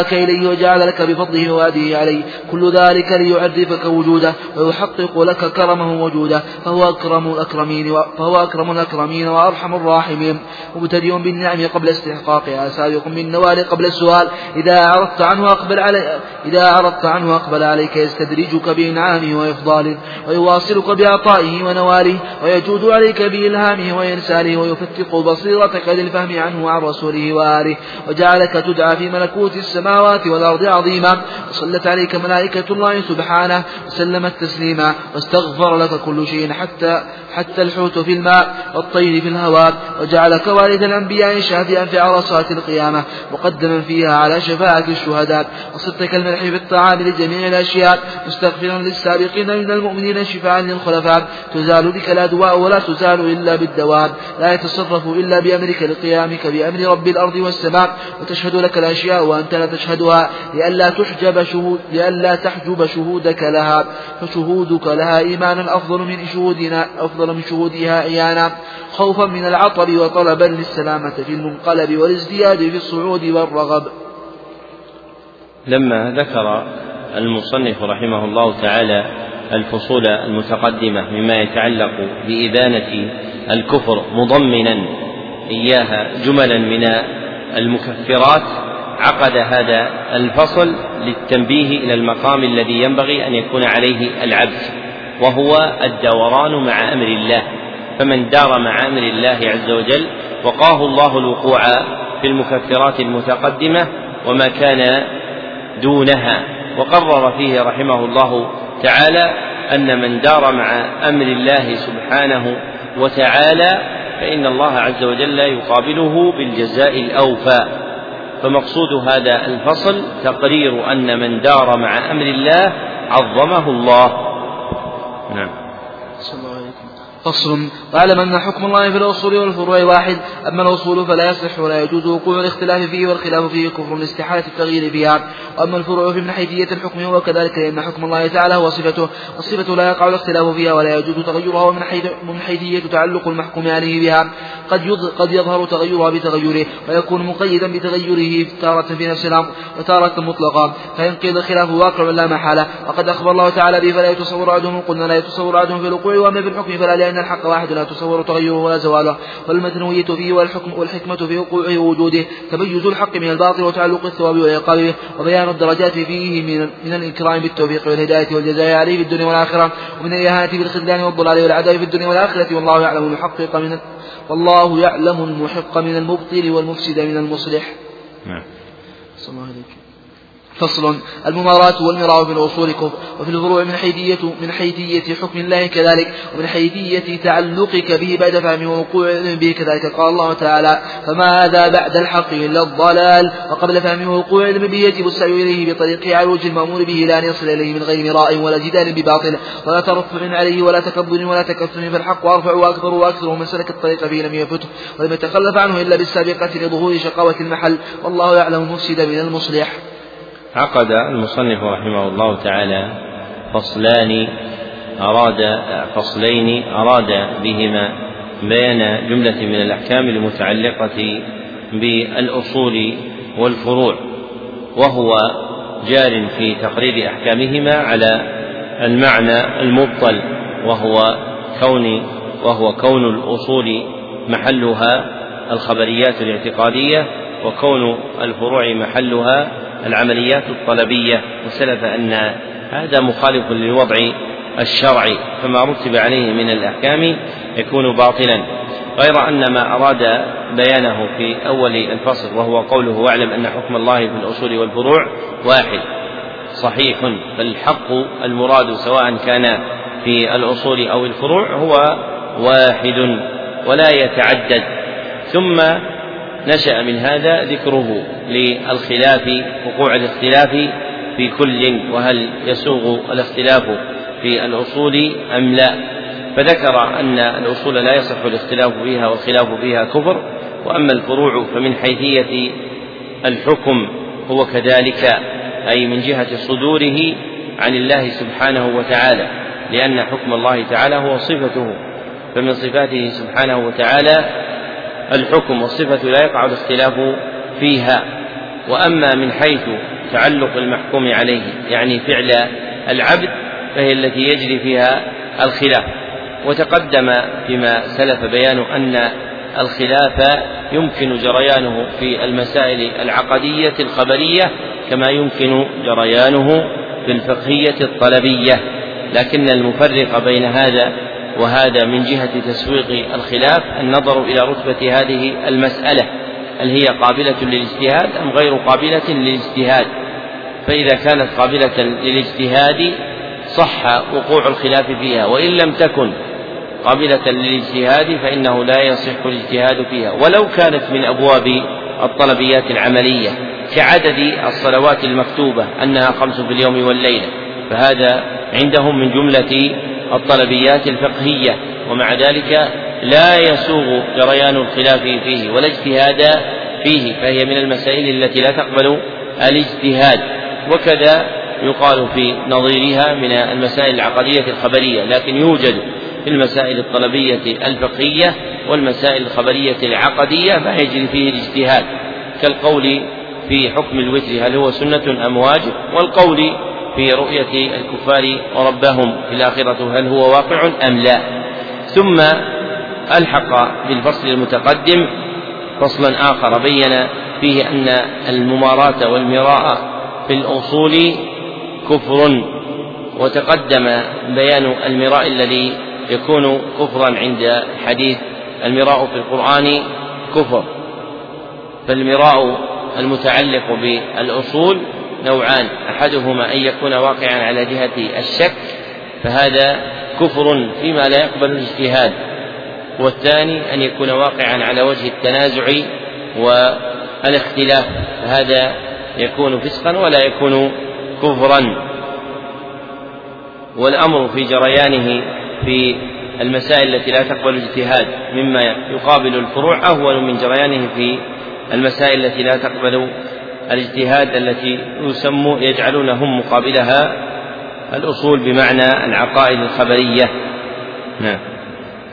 ودعاك إليه وجعل لك بفضله وهديه عليه. كل ذلك ليعرفك وجوده ويحقق لك كرمه وجوده. فهو أكرم الأكرمين فهو أكرم الأكرمين وأرحم الراحمين. مبتدئ بالنعم قبل استحقاقها. سابق بالنوال قبل السؤال. إذا أعرضت عنه أقبل علي إذا أعرضت عنه أقبل عليك. يستدرجك بإنعامه وإفضاله. ويواصلك بعطائه ونواله. ويجود عليك بإلهامه وإرساله. ويفتق بصيرتك للفهم عنه وعن رسوله وآله. وجعلك تدعى في ملكوت السماوات والأرض عظيما وصلت عليك ملائكة الله سبحانه وسلمت تسليما واستغفر لك كل شيء حتى حتى الحوت في الماء والطير في الهواء وجعلك والد الأنبياء شافئا في عرصات القيامة مقدما فيها على شفاعة الشهداء وصرت كالملح في الطعام لجميع الأشياء مستغفرا للسابقين من المؤمنين شفاعا للخلفاء تزال بك الأدواء ولا تزال إلا بالدواب لا يتصرف إلا بأمرك لقيامك بأمر رب الأرض والسماء وتشهد لك الأشياء وأنت لا تشهدها لئلا تحجب شهود لئلا تحجب شهودك لها فشهودك لها إيمانا أفضل من شهودنا أفضل من شهودها إيانا خوفا من العطب وطلبا للسلامة في المنقلب والازدياد في الصعود والرغب. لما ذكر المصنف رحمه الله تعالى الفصول المتقدمة مما يتعلق بإبانة الكفر مضمنا إياها جملا من المكفرات عقد هذا الفصل للتنبيه إلى المقام الذي ينبغي أن يكون عليه العبد وهو الدوران مع أمر الله. فمن دار مع أمر الله عز وجل وقاه الله الوقوع في المكفرات المتقدمة وما كان دونها. وقرر فيه رحمه الله تعالى أن من دار مع أمر الله سبحانه وتعالى فإن الله عز وجل يقابله بالجزاء الأوفى. فمقصود هذا الفصل تقرير أن من دار مع أمر الله عظمه الله. نعم. فصل. واعلم أن حكم الله في الأصول والفروع واحد. أما الأصول فلا يصح ولا يجوز وقوع الاختلاف فيه والخلاف فيه كفر لاستحالة التغيير فيها وأما الفروع في من حيثية الحكم هو كذلك لأن حكم الله تعالى هو صفته. والصفة لا يقع الاختلاف فيها ولا يجوز تغيرها ومن من حيثية تعلق المحكوم عليه بها. قد قد يظهر تغيرها بتغيره ويكون مقيدا بتغيره تارة في نفس الأمر وتارة مطلقا فينقض الخلاف واقع لا محالة. وقد أخبر الله تعالى به فلا يتصور أحدهم قلنا لا يتصور أحدهم في الوقوع وأما في الحكم فلا لأن الحق واحد لا تصور تغيره ولا زواله والمثنوية فيه والحكم والحكمة في وقوعه ووجوده تميز الحق من الباطل وتعلق الثواب والعقاب به وبيان الدرجات فيه من من الإكرام بالتوفيق والهداية والجزاء عليه في الدنيا والآخرة ومن الإهانة بالخذلان والضلال والعذاب في الدنيا والآخرة والله يعلم المحقق من والله يعلم المحق من المبطل والمفسد من المصلح. نعم. صلى الله عليك. فصل. المماراة والمراء الأصول كفر وفي الفروع من حيثية من حيثية حكم الله كذلك ومن حيثية تعلقك به بعد فهمه ووقوع به كذلك. قال الله تعالى فماذا بعد الحق إلا الضلال؟ وقبل فهمه ووقوع علم به يجب السعي إليه بطريق على وجه المأمور به لا أن يصل إليه من غير مراء ولا جدال بباطل ولا ترفع عليه ولا تكبر ولا تكثر فالحق أرفع وأكبر وأكثر من سلك الطريق فيه لم يفته ولم يتخلف عنه إلا بالسابقة لظهور شقاوة المحل والله يعلم المفسد من المصلح. عقد المصنف رحمه الله تعالى فصلان أراد فصلين أراد بهما بيان جملة من الأحكام المتعلقة بالأصول والفروع وهو جار في تقرير أحكامهما على المعنى المبطل وهو كون وهو كون الأصول محلها الخبريات الاعتقادية وكون الفروع محلها العمليات الطلبية وسلف أن هذا مخالف للوضع الشرع فما رتب عليه من الأحكام يكون باطلا. غير أن ما أراد بيانه في أول الفصل وهو قوله واعلم أن حكم الله في الأصول والفروع واحد صحيح فالحق المراد سواء كان في الأصول أو الفروع هو واحد ولا يتعدد. ثم نشأ من هذا ذكره للخلاف وقوع الاختلاف في كل وهل يسوغ الاختلاف في الأصول أم لا. فذكر أن الأصول لا يصح الاختلاف فيها والخلاف فيها كفر وأما الفروع فمن حيثية الحكم هو كذلك أي من جهة صدوره عن الله سبحانه وتعالى لأن حكم الله تعالى هو صفته فمن صفاته سبحانه وتعالى الحكم والصفة لا يقع الاختلاف فيها وأما من حيث تعلق المحكوم عليه يعني فعل العبد فهي التي يجري فيها الخلاف. وتقدم فيما سلف بيان أن الخلاف يمكن جريانه في المسائل العقدية الخبرية كما يمكن جريانه في الفقهية الطلبية. لكن المفرق بين هذا وهذا من جهة تسويق الخلاف النظر إلى رتبة هذه المسألة هل هي قابلة للاجتهاد أم غير قابلة للاجتهاد؟ فإذا كانت قابلة للاجتهاد صح وقوع الخلاف فيها وإن لم تكن قابلة للاجتهاد فإنه لا يصح الاجتهاد فيها. ولو كانت من أبواب الطلبيات العملية كعدد الصلوات المكتوبة أنها خمس في اليوم والليلة فهذا عندهم من جملة الطلبيات الفقهية ومع ذلك لا يسوغ جريان الخلاف فيه ولا اجتهاد فيه فهي من المسائل التي لا تقبل الاجتهاد. وكذا يقال في نظيرها من المسائل العقدية الخبرية لكن يوجد في المسائل الطلبية الفقهية والمسائل الخبرية العقدية ما يجري فيه الاجتهاد. كالقول في حكم الوتر هل هو سنة أم واجب؟ والقول في رؤية الكفار وربهم في الآخرة هل هو واقع أم لا؟ ثم ألحق بالفصل المتقدم فصلا آخر بين فيه أن المماراة والمراء في الأصول كفر وتقدم بيان المراء الذي يكون كفرا عند حديث المراء في القرآن كفر فالمراء المتعلق بالأصول نوعان أحدهما أن يكون واقعا على جهة الشك فهذا كفر فيما لا يقبل الاجتهاد والثاني أن يكون واقعا على وجه التنازع والاختلاف فهذا يكون فسقا ولا يكون كفرا. والأمر في جريانه في المسائل التي لا تقبل الاجتهاد مما يقابل الفروع أهون من جريانه في المسائل التي لا تقبل الاجتهاد التي يسمو يجعلون هم مقابلها الأصول بمعنى العقائد الخبرية. نعم.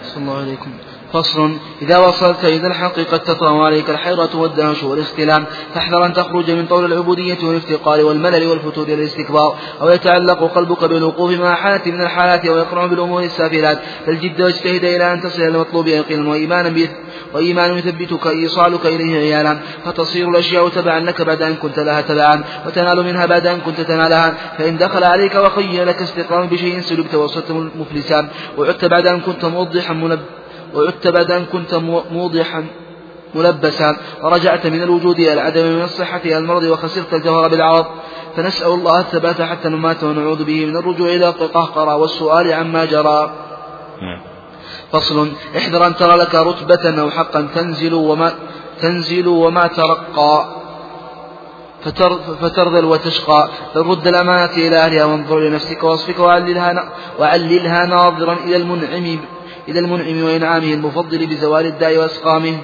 صلى الله عليكم. فصل. إذا وصلت إلى الحقيقة تطرأ عليك الحيرة والدهش والاختلام. فاحذر أن تخرج من طول العبودية والافتقار والملل والفتور والاستكبار. أو يتعلق قلبك بالوقوف مع حالة من الحالات أو يقرع بالأمور السافلات. فالجد واجتهد إلى أن تصل إلى المطلوب يقينا وإيمانا وإيمان يثبتك إيصالك إليه عيانا. فتصير الأشياء تبعا لك بعد أن كنت لها تبعا. وتنال منها بعد أن كنت تنالها. فإن دخل عليك وخيل لك استقرار بشيء سلبت وصرت مفلسا. وعدت بعد أن كنت موضحا بعد أن كنت موضحا ملبسا ورجعت من الوجود إلى العدم من الصحة إلى المرض وخسرت الجوهر بالعرض فنسأل الله الثبات حتى نمات ونعوذ به من الرجوع إلى القهقرى والسؤال عما جرى. نعم. فصل. احذر أن ترى لك رتبة أو حقا تنزل وما تنزل وما ترقى. فترذل وتشقى. بل رد الأمانة إلى أهلها وانظر لنفسك واصفك وعللها, وعللها ناظرا إلى المنعم. إلى المنعم وإنعامه المفضل بزوال الداء وأسقامه.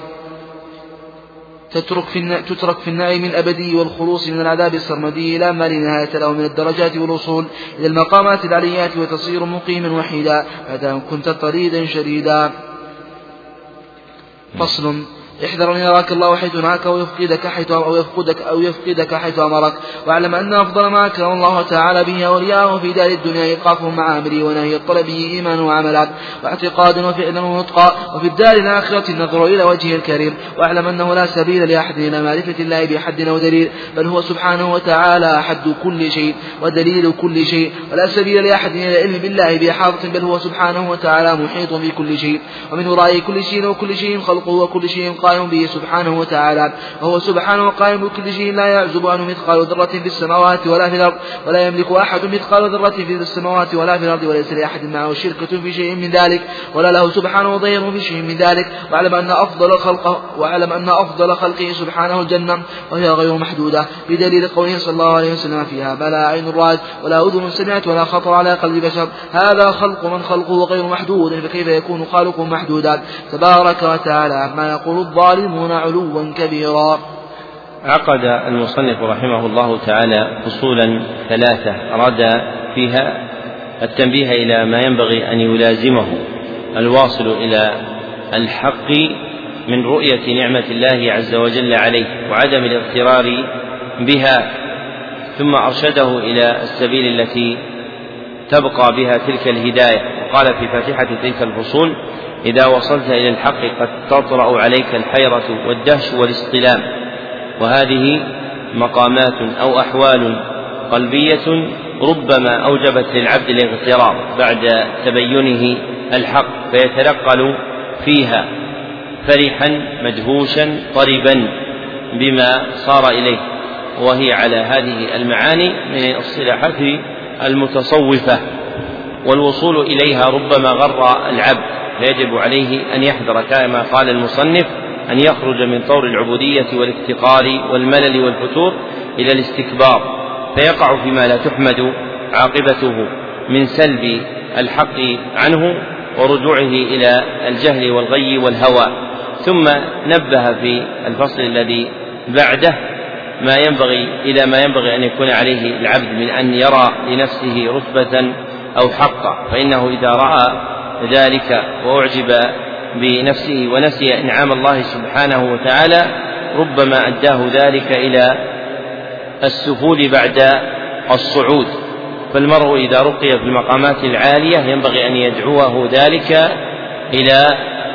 تترك في تترك في النعيم الأبدي والخلوص من العذاب السرمدي إلى ما لا نهاية له من الدرجات والوصول إلى المقامات العليات وتصير مقيما وحيدا. بعد أن كنت طريدا شديدا. فصل. احذر أن يراك الله حيث نهاك أو يفقدك حيث أو يفقدك أو يفقدك حيث أمرك. واعلم أن أفضل ما أكرم الله تعالى به أولياءه في دار الدنيا إيقافهم مع أمره ونهي الطلب به إيمان وعملا واعتقاد وفعلا ونطقا وفي الدار الآخرة النظر إلى وجهه الكريم. واعلم أنه لا سبيل لأحد إلى معرفة الله بحد أو دليل. بل هو سبحانه وتعالى حد كل شيء ودليل كل شيء. ولا سبيل لأحد إلى العلم بالله بإحاطة بل هو سبحانه وتعالى محيط بكل شيء. ومن ورائه كل شيء وكل شيء خلقه وكل شيء قائم به سبحانه وتعالى. وهو سبحانه قائم بكل شيء لا يعزب عنه مثقال ذرة في السماوات ولا في الأرض ولا يملك أحد مثقال ذرة في السماوات ولا في الأرض وليس لأحد معه شركة في شيء من ذلك ولا له سبحانه ضير في شيء من ذلك. واعلم أن أفضل خلقه واعلم أن أفضل خلقه سبحانه الجنة وهي غير محدودة. بدليل قوله صلى الله عليه وسلم فيها بلا عين رأت ولا أذن سمعت ولا خطر على قلب بشر هذا خلق من خلقه غير محدود فكيف يكون خالقه محدودا؟ تبارك وتعالى عما يقول الظالمون علوا كبيرا. عقد المصنف رحمه الله تعالى فصولا ثلاثة أراد فيها التنبيه إلى ما ينبغي أن يلازمه. الواصل إلى الحق من رؤية نعمة الله عز وجل عليه وعدم الاغترار بها ثم أرشده إلى السبيل التي تبقى بها تلك الهداية. وقال في فاتحة تلك الفصول إذا وصلت إلى الحق قد تطرأ عليك الحيرة والدهش والاصطلام وهذه مقامات أو أحوال قلبية ربما أوجبت للعبد الاغترار بعد تبينه الحق فيتنقل فيها فرحا مدهوشا طربا بما صار إليه. وهي على هذه المعاني من الصلاحات المتصوفة والوصول إليها ربما غر العبد. فيجب عليه أن يحذر كما قال المصنف أن يخرج من طور العبودية والافتقار والملل والفتور إلى الاستكبار فيقع فيما لا تحمد عاقبته من سلب الحق عنه ورجوعه إلى الجهل والغي والهوى. ثم نبه في الفصل الذي بعده ما ينبغي إلى ما ينبغي أن يكون عليه العبد من أن يرى لنفسه رتبة أو حقا فإنه إذا رأى ذلك وأعجب بنفسه ونسي إنعام الله سبحانه وتعالى ربما أداه ذلك إلى السفول بعد الصعود. فالمرء إذا رقي في المقامات العالية ينبغي أن يدعوه ذلك إلى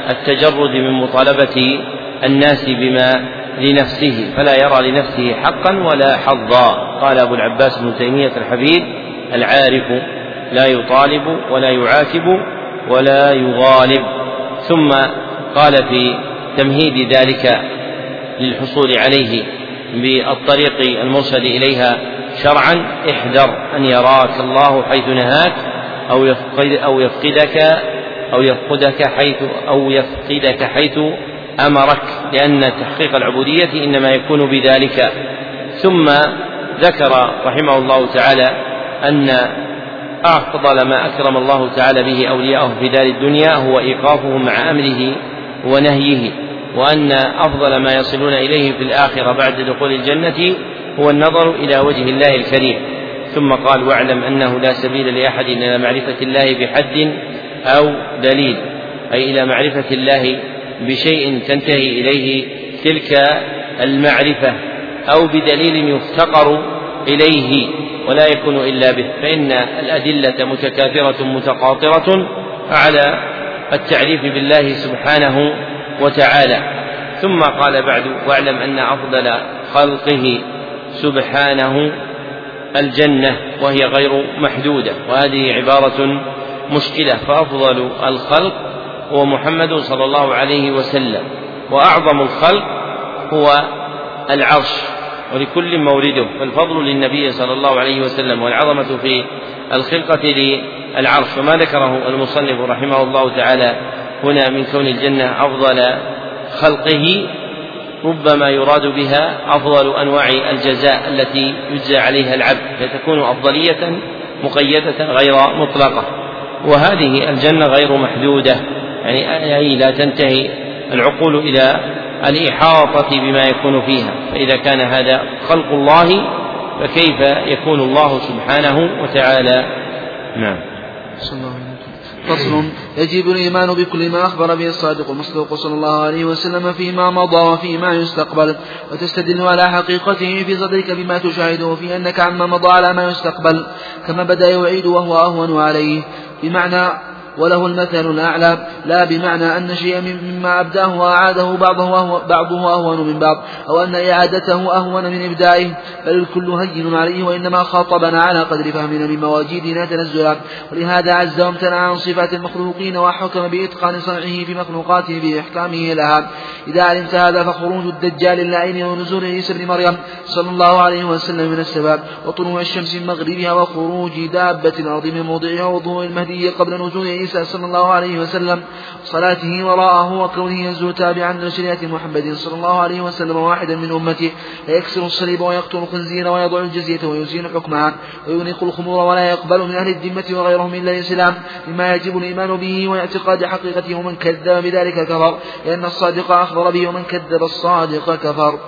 التجرد من مطالبة الناس بما لنفسه. فلا يرى لنفسه حقا ولا حظا. قال أبو العباس بن تيمية الحبيب العارف لا يطالب ولا يعاتب ولا يغالب. ثم قال في تمهيد ذلك للحصول عليه بالطريق المرشد إليها شرعا احذر أن يراك الله حيث نهاك أو يفقد أو يفقدك أو يفقدك حيث أو يفقدك حيث أمرك لأن تحقيق العبودية إنما يكون بذلك. ثم ذكر رحمه الله تعالى أن أفضل ما أكرم الله تعالى به أولياءه في دار الدنيا هو إيقافهم مع أمره ونهيه وأن أفضل ما يصلون إليه في الآخرة بعد دخول الجنة هو النظر إلى وجه الله الكريم. ثم قال واعلم أنه لا سبيل لأحد إلى معرفة الله بحد أو دليل أي إلى معرفة الله بشيء تنتهي إليه تلك المعرفة أو بدليل يفتقر إليه. ولا يكون إلا به. فإن الأدلة متكاثرة متقاطرة على التعريف بالله سبحانه وتعالى. ثم قال بعد واعلم أن أفضل خلقه سبحانه الجنة وهي غير محدودة وهذه عبارة مشكلة. فأفضل الخلق هو محمد صلى الله عليه وسلم وأعظم الخلق هو العرش. ولكل مورده فالفضل للنبي صلى الله عليه وسلم والعظمة في الخلقة للعرش. وما ذكره المصنف رحمه الله تعالى هنا من كون الجنة أفضل خلقه ربما يراد بها أفضل أنواع الجزاء التي يجزى عليها العبد فتكون أفضلية مقيدة غير مطلقة. وهذه الجنة غير محدودة يعني أي لا تنتهي العقول إلى الإحاطة بما يكون فيها. فإذا كان هذا خلق الله فكيف يكون الله سبحانه وتعالى؟ نعم. فصل. يجب الإيمان بكل ما أخبر به الصادق المصدوق صلى الله عليه وسلم فيما مضى وفيما يستقبل وتستدل على حقيقته في صدرك بما تشاهده في أنك عما مضى على ما يستقبل. كما بدأ يعيد وهو أهون عليه. بمعنى وله المثل الأعلى لا بمعنى أن شيئا مما أبداه وأعاده بعضه بعضه أهون من بعض أو أن إعادته أهون من إبدائه بل الكل هين عليه وإنما خاطبنا على قدر فهمنا من مواجيدنا تنزلا. ولهذا عز وامتنع عن صفات المخلوقين وحكم بإتقان صنعه في مخلوقاته بإحكامه لها. إذا علمت هذا فخروج الدجال اللعين ونزول عيسى بن مريم صلى الله عليه وسلم من السباب وطلوع الشمس من مغربها وخروج دابة الأرض من موضعها وظهور المهدي قبل نزول عيسى صلى الله عليه وسلم صلاته وراءه وكونه ينزو تابعا لشريعة محمد صلى الله عليه وسلم واحدا من أمته فيكسر الصليب ويقتل الخنزير ويضع الجزية ويزيل حكمها وينيق الخمور ولا يقبل من أهل الذمة وغيرهم إلا الإسلام مما يجب الإيمان به واعتقاد حقيقته ومن كذب بذلك كفر لأن الصادق أخبر به ومن كذب الصادق كفر.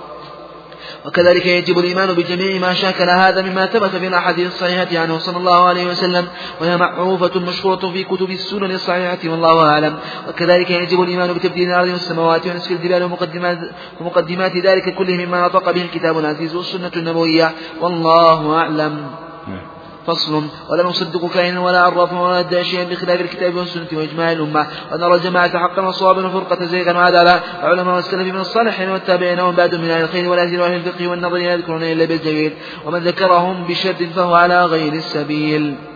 وكذلك يجب الإيمان بجميع ما شاكل هذا مما ثبت في الأحاديث الصحيحة عنه صلى الله عليه وسلم وهي معروفة مشهورة في كتب السنن الصحيحة والله أعلم. وكذلك يجب الإيمان بتبديل الأرض والسماوات ونسف الجبال ومقدمات, ومقدمات ذلك كله مما نطق به الكتاب العزيز والسنة النبوية. والله أعلم. فصل ولا نصدق كائنا ولا عرافا ولا ندعي شيئا بخلاف الكتاب والسنة وإجماع الأمة. ونرى الجماعة حقا وصوابا وفرقة زيغا وعدالا وعلماء والسلف من الصالحين والتابعين ومن بعد من أهل الخير ولا وأهل الفقه والنظر لا يذكرون إلا بالجميل ومن ذكرهم بشر فهو على غير السبيل.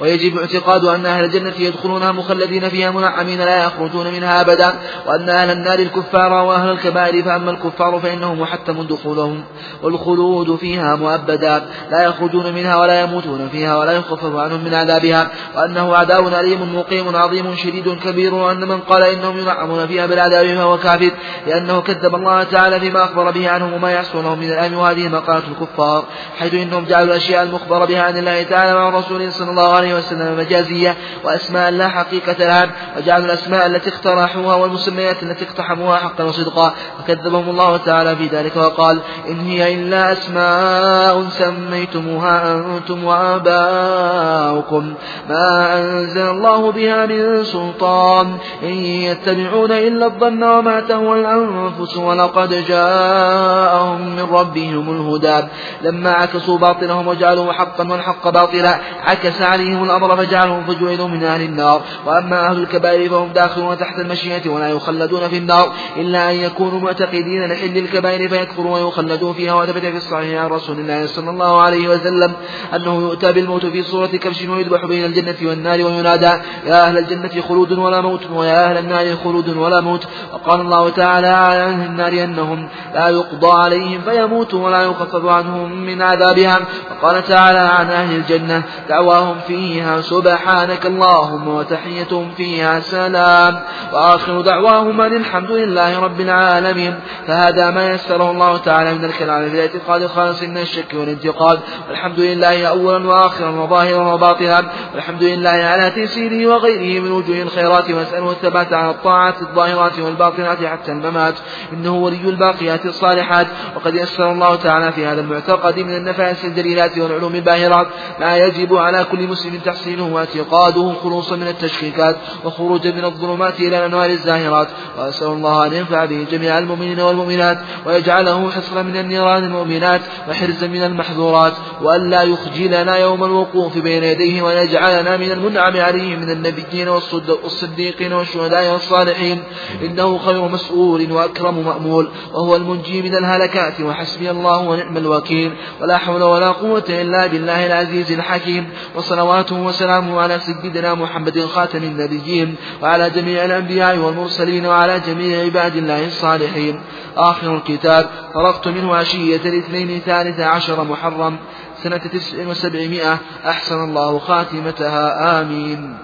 ويجب اعتقاد أن أهل الجنة يدخلونها مخلدين فيها منعمين لا يخرجون منها أبدا وأن أهل النار الكفار وأهل الكبائر فأما الكفار فإنه محتم دخولهم والخلود فيها مؤبدا لا يخرجون منها ولا يموتون فيها ولا يخفف عنهم من عذابها وأنه عذاب أليم مقيم عظيم شديد كبير وأن من قال إنهم ينعمون فيها بالعذاب فهو كافر لأنه كذب الله تعالى فيما أخبر به عنهم وما يحصل لهم من الأم وهذه مقالة الكفار حيث إنهم جعلوا الأشياء المخبر بها عن الله تعالى مع رسوله صلى الله عليه وسلم مجازية وأسماء لا حقيقة لها وجعلوا الأسماء التي اقترحوها والمسميات التي اقتحموها حقا وصدقا. فكذبهم الله تعالى في ذلك وقال إن هي إلا أسماء سميتموها أنتم وآباؤكم. ما أنزل الله بها من سلطان. إن يتبعون إلا الظن وما تهوى الأنفس ولقد جاءهم من ربهم الهدى. لما عكسوا باطلهم وجعلوا حقا والحق باطلا عكس عليهم عليهم الأمر فجعلهم فجعلوا من أهل النار. وأما أهل الكبائر فهم داخلون تحت المشيئة ولا يخلدون في النار. إلا أن يكونوا معتقدين لحل الكبائر فيكفروا ويخلدون فيها وثبت في الصحيح عن رسول الله صلى الله عليه وسلم أنه يؤتى بالموت في صورة كبش ويذبح بين الجنة والنار وينادى يا أهل الجنة خلود ولا موت. ويا أهل النار خلود ولا موت. وقال الله تعالى عن أهل النار أنهم لا يقضى عليهم فيموتوا ولا يخفف عنهم من عذابها وقال تعالى عن أهل الجنة دعواهم فيه فيها سبحانك اللهم وتحيتهم فيها سلام وآخر دعواهم أن الحمد لله رب العالمين فهذا ما يسره الله تعالى من الكلام في الاعتقاد الخالص من الشك والانتقاد والحمد لله أولا وآخرا وظاهرا وباطنا والحمد لله على تيسيره وغيره من وجوه الخيرات وأسأله الثبات على الطاعات الظاهرات والباطنات حتى الممات إنه ولي الباقيات الصالحات وقد يسر الله تعالى في هذا المعتقد من النفائس الدليلات والعلوم الباهرات ما يجب على كل مسلم تحصيله واعتقاده خلوصا من التشكيكات وخروجا من الظلمات إلى الأنوار الزاهرات. وأسأل الله أن ينفع به جميع المؤمنين والمؤمنات ويجعله حصرا من النيران المؤمنات وحرزا من المحظورات وأن لا يخجلنا يوم الوقوف بين يديه ويجعلنا من المنعم عليه من النبيين والصديقين والشهداء والصالحين. إنه خير مسؤول وأكرم مأمول وهو المنجي من الهلكات وحسبي الله ونعم الوكيل. ولا حول ولا قوة إلا بالله العزيز الحكيم. وصلوات وسلامه على سيدنا محمد خاتم النبيين وعلى جميع الأنبياء والمرسلين وعلى جميع عباد الله الصالحين. آخر الكتاب فرغت منه عشية الاثنين ثالث عشر محرم سنة تسع وسبعمائة. أحسن الله خاتمتها. آمين.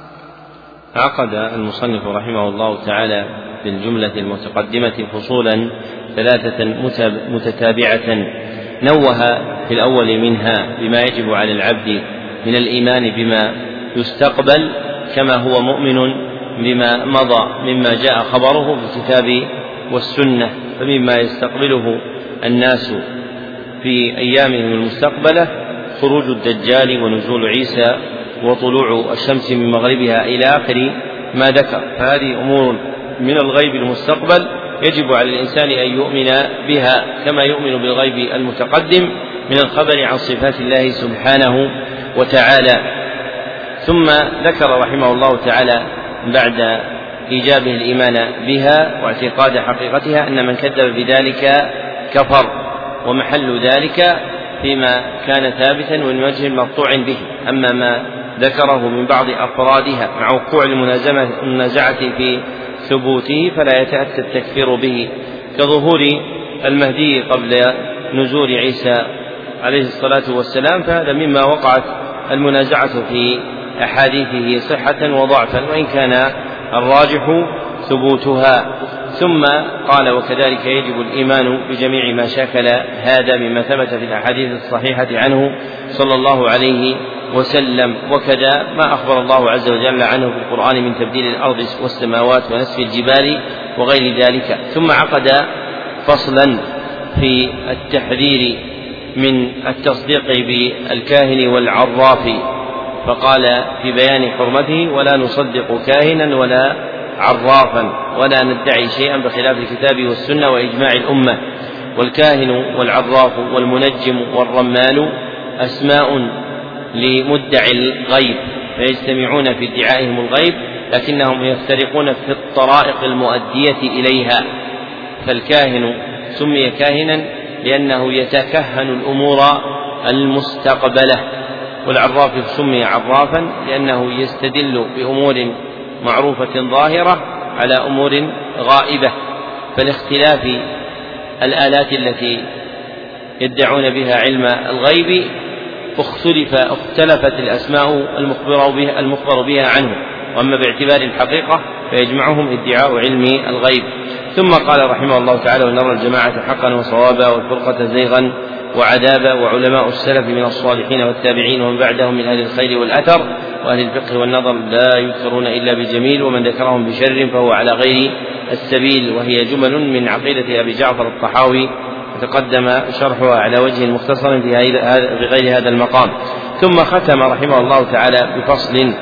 عقد المصنف رحمه الله تعالى في الجملة المتقدمة فصولا ثلاثة متتابعة نوه في الأول منها بما يجب على العبد من الإيمان بما يستقبل كما هو مؤمن بما مضى مما جاء خبره في الكتاب والسنة فمما يستقبله الناس في أيامهم المستقبلة خروج الدجال ونزول عيسى وطلوع الشمس من مغربها إلى آخر ما ذكر. فهذه أمور من الغيب المستقبل يجب على الإنسان أن يؤمن بها كما يؤمن بالغيب المتقدم من الخبر عن صفات الله سبحانه وتعالى. ثم ذكر رحمه الله تعالى بعد إيجابه الإيمان بها واعتقاد حقيقتها أن من كذب بذلك كفر ومحل ذلك فيما كان ثابتا من وجه مقطوع به. أما ما ذكره من بعض أفرادها مع وقوع المنازعة في ثبوته فلا يتأتى التكفير به كظهور المهدي قبل نزول عيسى عليه الصلاة والسلام فهذا مما وقعت المنازعة في أحاديثه صحة وضعفا وإن كان الراجح ثبوتها. ثم قال وكذلك يجب الإيمان بجميع ما شاكل هذا مما ثبت في الأحاديث الصحيحة عنه صلى الله عليه وسلم. وكذا ما أخبر الله عز وجل عنه في القرآن من تبديل الأرض والسماوات ونسف الجبال وغير ذلك. ثم عقد فصلا في التحذير من التصديق بالكاهن والعراف. فقال في بيان حرمته ولا نصدق كاهنا ولا عرافا ولا ندعي شيئا بخلاف الكتاب والسنة وإجماع الأمة. والكاهن والعراف والمنجم والرمال أسماء لمدعي الغيب فيجتمعون في ادعائهم الغيب لكنهم يفترقون في الطرائق المؤدية إليها. فالكاهن سمي كاهنا لأنه يتكهن الأمور المستقبلة. والعراف سمي عرافا لأنه يستدل بأمور معروفة ظاهرة على أمور غائبة. فلاختلاف الآلات التي يدعون بها علم الغيب اختلف اختلفت الأسماء المخبر بها المخبر بها عنه. وأما باعتبار الحقيقة فيجمعهم ادعاء علم الغيب. ثم قال رحمه الله تعالى ونرى الجماعة حقا وصوابا والفرقة زيغا وعذابا وعلماء السلف من الصالحين والتابعين ومن بعدهم من أهل الخير والأثر وأهل الفقه والنظر لا يذكرون إلا بجميل ومن ذكرهم بشر فهو على غير السبيل. وهي جمل من عقيدة أبي جعفر الطحاوي تقدم شرحها على وجه مختصر في غير هذا المقام. ثم ختم رحمه الله تعالى بفصل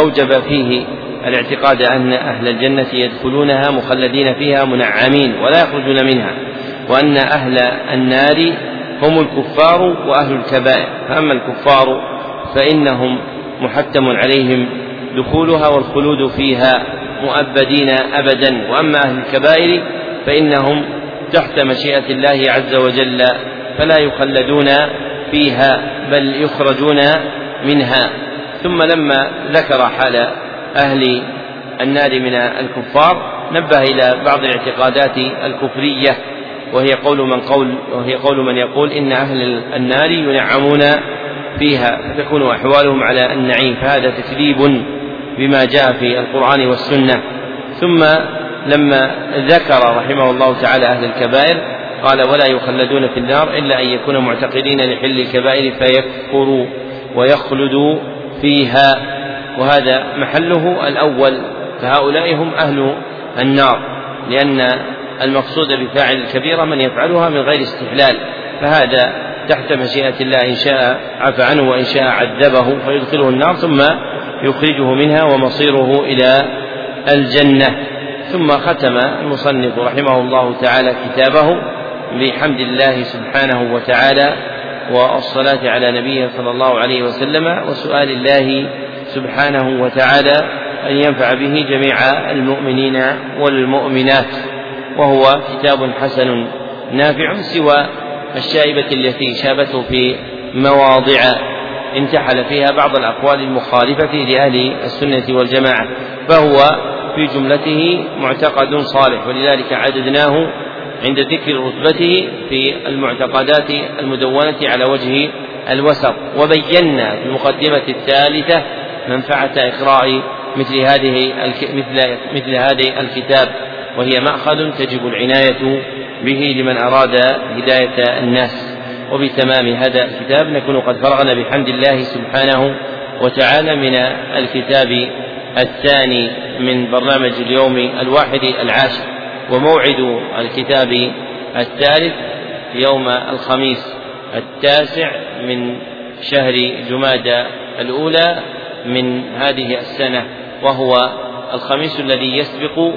أوجب فيه الاعتقاد أن أهل الجنة يدخلونها مخلدين فيها منعمين ولا يخرجون منها وأن أهل النار هم الكفار وأهل الكبائر. فأما الكفار فإنهم محتم عليهم دخولها والخلود فيها مؤبدين أبدا. وأما أهل الكبائر فإنهم تحت مشيئة الله عز وجل فلا يخلدون فيها بل يخرجون منها. ثم لما ذكر حال أهل النار من الكفار نبه إلى بعض الاعتقادات الكفرية وهي قول من قول وهي قول من يقول إن أهل النار ينعمون فيها فتكون أحوالهم على النعيم فهذا تكذيب بما جاء في القرآن والسنة. ثم لما ذكر رحمه الله تعالى أهل الكبائر قال ولا يخلدون في النار إلا أن يكونوا معتقدين لحل الكبائر فيكفروا ويخلدوا فيها. وهذا محله الأول فهؤلاء هم أهل النار لأن المقصود بفاعل الكبيرة من يفعلها من غير استحلال فهذا تحت مشيئة الله إن شاء عفى عنه وإن شاء عذبه فيدخله النار ثم يخرجه منها ومصيره إلى الجنة. ثم ختم المصنف رحمه الله تعالى كتابه بحمد الله سبحانه وتعالى والصلاة على نبيه صلى الله عليه وسلم وسؤال الله سبحانه وتعالى أن ينفع به جميع المؤمنين والمؤمنات وهو كتاب حسن نافع سوى الشائبة التي شابته في مواضع انتحل فيها بعض الأقوال المخالفة لأهل السنة والجماعة فهو في جملته معتقد صالح ولذلك عددناه عند ذكر رتبته في المعتقدات المدونة على وجه الوسط وبينا في المقدمة الثالثة منفعة إقراء مثل هذه مثل مثل هذه الكتاب وهي مأخذ تجب العناية به لمن أراد هداية الناس. وبتمام هذا الكتاب نكون قد فرغنا بحمد الله سبحانه وتعالى من الكتاب الثاني من برنامج اليوم الواحد العاشر وموعد الكتاب الثالث يوم الخميس التاسع من شهر جمادى الأولى. من هذه السنة وهو الخميس الذي يسبق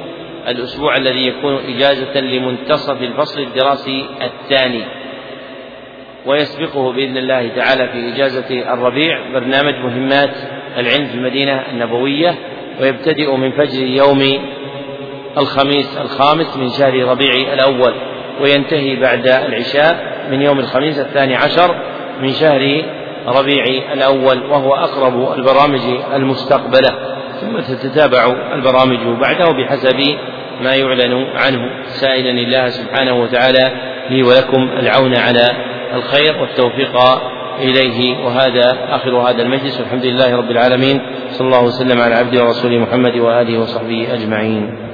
الأسبوع الذي يكون إجازة لمنتصف الفصل الدراسي الثاني. ويسبقه بإذن الله تعالى في إجازة الربيع برنامج مهمات العلم في المدينة النبوية ويبتدئ من فجر يوم الخميس الخامس من شهر ربيع الأول وينتهي بعد العشاء من يوم الخميس الثاني عشر من شهر ربيع الأول وهو أقرب البرامج المستقبلة. ثم تتتابع البرامج بعده بحسب ما يعلن عنه. سائلا الله سبحانه وتعالى لي ولكم العون على الخير والتوفيق إليه. وهذا آخر هذا المجلس. والحمد لله رب العالمين. صلى الله وسلم على عبده ورسوله محمد وآله وصحبه أجمعين.